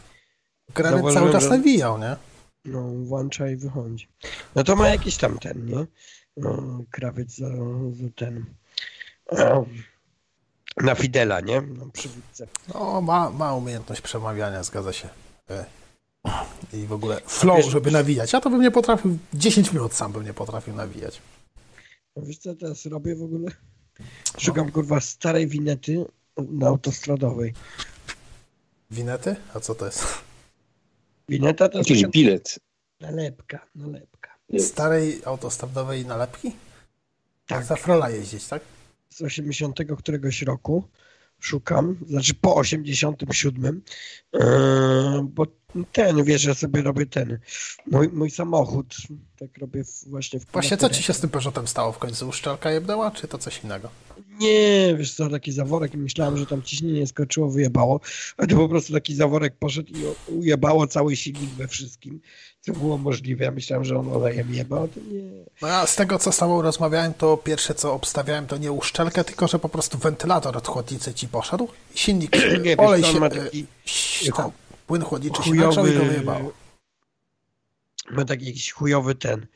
Krawiec cały czas nawijał, nie? no, włącza i wychodzi. No to ma jakiś tam ten, nie? No, krawiec za, za ten. Na Fidela, nie? No, przywódcę. No, ma, ma umiejętność przemawiania, zgadza się. E, I w ogóle flow, Wiesz- żeby nawijać. Ja to bym nie potrafił, 10 minut sam bym nie potrafił nawijać. No, Wiesz co teraz robię w ogóle? Szukam kurwa starej winety na autostradowej. Winety? A co to jest? Wineta to jest bilet. nalepka, nalepka. Starej autostradowej nalepki? Tak. Za frola jeździć, tak? Z 80 któregoś roku szukam, znaczy po 87, yy, bo ten, wiesz, ja sobie robię ten, mój, mój samochód, tak robię w, właśnie w Właśnie co ci się z tym Peugeotem stało w końcu? Uszczelka jebnęła, czy to coś innego? Nie, wiesz co, taki zaworek i myślałem, że tam ciśnienie skoczyło, wyjebało, a to po prostu taki zaworek poszedł i ujebało cały silnik we wszystkim, co było możliwe. Ja myślałem, że on olejem jebał, a to nie. No ja z tego, co z tobą rozmawiałem, to pierwsze, co obstawiałem, to nie uszczelkę, tylko że po prostu wentylator od chłodnicy ci poszedł silnik, Nie, olej wiesz, się, e, taki płyn chłodniczy się nagrzał i go wyjebało. Ma taki jakiś chujowy ten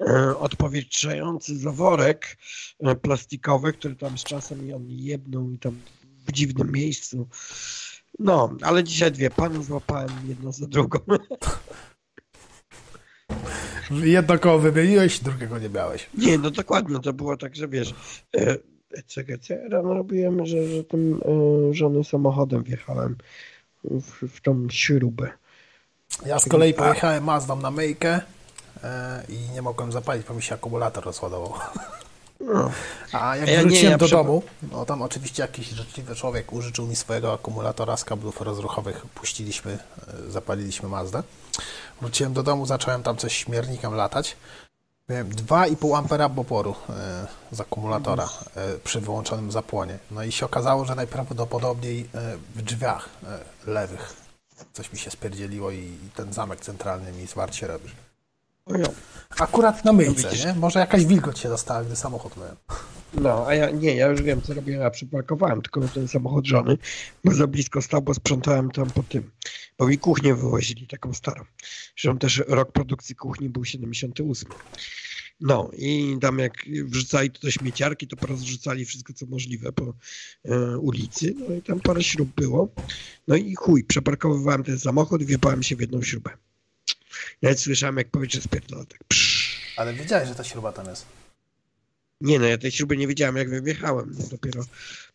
e, odpowietrzający zaworek e, plastikowy, który tam z czasem i on jebnął i tam w dziwnym miejscu. No, ale dzisiaj dwie pany złapałem jedno za drugą. Jedno koło wymieniłeś, drugiego nie miałeś. Nie, no dokładnie, to było tak, że wiesz, e, CGC rano robiłem, że, że tym e, żony samochodem wjechałem w, w tą śrubę. Ja z kolei pojechałem Mazdą na myjkę e, i nie mogłem zapalić, bo mi się akumulator rozładował. No. A jak Ja nie, wróciłem ja do domu, no tam oczywiście jakiś życzliwy człowiek użyczył mi swojego akumulatora z kablów rozruchowych. Puściliśmy, e, zapaliliśmy Mazdę. Wróciłem do domu, zacząłem tam coś śmiernikiem latać. Miałem 2,5 ampera oporu e, z akumulatora przy wyłączonym zapłonie. No i się okazało, że najprawdopodobniej w drzwiach lewych coś mi się spierdzieliło i, i ten zamek centralny mi zwarcie robi. O ja. Akurat na myjce, widzisz. nie? Może jakaś wilgoć się dostała, gdy samochód myłem. No, a ja nie, ja już wiem, co robię. Ja przyparkowałem tylko na ten samochód żony, bo za blisko stał, bo sprzątałem tam po tym. Bo mi kuchnię wywozili, taką starą. Zresztą też rok produkcji kuchni był 78. No i tam jak wrzucali to do śmieciarki, to porozrzucali wszystko, co możliwe po e, ulicy. No i tam parę śrub było. No i chuj, przeparkowywałem ten samochód i wjebałem się w jedną śrubę. Nawet słyszałem, jak powietrze spierdala tak. Psz. Ale wiedziałeś, że ta śruba tam jest. Nie no, ja tej śruby nie wiedziałem, jak wyjechałem. No, dopiero,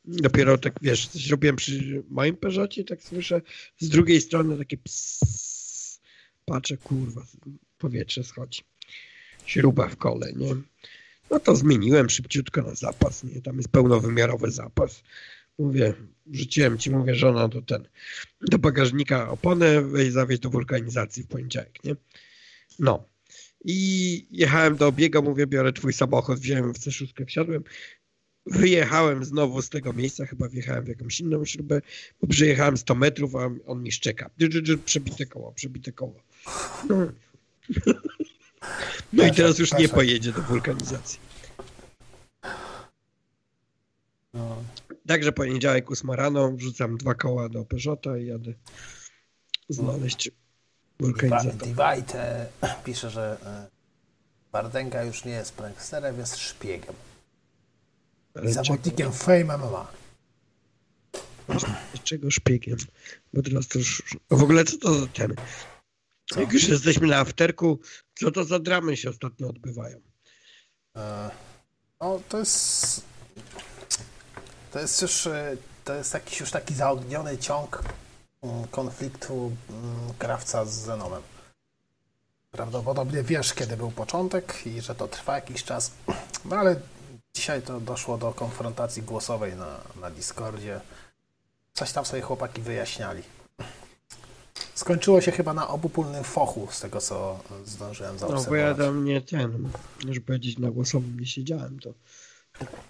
dopiero tak, wiesz, coś robiłem przy moim Peugeotie, tak słyszę z drugiej strony takie psss. Patrzę, kurwa, powietrze schodzi. Śruba w kole, nie? No to zmieniłem szybciutko na zapas, nie? Tam jest pełnowymiarowy zapas. Mówię, rzuciłem ci, mówię, żona, do ten, do bagażnika oponę, weź zawieź do wulkanizacji w poniedziałek, nie? No. I jechałem do obiega, mówię, biorę twój samochód, wziąłem w C6, wsiadłem, wyjechałem znowu z tego miejsca, chyba wjechałem w jakąś inną śrubę, bo przejechałem 100 metrów, a on mi szczeka. Przebite koło, przebite koło. No, no i teraz już nie Perfekt. pojedzie do wulkanizacji. No. Także poniedziałek 8 rano, wrzucam dwa koła do Peugeota i jadę znaleźć wulkanizator. Divite pisze, że e, Bardęga już nie jest pranksterem, jest szpiegiem. Zawodnikiem Fame MMA. czego szpiegiem? Bo teraz to już... W ogóle co to za ten? Jak już jesteśmy na afterku, co to za dramy się ostatnio odbywają? E, No, to jest. To jest już. e, To jest jakiś już taki zaogniony ciąg mm, konfliktu mm, krawca z Zenomem. Prawdopodobnie wiesz, kiedy był początek i że to trwa jakiś czas. No ale dzisiaj to doszło do konfrontacji głosowej na, na Discordzie. Coś tam sobie chłopaki wyjaśniali. Skończyło się chyba na obopólnym fochu, z tego co zdążyłem No bo zaobserwować. ja tam nie ten, żeby powiedzieć na głosowym nie siedziałem, to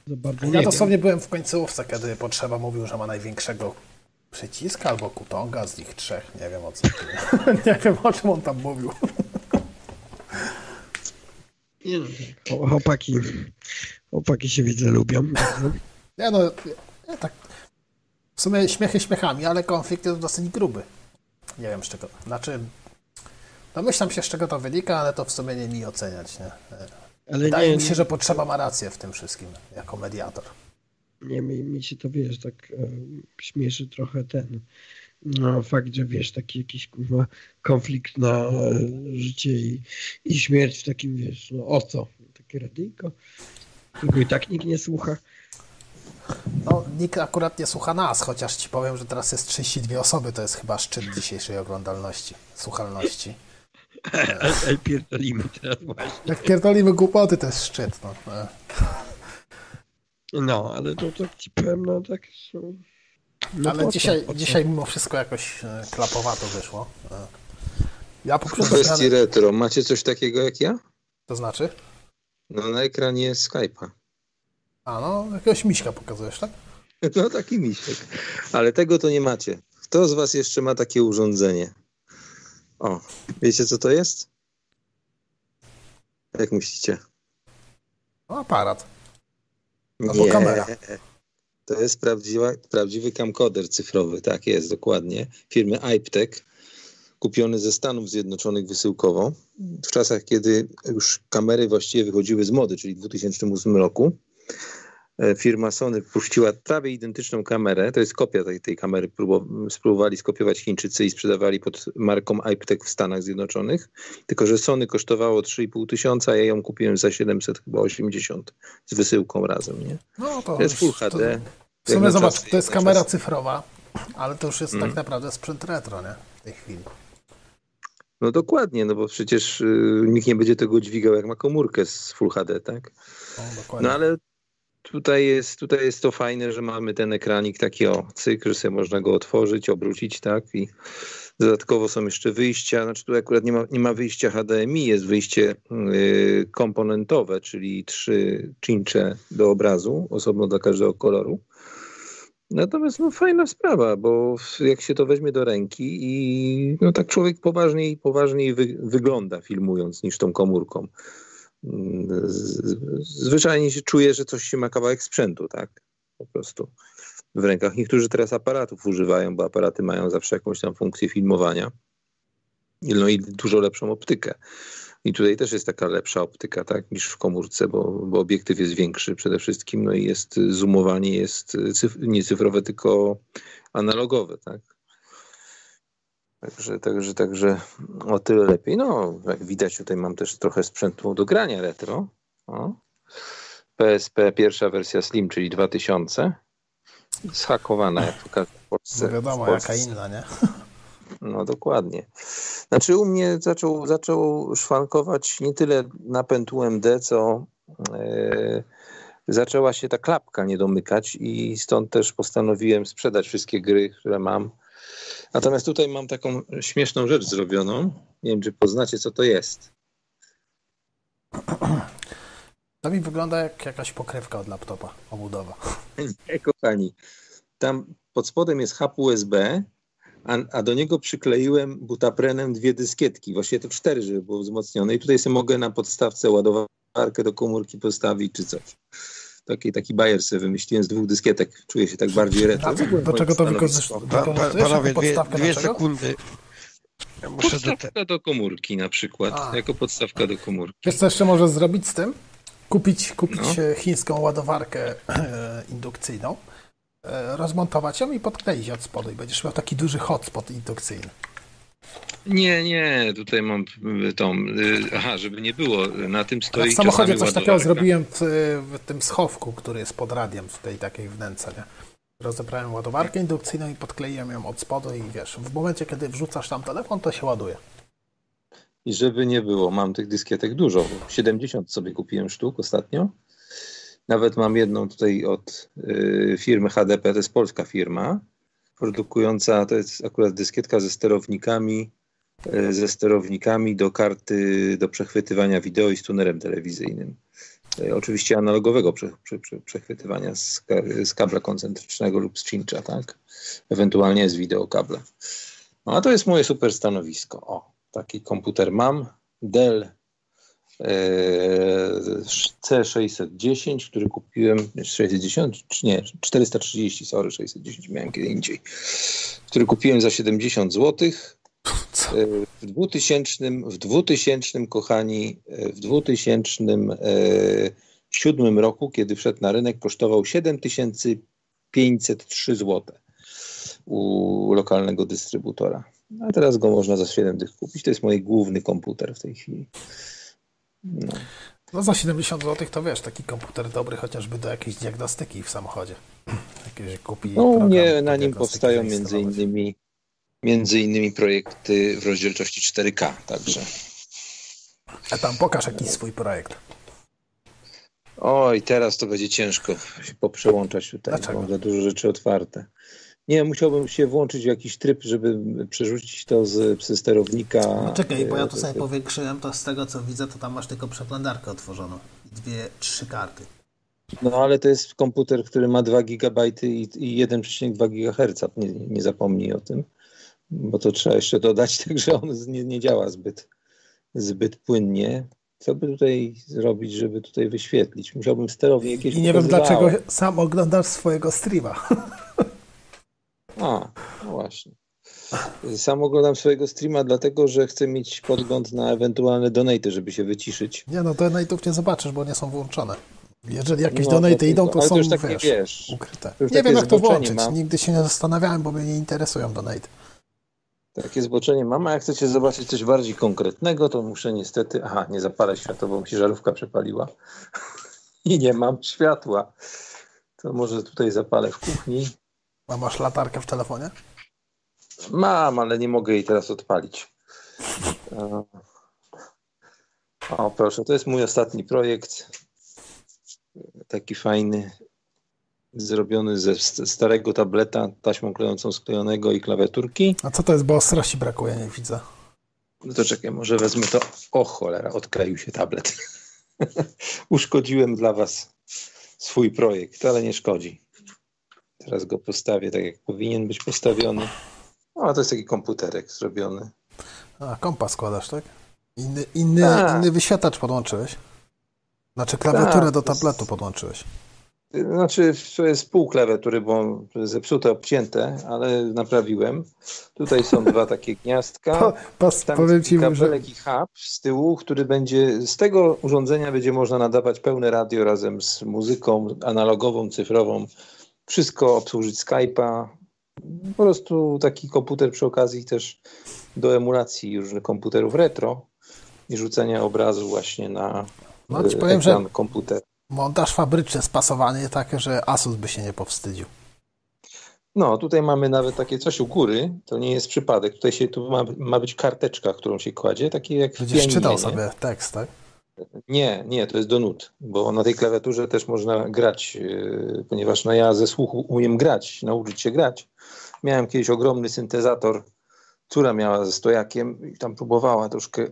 za bardzo nie Ja wiem. dosłownie byłem w końcówce, kiedy Potrzeba mówił, że ma największego przyciska albo kutonga z nich trzech. Nie wiem o co. nie wiem o czym on tam mówił. Nie no. Chł- Chłopaki, chłopaki się widzę lubią. Nie no, ja tak. W sumie śmiechy śmiechami, ale konflikt jest dosyć gruby. Nie wiem z czego. Znaczy. Domyślam się z czego to wynika, ale to w sumie nie mi oceniać. Nie? Ale Wydaje nie, mi się, że Potrzeba ma rację w tym wszystkim, jako mediator. nie mi, mi się to wiesz, tak e, śmieszy trochę ten no, fakt, że wiesz, taki jakiś kurwa konflikt na e, życie i, i śmierć w takim wiesz, no o co? Takie radyjko, którego i tak nikt nie słucha. No, nikt akurat nie słucha nas, chociaż ci powiem, że teraz jest 32 osoby, to jest chyba szczyt dzisiejszej oglądalności, słuchalności. Ale, pierdolimy teraz właśnie. Jak pierdolimy głupoty, to jest szczyt. No. No, ale to tak ci powiem, no tak... No Ale po dzisiaj, po dzisiaj mimo wszystko jakoś e, klapowato wyszło. E, Ja W poprzez kwestii retro, macie coś takiego jak ja? to znaczy? No na ekranie Skype'a. A no, jakiegoś miśka pokazujesz, tak? No taki misiek. Ale tego to nie macie. Kto z was jeszcze ma takie urządzenie? O, wiecie co to jest? Jak myślicie? No, aparat. Albo kamera. To jest prawdziwa, prawdziwy camcorder cyfrowy, tak jest, dokładnie. Firmy iPtech, kupiony ze Stanów Zjednoczonych wysyłkowo. W czasach, kiedy już kamery właściwie wychodziły z mody, czyli w 2008 roku. E, Firma Sony puściła prawie identyczną kamerę. To jest kopia tej, tej kamery. Próbow- spróbowali skopiować Chińczycy i sprzedawali pod marką iPtech w Stanach Zjednoczonych. Tylko, że Sony kosztowało 3,5 tysiąca, a ja ją kupiłem za 700 chyba 80 z wysyłką razem, nie? No to To jest Full HD. To, w sumie zobacz, to jest kamera czasy. cyfrowa, ale to już jest Mhm. tak naprawdę sprzęt retro, nie? W tej chwili. No dokładnie, no bo przecież y, nikt nie będzie tego dźwigał jak ma komórkę z Full HD, tak? No, dokładnie. No ale tutaj jest, tutaj jest to fajne, że mamy ten ekranik taki o cykl, można go otworzyć, obrócić, tak? I dodatkowo są jeszcze wyjścia, znaczy tu akurat nie ma, nie ma wyjścia HDMI, jest wyjście y, komponentowe, czyli trzy cincze do obrazu, osobno dla każdego koloru. Natomiast no, fajna sprawa, bo jak się to weźmie do ręki i no, tak człowiek poważniej, poważniej wy, wygląda filmując niż tą komórką. Zwyczajnie się czuje, że coś się ma kawałek sprzętu, tak? Po prostu w rękach. Niektórzy teraz aparatów używają, bo aparaty mają zawsze jakąś tam funkcję filmowania. No i dużo lepszą optykę. I tutaj też jest taka lepsza optyka, tak, niż w komórce, bo, bo obiektyw jest większy przede wszystkim, no i jest zoomowanie jest cyf nie cyfrowe, tylko analogowe, tak. Także, także, także o tyle lepiej. No, jak widać, tutaj mam też trochę sprzętu do grania retro. O. PSP pierwsza wersja Slim, czyli 2000. Zhakowana, jak to każdy w Polsce. No wiadomo, Polsce. jaka inna, nie? No dokładnie. Znaczy u mnie zaczął, zaczął szwankować nie tyle napęd UMD, co e, zaczęła się ta klapka nie domykać i stąd też postanowiłem sprzedać wszystkie gry, które mam. Natomiast tutaj mam taką śmieszną rzecz zrobioną. Nie wiem, czy poznacie, co to jest. To mi wygląda jak jakaś pokrywka od laptopa, obudowa. Nie, kochani. Tam pod spodem jest hub USB, a, a, do niego przykleiłem butaprenem dwie dyskietki, właściwie to cztery, żeby było wzmocnione i tutaj sobie mogę na podstawce ładowarkę do komórki postawić czy coś. Taki, taki bajer sobie wymyśliłem z dwóch dyskietek. Czuję się tak bardziej retro. Do czego to wykorzystujesz? Pa, pa, panowie, dwie, dwie sekundy. Ja muszę do te... Podstawka do komórki na przykład, A. jako podstawka do komórki. Wiesz co jeszcze możesz zrobić z tym? Kupić, kupić No. e, chińską ładowarkę e, indukcyjną, e, rozmontować ją i podkleić od spodu i będziesz miał taki duży hotspot indukcyjny. Nie, nie, tutaj mam y, tą, y, aha, żeby nie było, na tym stoi w samochodzie coś takiego ładowarka. zrobiłem w, w tym schowku, który jest pod radiem w tej takiej wnęce, nie? Rozebrałem ładowarkę indukcyjną i podkleiłem ją od spodu i wiesz, w momencie, kiedy wrzucasz tam telefon, to się ładuje. I żeby nie było, mam tych dyskietek dużo. 70 sobie kupiłem sztuk ostatnio. Nawet mam jedną tutaj od y, firmy HDP, to jest polska firma, produkująca, to jest akurat dyskietka ze sterownikami, y, ze sterownikami do karty do przechwytywania wideo i z tunerem telewizyjnym. Y, oczywiście analogowego prze, prze, prze, przechwytywania z, z kabla koncentrycznego lub z cincha, tak? Ewentualnie z wideokabla. No a to jest moje super stanowisko. O, taki komputer mam. Dell e, C610, który kupiłem, 610, czy nie, 430, sorry, 610 miałem kiedy indziej, który kupiłem za 70 zł. W 2000, w 2000, kochani, e, w 2007 roku, kiedy wszedł na rynek, kosztował 7503 zł u lokalnego dystrybutora. A teraz go można za 7 dych kupić. To jest mój główny komputer w tej chwili. No. No za 70 zł to wiesz, taki komputer dobry chociażby do jakiejś diagnostyki w samochodzie. Jakieś kupi No, u mnie na nim powstają między innymi, między innymi projekty w rozdzielczości 4K, także. A tam pokaż jakiś swój projekt. Oj, teraz to będzie ciężko się poprzełączać tutaj, Dlaczego? mam za dużo rzeczy otwarte. Nie, musiałbym się włączyć w jakiś tryb, żeby przerzucić to z, ze sterownika. No czekaj, bo ja tu e, sobie powiększyłem, to z tego co widzę, to tam masz tylko przeglądarkę otworzoną. Dwie, trzy karty. No ale to jest komputer, który ma 2 GB i, i 1,2 GHz. Nie, nie zapomnij o tym, bo to trzeba jeszcze dodać, także on z- nie, nie działa zbyt, zbyt płynnie. Co by tutaj zrobić, żeby tutaj wyświetlić? Musiałbym sterownie jakieś I nie wiem pokazywało. dlaczego sam oglądasz swojego streama. A, no właśnie. Sam oglądam swojego streama, dlatego że chcę mieć podgląd na ewentualne donaty, żeby się wyciszyć. Nie no, donate'ów nie zobaczysz, bo nie są włączone. Jeżeli jakieś No, donaty to- idą, to są, już tak nie wiesz, wiesz. ukryte. Nie wiem, jak to włączyć. mam. Nigdy się nie zastanawiałem, bo mnie nie interesują donate. Takie zboczenie mam, a jak chcecie zobaczyć coś bardziej konkretnego, to muszę niestety... Aha, nie zapalę światła, bo mi się żarówka przepaliła. I nie mam światła. To może tutaj zapalę w kuchni. A masz latarkę w telefonie? Mam, ale nie mogę jej teraz odpalić. E, O, proszę, to jest mój ostatni projekt. taki fajny, zrobiony ze st- starego tableta, taśmą klejącą sklejonego i klawiaturki. A co to jest, bo ostrości brakuje, nie widzę. No to czekaj, może wezmę to. O cholera, odkleił się tablet. Uszkodziłem dla was swój projekt, ale nie szkodzi. Teraz go postawię tak, jak powinien być postawiony. O, to jest taki komputerek zrobiony. A, kompas składasz, tak? Inny, inny, Tak. inny wyświetlacz podłączyłeś. Znaczy klawiaturę Tak, do to jest- tabletu podłączyłeś. Znaczy, to jest pół klawiatury, bo zepsute, obcięte, ale naprawiłem. Tutaj są dwa takie gniazdka. Po, pas, Tam powiem ci, że kabelek i hub z tyłu, który będzie, z tego urządzenia będzie można nadawać pełne radio razem z muzyką analogową, cyfrową. Wszystko obsłużyć Skype'a. Po prostu taki komputer przy okazji też do emulacji różnych komputerów retro i rzucenia obrazu właśnie na No, ci e, powiem, że- ekran komputera. montaż fabryczny, spasowanie takie, że Asus by się nie powstydził. No, tutaj mamy nawet takie coś u góry, to nie jest przypadek. Tutaj się, tu ma, ma być karteczka, którą się kładzie, takie jak Będziesz pianinie, czytał nie? sobie tekst, tak? Nie, nie, to jest do nut, bo na tej klawiaturze też można grać, yy, ponieważ no ja ze słuchu umiem grać, nauczyć się grać. Miałem kiedyś ogromny syntezator, która miała ze stojakiem i tam próbowała troszkę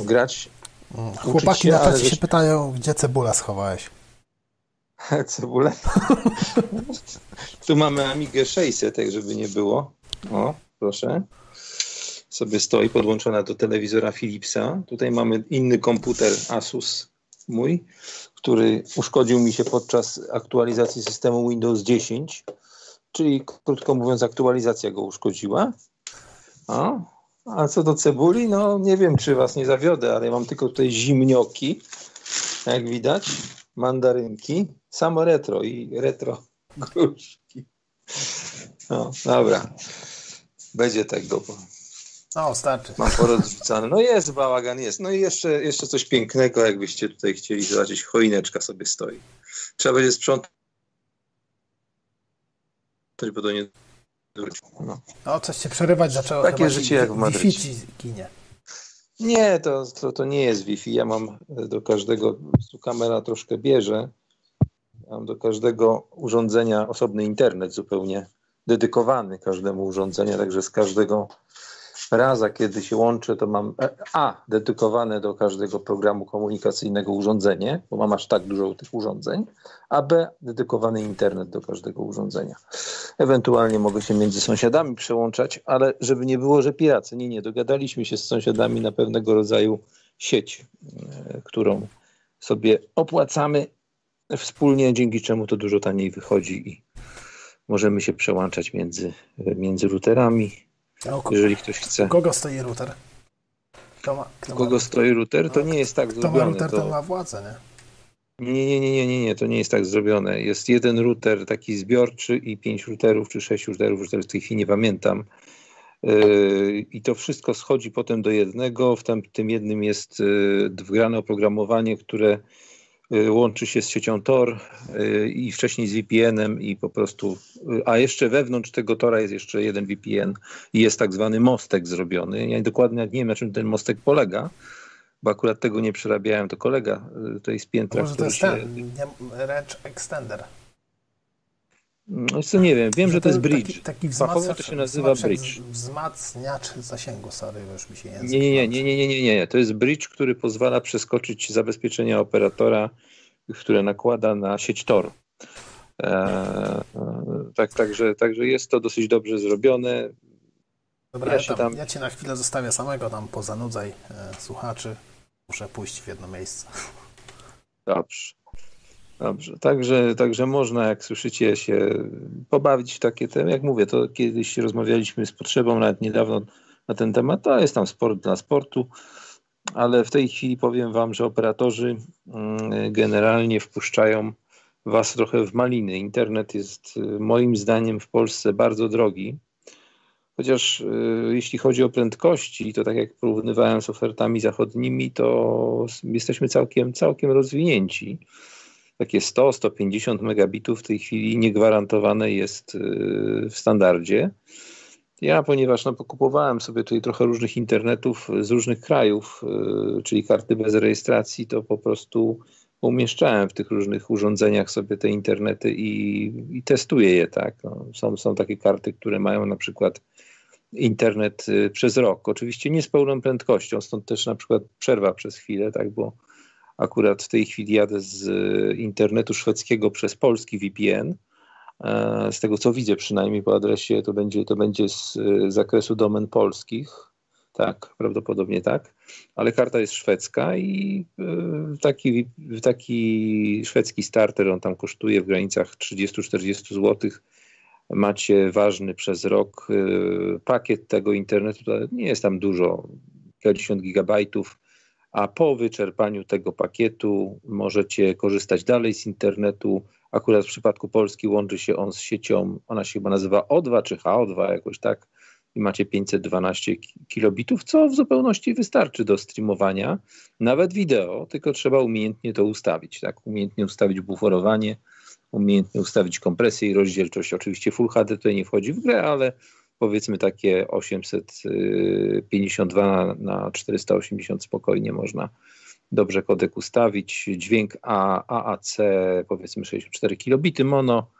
grać. Mm. Chłopaki się, na czacie się pytają, gdzie cebula schowałeś. Cebulę. tu mamy Amigę 600, tak żeby nie było. O, proszę. Sobie stoi podłączona do telewizora Philipsa. Tutaj mamy inny komputer Asus mój, który uszkodził mi się podczas aktualizacji systemu Windows 10, czyli krótko mówiąc aktualizacja go uszkodziła. O, a co do cebuli, no nie wiem czy was nie zawiodę, ale mam tylko tutaj zimnioki, jak widać, mandarynki, samo retro i retro gruszki. No, dobra. Będzie tego, bo No, starczy. mam porozrzucane. No jest bałagan, jest. No i jeszcze, jeszcze coś pięknego, jakbyście tutaj chcieli zobaczyć. Choineczka sobie stoi. Trzeba będzie sprzątać, bo to nie. No. No, coś cię przerywać zaczęło. Takie życie jak w Madrycie. Ginie. Nie, to, to, to nie jest Wi-Fi. Ja mam do każdego, kamera troszkę bierze. Mam do każdego urządzenia osobny internet zupełnie dedykowany każdemu urządzeniu, także z każdego raza, kiedy się łączę, to mam e, A, dedykowane do każdego programu komunikacyjnego urządzenie, bo mam aż tak dużo tych urządzeń, a B, dedykowany internet do każdego urządzenia. Ewentualnie mogę się między sąsiadami przełączać, ale żeby nie było, że piracy. Nie, nie, dogadaliśmy się z sąsiadami na pewnego rodzaju sieć, e, którą sobie opłacamy wspólnie, dzięki czemu to dużo taniej wychodzi i możemy się przełączać między, między routerami, No, jeżeli ktoś chce. kogo stoi router? Kto ma, kto kogo stoi router, to No, nie jest tak kto ma zrobione. router, ten To... ma władzę, nie? Nie, nie, nie, nie, nie, nie, to nie jest tak zrobione. Jest jeden router taki zbiorczy i pięć routerów, czy sześć routerów, już teraz w tej chwili nie pamiętam. Yy, I to wszystko schodzi potem do jednego. W tym, tym jednym jest yy, wgrane oprogramowanie, które łączy się z siecią Tor yy, i wcześniej z VPN-em i po prostu, yy, a jeszcze wewnątrz tego Tora jest jeszcze jeden VPN i jest tak zwany mostek zrobiony. Ja dokładnie nie wiem, na czym ten mostek polega, bo akurat tego nie przerabiałem, to kolega tutaj z piętra, Może to jest się... ten, Range Extender. No, co nie wiem, wiem, że to jest bridge. Taki, taki Fachowo wzmacniacz, to się nazywa bridge. Wzmacniacz zasięgu, sorry, już mi się język Nie, nie, nie, nie, nie, nie, nie, nie. To jest bridge, który pozwala przeskoczyć zabezpieczenia operatora, które nakłada na sieć Tor. E, e, tak, także, także jest to dosyć dobrze zrobione. Dobra, Ja tam, tam- ja cię na chwilę zostawię samego, tam pozanudzaj e, słuchaczy. Muszę pójść w jedno miejsce. Dobrze. Dobrze. Także, także można, jak słyszycie, się pobawić w takie te, jak mówię, to kiedyś rozmawialiśmy z potrzebą, nawet niedawno na ten temat, to jest tam sport dla sportu, ale w tej chwili powiem wam, że operatorzy mm, generalnie wpuszczają was trochę w maliny. Internet jest y, moim zdaniem w Polsce bardzo drogi. Chociaż y, jeśli chodzi o prędkości, to tak jak porównywałem z ofertami zachodnimi, to jesteśmy całkiem, całkiem rozwinięci. Takie 100-150 megabitów w tej chwili niegwarantowane jest y, w standardzie. Ja, ponieważ no, pokupowałem sobie tutaj trochę różnych internetów z różnych krajów, y, czyli karty bez rejestracji, to po prostu umieszczałem w tych różnych urządzeniach sobie te internety i, i testuję je, tak. No, są, są takie karty, które mają na przykład internet y, przez rok. Oczywiście nie z pełną prędkością, stąd też na przykład przerwa przez chwilę, tak, bo akurat w tej chwili jadę z y, internetu szwedzkiego przez polski VPN. E, z tego co widzę przynajmniej po adresie, to będzie, to będzie z y, zakresu domen polskich. Tak, prawdopodobnie tak. Ale karta jest szwedzka i taki, taki szwedzki starter, on tam kosztuje w granicach 30-40 złotych macie ważny przez rok pakiet tego internetu, to nie jest tam dużo, kilkadziesiąt gigabajtów, a po wyczerpaniu tego pakietu możecie korzystać dalej z internetu. Akurat w przypadku Polski łączy się on z siecią, ona się chyba nazywa O2 czy HO2 jakoś tak i macie 512 kilobitów, co w zupełności wystarczy do streamowania, nawet wideo, tylko trzeba umiejętnie to ustawić, tak, umiejętnie ustawić buforowanie, umiejętnie ustawić kompresję i rozdzielczość. Oczywiście Full HD tutaj nie wchodzi w grę, ale powiedzmy takie 852 na 480 spokojnie można dobrze kodek ustawić. Dźwięk A, AAC powiedzmy 64 kilobity mono,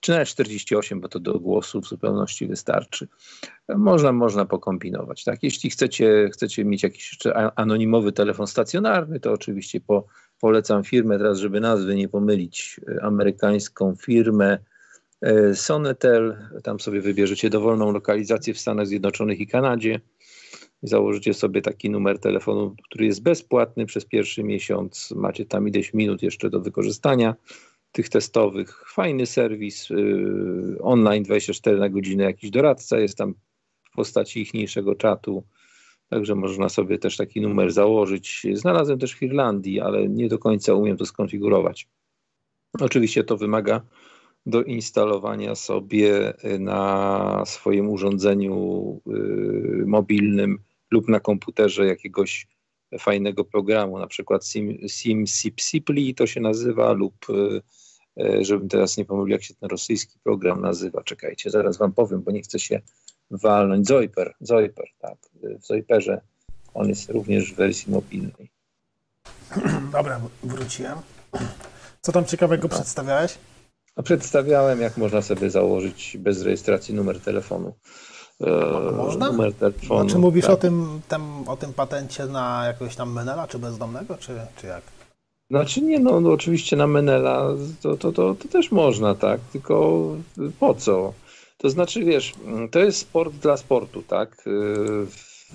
czy nawet 48, bo to do głosu w zupełności wystarczy. Można, można pokombinować. Tak? Jeśli chcecie, chcecie mieć jakiś jeszcze anonimowy telefon stacjonarny, to oczywiście po polecam firmę teraz, żeby nazwy nie pomylić, e, amerykańską firmę Sonetel. Tam sobie wybierzecie dowolną lokalizację w Stanach Zjednoczonych i Kanadzie. Założycie sobie taki numer telefonu, który jest bezpłatny przez pierwszy miesiąc. Macie tam ileś minut jeszcze do wykorzystania tych testowych. Fajny serwis, yy, online 24 na godzinę, jakiś doradca jest tam w postaci ichniejszego czatu. Także można sobie też taki numer założyć. Znalazłem też w Irlandii, ale nie do końca umiem to skonfigurować. Oczywiście to wymaga doinstalowania sobie na swoim urządzeniu y, mobilnym lub na komputerze jakiegoś fajnego programu, na przykład Sim, Sim Sipsipli to się nazywa, lub y, y, żebym teraz nie pomylił, jak się ten rosyjski program nazywa. Czekajcie, zaraz wam powiem, bo nie chcę się walnąć. Zoiper, Zoiper, tak. W Zoiperze on jest również w wersji mobilnej. Dobra, wróciłem. Co tam ciekawego no. przedstawiałeś? A przedstawiałem, jak można sobie założyć bez rejestracji numer telefonu. E, można? Numer telefonu. A czy mówisz tak. o, tym, tem, o tym patencie na jakiegoś tam Menela, czy bezdomnego, czy, czy jak? Znaczy nie, no, no oczywiście na Menela to, to, to, to też można, tak, tylko po co? To znaczy, wiesz, to jest sport dla sportu, tak?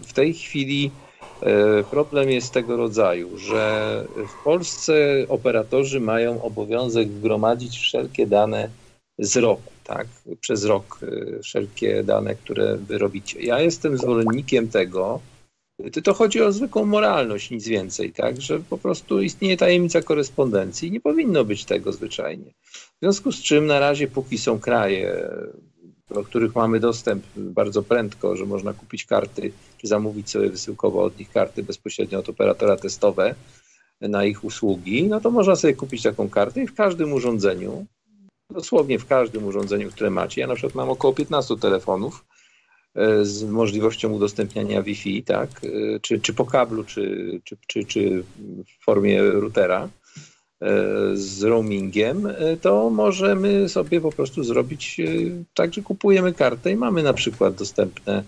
W tej chwili e, problem jest tego rodzaju, że w Polsce operatorzy mają obowiązek gromadzić wszelkie dane z roku, tak? Przez rok e, wszelkie dane, które wy robicie. Ja jestem zwolennikiem tego, to chodzi o zwykłą moralność, nic więcej, tak? Że po prostu istnieje tajemnica korespondencji. Nie powinno być tego zwyczajnie. W związku z czym na razie, póki są kraje, do których mamy dostęp bardzo prędko, że można kupić karty, czy zamówić sobie wysyłkowo od nich karty bezpośrednio od operatora testowe na ich usługi, no to można sobie kupić taką kartę i w każdym urządzeniu, dosłownie w każdym urządzeniu, które macie, ja na przykład mam około 15 telefonów e, z możliwością udostępniania Wi-Fi, tak, e, czy, czy po kablu, czy, czy, czy, czy w formie routera, z roamingiem, e, to możemy sobie po prostu zrobić e, tak, że kupujemy kartę i mamy na przykład dostępne,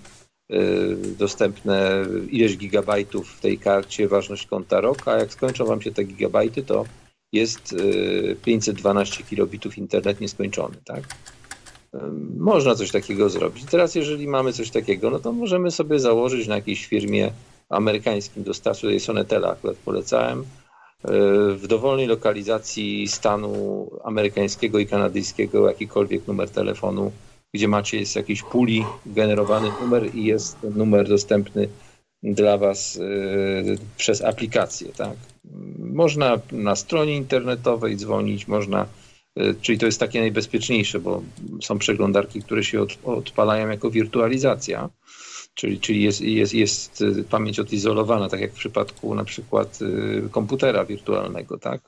dostępne ileś gigabajtów w tej karcie, ważność konta rok, a jak skończą Wam się te gigabajty, to jest 512 kilobitów internet nieskończony, tak? Można coś takiego zrobić. Teraz jeżeli mamy coś takiego, no to możemy sobie założyć na jakiejś firmie amerykańskim dostawcy, tutaj Sonetela akurat polecałem, w dowolnej lokalizacji stanu amerykańskiego i kanadyjskiego jakikolwiek numer telefonu, gdzie macie jest jakiś puli generowany numer i jest numer dostępny dla Was y, przez aplikację. Tak? Można na stronie internetowej dzwonić, można, y, czyli to jest takie najbezpieczniejsze, bo są przeglądarki, które się odpalają jako wirtualizacja czyli, czyli jest, jest, jest y, pamięć odizolowana, tak jak w przypadku na przykład y, komputera wirtualnego, tak?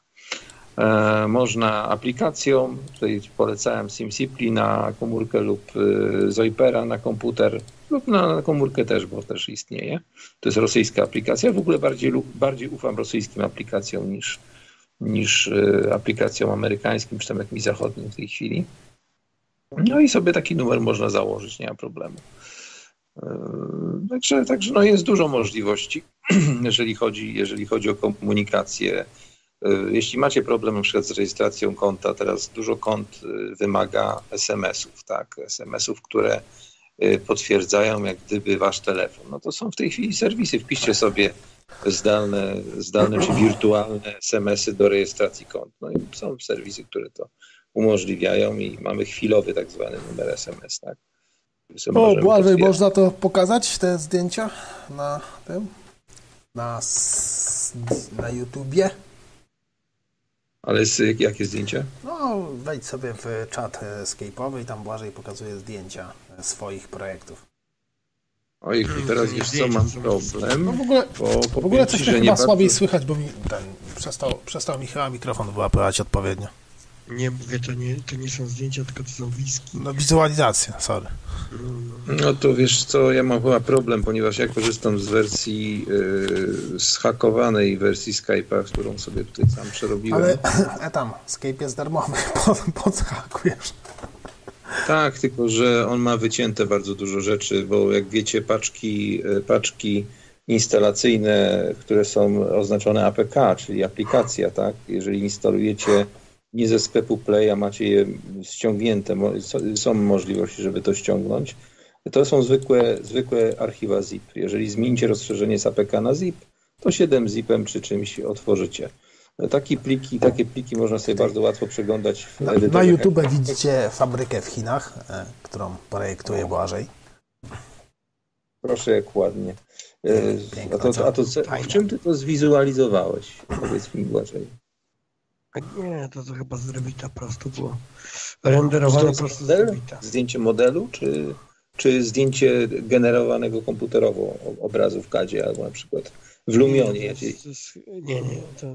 E, można aplikacją, tutaj polecałem SimSimpli na komórkę lub y, Zoipera na komputer lub na komórkę też, bo też istnieje. To jest rosyjska aplikacja. W ogóle bardziej, bardziej ufam rosyjskim aplikacjom niż, niż aplikacjom amerykańskim, czy tam jakimś zachodnim w tej chwili. No i sobie taki numer można założyć, nie ma problemu. E, Także, także no jest dużo możliwości, jeżeli chodzi, jeżeli chodzi o komunikację. E, Jeśli macie problem na przykład z rejestracją konta, teraz dużo kont e, wymaga SMS-ów, tak? SMS-ów, które potwierdzają jak gdyby wasz telefon. No to są w tej chwili serwisy. Wpiszcie sobie zdalne, zdalne czy wirtualne SMS-y do rejestracji kont. No i są serwisy, które to umożliwiają i mamy chwilowy tak zwany numer SMS, tak? O, Błażej, można to pokazać, te zdjęcia na tym? Na, na YouTubie? Ale z, jakie zdjęcia? No, wejdź sobie w czat e, Skype'owy i tam Błażej pokazuje zdjęcia swoich projektów. Oj, teraz wiesz co, mam problem. No w ogóle, Bo w ogóle coś ci, mnie chyba nie słabiej bardzo- słychać, bo mi ten przestał, przestał mi chyba mikrofon wyłapywać odpowiednio. Nie mówię, to nie, to nie są zdjęcia, tylko to są wizki. No wizualizacja, sorry. No to wiesz co, ja mam chyba problem, ponieważ ja korzystam z wersji yy, zhakowanej wersji Skype'a, którą sobie tutaj sam przerobiłem. Ale e, tam, Skype jest darmowy, po, po? Tak, tylko że on ma wycięte bardzo dużo rzeczy, bo jak wiecie, paczki, e, paczki instalacyjne, które są oznaczone APK, czyli aplikacja, tak? Jeżeli instalujecie nie ze sklepu Play, a macie je ściągnięte, są- możliwości, żeby to ściągnąć, to są zwykłe, zwykłe archiwa zip. Jeżeli zmienicie rozszerzenie z APK na zip, to 7 zipem czy czymś otworzycie. Takie pliki, takie pliki można sobie bardzo łatwo przeglądać w Na, na YouTube widzicie fabrykę w Chinach, e, którą projektuje Błażej. Proszę, jak ładnie. E, Piękna, A to, a to w czym ty to zwizualizowałeś? Powiedz mi Błażej. Nie, to, to chyba z Revita prosto było. Renderowane jest prosto z? Revita. Zdjęcie modelu, czy, czy zdjęcie generowanego komputerowo obrazu w CADzie, albo na przykład w Lumionie? Nie, Ja to ci- jest- to jest- nie, nie, to,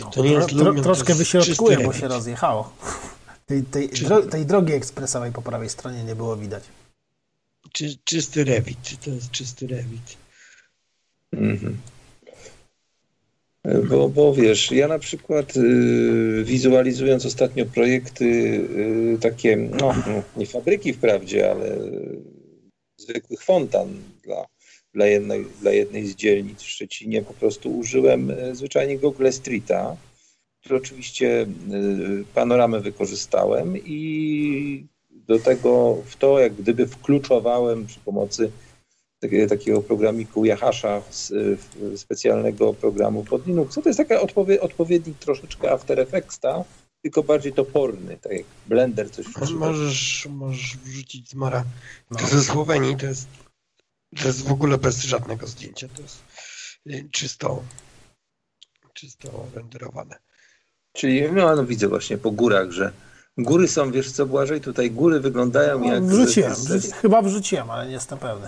No, to nie jest Lumion, troszkę wyśrodkuje, bo się rozjechało. Tej, tej, dro, tej drogi ekspresowej po prawej stronie nie było widać. Czy, czysty Revit, to jest czysty Revit. Mhm. Bo, bo wiesz, ja na przykład y, wizualizując ostatnio projekty y, takie, no nie fabryki wprawdzie, ale zwykłych fontan dla, dla, jednej, dla jednej z dzielnic w Szczecinie po prostu użyłem y, zwyczajnie Google Streeta, który oczywiście y, panoramę wykorzystałem i do tego w to jak gdyby wkluczowałem przy pomocy takiego, takiego programiku y, specjalnego programu pod Linux. To jest taka odpowie, odpowiednik troszeczkę After Effectsa, tylko bardziej toporny, tak jak Blender coś. Możesz, możesz wrzucić z Mara. No. To ze Słowenii to jest, to jest w ogóle bez żadnego zdjęcia. To jest y, czysto, czysto renderowane. Czyli no, no widzę właśnie po górach, że góry są, wiesz co Błażej, tutaj góry wyglądają No, jak... wrzuciłem, chyba wrzuciłem, ale nie jestem pewny.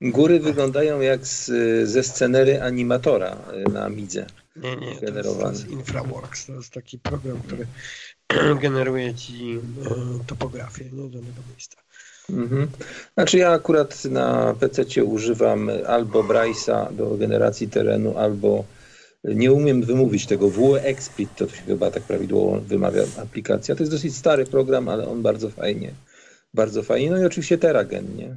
Góry wyglądają jak z, ze scenery animatora y, na Amidze. Nie, nie, jest, to jest InfraWorks. To jest taki program, który generuje ci y, topografię nie, danego miejsca. Mhm. Znaczy ja akurat na PC używam albo Bryce'a do generacji terenu, albo nie umiem wymówić tego WXPlit, to się chyba tak prawidłowo wymawia aplikacja. To jest dosyć stary program, ale on bardzo fajnie, bardzo fajnie. No i oczywiście Teragen, nie?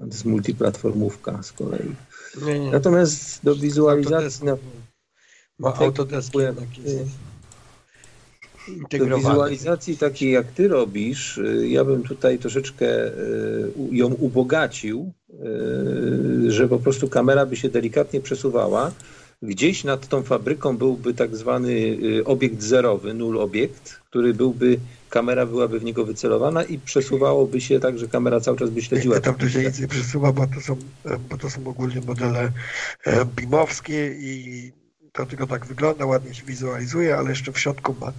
To jest multiplatformówka z kolei. Nie, nie. Natomiast do wizualizacji Autodesk, na Ma Autodesk byłem- jednak jest Do wizualizacji takiej jak ty robisz, y, ja bym tutaj troszeczkę y, ją ubogacił, y, że po prostu kamera by się delikatnie przesuwała. Gdzieś nad tą fabryką byłby tak zwany y, obiekt zerowy, nul obiekt, który byłby, kamera byłaby w niego wycelowana i przesuwałoby się tak, że kamera cały czas by śledziła. Tam to się nic nie przesuwa, bo to są, bo to są ogólnie modele e, BIM-owskie i to tylko tak wygląda, ładnie się wizualizuje, ale jeszcze w środku ma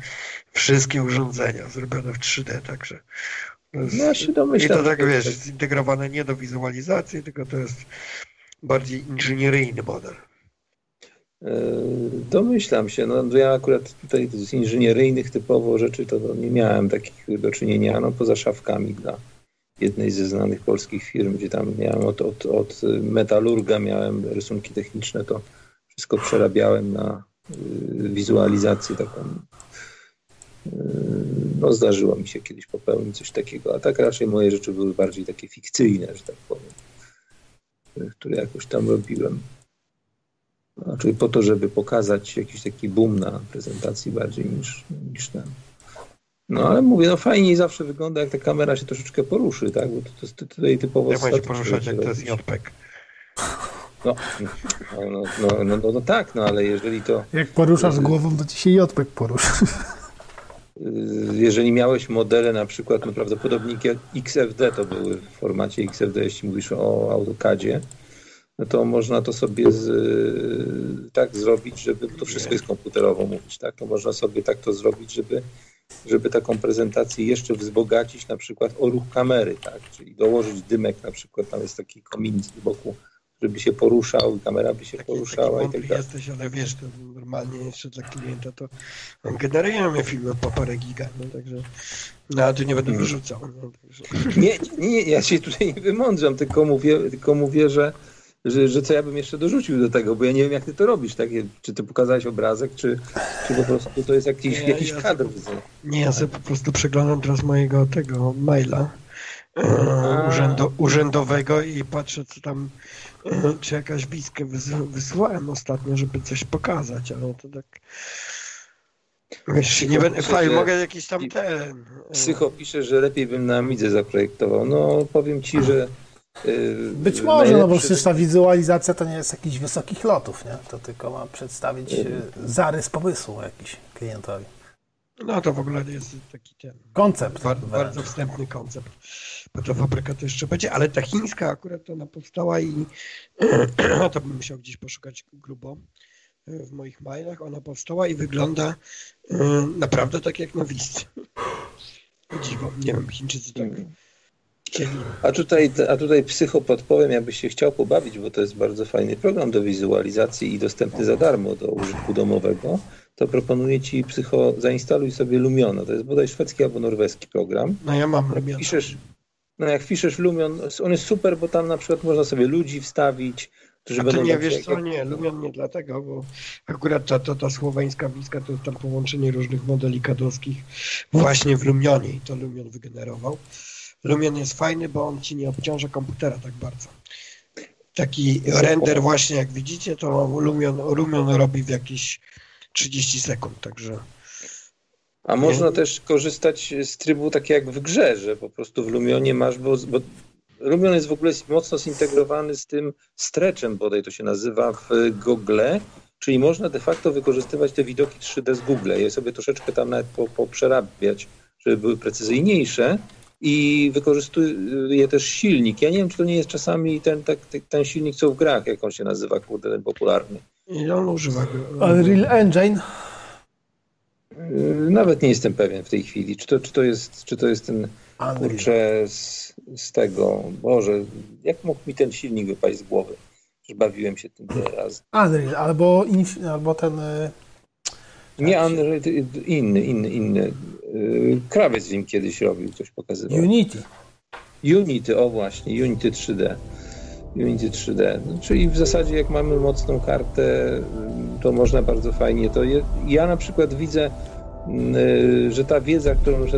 wszystkie urządzenia zrobione w 3D, także jest, No ja się i domyślam. to tak wiesz, zintegrowane nie do wizualizacji, tylko to jest bardziej inżynieryjny model. E, Domyślam się. No, ja akurat tutaj z inżynieryjnych typowo rzeczy to nie miałem takich do czynienia, no poza szafkami dla jednej ze znanych polskich firm, gdzie tam miałem od, od, od metalurga, miałem rysunki techniczne, to wszystko przerabiałem na y, wizualizację taką. y, No, zdarzyło mi się kiedyś popełnić coś takiego, a tak raczej moje rzeczy były bardziej takie fikcyjne, że tak powiem, które jakoś tam robiłem. Znaczy po to, żeby pokazać jakiś taki boom na prezentacji bardziej niż, niż ten. No ale mówię, no fajniej zawsze wygląda, jak ta kamera się troszeczkę poruszy, tak? Bo to, to jest tutaj typowo Jak ma się statyczne poruszać, jak to jest. JPEG? No, no, no, no, no, no, no tak, no ale jeżeli to, Jak poruszasz głową, to ci się JPEG poruszy. y, jeżeli miałeś modele na przykład, no prawdopodobnie XFD to były w formacie XFD, jeśli mówisz o AutoCADzie, no to można to sobie z, tak zrobić, żeby, to wszystko jest komputerowo mówić, tak, to można sobie tak to zrobić, żeby, żeby taką prezentację jeszcze wzbogacić na przykład o ruch kamery, tak, czyli dołożyć dymek na przykład, tam jest taki komin z boku, żeby się poruszał i kamera by się Taki, taki poruszała i tak dalej. jesteś, ale wiesz, to normalnie jeszcze dla klienta to generujemy filmy po parę giga, no także no ale tu nie będę Mhm. wyrzucał. No, także. Nie, nie, nie, ja się tutaj nie wymądrzam, tylko mówię, tylko mówię że, że, że co ja bym jeszcze dorzucił do tego, bo ja nie wiem, jak ty to robisz, tak? Czy ty pokazałeś obrazek, czy, czy po prostu to jest jakiś, Nie, jakiś ja kadr. Nie, ja sobie po prostu przeglądam teraz mojego tego maila e, urzędowego i patrzę, co tam, e, czy jakaś wys- wysłałem ostatnio, żeby coś pokazać, ale to tak... Wiesz, nie będę, fajnie, mogę jakiś tam ten... e, Psycho pisze, że lepiej bym na Amidze zaprojektował. No, powiem ci, że Być może, no bo przecież ta wizualizacja to nie jest jakichś wysokich lotów, nie? To tylko ma przedstawić e, zarys pomysłu jakiś klientowi. No to w ogóle jest taki ten... Koncept. Bar, bardzo wstępny koncept. Bo to fabryka to jeszcze będzie, ale ta chińska akurat ona powstała i to bym musiał gdzieś poszukać grubo e, w moich mailach. Ona powstała i wygląda naprawdę tak jak na wizji. O Dziwo, nie wiem, Chińczycy tak chcieli. A tutaj, a tutaj psycho podpowiem, jakbyś się chciał pobawić, bo to jest bardzo fajny program do wizualizacji i dostępny za darmo do użytku domowego, to proponuję ci psycho, zainstaluj sobie Lumiona. To jest bodaj szwedzki albo norweski program. No ja mam lubię. Piszesz, no jak piszesz Lumion, on jest super, bo tam na przykład można sobie ludzi wstawić, którzy A będą nie wiesz co, nie, Lumion nie dlatego, bo akurat ta, ta, ta słoweńska wizka to jest tam połączenie różnych modeli kadowskich właśnie w Lumionie i to Lumion wygenerował. Lumion jest fajny, bo on ci nie obciąża komputera tak bardzo. Taki render właśnie jak widzicie, to Lumion, Lumion robi w jakieś 30 sekund, także A można też korzystać z trybu tak jak w grze, że po prostu w Lumionie masz, bo, bo Lumion jest w ogóle mocno zintegrowany z tym stretchem, bodaj to się nazywa w Google, czyli można de facto wykorzystywać te widoki 3D z Google, je sobie troszeczkę tam nawet po- poprzerabiać, żeby były precyzyjniejsze i wykorzystuje też silnik. Ja nie wiem, czy to nie jest czasami ten, tak, ten silnik, co w grach, jak on się nazywa, kurde, ten popularny. i on używa go. Unreal Engine. Yy, Nawet nie jestem pewien w tej chwili, czy to, czy to, jest, czy to jest ten kurczę z, z tego, Boże, jak mógł mi ten silnik wypaść z głowy? Że bawiłem się tym tyle razy. Unreal, albo, inf- albo ten... y, Nie, Unreal, ty- inny, inny, inny. Yy, Krawiec z nim kiedyś robił, coś pokazywał. Unity. Unity, o właśnie, Unity 3D. Unity 3D. No, czyli w zasadzie jak mamy mocną kartę, y, to można bardzo fajnie to. Je, ja na przykład widzę, y, że ta wiedza, którą y,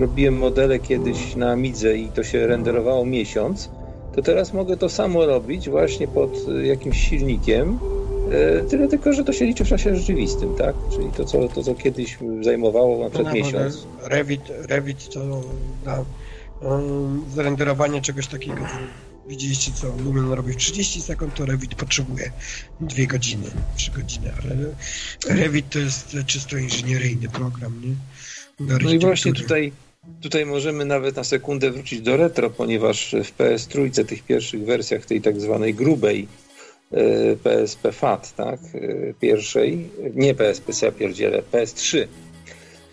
robiłem modele kiedyś na Amidze i to się renderowało miesiąc, to teraz mogę to samo robić właśnie pod y, jakimś silnikiem. Y, Tyle tylko, że to się liczy w czasie rzeczywistym, tak? Czyli to, co, to, co kiedyś zajmowało na przykład No, miesiąc. Revit, Revit to na um, zrenderowanie czegoś takiego, widzieliście co Lumion robi w 30 sekund, to Revit potrzebuje 2 godziny, 3 godziny, ale Revit to jest czysto inżynieryjny program, nie? No i właśnie tutaj, tutaj możemy nawet na sekundę wrócić do retro, ponieważ w PS trójce, tych pierwszych wersjach tej tak zwanej grubej e, PSP FAT, tak, e, pierwszej, nie PSP, ja pierdzielę, PS3,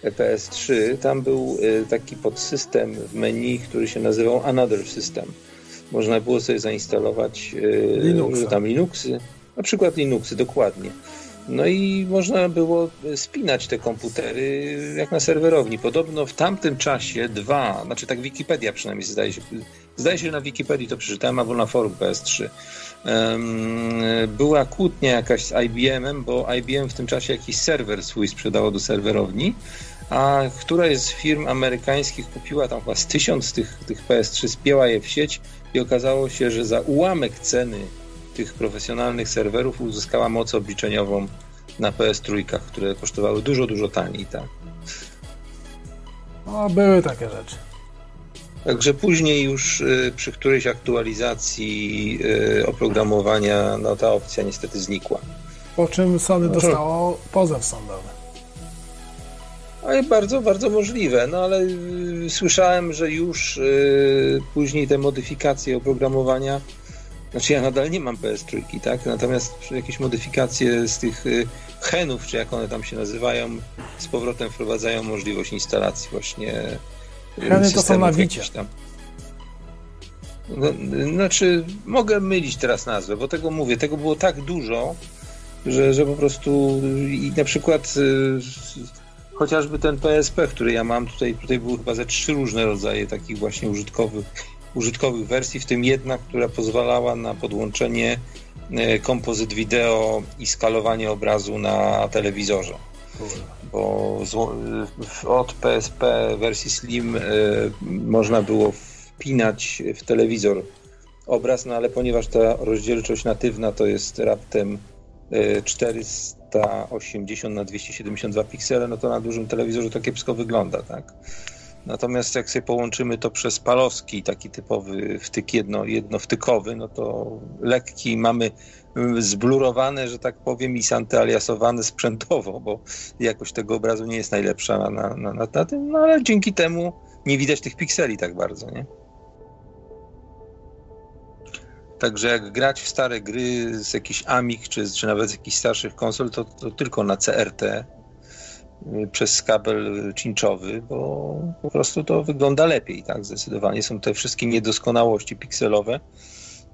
E, PS3, tam był e, taki podsystem w menu, który się nazywał Another System. Można było sobie zainstalować e, Linuxa. różne tam Linuxy, na przykład Linuxy, dokładnie. No i można było spinać te komputery jak na serwerowni. Podobno w tamtym czasie dwa, znaczy tak Wikipedia przynajmniej zdaje się, zdaje się, że na Wikipedii to przeczytałem, albo na forum PS3. Była kłótnia jakaś z IBM-em, bo IBM w tym czasie jakiś serwer swój sprzedało do serwerowni, a któraś z firm amerykańskich kupiła tam chyba z tysiąc tych, tych PS3, spięła je w sieć i okazało się, że za ułamek ceny tych profesjonalnych serwerów uzyskała moc obliczeniową na PS3, które kosztowały dużo, dużo taniej. Tak? No, były takie rzeczy. Także później już y, przy którejś aktualizacji y, oprogramowania no, ta opcja niestety znikła. Po czym Sony no, dostało pozew sądowy. Ale bardzo, bardzo możliwe, no ale y, słyszałem, że już później te modyfikacje oprogramowania znaczy ja nadal nie mam PS3, tak? Natomiast jakieś modyfikacje z tych henów, czy jak one tam się nazywają, z powrotem wprowadzają możliwość instalacji właśnie y, Heny to są nawicie. Tam. No, znaczy, mogę mylić teraz nazwę, bo tego mówię, tego było tak dużo, że, że po prostu i na przykład y, chociażby ten PSP, który ja mam, tutaj, tutaj były chyba ze trzy różne rodzaje takich właśnie użytkowych użytkowych wersji, w tym jedna, która pozwalała na podłączenie e, kompozyt wideo i skalowanie obrazu na telewizorze. Bo od PSP wersji Slim e, można było wpinać w telewizor obraz, no ale ponieważ ta rozdzielczość natywna to jest raptem 480 e, na 272 piksele, no to na dużym telewizorze to kiepsko wygląda, tak? Natomiast jak sobie połączymy to przez palowski, taki typowy wtyk jedno, jednowtykowy, no to lekki mamy zblurowane, że tak powiem, i santyaliasowane sprzętowo, bo jakość tego obrazu nie jest najlepsza na, na, na, na tym, no ale dzięki temu nie widać tych pikseli tak bardzo, nie? Także jak grać w stare gry z jakichś Amig, czy, czy nawet z jakichś starszych konsol, to, to tylko na CRT, Y, przez kabel cinczowy, bo po prostu to wygląda lepiej, tak, zdecydowanie. Są te wszystkie niedoskonałości pikselowe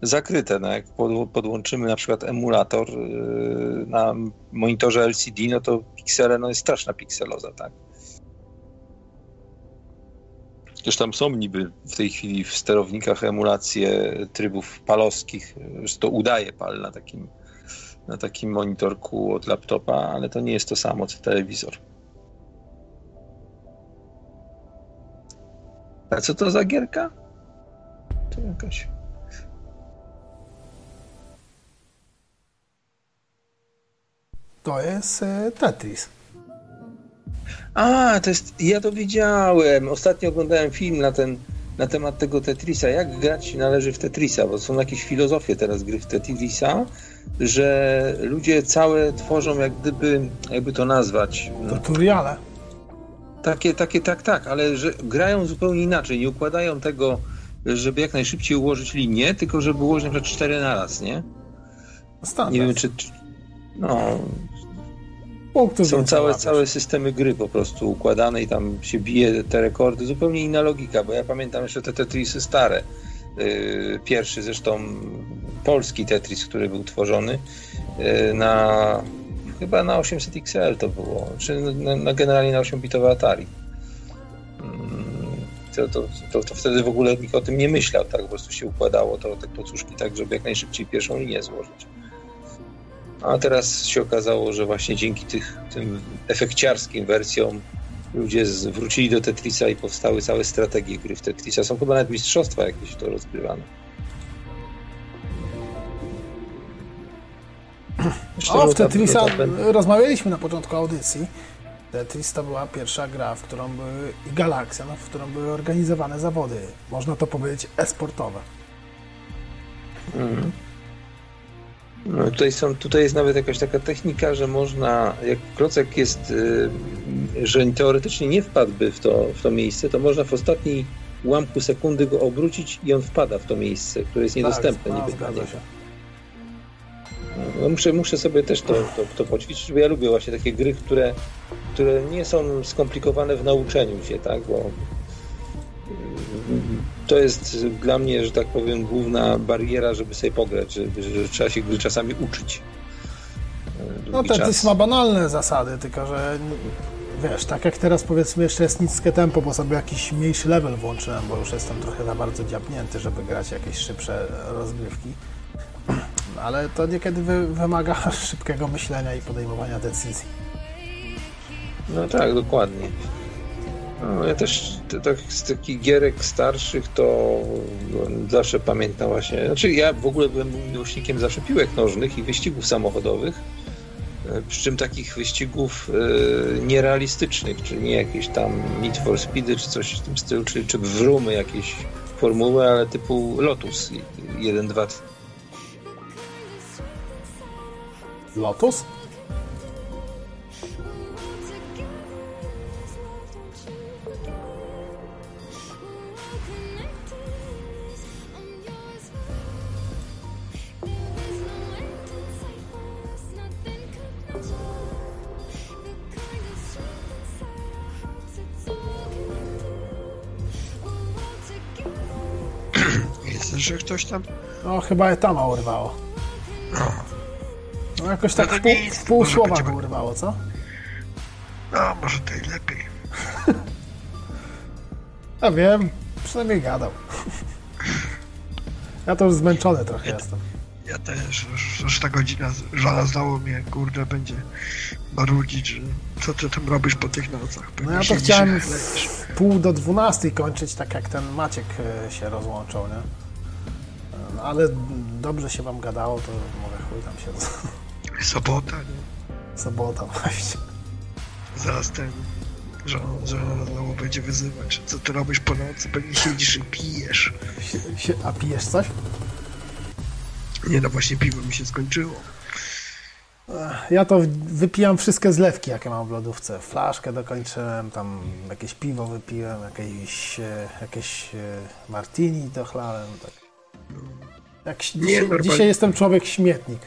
zakryte, no jak podłączymy na przykład emulator y, na monitorze LCD, no to piksele, no jest straszna pikseloza, tak. Też tam są niby w tej chwili w sterownikach emulacje trybów palowskich, że to udaje pal na takim, na takim monitorku od laptopa, ale to nie jest to samo co telewizor. A co to za gierka? To jakaś. To jest e, Tetris. A, to jest. Ja to widziałem. Ostatnio oglądałem film na ten na temat tego Tetrisa. Jak grać należy w Tetrisa? Bo są jakieś filozofie teraz gry w Tetrisa, że ludzie całe tworzą jak gdyby, jakby to nazwać. Tutoriale. Takie, takie, tak, tak, ale że grają zupełnie inaczej. Nie układają tego, żeby jak najszybciej ułożyć linię, tylko żeby ułożyć na przykład cztery na raz, nie? Standard. Nie wiem, czy. czy no. Są całe, całe systemy gry po prostu układane i tam się bije te rekordy. Zupełnie inna logika, bo ja pamiętam jeszcze te Tetrisy stare. Yy, pierwszy zresztą polski Tetris, który był tworzony yy, na chyba na 800 XL to było, czy na, na generalnie na 8-bitowe Atari. Mm, to, to, to, to, wtedy w ogóle nikt o tym nie myślał, tak po prostu się układało to, te pocuszki tak, żeby jak najszybciej pierwszą linię złożyć. A teraz się okazało, że właśnie dzięki tych, tym efekciarskim wersjom ludzie wrócili do Tetrisa i powstały całe strategie gry w Tetrisa. Są chyba nawet mistrzostwa jakieś to rozgrywane. o, w Tetrisa rozmawialiśmy na początku audycji. Tetris to była pierwsza gra, w którą były i Galaxia, no, w którą były organizowane zawody. Można to powiedzieć e-sportowe. Mm. No, tutaj, są, tutaj jest nawet jakaś taka technika, że można, jak klocek jest, y, że teoretycznie nie wpadłby w to, w to miejsce, to można w ostatniej ułamku sekundy go obrócić i on wpada w to miejsce, które jest tak, niedostępne tak, niby dla niego. No muszę, muszę sobie też to, to, to poćwiczyć, bo ja lubię właśnie takie gry, które, które nie są skomplikowane w nauczeniu się, tak, bo to jest dla mnie, że tak powiem, główna bariera, żeby sobie pograć, że, że trzeba się gry czasami uczyć. No ten czas. Tys ma banalne zasady, tylko że wiesz, tak jak teraz powiedzmy jeszcze jest niskie tempo, bo sobie jakiś mniejszy level włączyłem, bo już jestem trochę za bardzo dziabnięty, żeby grać jakieś szybsze rozgrywki. Ale to niekiedy wy, wymaga szybkiego myślenia i podejmowania decyzji. No tak, dokładnie. No, ja też tak z takich gierek starszych to no, zawsze pamiętam właśnie. Znaczy ja w ogóle byłem miłośnikiem zawsze piłek nożnych i wyścigów samochodowych. e, Przy czym takich wyścigów e, nierealistycznych, czyli nie jakieś tam Need for Speedy czy coś w tym stylu, czy, czy wrumy jakieś formuły, ale typu Lotus 1, 2, Lotus? Ktoś tam? No chyba Etama urwało. No jakoś tak No w pół, nic, w pół słowa będziemy- go urwało, co? No, może to i lepiej. Ja wiem, przynajmniej gadał. Ja to już zmęczony trochę jestem. Ja też, już, już ta godzina, żona znowu mnie, kurde, będzie marudzić, że co ty tam robisz po tych nocach? No Pewnie ja to chciałem w pół do dwunastej kończyć, tak jak ten Maciek e, się rozłączał, nie? No, ale dobrze się wam gadało, to mogę chuj tam się... Sobota, nie? Sobota właśnie. Zaraz ten, żona, żona znowu będzie wyzywać, co ty robisz po nocy, pewnie siedzisz i pijesz. Sie- sie- A pijesz coś? Nie no, właśnie piwo mi się skończyło. Ja to wypijam wszystkie zlewki, jakie mam w lodówce. Flaszkę dokończyłem, tam jakieś piwo wypiłem, jakieś, e, jakieś e, martini dochlałem. Tak. Jak, Nie, dzisiaj, jestem człowiek śmietnik.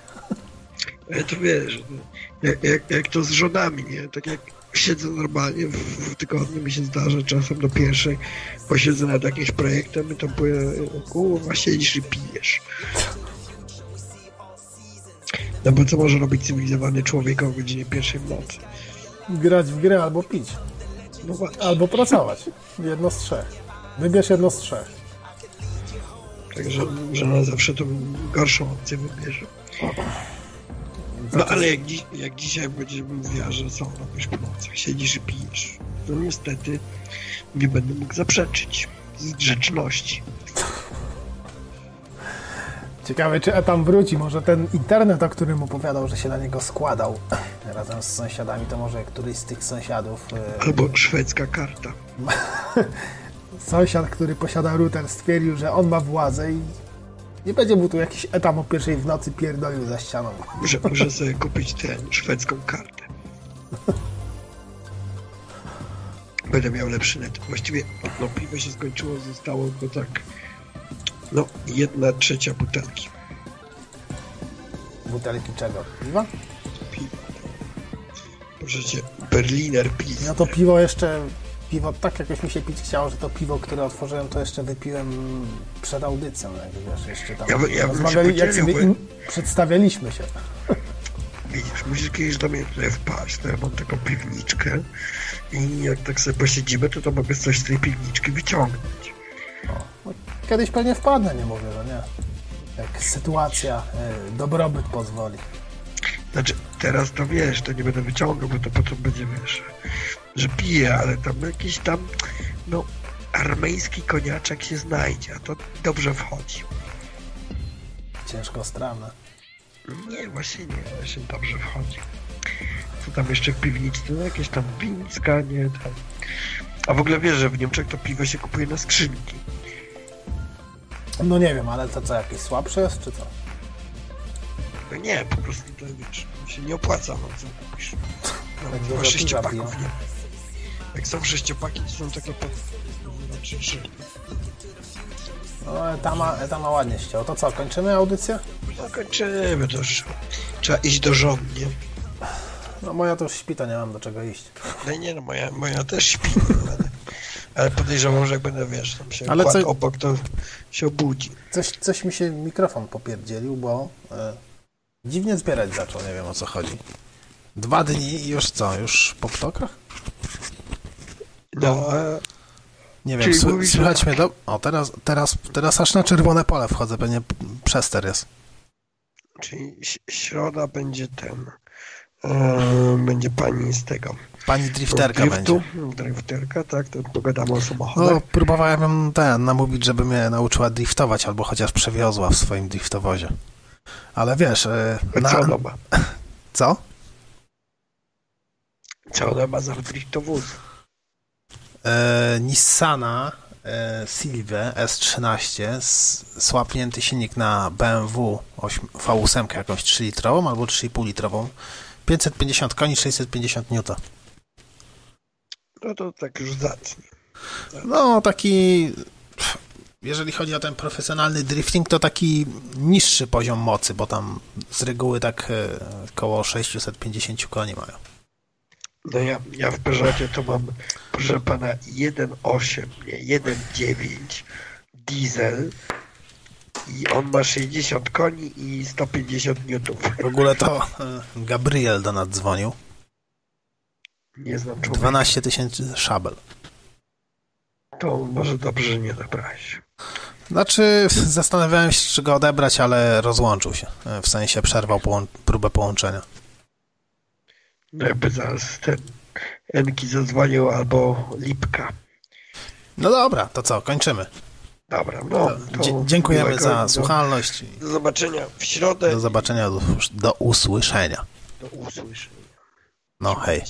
Ale to wiesz, jak, jak, jak to z żonami, nie? Tak jak siedzę normalnie, w, w tygodniu mi się zdarza czasem do pierwszej, posiedzę nad jakimś projektem i tam powiem, kurwa, siedzisz i pijesz. No bo co może robić cywilizowany człowiek o godzinie pierwszej w nocy? Grać w grę albo pić. No Albo pracować. Jedno z trzech. Wybierz jedno z trzech. Także żona zawsze tą gorszą opcję wybierze. No ale jak, dziś, jak dzisiaj będziesz mówiła, że co robisz po nocach, siedzisz i pijesz, to niestety nie będę mógł zaprzeczyć z grzeczności. Ciekawe, czy Etam wróci. Może ten internet, o którym opowiadał, że się na niego składał razem z sąsiadami, to może któryś z tych sąsiadów, e, Albo szwedzka karta. sąsiad, który posiada router, stwierdził, że on ma władzę i nie będzie mu tu jakiś Etam o pierwszej w nocy pierdolił za ścianą. Muszę, muszę sobie kupić tę szwedzką kartę. Będę miał lepszy net. Właściwie no, piwo się skończyło, zostało go tak no jedna trzecia butelki Butelki czego? Piwa? piwa. Cię, Berliner Pilsner. No to piwo jeszcze, piwo tak jakoś mi się pić chciało, że to piwo, które otworzyłem, to jeszcze wypiłem przed audycją, jak wiesz, jeszcze tam Ja ja rozmawiali, jak sobie bo- im, przedstawialiśmy się. Widzisz, musisz kiedyś do mnie tutaj wpaść, to ja mam taką piwniczkę i jak tak sobie posiedzimy, to to mogę coś z tej piwniczki wyciągnąć. No, Kiedyś pewnie wpadnę, nie mówię, że nie. Jak sytuacja, y, dobrobyt pozwoli. Znaczy, teraz to wiesz, to nie będę wyciągał, bo to potem będzie, wiesz, że piję, ale tam jakiś tam, no, armeński koniaczek się znajdzie, a to dobrze wchodzi. Ciężko strawne. Nie, właśnie nie, właśnie dobrze wchodzi. Co tam jeszcze w piwniczce? No, jakieś tam wińska, nie, tam. A w ogóle wiesz, że w Niemczech to piwo się kupuje na skrzynki. No nie wiem, ale to co, jakieś słabsze jest, czy co? No nie, po prostu to wiesz, się nie opłaca, no co kupisz. No, Tak chyba dużo sześciopaków piwa nie. Jak są sześciopaki, to są takie trzy. No, etama, etama ładnie ściął. To co, kończymy audycję? No kończymy, to już trzeba iść do żon, nie? No moja to już śpi, to nie mam do czego iść. No nie, no moja, moja też śpi, ale, ale podejrzewam, że jak będę, wiesz, tam się Ale co- obok, to się obudzi. Coś, coś mi się mikrofon popierdzielił, bo e, dziwnie zbierać zaczął, nie wiem o co chodzi. Dwa dni i już co? Już po ptokach? No, e, Nie wiem, sły- mówisz, słychać tak. mnie do... O, teraz, teraz, teraz aż na czerwone pole wchodzę, pewnie przester jest. czyli środa będzie ten. E, będzie pani z tego. Pani drifterka driftu, będzie. Drifterka, tak, to pogadamy o samochodach. No, próbowałem ją ten, namówić, żeby mnie nauczyła driftować, albo chociaż przewiozła w swoim driftowozie. Ale wiesz, Co na... ona ma? Co? Co ona ma za driftowóz? E, Nissana e, Silve S13, s- słapnięty silnik na BMW 8, V8 jakąś 3-litrową albo 3,5 litrową. 550 koni, 650 N. No to tak już zacnie. No, taki. Jeżeli chodzi o ten profesjonalny drifting, to taki niższy poziom mocy, bo tam z reguły tak e, koło 650 koni mają. No ja, ja w Peugeotie to mam, proszę pana, 1.8, nie, 1.9 diesel i on ma 60 koni i 150 newtów. W ogóle to e, Gabriel do nas dzwonił. Nie znam człowieka. 12 tysięcy szabel. To może dobrze, że nie zabrałeś. Znaczy, zastanawiałem się, czy go odebrać, ale rozłączył się. E, W sensie przerwał połą- próbę połączenia. Jakby zaraz ten Enki zadzwonił albo Lipka. No dobra, to co, kończymy. Dobra, no. Dziękujemy miłego- za słuchalność. Do zobaczenia w środę. Do zobaczenia, do, do usłyszenia. Do usłyszenia. No hej.